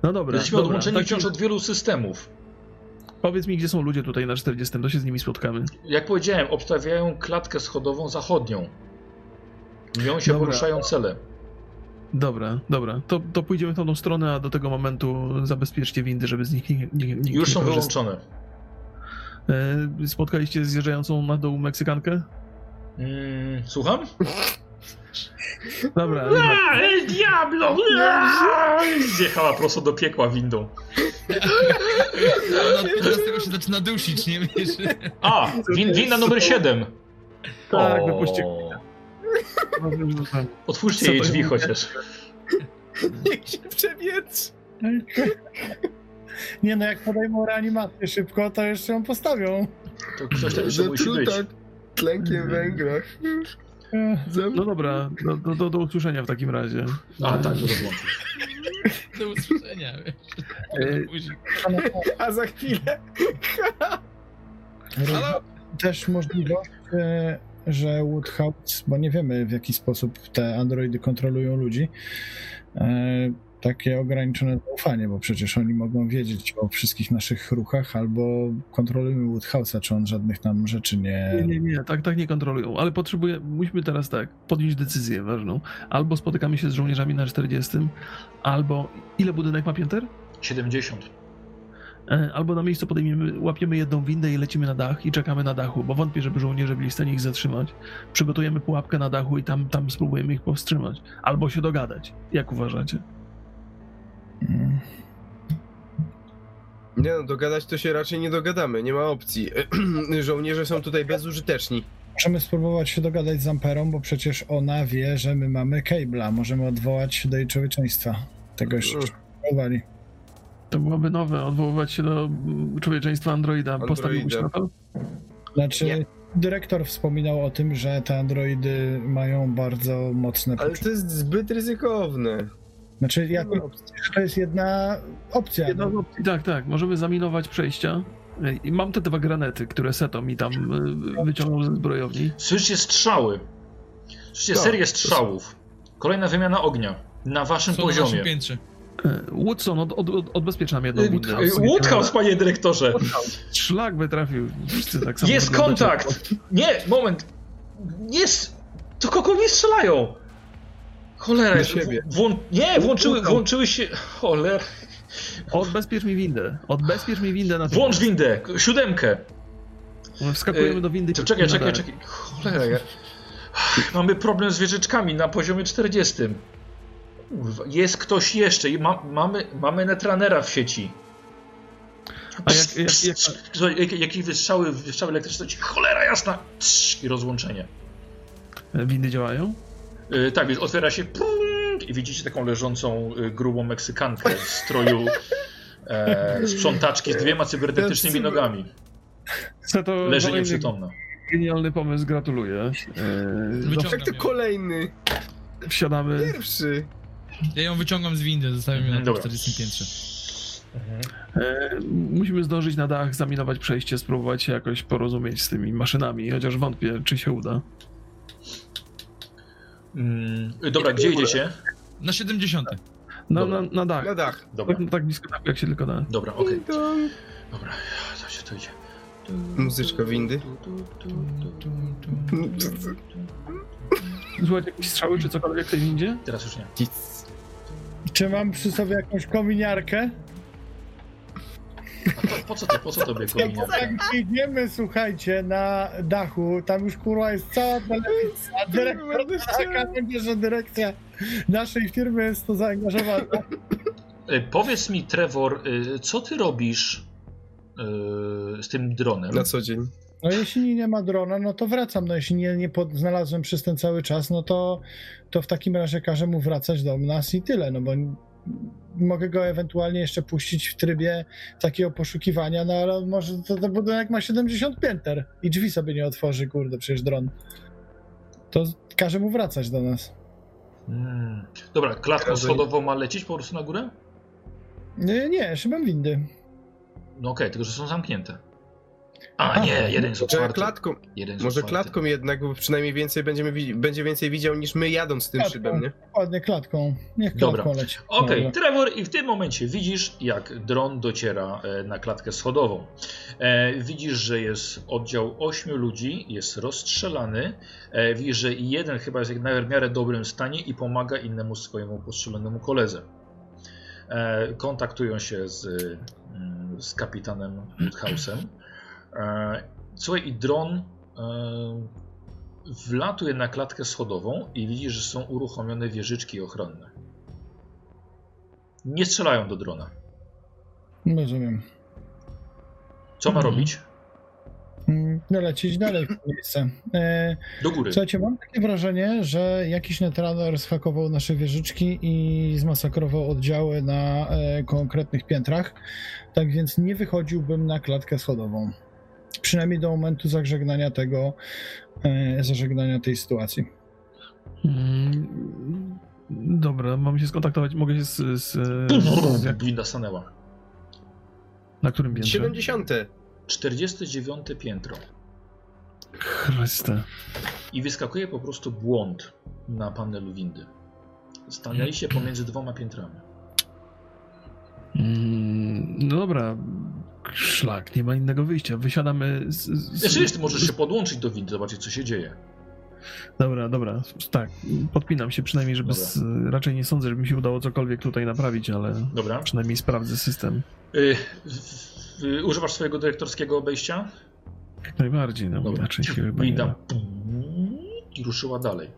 No dobra, Jesteśmy dobra. odłączeni Tak, wciąż od wielu systemów. Powiedz mi, gdzie są ludzie tutaj na 40, to się z nimi spotkamy. Jak powiedziałem, obstawiają klatkę schodową zachodnią. Nią się Dobra. poruszają cele. Dobra, dobra. To, to pójdziemy w tą stronę, a do tego momentu zabezpieczcie windy, żeby z nich nikt nie, nikt nie Już są wyłączone. E, spotkaliście zjeżdżającą na dół Meksykankę? Mm, słucham? Dobra, dobra. A, el diablo! A! Zjechała prosto do piekła windą. Ona teraz tego się zaczyna dusić, nie wiesz? A, win, winda numer 7. Tak, O. wypuśćcie. Otwórzcie jej drzwi chociaż. Niech się przewietrzy. Nie no, jak podejmą reanimację szybko, to jeszcze ją postawią. To ktoś tam jeszcze musi być. Tlenkiem węgla. Ech, Zem- No dobra, do, do, do, do usłyszenia w takim razie. A, tak, to rozłączyć. Do usłyszenia, wiesz. E. A za chwilę. Halo? Też możliwość, e, że Woodhouse, bo nie wiemy w jaki sposób te androidy kontrolują ludzi, e, takie ograniczone zaufanie, bo przecież oni mogą wiedzieć o wszystkich naszych ruchach, albo kontrolujemy Woodhouse'a, czy on żadnych nam rzeczy nie... Nie, nie, nie, tak, tak nie kontrolują, ale potrzebuję, musimy teraz tak, podjąć decyzję ważną. Albo spotykamy się z żołnierzami na 40, albo ile budynek ma pięter? 70. E, Albo na miejscu podejmiemy, łapiemy jedną windę i lecimy na dach i czekamy na dachu, bo wątpię, żeby żołnierze byli w stanie ich zatrzymać. Przygotujemy pułapkę na dachu i tam, tam spróbujemy ich powstrzymać. Albo się dogadać. Jak uważacie? Mm. Nie no, dogadać to się raczej nie dogadamy, nie ma opcji. Żołnierze są tutaj bezużyteczni. Możemy spróbować się dogadać z Amperą, bo przecież ona wie, że my mamy Cable'a. Możemy odwołać się do jej człowieczeństwa. Tego jeszcze nie spróbowali. To byłoby nowe, odwoływać się do mm, człowieczeństwa androida. Androida. Postawiłbyś na to? Znaczy, Nie. dyrektor wspominał o tym, że te androidy mają bardzo mocne Ale poczucie. to jest zbyt ryzykowne. Znaczy, ja Nie ma opcji. to jest jedna opcja. Jedna z opcji, tak, tak. Możemy zaminować przejścia. E, I mam te dwa granety, które Seto mi tam e, wyciągnął ze zbrojowni. Słyszycie strzały. Słyszycie Tak, serię strzałów. Kolejna wymiana ognia. Na waszym Są na poziomie. naszym piętrze. E, Woodson, od, od, od, odbezpiecz nam jedną windę. y, Woodhouse, panie dyrektorze! Szlak by trafił. Wszyscy tak samo Jest kontakt! Nie, moment! Jest! To kogo nie strzelają? Cholera, jest- siebie. Włą... Nie, włączyły, włączyły się... Cholera. Odbezpiecz mi windę. Odbezpiecz mi windę na Włącz windę, siódemkę. Wskakujemy Y, do windy. czekaj, czekaj, czekaj. Cholera, ja... Mamy problem z wieżyczkami na poziomie 40. Kurwa, Jest ktoś jeszcze. i Ma, mamy, mamy netranera w sieci. A jak, jak, jak, Słuchaj, jak, jakie wystrzały, wystrzały elektryczne. Cholera jasna! Trz, I rozłączenie. windy działają? Y, tak, więc otwiera się pung, i widzicie taką leżącą y, grubą Meksykankę w stroju e, sprzątaczki z dwiema cybernetycznymi nogami. Seto, Leży kolejny nieprzytomna. Genialny pomysł, gratuluję. E, Jak to kolejny? wsiadamy. Pierwszy. Ja ją wyciągam z windy, zostawiam ją na Dobra. 40 piętrze. E, musimy zdążyć na dach, zaminować przejście, spróbować się jakoś porozumieć z tymi maszynami, chociaż wątpię, czy się uda. Mm, dobra, gdzie idziecie? Na 70. Na, Dobra. na, na dach. Na dach. Dobra, Tak, tak blisko dachu, jak się tylko da. dobra, okej. Dobra, co się to idzie? Muzyczka windy. Słuchajcie, jakieś strzały czy cokolwiek w tej windzie? Teraz już nie. Tic. Czy mam przy sobie jakąś kominiarkę? A po, po co to, po co tobie kominiarka? Jak idziemy, słuchajcie, na dachu, tam już kurwa jest cała telewizja, dyrektor, taka będzie, że dyrekcja naszej firmy jest to zaangażowana. Y, Powiedz mi, Trevor, y, co ty robisz y, z tym dronem? Na co dzień. No jeśli nie ma drona, no to wracam, no jeśli nie, nie pod, znalazłem przez ten cały czas, no to, to w takim razie każę mu wracać do nas i tyle, no bo mogę go ewentualnie jeszcze puścić w trybie takiego poszukiwania, no ale może to, to budynek ma 70 pięter i drzwi sobie nie otworzy, kurde, przecież dron. To każę mu wracać do nas. Mm. Dobra, klatką schodową ma lecieć po prostu na górę? Nie, nie, szybem windy. No okej, tylko że są zamknięte. A nie, jeden jest Może otwarty. klatką, Jeden jest może otwarty. klatką jednak, bo przynajmniej więcej będziemy, będzie więcej widział niż my jadąc tym Klatką. szybem, nie? Ładnie klatką. Niech Dobra. klatką leci. Okej, Dobra. Trevor, i w tym momencie widzisz, jak dron dociera e, na klatkę schodową. E, widzisz, że jest oddział ośmiu ludzi, jest rozstrzelany. E, widzisz, że jeden chyba jest w miarę dobrym stanie i pomaga innemu swojemu postrzelonemu koledze. Kontaktują się z, mm, z kapitanem Woodhouse'em. E, słuchaj, i dron e, wlatuje na klatkę schodową i widzi, że są uruchomione wieżyczki ochronne. Nie strzelają do drona. Rozumiem. Co ma Mhm. robić? Mm, No lecieć dalej w miejsce. E, Do góry. Słuchajcie, mam takie wrażenie, że jakiś netrunner schakował nasze wieżyczki i zmasakrował oddziały na konkretnych piętrach, tak więc nie wychodziłbym na klatkę schodową. Przynajmniej do momentu zażegnania tego, e, zażegnania tej sytuacji. Mm, Dobra, mam się skontaktować. Mogę się z. z, z jak, Winda stanęła. na którym piętrze? 70. 49 piętro. Chryste. I wyskakuje po prostu błąd na panelu windy. Stanęliście pomiędzy dwoma piętrami. Mm, No dobra. Szlak, nie ma innego wyjścia. Wysiadamy z. z Jeszcze jest, możesz się podłączyć do windy, zobaczyć co się dzieje. Dobra, dobra. Tak, podpinam się przynajmniej, żeby. Z, raczej nie sądzę, żeby mi się udało cokolwiek tutaj naprawić, ale Dobra. przynajmniej sprawdzę system. Y, używasz swojego dyrektorskiego obejścia? Jak najbardziej, no Dobra. inaczej się chyba nie Winda da. i ruszyła dalej.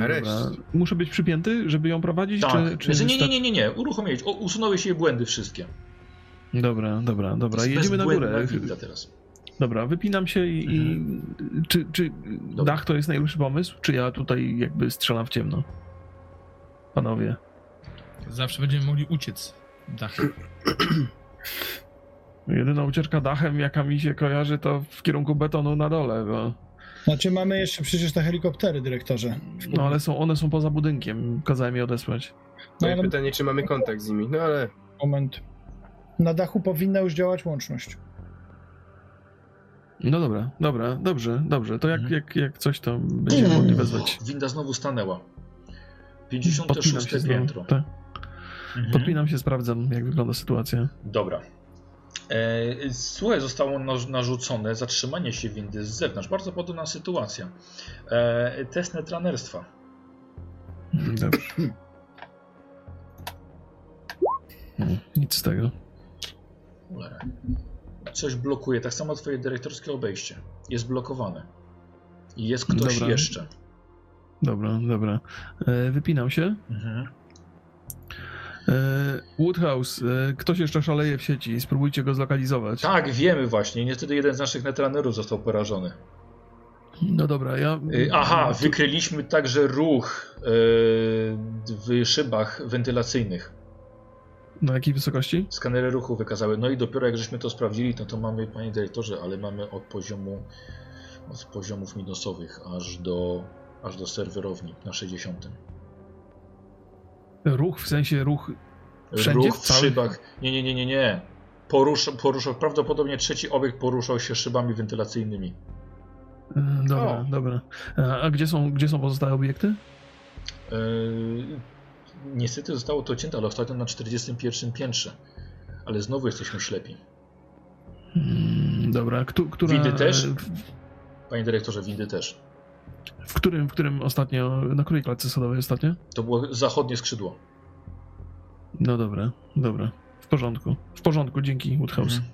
Nareszcie. Muszę być przypięty, żeby ją prowadzić, Tak. czy, czy Znaczy, nie, nie, wystarczy- nie, nie, nie. Uruchomiłeś. O, usunęły się jej błędy wszystkie. Dobra, dobra, dobra. Jedziemy na górę. teraz. Dobra, wypinam się i. i czy czy dach to jest najlepszy pomysł? Czy ja tutaj jakby strzelam w ciemno? Panowie. Zawsze będziemy mogli uciec dachem. Jedyna ucieczka dachem, jaka mi się kojarzy, to w kierunku betonu na dole, bo. Znaczy mamy jeszcze przecież te helikoptery, dyrektorze. No ale są, one są poza budynkiem. Kazałem je odesłać. No No, i pytanie, czy mamy kontakt z nimi. No ale moment. Na dachu powinna już działać łączność. No dobra, dobra, dobrze, dobrze. To jak, Mhm. jak, jak coś to będziemy mogli wezwać. Winda znowu stanęła. Podpinam 56 się, znowu, piętro. tak. Mhm. Podpinam się, sprawdzam, jak wygląda sytuacja. Dobra. E, słuchaj, zostało naż- narzucone zatrzymanie się windy z zewnątrz. Bardzo podobna sytuacja. E, test netranerstwa. Dobrze. Hmm, Nic z tego. Coś blokuje. Tak samo twoje dyrektorskie obejście. Jest blokowane. I jest ktoś Dobra. jeszcze. Dobra, dobra. E, wypinam się. Mhm. E, Woodhouse, e, ktoś jeszcze szaleje w sieci, spróbujcie go zlokalizować. Tak, wiemy właśnie. Niestety jeden z naszych netranerów został porażony. No dobra, ja... Y, Aha, wykryliśmy także ruch w szybach wentylacyjnych. Na jakiej wysokości? Skanery ruchu wykazały. No i dopiero jak żeśmy to sprawdzili, to, to mamy, panie dyrektorze, ale mamy od poziomu od poziomów minusowych aż do, aż do serwerowni na 60. Ruch, w sensie ruch... Wszędzie? Ruch w Cały? szybach. Nie, nie, nie, nie, nie. Poruszał, poruszał, prawdopodobnie trzeci obiekt poruszał się szybami wentylacyjnymi. e, Dobra, O. dobra. A, a gdzie, są, gdzie są pozostałe obiekty? Yy, niestety zostało to cięte, ale ostatnio na 41 piętrze. Ale znowu jesteśmy ślepi. Mm, Dobra, Któ, która... Windy też? Panie dyrektorze, windy też. W którym, w którym ostatnio... Na której klatce sodowej ostatnio? To było zachodnie skrzydło. No dobra, dobra. W porządku. W porządku, dzięki Woodhouse. Mhm.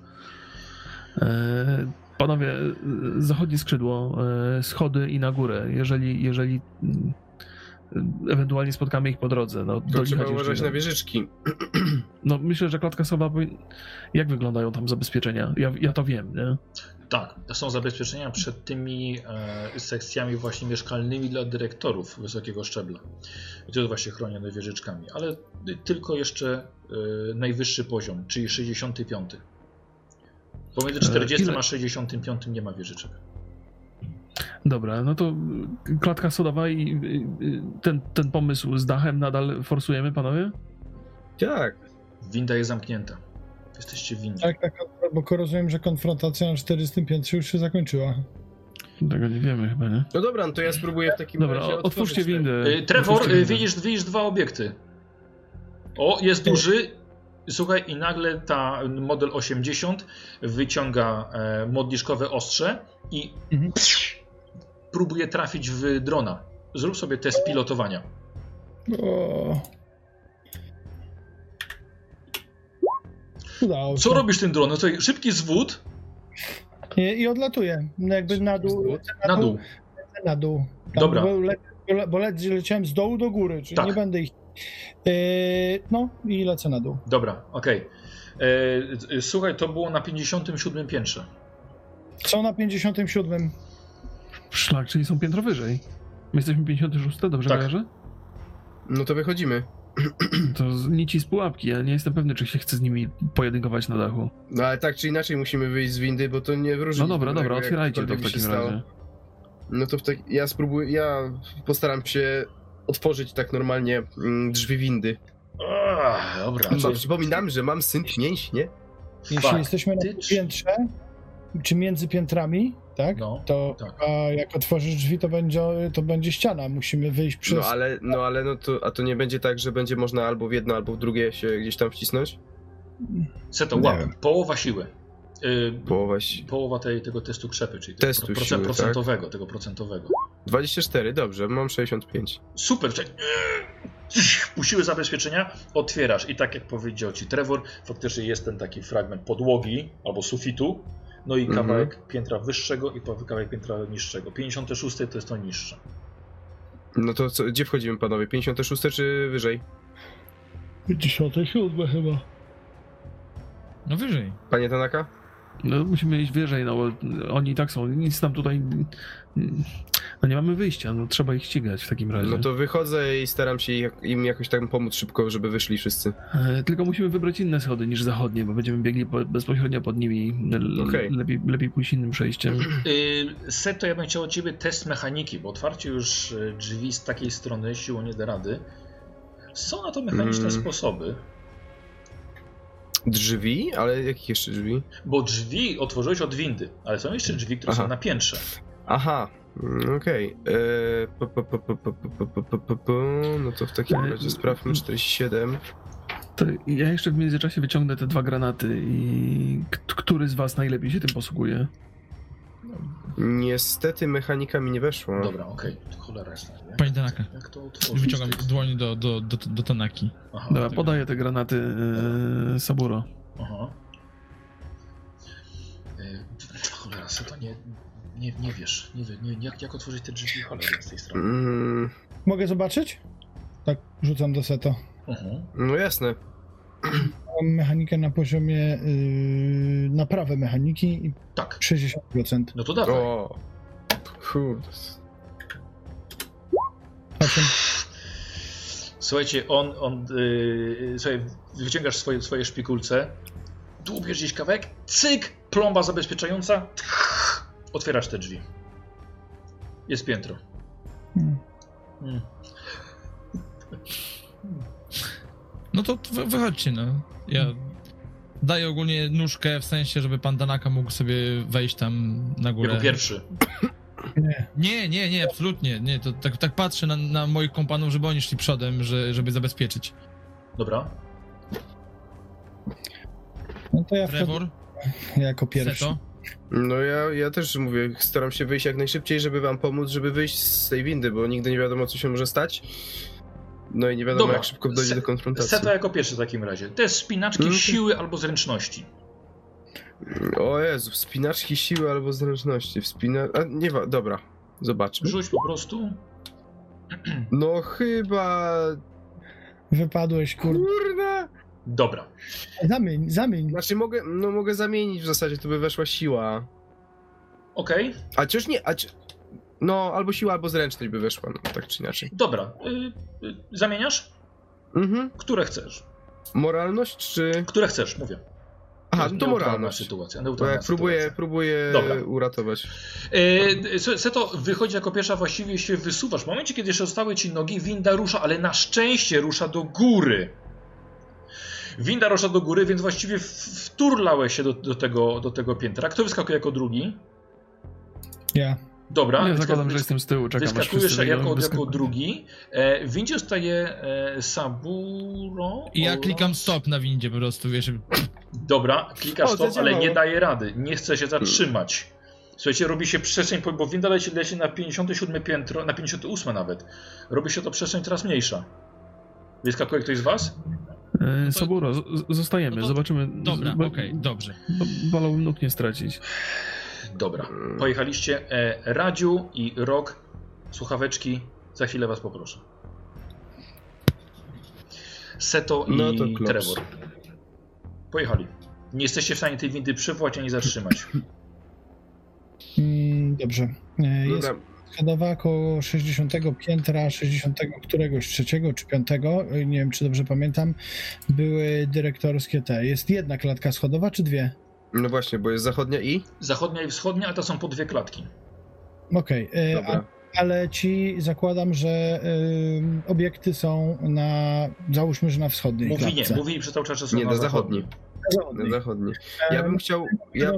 E, panowie, zachodnie skrzydło, e, schody i na górę. Jeżeli, jeżeli mm, ewentualnie spotkamy ich po drodze, no to trzeba uważać na wieżyczki. No myślę, że klatka sowa, jak wyglądają tam zabezpieczenia? Ja, ja to wiem, nie? Tak, są zabezpieczenia przed tymi e, sekcjami właśnie mieszkalnymi dla dyrektorów wysokiego szczebla. I to jest właśnie chronione wieżyczkami, ale tylko jeszcze e, najwyższy poziom, czyli 65. Pomiędzy E, 40 ile- a 65 nie ma wieżyczek. Dobra, no to klatka sodowa i ten, ten pomysł z dachem nadal forsujemy, panowie? Tak. Winda jest zamknięta. Jesteście winni. Tak, tak, bo rozumiem, że konfrontacja na 45 już się zakończyła. Tego nie wiemy chyba, nie? No dobra, no to ja spróbuję w takim Dobra, razie o- otwórzcie otworzyć te- windę. Trevor, Otwórzcie windę. widzisz, widzisz dwa obiekty. O, jest duży. Słuchaj, i nagle ta model 80 wyciąga e, modliszkowe ostrze i Mhm. Próbuje trafić w drona. Zrób sobie test pilotowania. O. Udało Co się. robisz tym dronem? Słuchaj, szybki zwód I, i odlatuję. No jakby na dół. Na dół. Na dół. Tam Dobra. Bo, le, bo le, leciałem z dołu do góry, czyli Tak. nie będę ich. Yy, no i lecę na dół. Dobra, okej. E, e, Słuchaj, to było na 57 piętrze. Są na 57. Szlak, czyli są piętro wyżej. My jesteśmy 56, dobrze Tak. kojarzę? No to wychodzimy. To z nici z pułapki, ja nie jestem pewny, czy się chce z nimi pojedynkować na dachu. No ale tak czy inaczej musimy wyjść z windy, bo to nie wróży. No dobra, dobra, otwierajcie to w takim stało. razie. No to w tak, ja spróbuję, ja postaram się otworzyć tak normalnie mm, drzwi windy. Ach, dobra. No, przypominam, że mam syn mięśnie. Jeśli jesteśmy na piętrze, czy między piętrami, tak? No, to tak. a jak otworzysz drzwi, to będzie, to będzie ściana. Musimy wyjść przez. No ale, no ale no to, a to nie będzie tak, że będzie można albo w jedno, albo w drugie się gdzieś tam wcisnąć? Seto, łap. wiem. Połowa siły. Y, Połowa si- połowa tej, tego testu krzepy, czyli tego Testu pro- siły, tak? procentowego, tego procentowego. 24, dobrze, mam 65. Super, czekaj. Puściły zabezpieczenia, otwierasz i tak jak powiedział ci Trevor, faktycznie jest ten taki fragment podłogi albo sufitu, no i Mhm. kawałek piętra wyższego i kawałek piętra niższego. 56 to jest to niższe. No to co, gdzie wchodzimy panowie? 56 czy wyżej? 57 chyba. No wyżej. Panie Tanaka? No musimy iść wyżej, no bo oni i tak są, nic tam tutaj... No nie mamy wyjścia, no trzeba ich ścigać w takim razie. No to wychodzę i staram się im jakoś tak pomóc szybko, żeby wyszli wszyscy. E, Tylko musimy wybrać inne schody niż zachodnie, bo będziemy biegli po, bezpośrednio pod nimi. Okej. lepiej, lepiej pójść innym przejściem. Yy, Seto, ja bym chciał od ciebie test mechaniki, bo otwarcie już y, drzwi z takiej strony siłą nie da rady. Są na to mechaniczne Mm. sposoby, Drzwi? Ale jakich jeszcze drzwi? Bo drzwi otworzyłeś od windy, ale są jeszcze drzwi, które Aha. są na piętrze. Aha, okej. Okay. No to w takim razie sprawmy 47. To ja jeszcze w międzyczasie wyciągnę te dwa granaty i który z was najlepiej się tym posługuje? Niestety mechanika mi nie weszła. Dobra, okej, to cholera jest. Jak, Panie Tanaka. jak to otworzyć? Wyciągam To dłoń do, do, do, do Tanaki. Aha, Dobra, podaję te granaty e, Saburo. Aha. Yy, cholera, Seto, nie, nie, nie wiesz, nie, nie, jak, jak otworzyć te drzwi cholera z tej strony. Mm, Mogę zobaczyć? Tak, rzucam do seto. Mhm. no jasne. Mam mechanikę na poziomie yy, naprawy mechaniki i Tak, 60%. no to dawaj. O. Osiem. Słuchajcie, on, on yy, słuchaj, wyciągasz swoje, swoje szpikulce, dłubiesz gdzieś kawałek, cyk, plomba zabezpieczająca, otwierasz te drzwi. Jest piętro. Hmm. Mm. No to wy, wychodźcie, no. Ja daję ogólnie nóżkę w sensie, żeby pan Tanaka mógł sobie wejść tam na górę. Jako pierwszy. Nie. Nie, nie, nie, absolutnie. Nie, to tak, tak patrzę na, na moich kompanów, żeby oni szli przodem, że, żeby zabezpieczyć. Dobra. No to ja wtedy Trevor, jako pierwszy. Seto. No ja, ja też mówię, staram się wyjść jak najszybciej, żeby wam pomóc, żeby wyjść z tej windy, bo nigdy nie wiadomo, co się może stać. No i nie wiadomo, Dobra. jak szybko dojdzie Se- do konfrontacji. Seto jako pierwszy w takim razie. To jest spinaczki Mhm. siły albo zręczności. O Jezu, wspinaczki siły albo zręczności. Wspina... A, nie wa... Dobra, zobaczmy. Rzuć po prostu. No chyba... Wypadłeś, kurde. Kurna! Dobra. Zamień, zamień. Znaczy mogę, no mogę zamienić w zasadzie, to by weszła siła. Okej. A czyż nie, a czy... No, albo siła, albo zręczność by weszła, no tak czy inaczej. Dobra. Y, y, zamieniasz? Mhm. Które chcesz? Moralność czy... Które chcesz, mówię. Aha, no to moralność. sytuacja. Neutralna jak próbuję, sytuacja. próbuję Dobra. uratować. Se- Seto wychodzi jako pierwsza, właściwie się wysuwasz. W momencie, kiedy jeszcze zostały ci nogi, winda rusza, ale na szczęście rusza do góry. Winda rusza do góry, więc właściwie wturlałeś się do, do, tego, do tego piętra. Kto wyskakuje jako drugi? Ja. Dobra, Ja zakładam, że jestem z tyłu, czekam wyskakujesz jako, jako drugi. E, w windzie zostaje e, Saburo. I ja klikam stop na windzie po prostu, wiesz. Dobra, klikasz O, stop, ale nie daje rady. Nie chce się zatrzymać. Słuchajcie, robi się przestrzeń, bo winda leci, leci na 57 piętro, na 58 nawet. Robi się to przestrzeń coraz mniejsza. Wyskakuje ktoś z was? E, Saburo, zostajemy, No to- zobaczymy. Dobra, okej, dobrze. bo- Wolałbym nóg nie stracić. Dobra, pojechaliście. E, Radziu i Rok, słuchaweczki, za chwilę was poproszę. Seto i No. Trevor. Pojechali. Nie jesteście w stanie tej windy przywołać ani zatrzymać. Mm, Dobrze. E, Jest schodowa koło 60 piętra, 60 któregoś trzeciego czy piątego, e, nie wiem czy dobrze pamiętam, były dyrektorskie te. Jest jedna klatka schodowa czy dwie? No właśnie, bo jest zachodnia i? Zachodnia i wschodnia, a to są po dwie klatki. Okej, e, a- ale ci zakładam, że ym, obiekty są na, załóżmy, że na wschodniej Mówi nie, klatce. mówili przez cały czas, że są Nie, na na zachodniej. zachodniej. Na zachodniej. Ja bym chciał... Ja,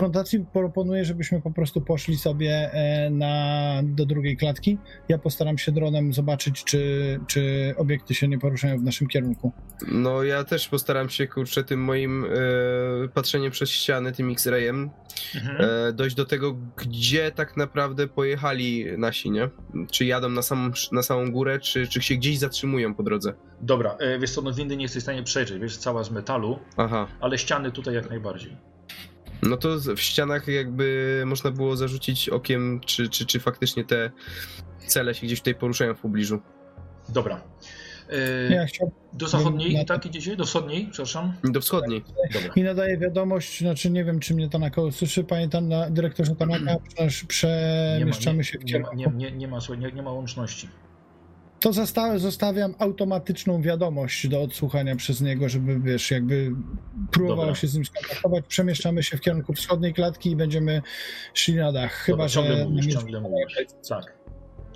konfrontacji proponuję, żebyśmy po prostu poszli sobie e, na, do drugiej klatki. Ja postaram się dronem zobaczyć, czy, czy obiekty się nie poruszają w naszym kierunku. no ja też postaram się, kurczę, tym moim e, patrzeniem przez ściany, tym X-rayem, Mhm. e, dojść do tego, gdzie tak naprawdę pojechali nasi, nie? Czy jadą na samą, na samą górę, czy, czy się gdzieś zatrzymują po drodze. Dobra, wiesz co, no windy nie jesteś w stanie przejrzeć, wiesz, cała z metalu, Aha. ale ściany tutaj jak najbardziej. No to w ścianach jakby można było zarzucić okiem, czy, czy, czy faktycznie te cele się gdzieś tutaj poruszają w pobliżu. Dobra. E, Ja chciałbym do zachodniej, na- tak idziecie? Do wschodniej, przepraszam? Do wschodniej. Dobra. i nadaję wiadomość, znaczy nie wiem, czy mnie Tanaka słyszy, panie na dyrektorze Tanaka, przemieszczamy się w nie, ma, kierunku. nie, nie, nie, ma, słuchaj, nie, nie ma łączności. To zosta- zostawiam automatyczną wiadomość do odsłuchania przez niego, żeby wiesz, jakby próbował Dobra. się z nim skontaktować. Przemieszczamy się w kierunku wschodniej klatki i będziemy szli na dach. Chyba, Dobra, że. ciągle mówisz, namierz- ciągle mówisz. Tak.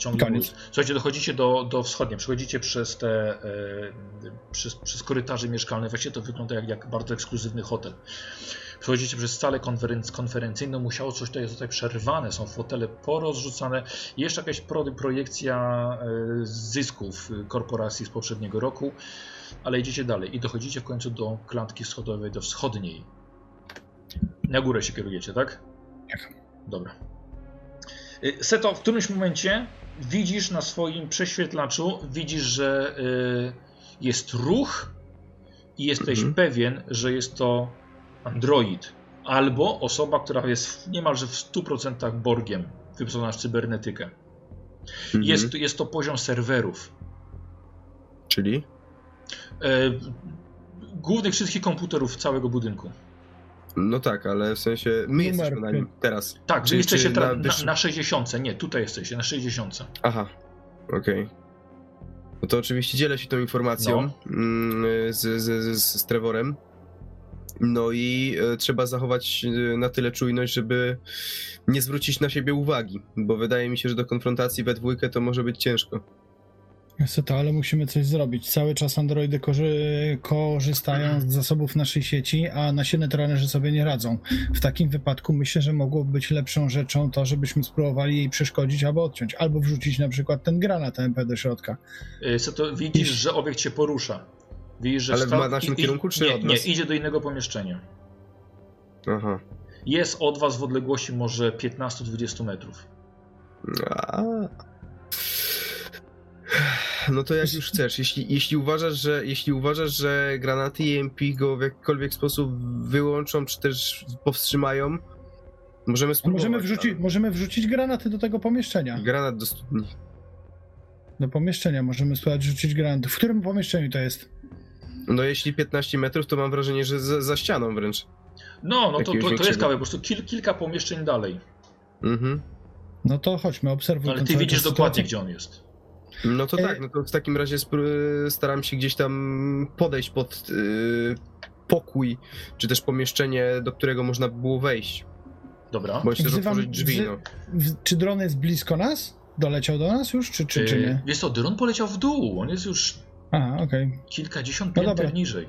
Koniec. mówisz. Słuchajcie, dochodzicie do, do wschodniej, przechodzicie przez te e, przez, przez korytarze mieszkalne. Właściwie to wygląda jak, jak bardzo ekskluzywny hotel. Przechodzicie przez salę konferenc konferencyjną, musiało coś tutaj zostać przerwane, są fotele porozrzucane. Jeszcze jakaś pro, projekcja e, zysków e, korporacji z poprzedniego roku, ale idziecie dalej i dochodzicie w końcu do klatki schodowej, do wschodniej. Na górę się kierujecie, tak? Tak. Dobra. Y, Seto, w którymś momencie widzisz na swoim prześwietlaczu, widzisz, że y, jest ruch i jesteś Mhm. pewien, że jest to android albo osoba, która jest niemalże w 100% Borgiem, wyposażona w cybernetykę. Mhm. Jest, jest to poziom serwerów. Czyli? E, głównych wszystkich komputerów całego budynku. No tak, ale w sensie my Numer jesteśmy na nim teraz. Tak, Czy- że jesteście czy na na, na 60. Nie, tutaj jesteście, na 60. Aha, okej. No to oczywiście dzielę się tą informacją No. mm, z, z, z, z Trevorem. No i e, trzeba zachować e, na tyle czujność, żeby nie zwrócić na siebie uwagi, bo wydaje mi się, że do konfrontacji we dwójkę to może być ciężko. Niestety, ale musimy coś zrobić. Cały czas androidy korzy- korzystają z zasobów naszej sieci, a nasi netranerzy sobie nie radzą. W takim wypadku myślę, że mogłoby być lepszą rzeczą to, żebyśmy spróbowali jej przeszkodzić albo odciąć, albo wrzucić na przykład ten granat MP do środka. Y, Co to widzisz, że obiekt się porusza. Widzisz, że Ale w wstał- naszym i- i- kierunku, czy nie, od nie, nas? idzie do innego pomieszczenia. Aha. Jest od was w odległości może 15-20 metrów. A. No to jak już chcesz. Jeśli, jeśli, uważasz, że, jeśli uważasz, że granaty EMP go w jakikolwiek sposób wyłączą, czy też powstrzymają, możemy spróbować. możemy, wrzucić, ale- możemy wrzucić granaty do tego pomieszczenia. Granat do studni. Do pomieszczenia możemy spróbować rzucić granaty. W którym pomieszczeniu to jest? No jeśli 15 metrów, to mam wrażenie, że za, za ścianą wręcz. No, no to, to, to jest kawałek, po prostu kil, kilka pomieszczeń dalej. Mhm. No to chodźmy, obserwuj Ale ty widzisz sytuację. dokładnie, gdzie on jest. No to E- tak, no to w takim razie staram się gdzieś tam podejść pod y, pokój, czy też pomieszczenie, do którego można by było wejść. Dobra. Bądź też Wzywam- otworzyć drzwi, wzy- no. Czy dron jest blisko nas? Doleciał do nas już, czy, czy, czy nie? Wiesz co, dron poleciał w dół. On jest już Aha, okej. kilkadziesiąt No pięter dobra. niżej.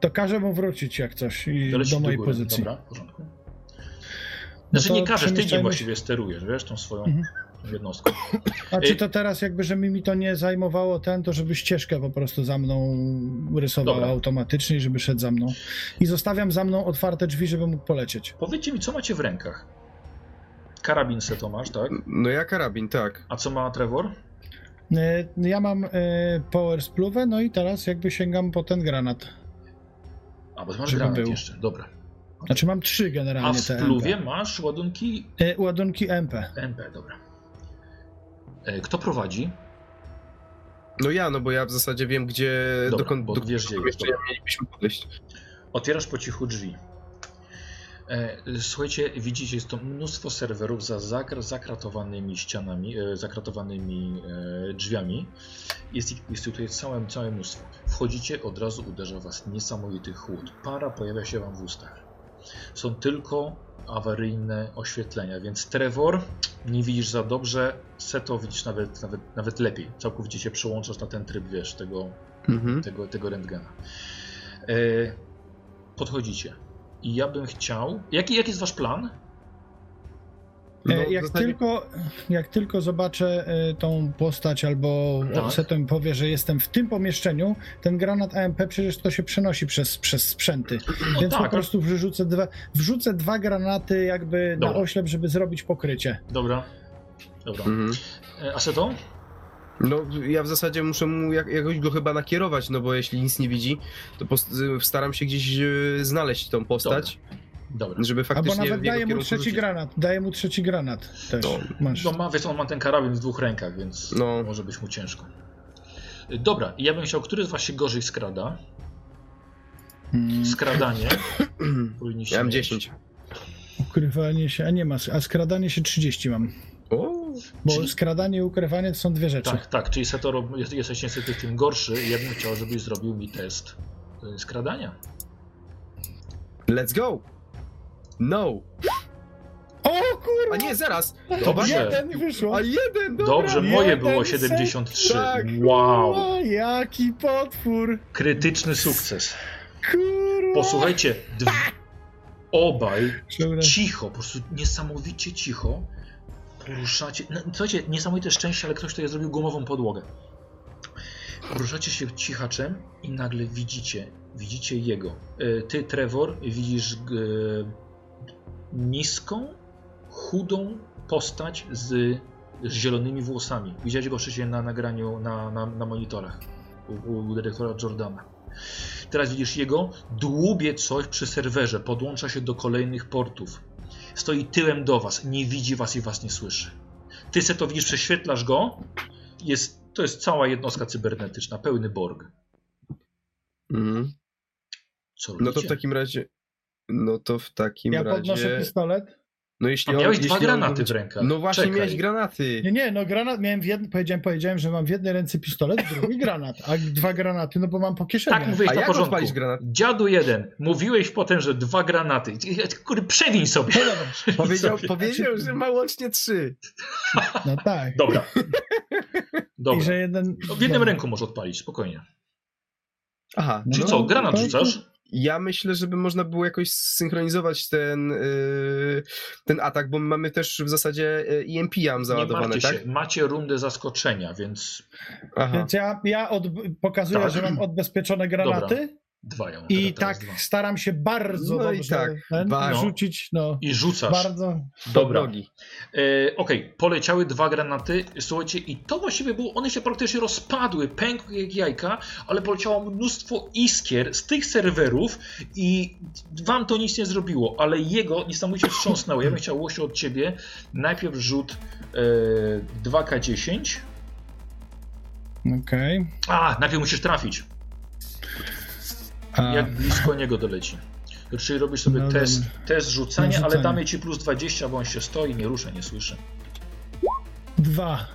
To każę mu wrócić jak coś i Doleci do do mojej góry. pozycji. Dobra, w porządku. No Znaczy to nie każesz, ty nim przemieszczajmy właściwie sterujesz, wiesz, tą swoją Mhm. Jednostką. A Y- czy to teraz jakby, żeby mi to nie zajmowało ten, to żeby ścieżkę po prostu za mną rysował Dobra. automatycznie i żeby szedł za mną. I zostawiam za mną otwarte drzwi, żeby mógł polecieć. Powiedzcie mi, co macie w rękach? Karabin se to masz, tak? No ja karabin, tak. A co ma Trevor? E, Ja mam e, power spluwę, no i teraz jakby sięgam po ten granat. A, bo ty masz granat był. jeszcze, dobra. Znaczy mam trzy A generalnie w te spluwie masz ładunki E, ładunki MP. MP, dobra. E, Kto prowadzi? No ja, no bo ja w zasadzie wiem, gdzie, Dobra, dokąd, bo do wiesz, gdzie pomieszczenia dobra. mielibyśmy podejść. Otwierasz po cichu drzwi. E, Słuchajcie, widzicie, jest to mnóstwo serwerów za zakr- zakratowanymi ścianami, e, zakratowanymi drzwiami. Jest ich jest tutaj całe, całe mnóstwo. Wchodzicie, od razu uderza was niesamowity chłód. Para pojawia się wam w ustach. Są tylko awaryjne oświetlenia, więc Trevor nie widzisz za dobrze, Seto widzisz nawet, nawet, nawet lepiej. Całkowicie się przełączasz na ten tryb, wiesz, tego, Mhm. tego, tego rentgena. E, podchodzicie. I ja bym chciał. Jaki, jaki jest wasz plan? No, E, jak, zasadzie- tylko, jak tylko zobaczę e, tą postać albo Tak. Mi powie, że jestem w tym pomieszczeniu, ten granat AMP przecież to się przenosi przez, przez sprzęty. Więc tak, po prostu wrzucę dwa, wrzucę dwa granaty jakby na Dobra. oślep, żeby zrobić pokrycie. Dobra. Dobra. Mhm. E, Aseto? No, ja w zasadzie muszę mu jak, jakoś go chyba nakierować, no bo jeśli nic nie widzi, to post- staram się gdzieś znaleźć tą postać, Dobra. Żeby Albo faktycznie nawet w jego daję mu trzeci rzucić. granat. Daję mu trzeci granat też. No. Masz. No ma, wiesz, on ma ten karabin w dwóch rękach, więc No. może być mu ciężko. Dobra, i ja bym chciał, który z was się gorzej skrada? Mm, Skradanie. Ja mam mieć. 10. ukrywanie się, a nie ma, a skradanie się 30 mam. O, Bo Czyli- skradanie i ukrywanie to są dwie rzeczy. Tak, tak, czyli Seto, rob- jest- jesteś niestety w tym gorszy. Ja bym chciał, żebyś zrobił mi test e, skradania. let's go! No! O kurwa! A nie, zaraz! Dobrze. Jeden wyszło! A jeden, dobra! Dobrze, moje Jeden było set, 73. tak. Wow, O, jaki potwór! krytyczny sukces. Kurwa! Posłuchajcie, dw... obaj Dobra. cicho, po prostu niesamowicie cicho poruszacie. No, słuchajcie, niesamowite szczęście, ale ktoś tutaj zrobił gumową podłogę. Poruszacie się cichaczem i nagle widzicie, widzicie jego. E, Ty, Trevor, widzisz e, niską, chudą postać z, z zielonymi włosami. Widziałeś go wcześniej na nagraniu na, na, na monitorach u, u dyrektora Jordana. Teraz widzisz jego, dłubie coś przy serwerze, podłącza się do kolejnych portów. Stoi tyłem do was, nie widzi was i was nie słyszy. Ty se to widzisz, prześwietlasz go. Jest, to jest cała jednostka cybernetyczna, pełny Borg. Mhm. Co No to w takim razie... No to w takim Ja razie... podnoszę pistolet. No jeśli A on, miałeś jeśli dwa on- granaty w rękach. No właśnie Czekaj. miałeś granaty. Nie, nie, no granat miałem w jednym, powiedziałem, powiedziałem, że mam w jednej ręce pistolet, w drugiej granat, a dwa granaty, no bo mam po kieszeniach. Tak mówiłeś A na jak porządku. odpalić granat? Dziadu jeden, mówiłeś potem, że dwa granaty. Kurde, przewiń sobie. No dobra, Powiedział, sobie. powiedział, że ma łącznie trzy. no tak. Dobra. I Dobra. że jeden... No, w jednym dobra. ręku możesz odpalić, spokojnie. Aha. Czyli No, co, granat to- rzucasz? Ja myślę, żeby można było jakoś synchronizować ten, yy, ten atak, bo mamy też w zasadzie yy, EMP załadowane, martwcie tak? się, macie rundę zaskoczenia, więc Aha. Więc ja, ja od, pokazuję, Tak. że mam odbezpieczone granaty dwa ja i tak dwa. staram się bardzo No i dobrze tak, ten, bardzo. rzucić, no, I rzucasz. bardzo... Dobra. Nogi. E, Okej, poleciały dwa granaty, słuchajcie, i to właściwie było, one się praktycznie rozpadły, pękły jak jajka, ale poleciało mnóstwo iskier z tych serwerów i wam to nic nie zrobiło, ale jego niesamowicie wstrząsnęło. Ja bym chciał Łosiu od ciebie najpierw rzut e, 2K10. Okej. A, najpierw musisz trafić, jak blisko niego doleci. Czyli robisz sobie No test, dobra. test rzucania, Na ale rzucanie. damy ci plus 20, bo on się stoi, nie rusza, nie słyszy. Dwa.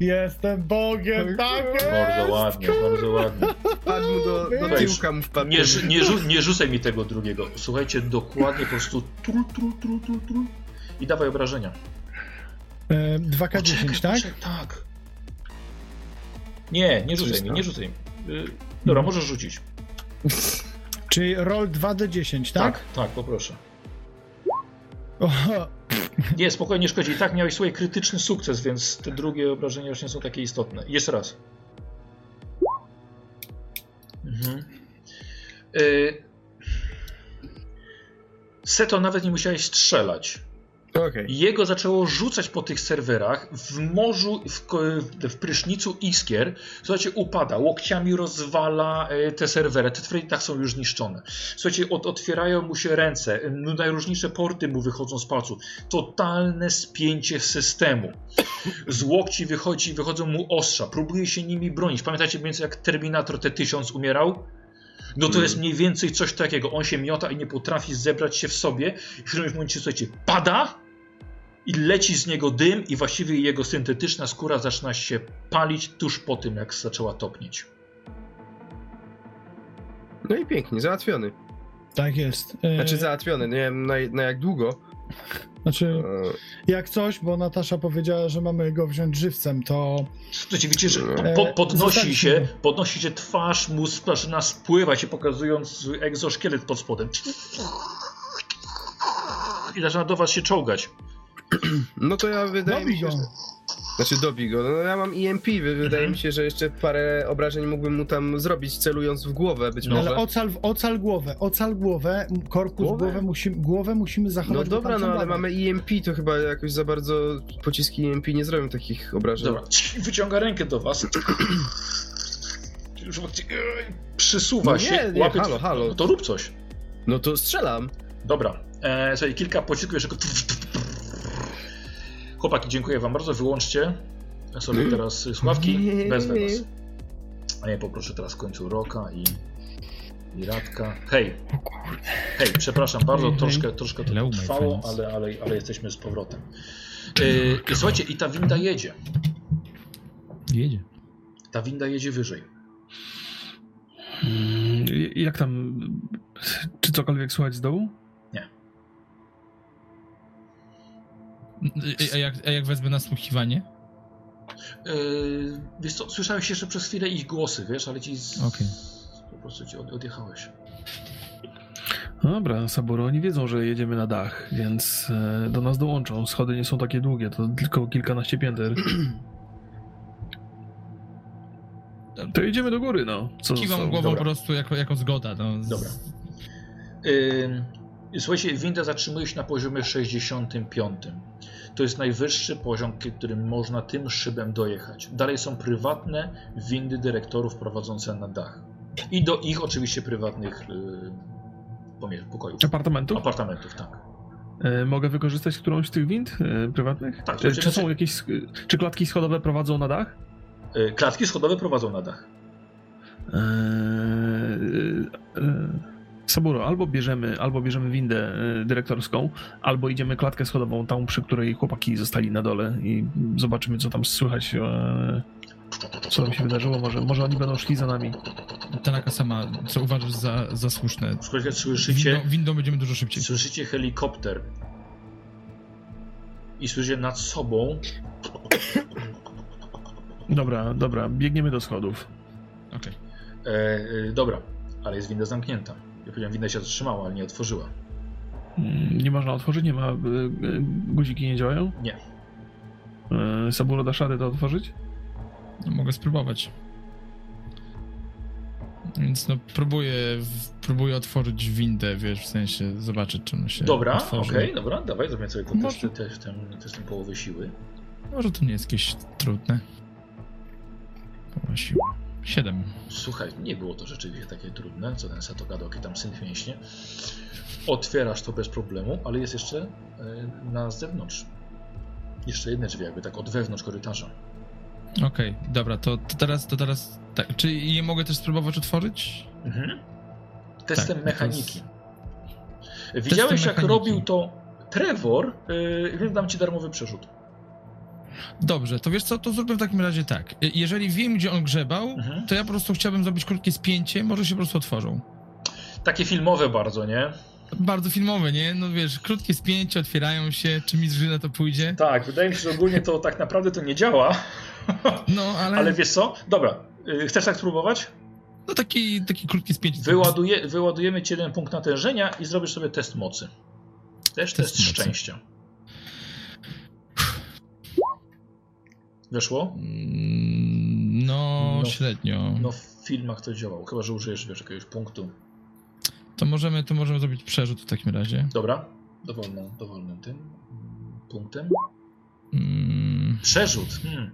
Jestem Bogiem, tak jest! Bardzo ładnie, bardzo ładnie. Wpadł do, do tyłka mu wpadł. Nie, rzu- nie, rzu- nie rzucaj mi tego drugiego. Słuchajcie, dokładnie po prostu tru, tru, tru, tru, tru. I dawaj obrażenia. E, 2K10, tak? poczekaj, tak. Nie, nie rzucaj mi, nie rzucaj mi. Y, Dobra, możesz rzucić. Czyli roll 2D10, tak? tak, tak poproszę. O, Nie, spokojnie, nie szkodzi. I tak miałeś swoje krytyczny sukces, więc te drugie obrażenia już nie są takie istotne. Jeszcze raz. Mhm. Y... Seto, nawet nie musiałeś strzelać. I Jego zaczęło rzucać po tych serwerach w morzu, w, w prysznicu iskier. Słuchajcie, upada, łokciami rozwala e, te serwery. Te serwery tak są już zniszczone. Słuchajcie, od, otwierają mu się ręce, no, najróżniejsze porty mu wychodzą z palców. Totalne spięcie systemu. Z łokci wychodzi, wychodzą mu ostrza, próbuje się nimi bronić. Pamiętacie mniej więcej jak Terminator T-1000 umierał? No to jest mniej więcej coś takiego. On się miota i nie potrafi zebrać się w sobie. W którymś momencie, słuchajcie, pada i leci z niego dym i właściwie jego syntetyczna skóra zaczyna się palić tuż po tym, jak zaczęła topnieć. No i pięknie, załatwiony. Tak jest. E, Znaczy załatwiony, nie wiem na, na jak długo. znaczy, E, jak coś, bo Natasza powiedziała, że mamy go wziąć żywcem, to Słuchajcie, widzicie, że E, po, podnosi się, podnosi się twarz mu, zaczyna spływać się, pokazując egzoszkielet pod spodem. I zaczyna do was się czołgać. No to ja wydaje mi dobij się, go. że... Znaczy dobij go, no ja mam EMP, wy- wydaje Mhm. mi się, że jeszcze parę obrażeń mógłbym mu tam zrobić, celując w głowę być No. może. Ale ocal, ocal głowę, ocal głowę, korpus, Głowę? głowę, musimy, głowę musimy zachować No do dobra, no ale mamy EMP, to chyba jakoś za bardzo pociski EMP nie zrobią takich obrażeń. Dobra, wyciąga rękę do was. Już przysuwa No się. nie, nie, łapie- halo, halo. No to rób coś. No to strzelam. Dobra, e, słuchaj, kilka pocisków jeszcze. Chłopaki, dziękuję wam bardzo. Wyłączcie sobie teraz sławki. Wezmę was. A ja poproszę teraz w końcu Roka i, i Radka. Hej, hej, przepraszam bardzo, troszkę, troszkę to Hello, trwało, ale, ale, ale jesteśmy z powrotem. E, słuchajcie, i ta winda jedzie. Jedzie. Ta winda jedzie wyżej. Mm, Jak tam? Czy cokolwiek słychać z dołu? A jak, a jak wezmę nasłuchiwanie? Yy, wiesz co, słyszałeś jeszcze przez chwilę ich głosy, wiesz, ale ci z... Okej. po prostu ci od, odjechałeś. Dobra, Saburo, oni wiedzą, że jedziemy na dach, więc e, do nas dołączą. Schody nie są takie długie, to tylko kilkanaście pięter. To jedziemy do góry, no. Co Kiwam głową dobra. po prostu jako, jako zgoda. No. Dobra. Yy, słuchajcie, winda zatrzymuje się na poziomie 65. To jest najwyższy poziom, którym można tym szybem dojechać. Dalej są prywatne windy dyrektorów prowadzące na dach. I do ich oczywiście prywatnych yy, pokojów. Apartamentu? Apartamentów, tak. E, mogę wykorzystać którąś z tych wind e, prywatnych? Tak, E, to czy znaczy- są jakieś. sk- Czy klatki schodowe prowadzą na dach? Klatki schodowe prowadzą na dach. Eee, e, Saburo, albo bierzemy, albo bierzemy windę e, dyrektorską, albo idziemy klatkę schodową, tą przy której chłopaki zostali na dole i zobaczymy, co tam słychać, e, co tam się wydarzyło. Może, może oni będą szli za nami. Tanaka sama, co uważasz za, za słuszne? Słuchajcie, słyszycie, Windą, windą będziemy dużo szybciej. słyszycie helikopter i słyszycie nad sobą Dobra, dobra, biegniemy do schodów. Okej. E, e, dobra, ale jest winda zamknięta. Ja powiedziałem, winda się zatrzymała, ale nie otworzyła. Mm, Nie można otworzyć, nie ma, e, e, guziki nie działają? Nie. E, Saburo, dasz radę to otworzyć? No, mogę spróbować. Więc no próbuję, próbuję otworzyć windę, wiesz, w sensie zobaczyć, czy ona się Dobra, okej, dobra, dawaj, zrobię sobie to Może- testy, testem, testem połowy siły. Może to nie jest jakieś trudne. Połowa siły. Siedem. Słuchaj, nie było to rzeczywiście takie trudne, co ten Sato gadał, jaki tam syn mięśnie. Otwierasz to bez problemu, ale jest jeszcze e, na zewnątrz. Jeszcze jedne drzwi, jakby tak od wewnątrz korytarza. Okej, dobra, to, to teraz, to teraz, tak, czy je mogę też spróbować otworzyć? Mhm. Testem Tak, mechaniki. Widziałeś, jak mechaniki. robił to Trevor, yy, więc dam ci darmowy przerzut. Dobrze, to wiesz co, to zróbmy w takim razie tak. Je- Jeżeli wiem, gdzie on grzebał, Mhm. to ja po prostu chciałbym zrobić krótkie spięcie, może się po prostu otworzą. Takie filmowe bardzo, nie? Bardzo filmowe, nie? No wiesz, krótkie spięcie, otwierają się, czy mi na to pójdzie? Tak, wydaje mi się, że ogólnie to tak naprawdę to nie działa. No, ale, Ale wiesz co? Dobra, yy, chcesz tak spróbować? no taki, taki krótkie spięcie. Wyładuje, wyładujemy ci jeden punkt natężenia i zrobisz sobie test mocy. Też Test test, szczęścia. Weszło? Mm, No, No. średnio. No w filmach to działało, chyba że użyjesz wiesz, jakiegoś punktu. To możemy, to możemy zrobić przerzut w takim razie. Dobra, dowolną, dowolnym tym. punktem? Mm, Przerzut. Hmm.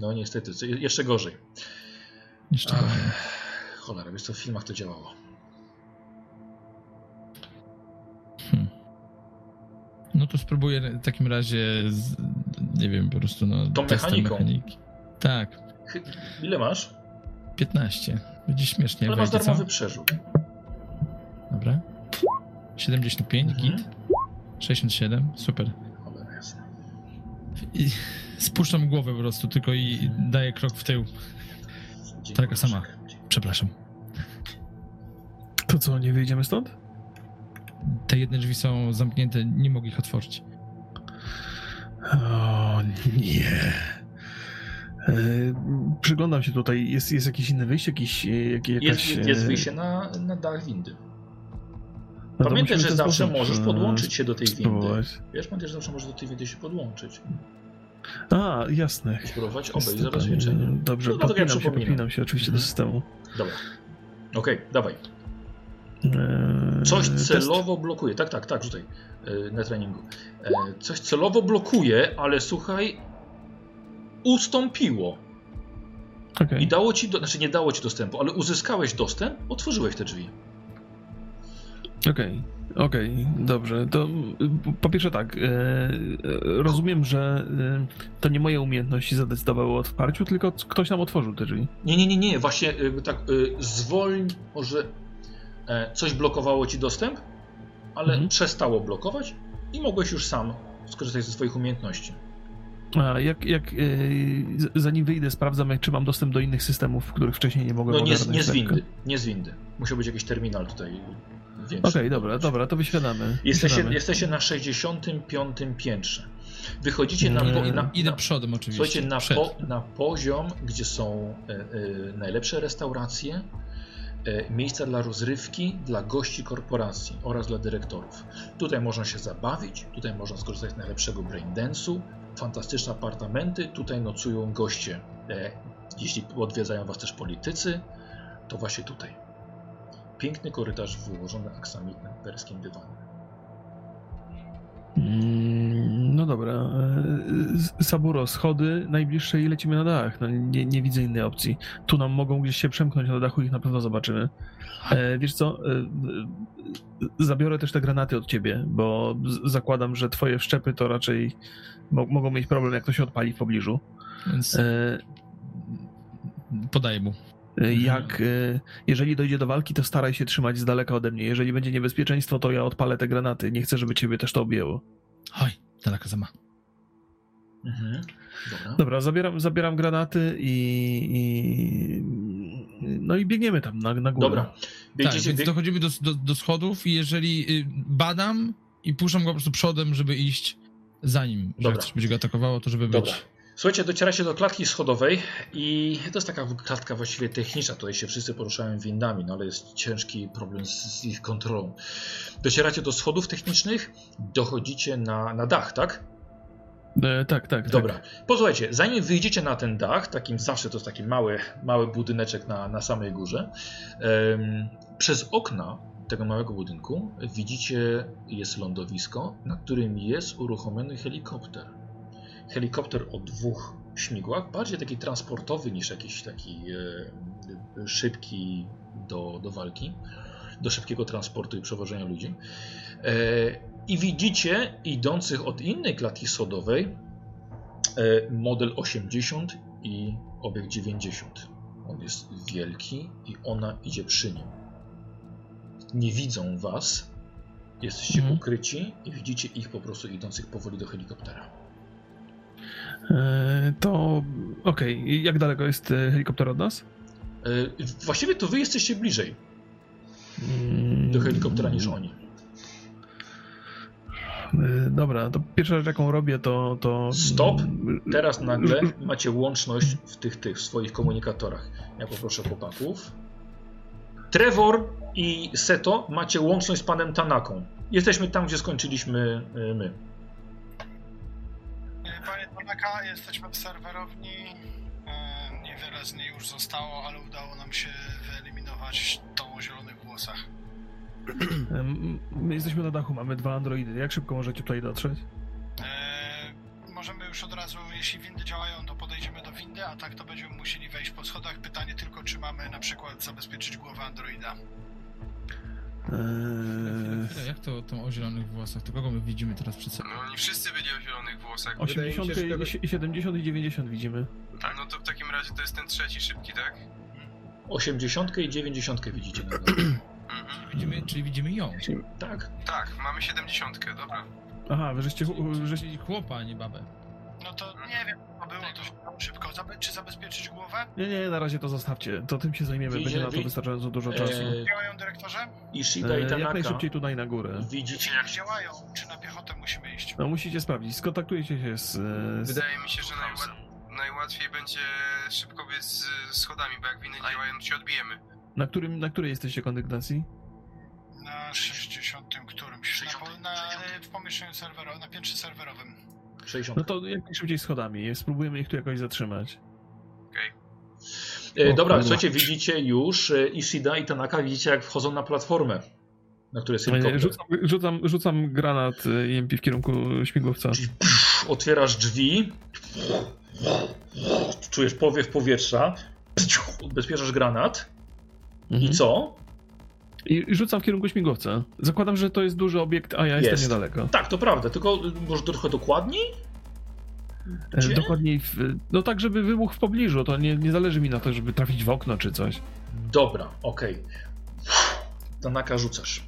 No niestety, jeszcze gorzej. jeszcze gorzej. cholera, wiesz co, w filmach to działało. No to spróbuję w takim razie, z, nie wiem, po prostu no... Tą testem mechaniką. Mechaniki. Tak, Ile masz? 15. Będzie śmiesznie, Ale masz wejdzie, co? darmowy przerzut. Dobra. 75, Mhm. git. 67, super. Cholera jasna. I spuszczam głowę po prostu tylko i daję krok w tył. Taka sama. Przepraszam. To co, nie wyjdziemy stąd? Te jedne drzwi są zamknięte, nie mogę ich otworzyć. O nie. E, przyglądam się tutaj. Jest, jest jakieś inne wyjście? Jakiś, e, jak, jakaś, Jest, jest e, wyjście na, na dach windy. no Pamiętaj, że zawsze sposób, możesz podłączyć się do tej windy. spróbować. Wiesz, pamiętaj, że zawsze możesz do tej windy się podłączyć. A, jasne. Spróbować obejść zabezpieczenie. Dobrze, No, dlatego ja podpinam się, podpinam się oczywiście do systemu. Dobra. Okej, dawaj. E, Coś test. celowo blokuje. Tak, tak, tak, rzucaj e, na treningu. E, Coś celowo blokuje, ale słuchaj, ustąpiło. Okej. I dało ci, do, znaczy nie dało ci dostępu, ale uzyskałeś dostęp, otworzyłeś te drzwi. Okej, okej, dobrze. To po pierwsze tak, e, rozumiem, że e, to nie moje umiejętności zadecydowały o otwarciu, tylko ktoś nam otworzył te drzwi. Nie, nie, nie, nie, właśnie e, tak zwolń, może coś blokowało ci dostęp, ale Mhm. przestało blokować i mogłeś już sam skorzystać ze swoich umiejętności. A jak, jak e, zanim wyjdę, sprawdzam, jak, czy mam dostęp do innych systemów, których wcześniej nie mogłem No nie, nie z windy, nie z windy. Musiał być jakiś terminal tutaj większy. Okej, dobra, dobra, to wyświadamy. Jesteście, jesteście na 65 piętrze. Wychodzicie na, po, Mm. na, Idę na, przodem oczywiście. słuchajcie, na, po, na poziom, gdzie są e, e, najlepsze restauracje, e, miejsca dla rozrywki, dla gości korporacji oraz dla dyrektorów. Tutaj można się zabawić, tutaj można skorzystać z najlepszego braindance'u, fantastyczne apartamenty, tutaj nocują goście. E, jeśli odwiedzają was też politycy, to właśnie tutaj. Piękny korytarz wyłożony aksamitnym perskim dywanem. Mm, No dobra. e, Saburo, schody najbliższe i lecimy na dach. No, nie, nie widzę innej opcji. Tu nam mogą gdzieś się przemknąć na dachu, ich na pewno zobaczymy. E, wiesz co? E, zabiorę też te granaty od ciebie, bo zakładam, że twoje wszczepy to raczej mo- mogą mieć problem, jak to się odpali w pobliżu. Więc podaję mu. E, jak, e, jeżeli dojdzie do walki, to staraj się trzymać z daleka ode mnie. Jeżeli będzie niebezpieczeństwo, to ja odpalę te granaty. Nie chcę, żeby ciebie też to objęło. Hoj, Tanaka sama. Mhm. Dobra. Dobra, zabieram, zabieram granaty i, i. No i biegniemy tam na, na górę. Dobra. Tak, więc bieg... dochodzimy do, do, do schodów i jeżeli y, badam i puszczam go po prostu przodem, żeby iść za nim. Że Dobra. jak coś będzie go atakowało, to żeby Dobra. być... Słuchajcie, docieracie do klatki schodowej i to jest taka klatka właściwie techniczna. Tutaj się wszyscy poruszają windami, no ale jest ciężki problem z, ich kontrolą. Docieracie do schodów technicznych, dochodzicie na, na dach, tak? E, tak, tak. Dobra. Tak. Posłuchajcie, zanim wyjdziecie na ten dach, takim zawsze to jest taki mały, mały budyneczek na, na samej górze, em, przez okna tego małego budynku widzicie jest lądowisko, na którym jest uruchomiony helikopter. Helikopter o dwóch śmigłach, bardziej taki transportowy niż jakiś taki e, szybki do, do walki, do szybkiego transportu i przewożenia ludzi. E, I widzicie idących od innej klatki schodowej e, model 80 i obieg 90. On jest wielki i ona idzie przy nim. Nie widzą was, jesteście Mhm. ukryci i widzicie ich po prostu idących powoli do helikoptera. E, to. Okej, jak daleko jest e, helikopter od nas? E, Właściwie to wy jesteście bliżej Mm, do helikoptera niż oni. Dobra, to pierwsza rzecz, jaką robię, to. to Stop. mm, Teraz nagle macie łączność w tych, tych w swoich komunikatorach. Ja poproszę chłopaków. Trevor i Seto macie łączność z panem Tanaką. Jesteśmy tam, gdzie skończyliśmy my. Tanaka, jesteśmy w serwerowni. E, Niewiele z niej już zostało, ale udało nam się wyeliminować tą o zielonych włosach. My jesteśmy na dachu, mamy dwa androidy. Jak szybko możecie tutaj dotrzeć? już od razu, jeśli windy działają, to podejdziemy do windy, a tak to będziemy musieli wejść po schodach. Pytanie tylko, czy mamy na przykład zabezpieczyć głowę androida. Eee, Chwilę, Jak to, to o zielonych włosach? To kogo my widzimy teraz przed sobą? No oni wszyscy byli o zielonych włosach. Wydaje mi 80, się, że to- i 70 i 90 widzimy. No to w takim razie to jest ten trzeci szybki, tak? 80 i 90 widzicie na dole. Mhm. Widzimy, czyli widzimy ją. Tak. Tak, mamy 70, dobra. Aha, wy żeście, żeście Czyli chłopa, a nie babę. No to nie wiem, było, to szybko. Zabe- czy zabezpieczyć głowę? Nie, nie, na razie to zostawcie. To tym się zajmiemy. Widzicie- Będzie na to wystarczająco dużo czasu. E, Działają, dyrektorze? Ishida i E, jak Tanaka najszybciej tutaj na górę. widzicie Jak działają? Czy na piechotę musimy iść? No musicie sprawdzić. Skontaktujcie się z... e, z... Wydaje mi się, że najła... najłatwiej będzie szybko biec z schodami, bo jak winy działają, to się odbijemy. Na, którym, na której jesteście kondygnacji? Na 60 którymś. Na, po- na, w pomieszczeniu serwerowym, na piętrze serwerowym. 60. No to jak najszybciej schodami. Spróbujemy ich tu jakoś zatrzymać. E, O dobra, kurwa. słuchajcie, widzicie już e, Ishida i Tanaka, widzicie jak wchodzą na platformę, na której jest E, helikopter. Rzucam, rzucam, rzucam granat e, EMP w kierunku śmigłowca. Pff, otwierasz drzwi, czujesz powiew powietrza, odbezpieczasz granat i Mhm. co? I rzucam w kierunku śmigłowca. Zakładam, że to jest duży obiekt, a ja Jest. jestem niedaleko. Tak, to prawda, tylko może trochę dokładniej? E, Gdzie? Dokładniej, w, no tak, żeby wybuch w pobliżu. To nie, nie zależy mi na to, żeby trafić w okno czy coś. Dobra, okej. Tanaka rzucasz.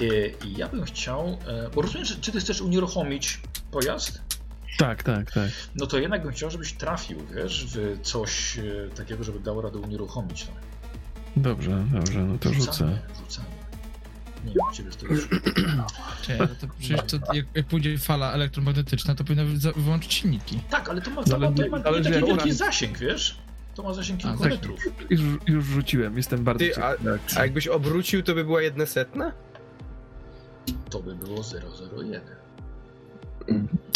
Y, I ja bym chciał, e, bo rozumiem, czy ty chcesz unieruchomić pojazd? Tak, tak, tak. No to jednak bym chciał, żebyś trafił, wiesz, w coś e, takiego, żeby dało radę unieruchomić to. Dobrze, dobrze, no to rzucę. Nie wiem, ciebie to już. No to przecież to, jak, jak pójdzie fala elektromagnetyczna, to powinna wy- za- wyłączyć silniki. Tak, ale to ma, to ma, to ma nie Zależy, taki wielki zasięg, wiesz? To ma zasięg kilku tak. metrów. Już, już rzuciłem, jestem bardzo Ty, a, ciekawy a jakbyś obrócił, to by była jedna setna? To by było 001.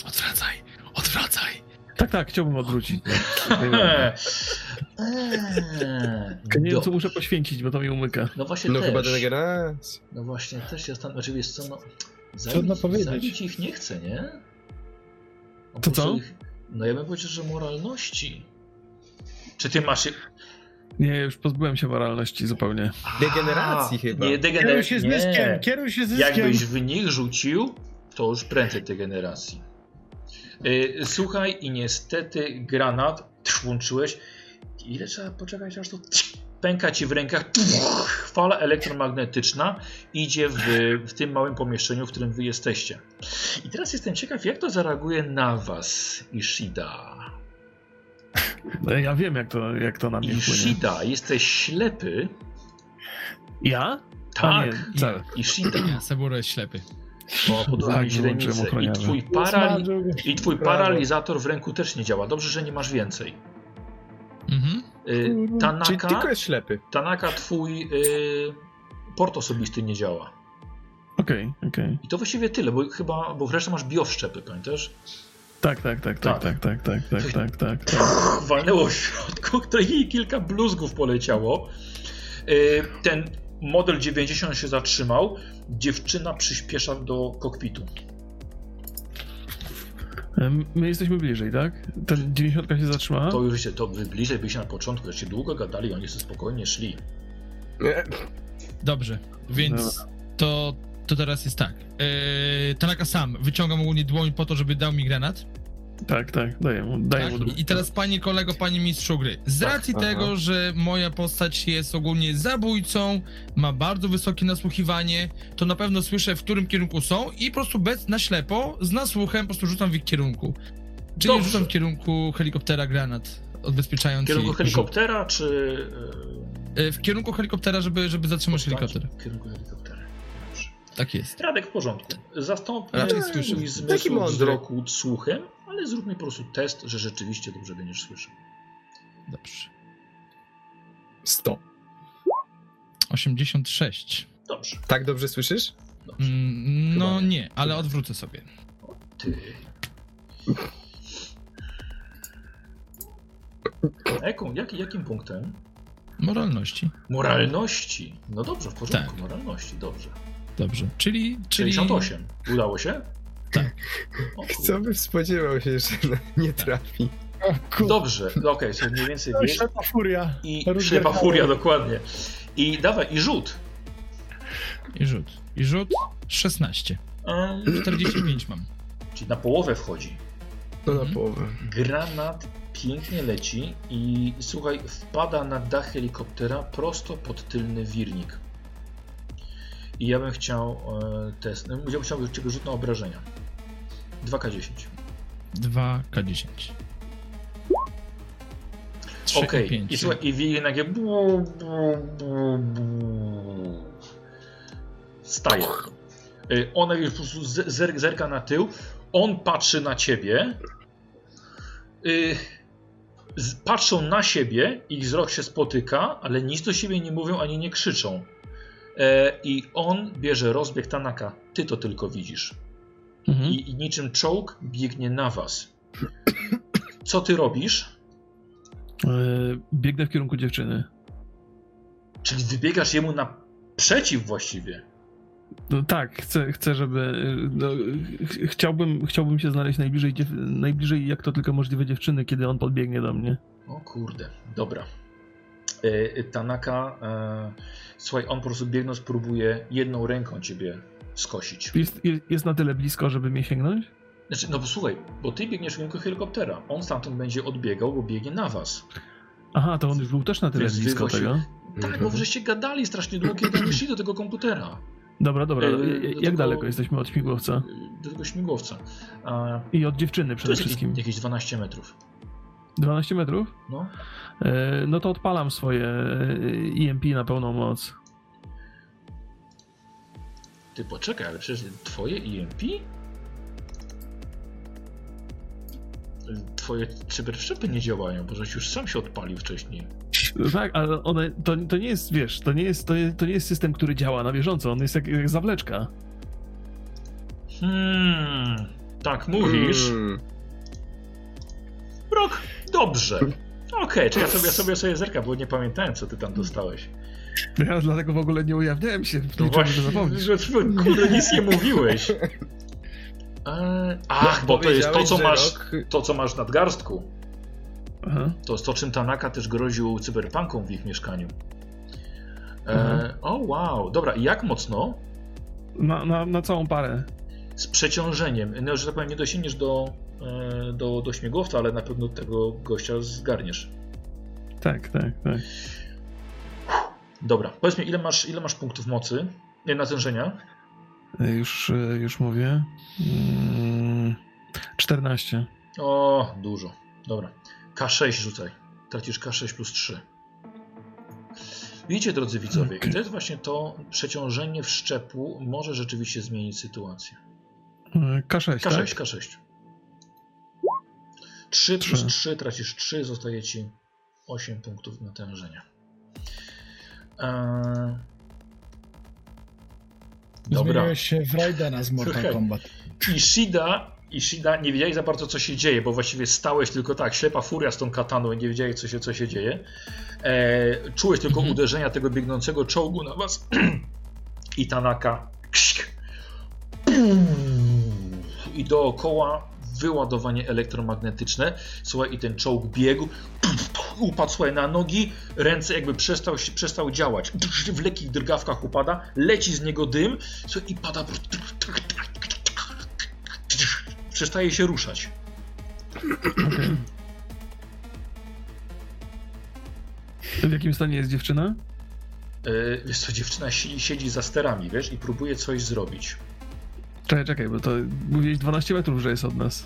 Odwracaj, odwracaj. Tak, tak, chciałbym odwrócić. Eee, nie wiem, co muszę poświęcić, bo to mi umyka. No właśnie No też. chyba degeneracja. No właśnie, też się stan... Znaczy, wiesz co, no... Trudno powiedzieć. zabić ich nie chcę, nie? To co? Ich... No ja bym powiedział, że moralności. Czy ty masz... Nie, już pozbyłem się moralności zupełnie. Degeneracji A, chyba. Nie, Kieruj degeneracji. się zyskiem, kieruj się zyskiem. Jakbyś w nich rzucił, to już prędzej degeneracji. Yy, słuchaj, i niestety granat włączyłeś. Ile trzeba poczekać, aż to pęka ci w rękach. Fala elektromagnetyczna idzie w, w tym małym pomieszczeniu, w którym wy jesteście. I teraz jestem ciekaw, jak to zareaguje na was, Ishida. No, Ja wiem, jak to, jak to na mnie wpłynie. Ishida, jesteś ślepy. Ja? Tak, nie, wcale. Ishida. Ja, Saburo jest ślepy. O, podwójnej Tak, źrenicy. I twój. I twój paralizator w ręku też nie działa. Dobrze, że nie masz więcej. Mhm. Y, Kurwa. Czyli Tanaka, tylko jest ślepy. Tanaka, twój y, port osobisty nie działa. Okej, okej. I to właściwie tyle, bo chyba, bo wreszcie masz biowszczepy, pamiętasz? Tak, tak, tak, tak, tak, tak, tak, tak, tak, tak, tak. Walnęło w środku, to jej kilka bluzgów poleciało. Y, ten model 90 się zatrzymał. Dziewczyna przyspiesza do kokpitu. My jesteśmy bliżej, tak? Ten 90 się zatrzymała? To już się, to wy bliżej byliście na początku, jeszcze długo gadali, oni sobie spokojnie szli. Nie, Dobrze, więc to, to teraz jest tak. Yy, Tanaka sam wyciągam ogólnie dłoń po to, żeby dał mi granat. Tak, tak, daję mu, daję Tak? mu drugi. I teraz panie kolego, panie mistrzu gry. Z Tak, racji aha. tego, że moja postać jest ogólnie zabójcą, ma bardzo wysokie nasłuchiwanie, to na pewno słyszę, w którym kierunku są i po prostu bez, na ślepo, z nasłuchem po prostu rzucam w ich kierunku. Czyli Dobrze. rzucam w kierunku helikoptera granat W odbezpieczający kierunku rzut. helikoptera, czy... Yy, W kierunku helikoptera, żeby, żeby zatrzymać helikopter. W kierunku helikoptera. Dobrze. Tak jest. Radek w porządku. Zastąp Raczej słyszę. Taki zmysł mądry. wzroku słuchem, ale zrób mi po prostu test, że rzeczywiście dobrze będziesz słyszał. Dobrze. 100. 86. Dobrze. Tak dobrze słyszysz? dobrze. Mm, No nie. nie, ale odwrócę sobie. Ty. Jaką, jak, jakim punktem? Moralności. Moralności. No dobrze, w porządku. Tak. Moralności, dobrze. Dobrze. Czyli. czyli... 68. Udało się? O, Kto by spodziewał się, że nie trafi? Dobrze, okej, okay, mniej więcej wiesz. ślepa furia. I ślepa furia, dokładnie. I dawaj, i rzut. I rzut. I rzut 16. Um, 45 mam. czyli na połowę wchodzi. To na Mhm. połowę. Granat pięknie leci i słuchaj, wpada na dach helikoptera prosto pod tylny wirnik. I ja bym chciał e, test. No, ja bym chciał tego rzut na obrażenia. 2K10. 2K10. 3 Okej. 5. I słuchaj, i wirnik nagle. bu, bu, bu, bu. Staje. Y, Ona już po prostu zer- zerka na tył. On patrzy na ciebie. Y, Patrzą na siebie, ich wzrok się spotyka, ale nic do siebie nie mówią ani nie krzyczą. E, I on bierze rozbieg Tanaka. Ty to tylko widzisz. Mhm. I, I niczym czołg biegnie na was. Co ty robisz? E, Biegnę w kierunku dziewczyny. Czyli wybiegasz jemu naprzeciw właściwie. No, tak, chcę, chcę żeby. e, No, ch- chciałbym, chciałbym się znaleźć najbliżej, najbliżej, jak to tylko możliwe, dziewczyny, kiedy on podbiegnie do mnie. O kurde, dobra. E, Tanaka, e, słuchaj, on po prostu biegnąc próbuje jedną ręką ciebie skosić. Jest, jest, na tyle blisko, żeby mnie sięgnąć? Znaczy, no bo słuchaj, bo ty biegniesz w kierunku helikoptera. On stamtąd będzie odbiegał, bo biegnie na was. Aha, to on już był też na tyle Więc blisko tego. Tak, bo żeście gadali strasznie długo, kiedy nie szli do tego komputera. Dobra, dobra. E, E, Jak tego- daleko jesteśmy od śmigłowca? E, Do tego śmigłowca. A, I od dziewczyny przede wszystkim. jakieś 12 metrów. 12 metrów? No. E, No to odpalam swoje e, EMP na pełną moc. Ty poczekaj, ale przecież twoje EMP? Twoje cyberszczepy nie działają, bo żeś już sam się odpalił wcześniej. Tak, ale one, to, to nie jest, wiesz, to nie jest, to, jest, to nie jest system, który działa na bieżąco, on jest jak, jak zawleczka. Hmm, tak mówisz. Mm. Brok, dobrze. Okej, czy ja sobie, ja sobie sobie zerka, bo nie pamiętałem, co ty tam dostałeś. Ja dlatego w ogóle nie ujawniałem się, No właśnie, że kurde nic nie mówiłeś. Eee, ach, bo to jest to, co masz, rok- to, co masz w nadgarstku. Aha. To jest to, czym Tanaka też groził cyberpunkom w ich mieszkaniu. E, o wow, dobra, i jak mocno? Na, na, na całą parę. Z przeciążeniem. No, że tak powiem, nie dosięgniesz do, e, do, do śmigłowca, ale na pewno tego gościa zgarniesz. Tak, tak, tak. Dobra, powiedz mi, ile masz, ile masz punktów mocy? Nie, natężenia? E, Już, e, już mówię. Mm, 14. O, dużo. Dobra. K6 rzucaj. Tracisz K6 plus 3. Widzicie, drodzy widzowie, i to jest właśnie to przeciążenie wszczepu może rzeczywiście zmienić sytuację. E, K6, K6, tak? K6. 3 plus Trzy. 3, tracisz 3, zostaje ci 8 punktów natężenia. Eee... Dobra. Zmieniłeś się w Raidena z Mortal Trochę. Kombat. Ishida, Ishida nie wiedziałeś za bardzo co się dzieje, bo właściwie stałeś tylko tak, ślepa furia z tą kataną i nie wiedziałeś co się, co się dzieje. E, czułeś tylko Mhm. uderzenia tego biegnącego czołgu na was i Tanaka i dookoła wyładowanie elektromagnetyczne. Słuchaj, i ten czołg biegł, upadł słuchaj, na nogi, ręce jakby przestał, przestał działać. W lekkich drgawkach upada, leci z niego dym słuchaj, i pada. Przestaje się ruszać. W jakim stanie jest dziewczyna? Yy, wiesz co, dziewczyna si- siedzi za sterami, wiesz, i próbuje coś zrobić. Czekaj, czekaj, bo to mówiłeś 12 metrów, że jest od nas.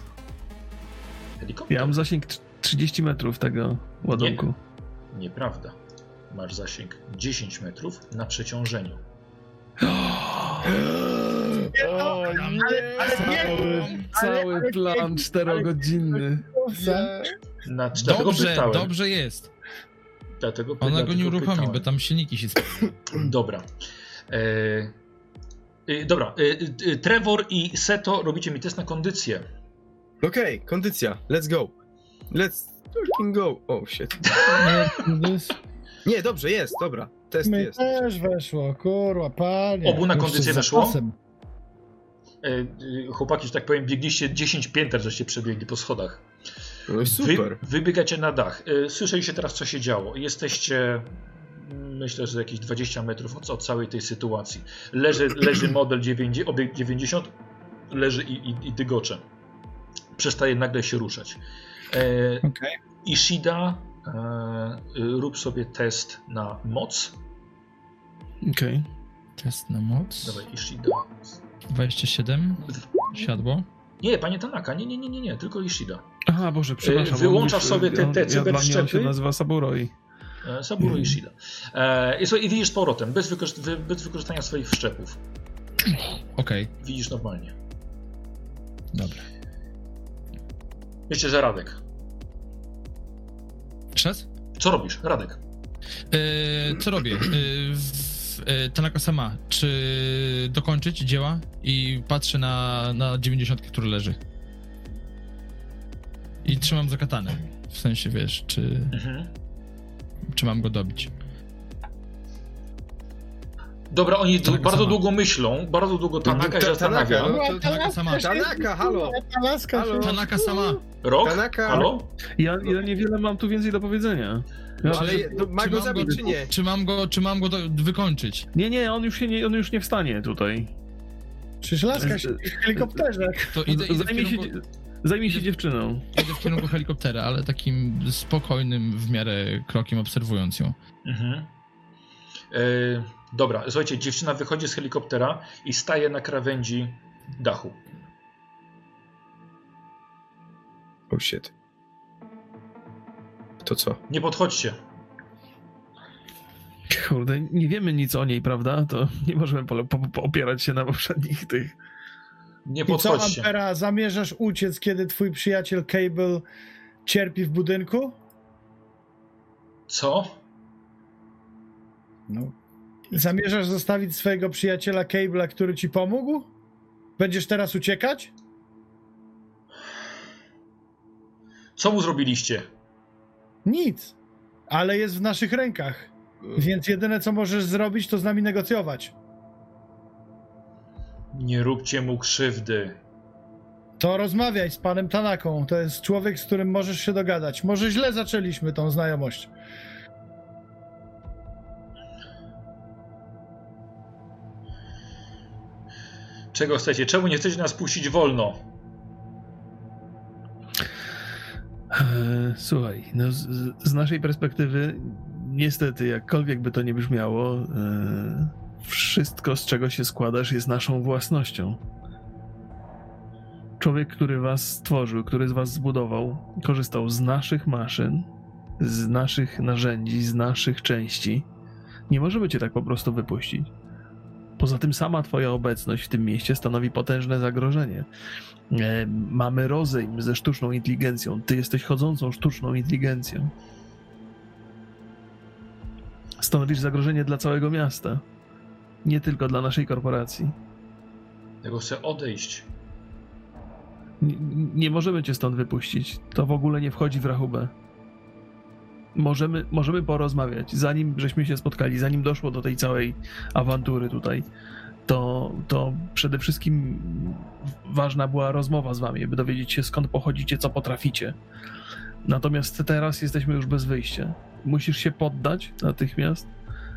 Helikopter? Ja mam zasięg 30 metrów tego ładunku. Nieprawda. Masz zasięg 10 metrów na przeciążeniu. O nie! Cały, cały plan czterogodzinny. Na, Dobrze, pytałem. dobrze jest. Dlatego, Ona go dlatego nie uruchomi, pytałem. bo tam silniki się. Dobra. E, y, dobra, y, y, Trevor i Seto robicie mi test na kondycję. Okej, kondycja, let's go. Let's fucking go. Oh shit. Nie, dobrze, jest, dobra. Test My jest. też weszło, kurwa, panie. Obu na kondycję weszło? E, e, Chłopaki, że tak powiem, biegliście 10 pięter, żeście przebiegli po schodach. No super. Wy, wybiegacie na dach. E, Słyszeliście teraz, co się działo. Jesteście, mm, myślę, że jakieś 20 metrów od, od całej tej sytuacji. Leży, leży model 90, obiekt 90, leży i, i, i dygocze. Przestaje nagle się ruszać. E, Okej. Ishida, e, rób sobie test na moc. Okej. Test na moc. Dawaj, Ishida. 27. Siadło. Nie, panie Tanaka, nie, nie, nie, nie, nie tylko Ishida. Aha, Boże, przepraszam. on wyłączasz sobie te- on- te ja, mnie on cyberszczepy? się nazywa Saburoi. E, Saburo Ishida. E, i, widzisz z powrotem, bez, wykorzyst- wy- bez wykorzystania swoich wszczepów. Okej, Widzisz normalnie. dobra. Myślę, że Radek. Czas? Co robisz? Radek. Yy, co robię? Yy, Tanaka sama. Czy dokończyć dzieła? I patrzę na, na 90, który leży. I trzymam za katanę. W sensie, wiesz, czy, Mhm. czy mam go dobić. Dobra, oni Tanaka bardzo sama. długo myślą, bardzo długo Tanaka się Ta- zastanawia. Tanaka, no. Tanaka sama. Tanaka, halo! Tanaka Halo. się... Tanaka sama. Rok? Tanaka. Halo? Ja, ja niewiele mam tu więcej do powiedzenia. Ja, No, ale no, ma Czy go mam zabić, go- czy nie? Czy mam go, czy mam go do, wykończyć? Nie, nie, on już, się nie, on już nie wstanie tutaj. Przecież laska się w helikopterze. To idę, idę, w Zajmij się, kierunku, zajmij się dziewczyną. idę w kierunku helikoptera, ale takim spokojnym w miarę krokiem obserwując ją. Mhm. E, dobra, słuchajcie, dziewczyna wychodzi z helikoptera i staje na krawędzi dachu. Oh shit. To co? Nie podchodźcie. Kurde, nie wiemy nic o niej, prawda? To nie możemy pole- po, po, opierać się na poprzednich tych. Nie I co, podchodźcie. Ampera, zamierzasz uciec, kiedy twój przyjaciel Cable cierpi w budynku? Co? No. Zamierzasz zostawić swojego przyjaciela Cable'a, który ci pomógł? Będziesz teraz uciekać? Co mu zrobiliście? Nic. Ale jest w naszych rękach. Więc jedyne co możesz zrobić, to z nami negocjować. Nie róbcie mu krzywdy. To rozmawiaj z panem Tanaką. To jest człowiek, z którym możesz się dogadać. Może źle zaczęliśmy tą znajomość. Czego chcecie? Czemu nie chcecie nas puścić wolno? Eee, Słuchaj, no z, z naszej perspektywy, niestety, jakkolwiek by to nie brzmiało, eee, wszystko, z czego się składasz, jest naszą własnością. Człowiek, który was stworzył, który z was zbudował, korzystał z naszych maszyn, z naszych narzędzi, z naszych części. Nie możemy cię tak po prostu wypuścić. Poza tym sama twoja obecność w tym mieście stanowi potężne zagrożenie. E, mamy rozejm ze sztuczną inteligencją. Ty jesteś chodzącą sztuczną inteligencją. Stanowisz zagrożenie dla całego miasta. Nie tylko dla naszej korporacji. Tego chcę odejść. Nie, nie możemy cię stąd wypuścić. To w ogóle nie wchodzi w rachubę. Możemy, możemy porozmawiać. Zanim żeśmy się spotkali, zanim doszło do tej całej awantury tutaj, to, to przede wszystkim ważna była rozmowa z wami, by dowiedzieć się skąd pochodzicie, co potraficie. Natomiast teraz jesteśmy już bez wyjścia. Musisz się poddać natychmiast,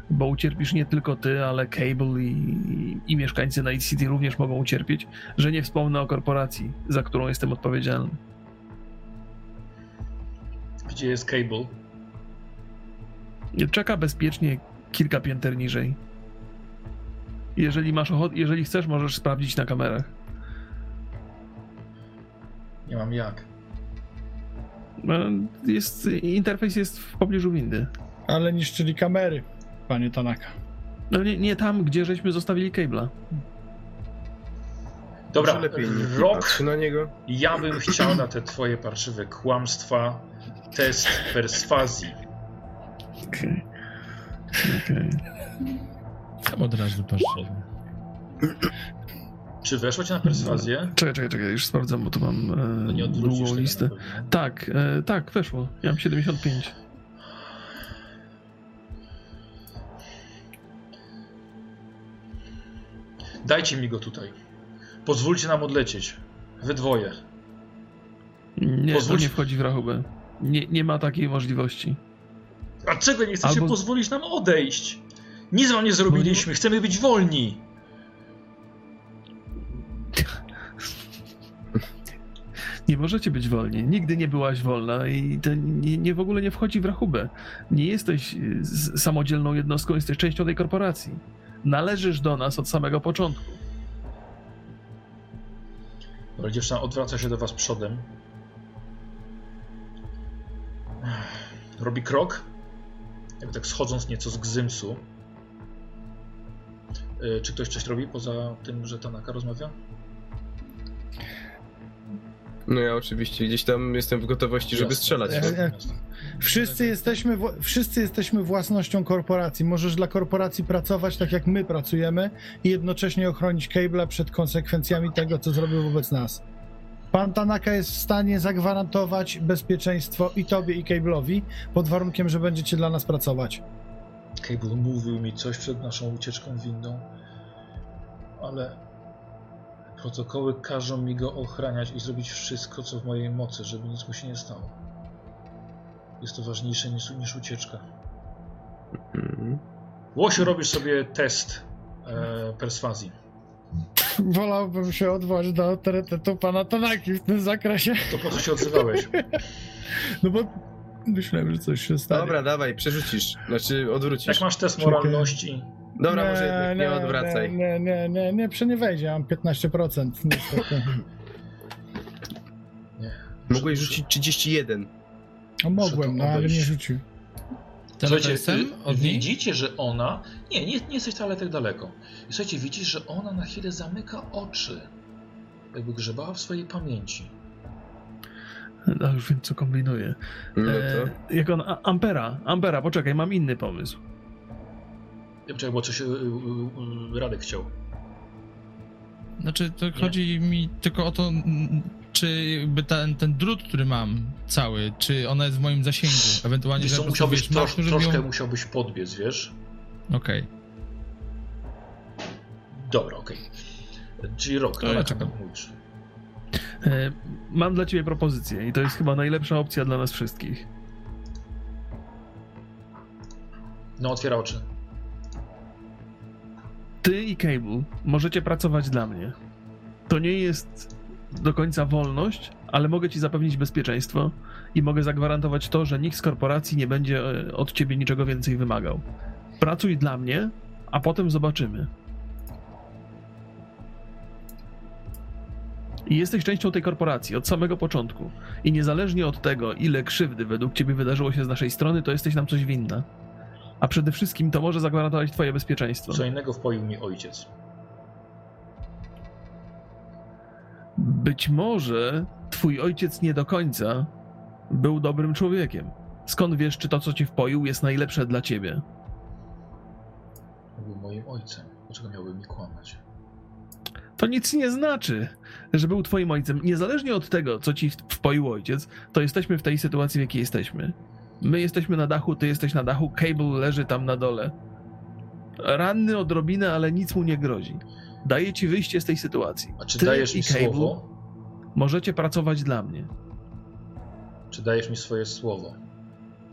bo ucierpisz nie tylko ty, ale Cable i, i mieszkańcy Night City również mogą ucierpieć, że nie wspomnę o korporacji, za którą jestem odpowiedzialny. Gdzie jest Cable? Czeka bezpiecznie kilka pięter niżej. Jeżeli masz ochotę, jeżeli chcesz, możesz sprawdzić na kamerach. Nie mam jak. E, Jest, interfejs jest w pobliżu windy. Ale niszczyli kamery, panie Tanaka. No nie, nie tam, gdzie żeśmy zostawili kabla. Dobra, Rok, na niego. ja bym chciał na te twoje parszywe kłamstwa test perswazji. Okej. Od razu patrzę. Czy weszło cię na perswazję? Czekaj, czekaj, czekaj, już sprawdzam, bo tu mam e, długą listę. pewno. Tak, e, tak, weszło. Ja mam 75. Dajcie mi go tutaj. Pozwólcie nam odlecieć. Wy dwoje. Nie, Pozwólcie- to nie wchodzi w rachubę. Nie, nie ma takiej możliwości. Dlaczego nie chcecie Albo- pozwolić nam odejść? Nic wam nie zrobiliśmy, chcemy być wolni. Nie możecie być wolni. Nigdy nie byłaś wolna i to nie, nie w ogóle nie wchodzi w rachubę. Nie jesteś y, samodzielną jednostką, jesteś częścią tej korporacji. Należysz do nas od samego początku. Ale dziewczyna odwraca się do was przodem. Robi krok. Jakby tak schodząc nieco z gzymsu. Y, Czy ktoś coś robi poza tym, że Tanaka rozmawia? No ja oczywiście gdzieś tam jestem w gotowości, żeby Jasne, strzelać. jasne. jasne, Ja- jasne. Wszyscy jesteśmy, wszyscy jesteśmy własnością korporacji. Możesz dla korporacji pracować tak, jak my pracujemy i jednocześnie ochronić Cable'a przed konsekwencjami tego, co zrobił wobec nas. Pan Tanaka jest w stanie zagwarantować bezpieczeństwo i tobie, i Cable'owi, pod warunkiem, że będziecie dla nas pracować. Cable mówił mi coś przed naszą ucieczką windą, ale protokoły każą mi go ochraniać i zrobić wszystko, co w mojej mocy, żeby nic mu się nie stało. Jest to ważniejsze niż, niż ucieczka. Mhm. Łosiu, robisz sobie test e, perswazji. Wolałbym się odwołać do autorytetu pana Tanaki w tym zakresie, To po co się odzywałeś? no bo myślałem, że coś się stanie. Dobra, dawaj, przerzucisz. Znaczy odwrócisz. Jak masz test moralności, Dobra, może jednak nie odwracaj. Nie, nie, nie, nie, nie, nie wejdzie, mam 15% niestety. Mogłeś rzucić 31. A mogłem, no ale nie rzucił. Słuchajcie, y, widzicie, że ona. Nie, nie, nie jesteś wcale tak daleko. I słuchajcie, widzisz, że ona na chwilę zamyka oczy. Jakby grzebała w swojej pamięci. No już wiem, co kombinuję. No to. E, jak on... A, Ampera, Ampera, poczekaj, mam inny pomysł. Ja Czekaj, bo coś y, y, y, Radek chciał. Znaczy, to chodzi mi tylko o to, czy by ten, ten drut, który mam cały, czy ona jest w moim zasięgu, ewentualnie, Wiesz że co, musiałbyś wiesz, trosz, masz, troszkę ją... musiałbyś podbiec, wiesz? Okej. Dobra, okej. Czyli rok, To ja czekam. mówisz. Mam dla ciebie propozycję i to jest chyba najlepsza opcja dla nas wszystkich. No, otwiera oczy. Ty i Cable możecie pracować dla mnie. To nie jest do końca wolność, ale mogę ci zapewnić bezpieczeństwo i mogę zagwarantować to, że nikt z korporacji nie będzie e, od ciebie niczego więcej wymagał. Pracuj dla mnie, a potem zobaczymy. I jesteś częścią tej korporacji od samego początku. I niezależnie od tego, ile krzywdy według ciebie wydarzyło się z naszej strony, to jesteś nam coś winna. A przede wszystkim to może zagwarantować twoje bezpieczeństwo. Co innego wpoił mi ojciec. Być może twój ojciec nie do końca był dobrym człowiekiem. Skąd wiesz, czy to, co ci wpoił, jest najlepsze dla ciebie? Był moim ojcem. Dlaczego miałby mi kłamać? To nic nie znaczy, że był twoim ojcem. Niezależnie od tego, co ci wpoił ojciec, to jesteśmy w tej sytuacji, w jakiej jesteśmy. My jesteśmy na dachu, ty jesteś na dachu, Cable leży tam na dole. Ranny odrobinę, ale nic mu nie grozi. Daję ci wyjście z tej sytuacji. A czy Ty dajesz mi Cable słowo? Możecie pracować dla mnie. Czy dajesz mi swoje słowo?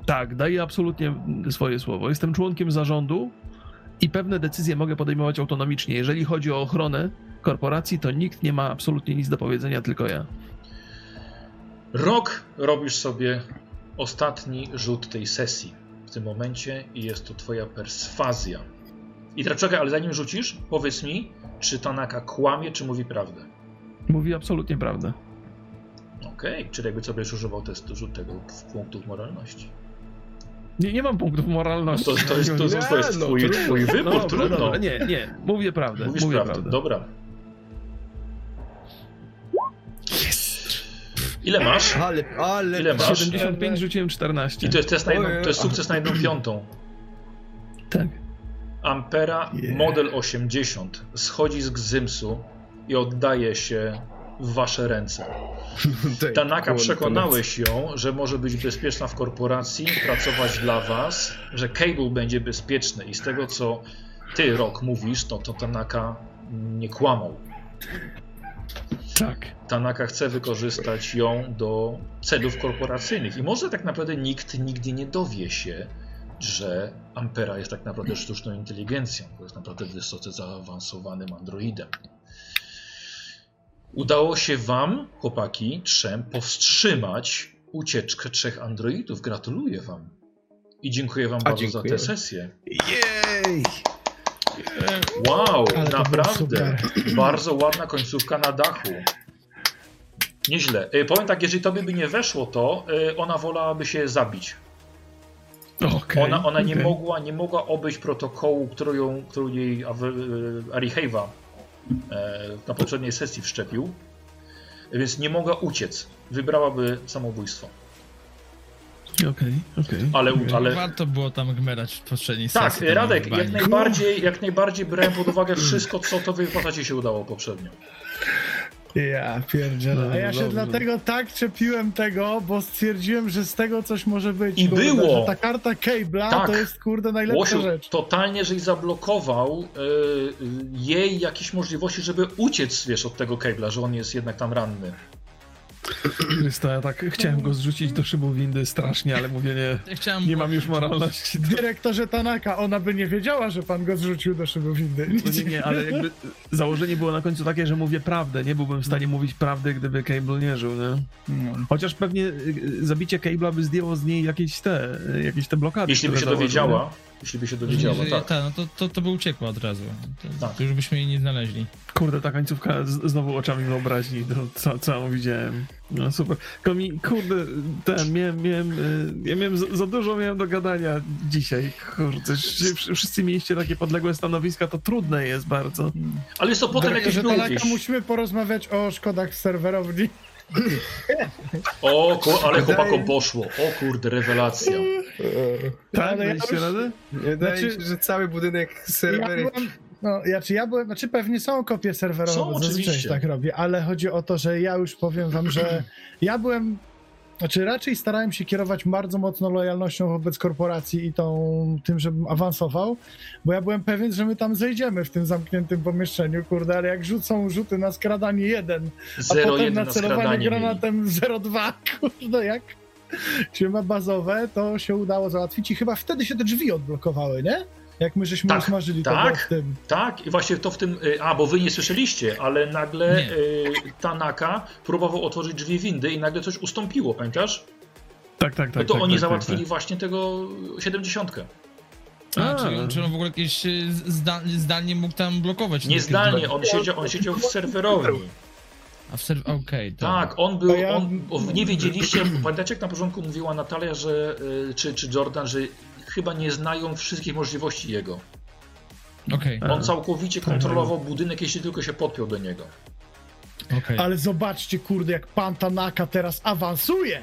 Tak, daję absolutnie swoje słowo. Jestem członkiem zarządu i pewne decyzje mogę podejmować autonomicznie. Jeżeli chodzi o ochronę korporacji, to nikt nie ma absolutnie nic do powiedzenia, tylko ja. Rok robisz sobie ostatni rzut tej sesji w tym momencie i jest to twoja perswazja. I teraz czekaj, ale zanim rzucisz, powiedz mi, czy Tanaka kłamie, czy mówi prawdę. Mówi absolutnie prawdę. Okej, czyli jakby co będziesz używał testu rzut tego w punktów moralności. Nie, nie mam punktów No moralności. to, to jest, to, jest- to jest no, twój, twój wybór, Dobra, trudno. dobra, nie, nie, mówię prawdę. Mówisz mówię prawdę. prawdę. Dobra. Ile masz? Ale, ale... Ile masz? 75 rzuciłem 14. I to jest test na jedną, to jest sukces na jedną piątą. Tak. Ampera Yeah. model 80 schodzi z Gzymsu i oddaje się w wasze ręce. Tanaka przekonałeś ją, że może być bezpieczna w korporacji, pracować dla was, że Cable będzie bezpieczny i z tego co ty, Rok, mówisz, to, to Tanaka nie kłamał. Tak. Tanaka chce wykorzystać ją do celów korporacyjnych i może tak naprawdę nikt nigdy nie dowie się, że Ampera jest tak naprawdę sztuczną inteligencją, bo jest naprawdę wysoce zaawansowanym androidem. Udało się wam, chłopaki, trzem, powstrzymać ucieczkę trzech androidów. Gratuluję wam. I dziękuję wam A, bardzo za dziękuję. tę sesję. Jej! Wow, Ale naprawdę. Bardzo ładna końcówka na dachu. Nieźle. E, powiem tak, jeżeli tobie by nie weszło to, e, ona wolałaby się zabić. Okej, Ona, ona nie, okej. mogła, nie mogła obejść protokołu, którą, ją, którą jej Awe- e, e, na poprzedniej sesji wszczepił. Więc nie mogła uciec. Wybrałaby samobójstwo. Okej, okej. Ale, okej. ale Warto było tam gmerać w poprzedniej tak, sesji. tam Radek, jak najbardziej, jak najbardziej brałem pod uwagę wszystko, co to postaci się udało poprzednio. Ja pierdzielę. A ja się Dobrze. dlatego tak czepiłem tego, bo stwierdziłem, że z tego coś może być. I kurde, było. Że ta karta Cable'a Tak. to jest kurde najlepsza Łosiu rzecz. totalnie, żeś zablokował y, y, jej jakieś możliwości, żeby uciec, wiesz, od tego Cable'a, że on jest jednak tam ranny. Chrysta, ja tak chciałem go zrzucić do szybu windy strasznie, ale mówię nie, chciałem... nie mam już moralności. Dyrektorze Tanaka, ona by nie wiedziała, że pan go zrzucił do szybu windy. No nie, nie, ale jakby założenie było na końcu takie, że mówię prawdę. Nie byłbym w stanie mówić prawdy, gdyby Cable nie żył, nie? No. Chociaż pewnie y, zabicie Cable'a by zdjęło z niej jakieś te, jakieś te blokady. Jeśli by się założył, dowiedziała, jeśli by się dowiedziała, Jeżeli- tak. ta, no to, to, to by uciekło od razu. To, Tak. to już byśmy jej nie znaleźli. Kurde, ta końcówka z, znowu oczami wyobraźni, to co, co widziałem. No super. Tylko mi, kurde, ten, miałem, miałem, y, ja miałem za, za dużo miałem do gadania dzisiaj. Kurde, wsz- wszyscy mieliście takie podległe stanowiska, to trudne jest bardzo. Ale co, potem jakieś Dyrektorze jakieś... musimy porozmawiać o szkodach serwerowni. O, ku- ale chłopakom poszło. O kurde, rewelacja. Tak, ale ja już- radę? Wydaje Znaczy- mi się, że cały budynek Ja serwery... byłem, no, ja, czy ja byłem, znaczy pewnie są kopie serwerowe, Są, bo zazwyczaj oczywiście. tak robi, ale chodzi o to, że ja już powiem wam, że ja byłem, znaczy raczej starałem się kierować bardzo mocno lojalnością wobec korporacji i tą, tym, żebym awansował, bo ja byłem pewien, że my tam zejdziemy w tym zamkniętym pomieszczeniu, kurde, ale jak rzucą rzuty na skradanie 1, a potem 0-1 na celowanie granatem 0,2, kurde, jak się ma bazowe, to się udało załatwić i chyba wtedy się te drzwi odblokowały, nie? Jak my żeśmy Tak, usmażyli to tak. w tym. Tak, i właśnie to w tym. y, A, bo wy nie słyszeliście, ale nagle y, Tanaka próbował otworzyć drzwi windy i nagle coś ustąpiło, pamiętasz? Tak, tak, tak. No to tak, oni tak, załatwili Tak, właśnie tego 70. A, A. Czy, czy on w ogóle jakieś y, zda, zdalnie mógł tam blokować? Nie zdalnie, on siedział, on siedział w serwerowni. A w serw... Okej, to... Tak, on był, To ja- on, nie wiedzieliście, pamiętacie jak na początku mówiła Natalia, że, y, czy, czy Jordan, że chyba nie znają wszystkich możliwości jego. A. On całkowicie kontrolował budynek, jeśli tylko się podpiął do niego. okej. Ale zobaczcie, kurde, jak pan Tanaka teraz awansuje,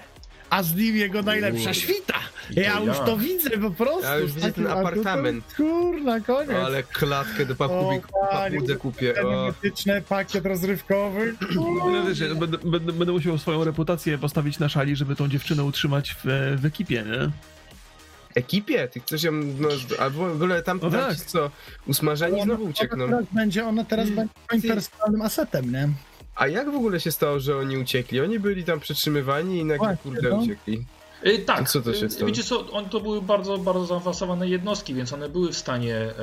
a z nim jego najlepsza świta. To Ja już ja. to widzę po prostu. Ja już widzę ten a to- apartament. Kurna, koniec. Ale klatkę do papugi, papudę kupię. Mityczne, pakiet rozrywkowy. No, wiesz, ja będę, będę, będę musiał swoją reputację postawić na szali, żeby tą dziewczynę utrzymać w, w ekipie, nie? Ekipie? Ty chcesz ją, no, a w ogóle tam, No tak. co, usmażeni znowu uciekną. Ona teraz będzie, ona teraz będzie moim personalnym asetem, nie? A jak w ogóle się stało, że oni uciekli? Oni byli tam przetrzymywani i nagle, Właśnie, kurde, no. uciekli. Y, tak, Co to się y, stało? wiecie co, on, to były bardzo, bardzo zaawansowane jednostki, więc one były w stanie e,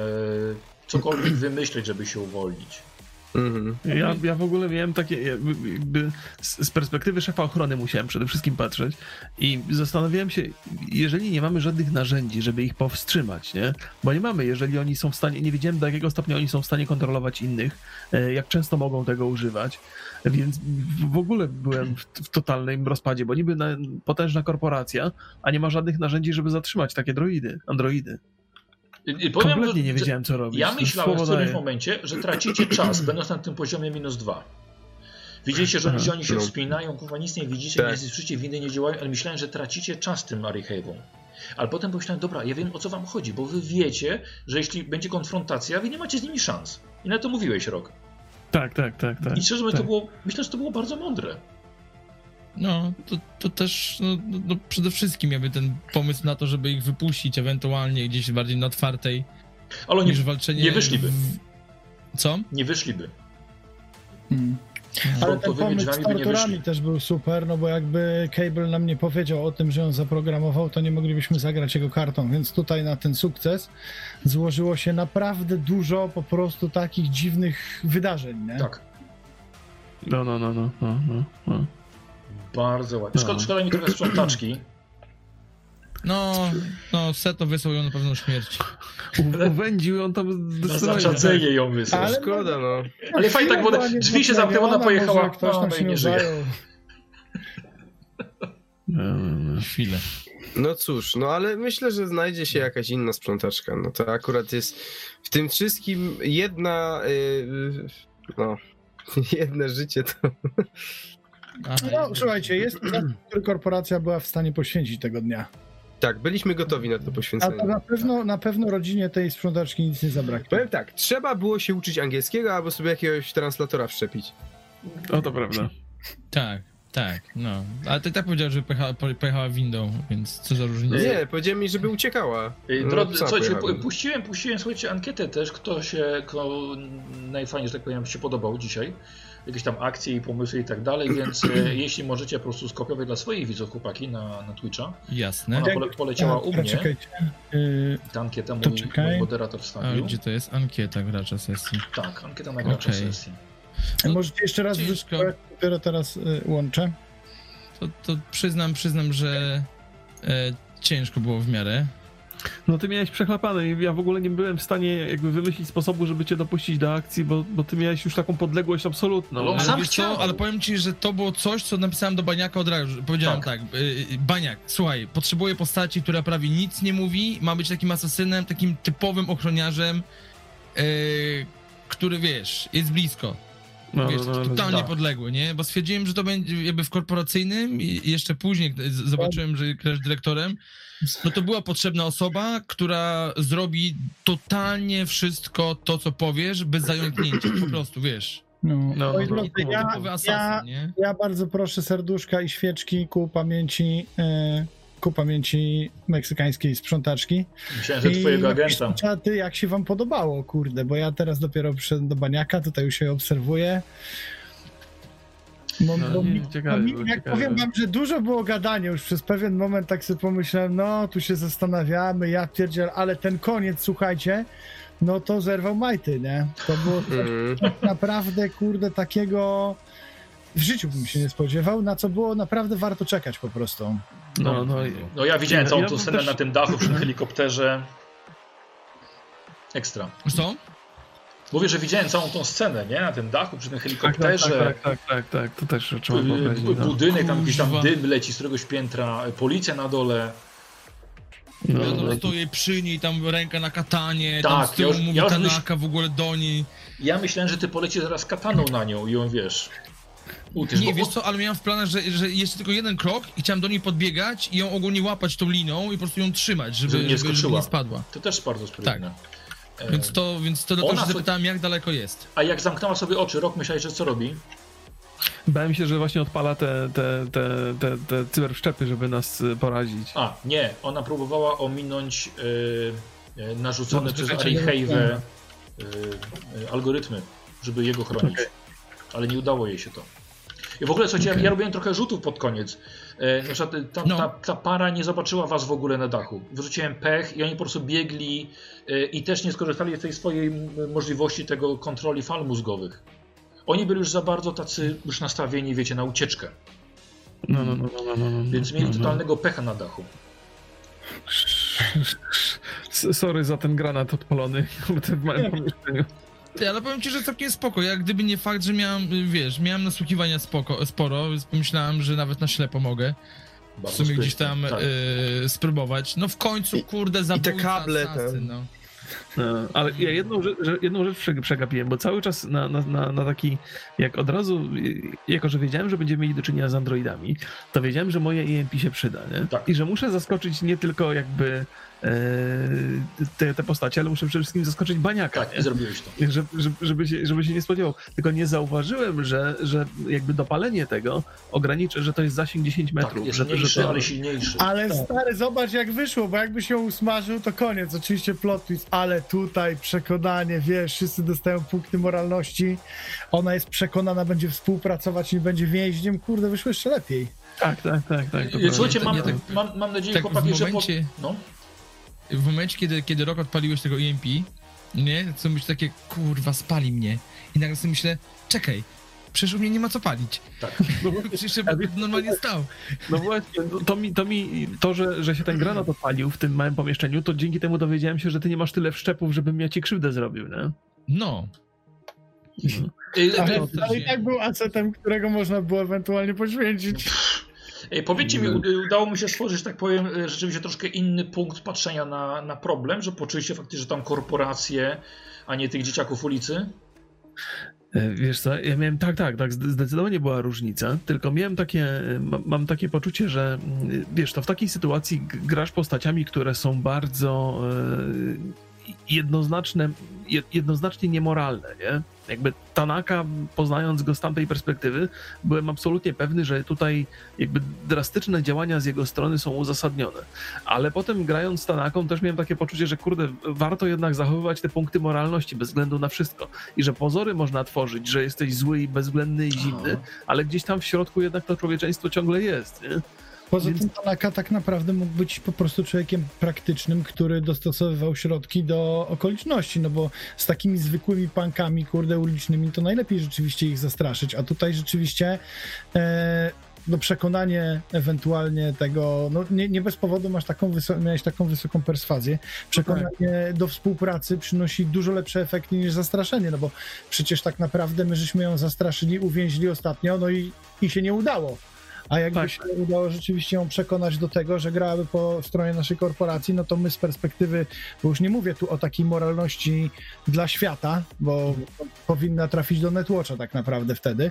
cokolwiek wymyśleć, żeby się uwolnić. Mhm. Ja, ja w ogóle miałem takie, jakby, z perspektywy szefa ochrony musiałem przede wszystkim patrzeć i zastanawiałem się, jeżeli nie mamy żadnych narzędzi, żeby ich powstrzymać, nie? Bo nie mamy, jeżeli oni są w stanie, nie wiedziałem do jakiego stopnia oni są w stanie kontrolować innych, e, jak często mogą tego używać, więc w ogóle byłem w, w totalnym rozpadzie, bo niby na, potężna korporacja, a nie ma żadnych narzędzi, żeby zatrzymać takie droidy, androidy. Powiem, Kompletnie nie że- wiedziałem, co robić. Ja myślałem w którymś momencie, że tracicie czas, będąc na tym poziomie minus dwa. Widzieliście, że oni, się wspinają, kurwa, nic nie widzicie, Tak. nie słyszycie, windy nie działają, ale myślałem, że tracicie czas tym Arihave'ą. Ale potem pomyślałem, dobra, ja wiem o co wam chodzi, bo wy wiecie, że jeśli będzie konfrontacja, wy nie macie z nimi szans. I na to mówiłeś, Rok. Tak, tak, tak, tak. I szczerze mówiąc, tak. to było, myślę, że to było bardzo mądre. No, to, to też no, no, no, przede wszystkim jakby ten pomysł na to, żeby ich wypuścić ewentualnie gdzieś bardziej na otwartej Ale oni niż walczenie... nie wyszliby. W... Co? nie wyszliby. Hmm. Ale ten pomysł z torturami też był super, no bo jakby Cable nam nie powiedział o tym, że on zaprogramował, to nie moglibyśmy zagrać jego kartą, więc tutaj na ten sukces złożyło się naprawdę dużo po prostu takich dziwnych wydarzeń, nie? Tak, No, no, no, no, no, no, no. Bardzo ładnie. Szkoda, szkoda mi trochę sprzątaczki. No, no, Seto wysłał ją na pewną śmierć. Uwędził ją tam Na zdecydowanie. zaczadzenie ją wysłał. Ale- Szkoda, no. Ale fajnie tak, bo drzwi się zamknęły, ona pojechała, ktoś tam się nie żyje. zajął. No, no, no. Chwilę. No cóż, no ale myślę, że znajdzie się jakaś inna sprzątaczka. No to akurat jest w tym wszystkim jedna. Yy, no. Jedne życie to. Aha, No, słuchajcie, jest który korporacja była w stanie poświęcić tego dnia. Tak, byliśmy gotowi na to A poświęcenie. to na pewno, na pewno rodzinie tej sprzątaczki nic nie zabraknie. Powiem tak, trzeba było się uczyć angielskiego albo sobie jakiegoś translatora wszczepić. O, to prawda. Tak, tak, no. Ale ty tak powiedział, że pojechała, po- pojechała windą, więc co za różnica? Nie, powiedziałem mi, żeby uciekała. No, Drodzy, słuchajcie, puściłem, puściłem, słuchajcie, ankietę też, kto się, kto najfajniej, że tak powiem, się podobał dzisiaj. Jakieś tam akcje i pomysły i tak dalej, więc e, jeśli możecie po prostu skopiować dla swoich widzów chłopaki na, na Twitcha. Jasne. Ona pole, poleciała A, u dobra, mnie, Czekajcie. Yy, ta ankieta To mój, mój moderator A wstawił. gdzie to jest? Ankieta gracza sesji. Tak, ankieta na gracza Okej. sesji. No, możecie jeszcze raz ciężko. ja dopiero teraz y, łączę. To, to przyznam, przyznam, że e, ciężko było w miarę. No ty miałeś przechlapane i ja w ogóle nie byłem w stanie jakby wymyślić sposobu, żeby cię dopuścić do akcji, bo, bo ty miałeś już taką podległość absolutną. Ale on nie? sam chciał. co, ale powiem ci, że to było coś, co napisałem do Baniaka od razu. Powiedziałem Tak. tak, y, y, Baniak, słuchaj, potrzebuję postaci, która prawie nic nie mówi, ma być takim asasynem, takim typowym ochroniarzem, y, który, wiesz, jest blisko. No, wiesz, no, no, totalnie tak. podległy, nie? Bo stwierdziłem, że to będzie jakby w korporacyjnym i jeszcze później zobaczyłem, że grasz dyrektorem, no to była potrzebna osoba, która zrobi totalnie wszystko to, co powiesz, bez zająknięcia, po prostu, wiesz. No, No, no, Typowy, ja, ja, asasyn, nie? ja bardzo proszę serduszka i świeczki ku pamięci, e, ku pamięci meksykańskiej sprzątaczki. Myślałem, że twojego agenta. Czaty, jak się wam podobało, kurde, bo ja teraz dopiero przyszedłem do Baniaka, tutaj już się obserwuję. No, No, bo nie, mi, ciekawe, no, mi, jak ciekawe. powiem wam, że dużo było gadania już przez pewien moment, tak sobie pomyślałem, no tu się zastanawiamy, ja pierdziel, ale ten koniec, słuchajcie, no to zerwał majty, nie? To było coś Mm. naprawdę, kurde, takiego w życiu bym się nie spodziewał, na co było naprawdę warto czekać po prostu. No, no, No ja widziałem całą ja tą scenę też- na tym dachu przy tym helikopterze. Ekstra. Co? Mówię, że widziałem całą tą scenę, nie? Na tym dachu przy tym tak, tak, helikopterze. tak, tak, tak, tak, to też trzeba y, wyobrazić. bu- No. Budynek, tam jakiś tam dym leci z któregoś piętra, y, policja na dole. No, Ja no, tam stoję przy niej, tam ręka na katanie, Tak, tam z tyłu ja już- mówi ja już Tanaka w ogóle do niej. Ja myślałem, że ty poleci zaraz kataną na nią i ją wiesz. Utysz, Nie, bo wiesz co, ale miałem w planach, że, że jeszcze tylko jeden krok i chciałem do niej podbiegać i ją ogólnie łapać tą liną i po prostu ją trzymać, żeby, Żeby nie żeby, żeby nie spadła. To też bardzo sprytne. E, Więc to, więc to dlatego co- zapytałem, jak daleko jest. A jak zamknęła sobie oczy, rok myślałeś, że co robi? Bałem się, że właśnie odpala te, te, te, te, te cyberszczepy, żeby nas y, porazić. A, nie, ona próbowała ominąć y, y, narzucone No, przez czekajcie, Arihejwę y, y, algorytmy, żeby jego chronić. Okej. Ale nie udało jej się to. I w ogóle, słuchajcie, ja, Okej. ja robiłem trochę rzutów pod koniec. E, na przykład ta, No. ta, ta para nie zobaczyła was w ogóle na dachu. Wyrzuciłem pech i oni po prostu biegli e, i też nie skorzystali z tej swojej możliwości tego kontroli fal mózgowych. Oni byli już za bardzo tacy już nastawieni, wiecie, na ucieczkę. No, no, no, no, no, no, Więc mieli no, no. totalnego pecha na dachu. Sorry za ten granat odpalony w małym pomieszczeniu. Ty, ale powiem ci, że całkiem spoko. Jak gdyby nie fakt, że miałem, y, wiesz, miałem nasłuchiwania spoko, sporo, więc pomyślałem, że nawet na ślepo mogę w sumie gdzieś tam Tak. y, spróbować. No w końcu, I- kurde, te zabójca, kable tam. asasyn, no. No, ale ja jedną jedną rzecz przeg- przegapiłem, bo cały czas na, na, na, na taki, jak od razu, y, jako że wiedziałem, że będziemy mieli do czynienia z androidami, to wiedziałem, że moje EMP się przyda, nie? Tak. I że muszę zaskoczyć nie tylko jakby te, te postacie, ale muszę przede wszystkim zaskoczyć baniaka. Tak, nie? i zrobiłeś to. Żeby, żeby, się, żeby się nie spodziewał. Tylko nie zauważyłem, że, że jakby dopalenie tego ograniczy, że to jest zasięg 10 metrów. Tak, jest że, mniejszy, że to, ale silniejszy. Ale Tak. stary, zobacz jak wyszło, bo jakby się usmażył, to koniec. Oczywiście plot twist, ale tutaj przekonanie, wiesz, wszyscy dostają punkty moralności. Ona jest przekonana, będzie współpracować, nie będzie więźniem. Kurde, wyszło jeszcze lepiej. Tak, tak, tak. tak to Słuchajcie, mam, tak- mam, mam nadzieję, tak chłopaki, w że... Po... momencie- No. W momencie, kiedy, kiedy rok odpaliłeś tego EMP, nie, to myślę takie, kurwa, spali mnie. I nagle sobie myślę, czekaj, przecież u mnie nie ma co palić. Tak. No, Przecież ja normalnie stał. no właśnie, no to mi, to, mi to że, że się ten granat odpalił w tym małym pomieszczeniu, to dzięki temu dowiedziałem się, że ty nie masz tyle wszczepów, żebym ja ci krzywdę zrobił, nie? No. E, Ale, ale i tak był asetem, którego można było ewentualnie poświęcić. E, Powiedzcie mi, u- udało mi się stworzyć, tak powiem, e, rzeczywiście troszkę inny punkt patrzenia na, na problem, że poczuliście faktycznie, że tam korporacje, a nie tych dzieciaków ulicy? E, Wiesz co, ja miałem, tak, tak, tak, zde- zdecydowanie była różnica, tylko miałem takie, ma- mam takie poczucie, że mm, wiesz, to w takiej sytuacji grasz postaciami, które są bardzo jednoznaczne, je- jednoznacznie niemoralne, nie? Jakby Tanaka, poznając go z tamtej perspektywy, byłem absolutnie pewny, że tutaj jakby drastyczne działania z jego strony są uzasadnione. Ale potem grając z Tanaką też miałem takie poczucie, że kurde, warto jednak zachowywać te punkty moralności bez względu na wszystko i że pozory można tworzyć, że jesteś zły i bezwzględny i zimny, ale gdzieś tam w środku jednak to człowieczeństwo ciągle jest. Nie? Poza Więc- tym Tanaka tak naprawdę mógł być po prostu człowiekiem praktycznym, który dostosowywał środki do okoliczności, no bo z takimi zwykłymi pankami, kurde, ulicznymi, to najlepiej rzeczywiście ich zastraszyć, a tutaj rzeczywiście e, no przekonanie ewentualnie tego, no nie, nie bez powodu masz taką wyso- miałeś taką wysoką perswazję, przekonanie do współpracy przynosi dużo lepsze efekty niż zastraszenie, no bo przecież tak naprawdę my żeśmy ją zastraszyli, uwięźli ostatnio, no i, i się nie udało. A jakby Tak. się udało rzeczywiście ją przekonać do tego, że grałaby po stronie naszej korporacji, no to my z perspektywy, bo już nie mówię tu o takiej moralności dla świata, bo powinna trafić do Netwatcha tak naprawdę wtedy,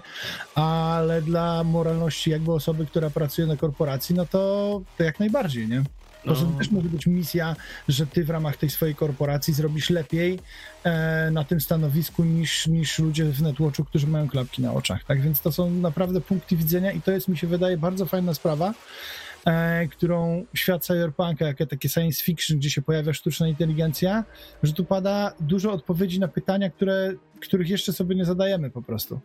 ale dla moralności jakby osoby, która pracuje na korporacji, no to, to jak najbardziej, nie? No. też może być misja, że ty w ramach tej swojej korporacji zrobisz lepiej e, na tym stanowisku niż, niż ludzie w Netwatchu, którzy mają klapki na oczach. Tak więc to są naprawdę punkty widzenia i to jest, mi się wydaje, bardzo fajna sprawa, e, którą świat cyberpunka, jakie takie science fiction, gdzie się pojawia sztuczna inteligencja, że tu pada dużo odpowiedzi na pytania, które, których jeszcze sobie nie zadajemy po prostu.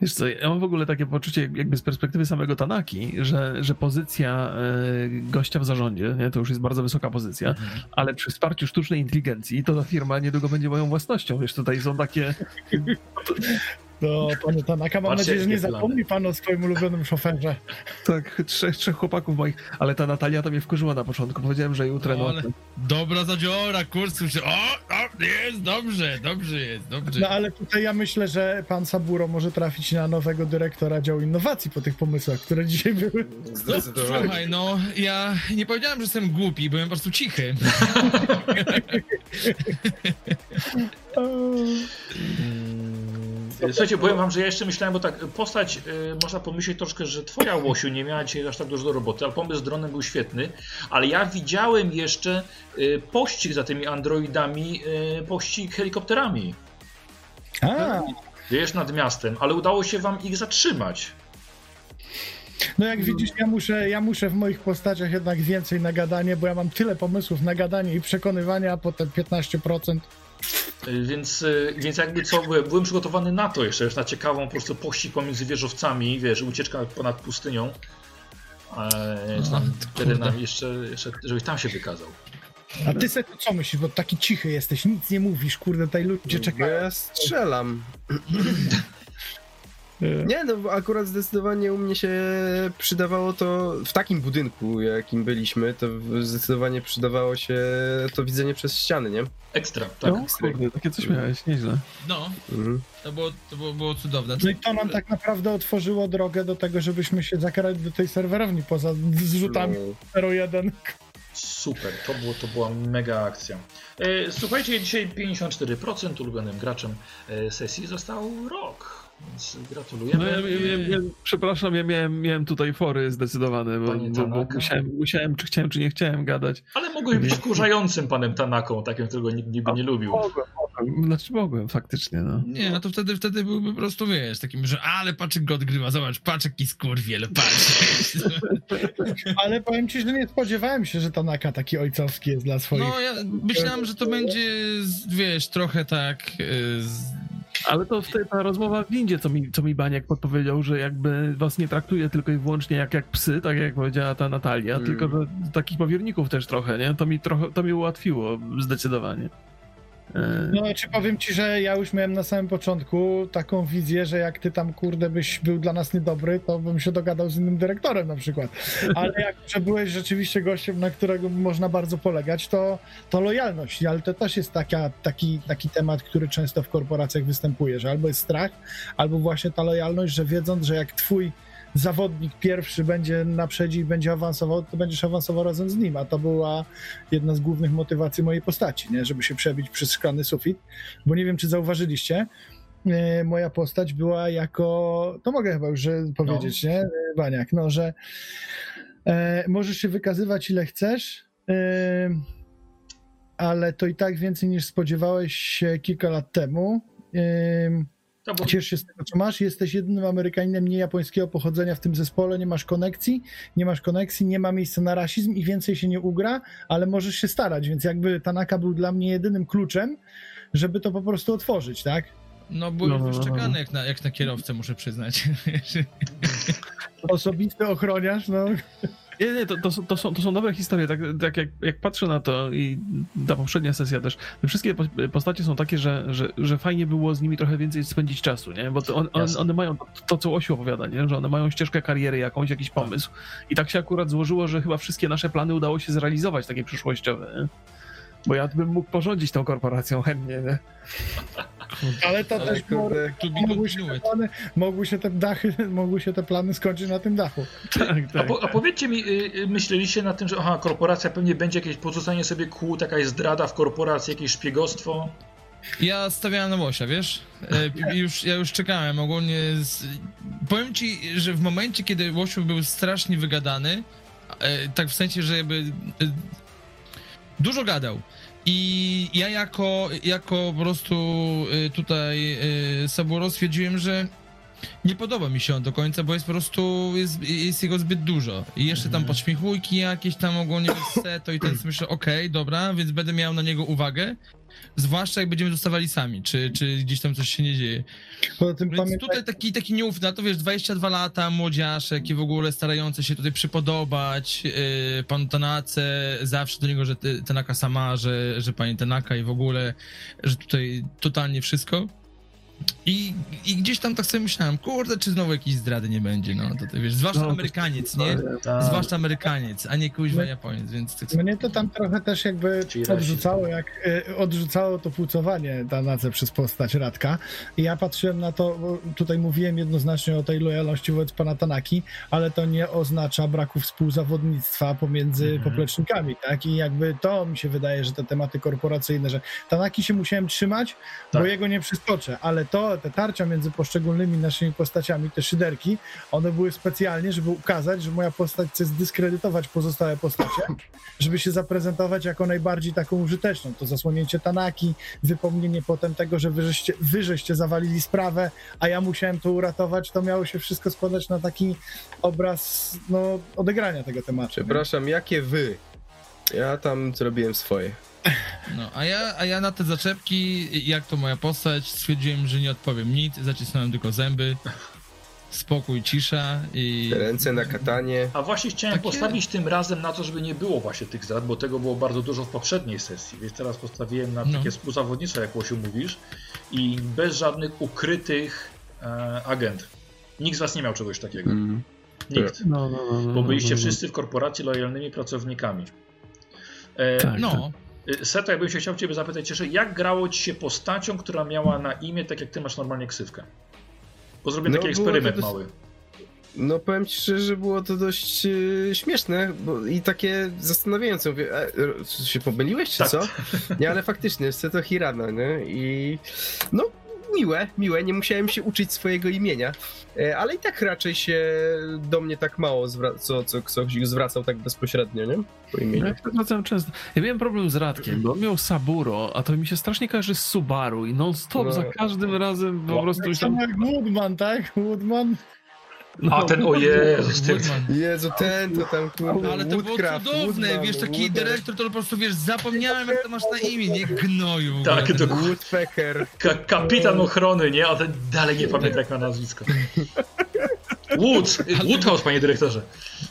Wiesz co, ja mam w ogóle takie poczucie jakby z perspektywy samego Tanaki, że, że pozycja e, gościa w zarządzie, nie, to już jest bardzo wysoka pozycja, ale przy wsparciu sztucznej inteligencji to ta firma niedługo będzie moją własnością. Wiesz, tutaj są takie... To panie Tanaka, mam nadzieję, że nie zapomni pan o swoim ulubionym szoferze. Tak, trzech, trzech chłopaków moich, ale ta Natalia to mnie wkurzyła na początku. Powiedziałem, że jutro no, ale- Dobra zadziora, kurs słyszę. O, o, jest, dobrze, dobrze jest, dobrze. No ale tutaj ja myślę, że pan Saburo może trafić na nowego dyrektora działu innowacji po tych pomysłach, które dzisiaj były. Zdecydowanie. Słuchaj, no, ja nie powiedziałem, że jestem głupi, byłem po prostu cichy. Słuchajcie, powiem wam, że ja jeszcze myślałem, bo tak, postać, y, można pomyśleć troszkę, że twoja Łosiu nie miała dzisiaj aż tak dużo do roboty, ale pomysł z dronem był świetny, ale ja widziałem jeszcze y, pościg za tymi androidami, y, pościg helikopterami, A, wiesz, nad miastem, ale udało się wam ich zatrzymać. no jak widzisz, ja muszę, ja muszę w moich postaciach jednak więcej na gadanie, bo ja mam tyle pomysłów na gadanie i przekonywania, a potem 15%. Y, Więc, y, więc jakby co, byłem, byłem przygotowany na to jeszcze, już na ciekawą po prostu pościg pomiędzy wieżowcami, wiesz, ucieczka ponad pustynią. E, A, tam, ty wtedy kurde. nam jeszcze, jeszcze, żebyś tam się wykazał. A ty se co myślisz, bo taki cichy jesteś, nic nie mówisz, kurde, tutaj ludzie Bo czekają. ja strzelam. Nie, no akurat zdecydowanie u mnie się przydawało to w takim budynku, jakim byliśmy, to zdecydowanie przydawało się to widzenie przez ściany, nie? Ekstra, tak. no, kurde, takie coś miałeś, nieźle. No, Mhm. to było, to było, było cudowne. No i to nam tak naprawdę otworzyło drogę do tego, żebyśmy się zakarali do tej serwerowni poza zrzutami No. 01. Super, to, było, to była mega akcja. E, słuchajcie, dzisiaj 54% ulubionym graczem e, sesji został rok. Więc No, gratulujemy. ja, ja, ja, ja, przepraszam, ja miałem, miałem tutaj fory zdecydowane, bo, bo, bo musiałem, musiałem, czy chciałem, czy nie chciałem gadać. Ale mogłeś być wkurzającym panem Tanaką, takim, którego nikt niby nie lubił. Mogłem, mogłem. Znaczy mogłem, faktycznie, no. Nie, no to wtedy, wtedy byłby po prostu, wiesz, takim, że ale patrz go odgrywa, zobacz, patrz jaki skurwiel, patrz. Ale powiem ci, że nie spodziewałem się, że Tanaka taki ojcowski jest dla swoich. No ja myślałem, że to będzie, wiesz, trochę tak... y, Z... Ale to wtedy ta rozmowa w windzie, co mi, co mi Baniak podpowiedział, że jakby was nie traktuje tylko i wyłącznie jak, jak psy, tak jak powiedziała ta Natalia, Mm. tylko że takich powierników też trochę, nie? To mi trochę, to mi ułatwiło zdecydowanie. E, No, czy powiem ci, że ja już miałem na samym początku taką wizję, że jak ty tam, kurde, byś był dla nas niedobry, to bym się dogadał z innym dyrektorem na przykład. Ale jak byłeś rzeczywiście gościem, na którego można bardzo polegać, to, to lojalność. Ale to też jest taka, taki, taki temat, który często w korporacjach występuje, że albo jest strach, albo właśnie ta lojalność, że wiedząc, że jak twój zawodnik pierwszy będzie na przedzie i będzie awansował, to będziesz awansował razem z nim, a to była jedna z głównych motywacji mojej postaci, nie? żeby się przebić przez szklany sufit, bo nie wiem, czy zauważyliście, e, moja postać była jako, to mogę chyba już powiedzieć, nie, E, Baniak, no, że e, możesz się wykazywać ile chcesz, e, ale to i tak więcej niż spodziewałeś się kilka lat temu. E, Bo, Ciesz się z tego, co masz. Jesteś jedynym Amerykaninem niejapońskiego pochodzenia w tym zespole, nie masz konekcji, nie masz koneksji, nie ma miejsca na rasizm i więcej się nie ugra, ale możesz się starać, więc jakby Tanaka był dla mnie jedynym kluczem, żeby to po prostu otworzyć, tak? No byłem No, no, no, wyszczekany no. jak na, jak na kierowcę, muszę przyznać. Osobisty ochroniarz, no. Nie, nie, to, to, są- to, są, to są dobre historie. Tak, tak jak, jak patrzę na to i ta poprzednia sesja też, te wszystkie po- postacie są takie, że, że, że fajnie było z nimi trochę więcej spędzić czasu, nie? Bo on, on, one mają to, to, co Osiu opowiada, nie? Że one mają ścieżkę kariery jakąś, jakiś pomysł. I tak się akurat złożyło, że chyba wszystkie nasze plany udało się zrealizować, takie przyszłościowe, nie? Bo ja bym mógł porządzić tą korporacją chętnie, nie? Ale to Ale też kurde, mogły, się te plany, mogły się te dachy, mogły się te plany skończyć na tym dachu. Tak, a, tak. po, a powiedzcie mi, y, y, myśleliście nad tym, że aha, korporacja pewnie będzie jakieś porzucanie sobie kłód, jakaś zdrada w korporacji, jakieś szpiegostwo? Ja stawiałem na Łosia, wiesz? E, już, ja już czekałem ogólnie. Z... Powiem ci, że w momencie, kiedy Łosiu był strasznie wygadany, e, tak w sensie, że jakby e, dużo gadał. I ja jako, jako po prostu e, tutaj e, Saburo stwierdziłem, że nie podoba mi się on do końca, bo jest po prostu, jest, jest jego zbyt dużo. I jeszcze tam podśmiechujki jakieś tam ogólnie bez to i ten sobie myślę, okej, dobra, więc będę miał na niego uwagę. Zwłaszcza jak będziemy zostawali sami, czy, czy gdzieś tam coś się nie dzieje. Poza tym Więc pamiętaj, tutaj taki, taki nieufny, to wiesz, 22 lata, młodziaszek i w ogóle starający się tutaj przypodobać yy, panu Tanace, zawsze do niego, że ty- Tanaka sama, że, że pani Tanaka i w ogóle, że tutaj totalnie wszystko. I, I gdzieś tam tak sobie myślałem, kurde, czy znowu jakiejś zdrady nie będzie, no to ty wiesz, zwłaszcza No, Amerykaniec, nie? Tak. Zwłaszcza Amerykaniec, a nie kuźwa Japoniec, więc tak Mnie to tam trochę też jakby odrzucało, jak y, odrzucało to płucowanie Tanace przez postać Radka. I ja patrzyłem na to, bo tutaj mówiłem jednoznacznie o tej lojalności wobec pana Tanaki, ale to nie oznacza braku współzawodnictwa pomiędzy Mhm. poplecznikami, tak? I jakby to mi się wydaje, że te tematy korporacyjne, że Tanaki się musiałem trzymać, bo Tak. jego nie przeskoczę, ale to, te tarcia między poszczególnymi naszymi postaciami, te szyderki, one były specjalnie, żeby ukazać, że moja postać chce zdyskredytować pozostałe postacie, żeby się zaprezentować jako najbardziej taką użyteczną. To zasłonięcie Tanaki, wypomnienie potem tego, że wy żeście, wy żeście zawalili sprawę, a ja musiałem to uratować, to miało się wszystko składać na taki obraz no, odegrania tego tematu. nie? Przepraszam, jakie wy? Ja tam zrobiłem swoje. No, a ja, a ja na te zaczepki, jak to moja postać, stwierdziłem, że nie odpowiem nic, zacisnąłem tylko zęby, spokój, cisza i... Ręce na katanie. A właśnie chciałem Takie- postawić tym razem na to, żeby nie było właśnie tych zdrad, bo tego było bardzo dużo w poprzedniej sesji, więc teraz postawiłem na No. takie współzawodnictwo, jak Łosiu mówisz, i bez żadnych ukrytych e, agent. Nikt z was nie miał czegoś takiego. Mm. Nikt. No, no, no, no, Bo byliście no, no. wszyscy w korporacji lojalnymi pracownikami. E, Tak, No, y, Seto, jakbym się chciał Ciebie zapytać jeszcze, jak grało Ci się postacią, która miała na imię tak jak Ty masz normalnie ksywkę? Bo zrobię No, taki eksperyment dos- mały. No powiem ci szczerze, że było to dość e, śmieszne bo, i takie zastanawiające. Mówię, e, się pomyliłeś czy Tak. co? Nie, ale faktycznie, jest to Hirana, nie? I no miłe, miłe, nie musiałem się uczyć swojego imienia, e, ale i tak raczej się do mnie tak mało zwra- co, co ktoś zwracał tak bezpośrednio, nie? Po Ja imieniu. to zwracałem często. Ja miałem problem z Radkiem, bo on miał Saburo, a to mi się strasznie kojarzy z Subaru i non-stop No. za każdym razem po No. prostu Tak samo jak Woodman, tak? Woodman. No, A ten o Jezus, ten. Jezu, ten to tam kurde, Ale to było cudowne, Woodman, wiesz, taki Woodman, dyrektor to po prostu, wiesz, zapomniałem jak to masz na imię, nie? Gnoju. Tak, dokładnie. Woodpecker. Ka kapitan ochrony, nie? A ten dalej nie pamiętam jak ma nazwisko. Woods! Woodhouse, panie dyrektorze.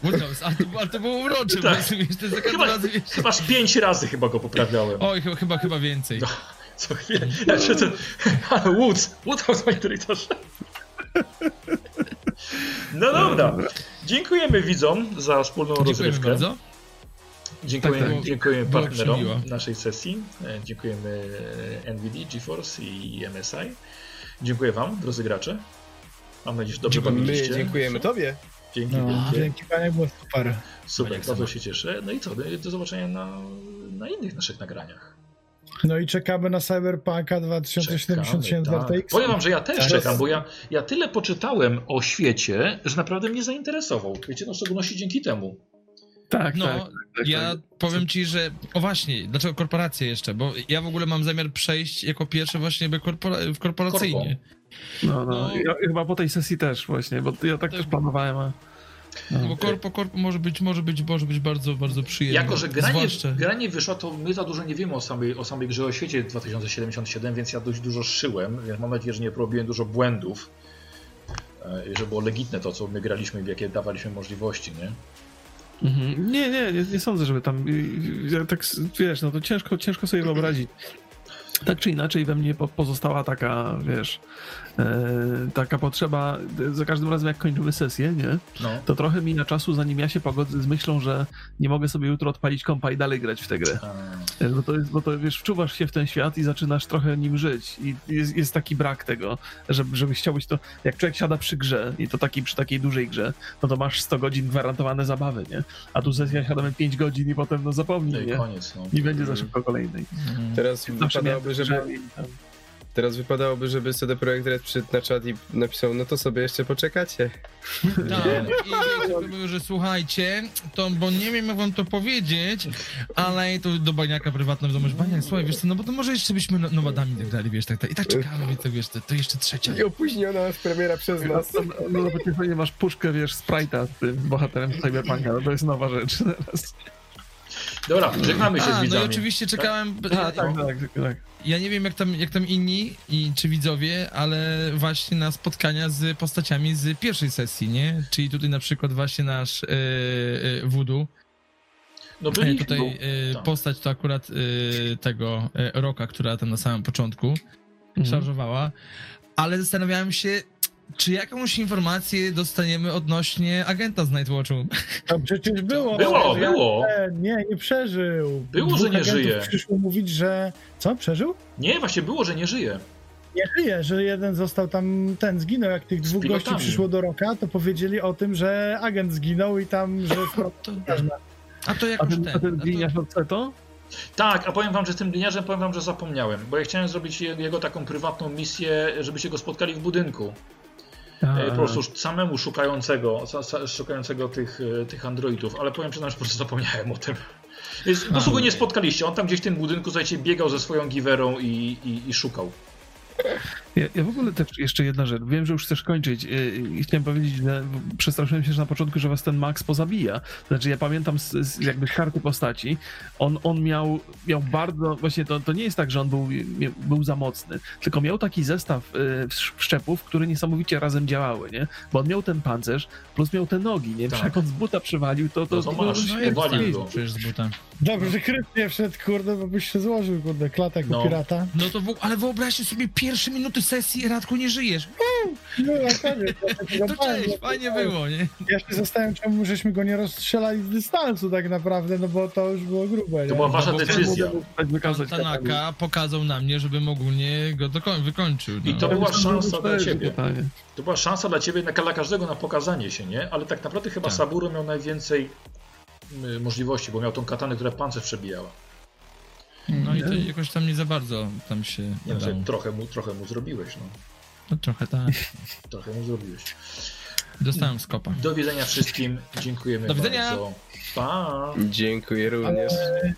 Woodhouse, ale to, ale to było urocze, Tak. bo wiesz, to Chyba, razem, wiesz... chyba z pięć razy chyba go poprawiałem. Oj, chyba, chyba, chyba więcej. No. Co chwilę. Znaczy, to, ale Woods! Woodhouse, panie dyrektorze. No dobra. Dziękujemy widzom za wspólną Dziękujemy rozrywkę. bardzo. Dziękujemy, Tak, tak. dziękujemy partnerom naszej sesji. E, Dziękujemy NVIDIA, GeForce i MSI. Dziękuję Wam, drodzy gracze. Mam nadzieję, że dobrze bawiliście. dziękujemy tobie. Dzięki No, wielkie. dzięki panie, było super. Super, bardzo się cieszę. No i co, do zobaczenia na, na innych naszych nagraniach. No i czekamy na Cyberpunka 2077 Czekamy, tak. RTX. Powiem wam, że ja też Tak. czekam, bo ja, ja tyle poczytałem o świecie, że naprawdę mnie zainteresował. Wiecie, no w szczególności dzięki temu. tak, No, tak, tak, ja tak. powiem ci, że. O właśnie, dlaczego korporacje jeszcze? Bo ja w ogóle mam zamiar przejść jako pierwszy właśnie korpora... w korporacyjnie. No, no. no. Ja, chyba po tej sesji też właśnie, bo ja tak To- też planowałem, a... No, bo korpo, korpo może być, może być, może być bardzo, bardzo przyjemne. Jako, że granie, Zwłaszcza... granie wyszło, to my za dużo nie wiemy o samej, o samej grze o świecie 2077, więc ja dość dużo szyłem, więc mam nadzieję, że nie robiłem dużo błędów. e, i Że było legitne to, co my graliśmy, w jakie dawaliśmy możliwości, nie? Mhm. Nie, nie, nie, nie sądzę, żeby tam. Ja tak wiesz, no to ciężko, ciężko sobie wyobrazić. Tak czy inaczej we mnie po- pozostała taka, wiesz, taka potrzeba, e, za każdym razem jak kończymy sesję, nie, No. to trochę mija czasu, zanim ja się pogodzę z myślą, że nie mogę sobie jutro odpalić kompa i dalej grać w tę grę. A, E, Bo to, jest, bo to wiesz, wczuwasz się w ten świat i zaczynasz trochę nim żyć. I jest, jest taki brak tego, żeby, żeby chciałbyś to. Jak człowiek siada przy grze, i to taki, przy takiej dużej grze, no to masz 100 godzin gwarantowane zabawy, nie? A tu sesja siadamy 5 godzin i potem no no zapomnij, i nie? koniec, no. I będzie za szybko kolejnej. Mhm. Teraz wypadałoby, żeby, grze i tam- teraz wypadałoby, żeby CD Projekt Red przyszedł na czat i napisał, no to sobie jeszcze poczekacie. Tak, i powiem, że słuchajcie, to, bo nie wiem jak wam to powiedzieć, ale to do baniaka prywatnego wiadomość, baniak, słuchaj, wiesz co, no bo to może jeszcze byśmy no- nomadami tak dali, wiesz, tak, tak, i tak czekamy, więc to wiesz, to, to jeszcze trzecia. I opóźniona jest premiera przez nas. No, no, no, no, nie masz puszkę, wiesz, Sprite'a z tym bohaterem Cyberpunka, no to jest nowa rzecz teraz. Dobra, żegnamy się z A, no i widzami. oczywiście czekałem, A, tak, tak, tak, tak. ja nie wiem jak tam, jak tam inni i czy widzowie, ale właśnie na spotkania z postaciami z pierwszej sesji, nie? Czyli tutaj na przykład właśnie nasz e, e, Voodoo, No E, byli, Tutaj no, e, tak. postać to akurat e, tego e, Roka, która tam na samym początku Mhm. szarżowała, ale zastanawiałem się, czy jakąś informację dostaniemy odnośnie agenta z Nightwatchu. To przecież było. Było, że ja- było. Nie, nie przeżył. Było, Dwóch że nie żyje. Przyszło mówić, że. Co, przeżył? Nie, właśnie było, że nie żyje. Nie żyje, że jeden został tam, ten zginął, jak tych dwóch gości przyszło do Roka, to powiedzieli o tym, że agent zginął i tam, że To, a to A jakoś ten, ten. a ten a to, gliniarz od Ceto? Tak, a powiem wam, że z tym gliniarzem powiem wam, że zapomniałem, bo ja chciałem zrobić je- jego taką prywatną misję, żebyście go spotkali w budynku. E, Po prostu samemu szukającego, szukającego tych, e, tych androidów, ale powiem przyznam, że po prostu zapomniałem o tym. Go nie spotkaliście. On tam gdzieś w tym budynku, słuchajcie, biegał ze swoją giwerą i, i, i szukał. Ja, ja w ogóle też jeszcze jedna rzecz. Wiem, że już chcesz kończyć i chciałem powiedzieć, że przestraszyłem się, że na początku, że was ten Max pozabija. Znaczy ja pamiętam z, z jakby karty postaci, on, on miał, miał bardzo, właśnie to, to nie jest tak, że on był, był za mocny, tylko miał taki zestaw yy, szczepów, które niesamowicie razem działały, nie? Bo on miał ten pancerz, plus miał te nogi, nie? Tak. Jak on z buta przywalił, to... to, No to masz, no go. przecież z buta. Dobrze, że kryt nie wszedł, kurde, bo byś się złożył, kurde, klatek No. do pirata. No to w, ale wyobraźcie sobie pierwsze minuty sesji, Radku, nie żyjesz. No, koniec, ja To cześć, fajnie było, nie? Ja się zastanawiam, czemu żeśmy go nie rozstrzelali z dystansu tak naprawdę, no bo to już było grube, nie? To była wasza bo decyzja. Tak wykazać Tanaka pokazał na mnie, żebym ogólnie go dokoń- wykończył. No. I to była szansa dla ciebie. Pytanie. To była szansa dla ciebie, na- dla każdego na pokazanie się, nie? Ale tak naprawdę chyba Tak. Saburo miał najwięcej y, możliwości, bo miał tą katanę, która pancerz przebijała. No i to jakoś tam nie za bardzo tam się Nie wiem, trochę mu, trochę mu zrobiłeś, no. No trochę tak. Trochę mu zrobiłeś. Dostałem skopa. Do widzenia wszystkim. Dziękujemy Do widzenia. bardzo. Pa! Dziękuję również. Ale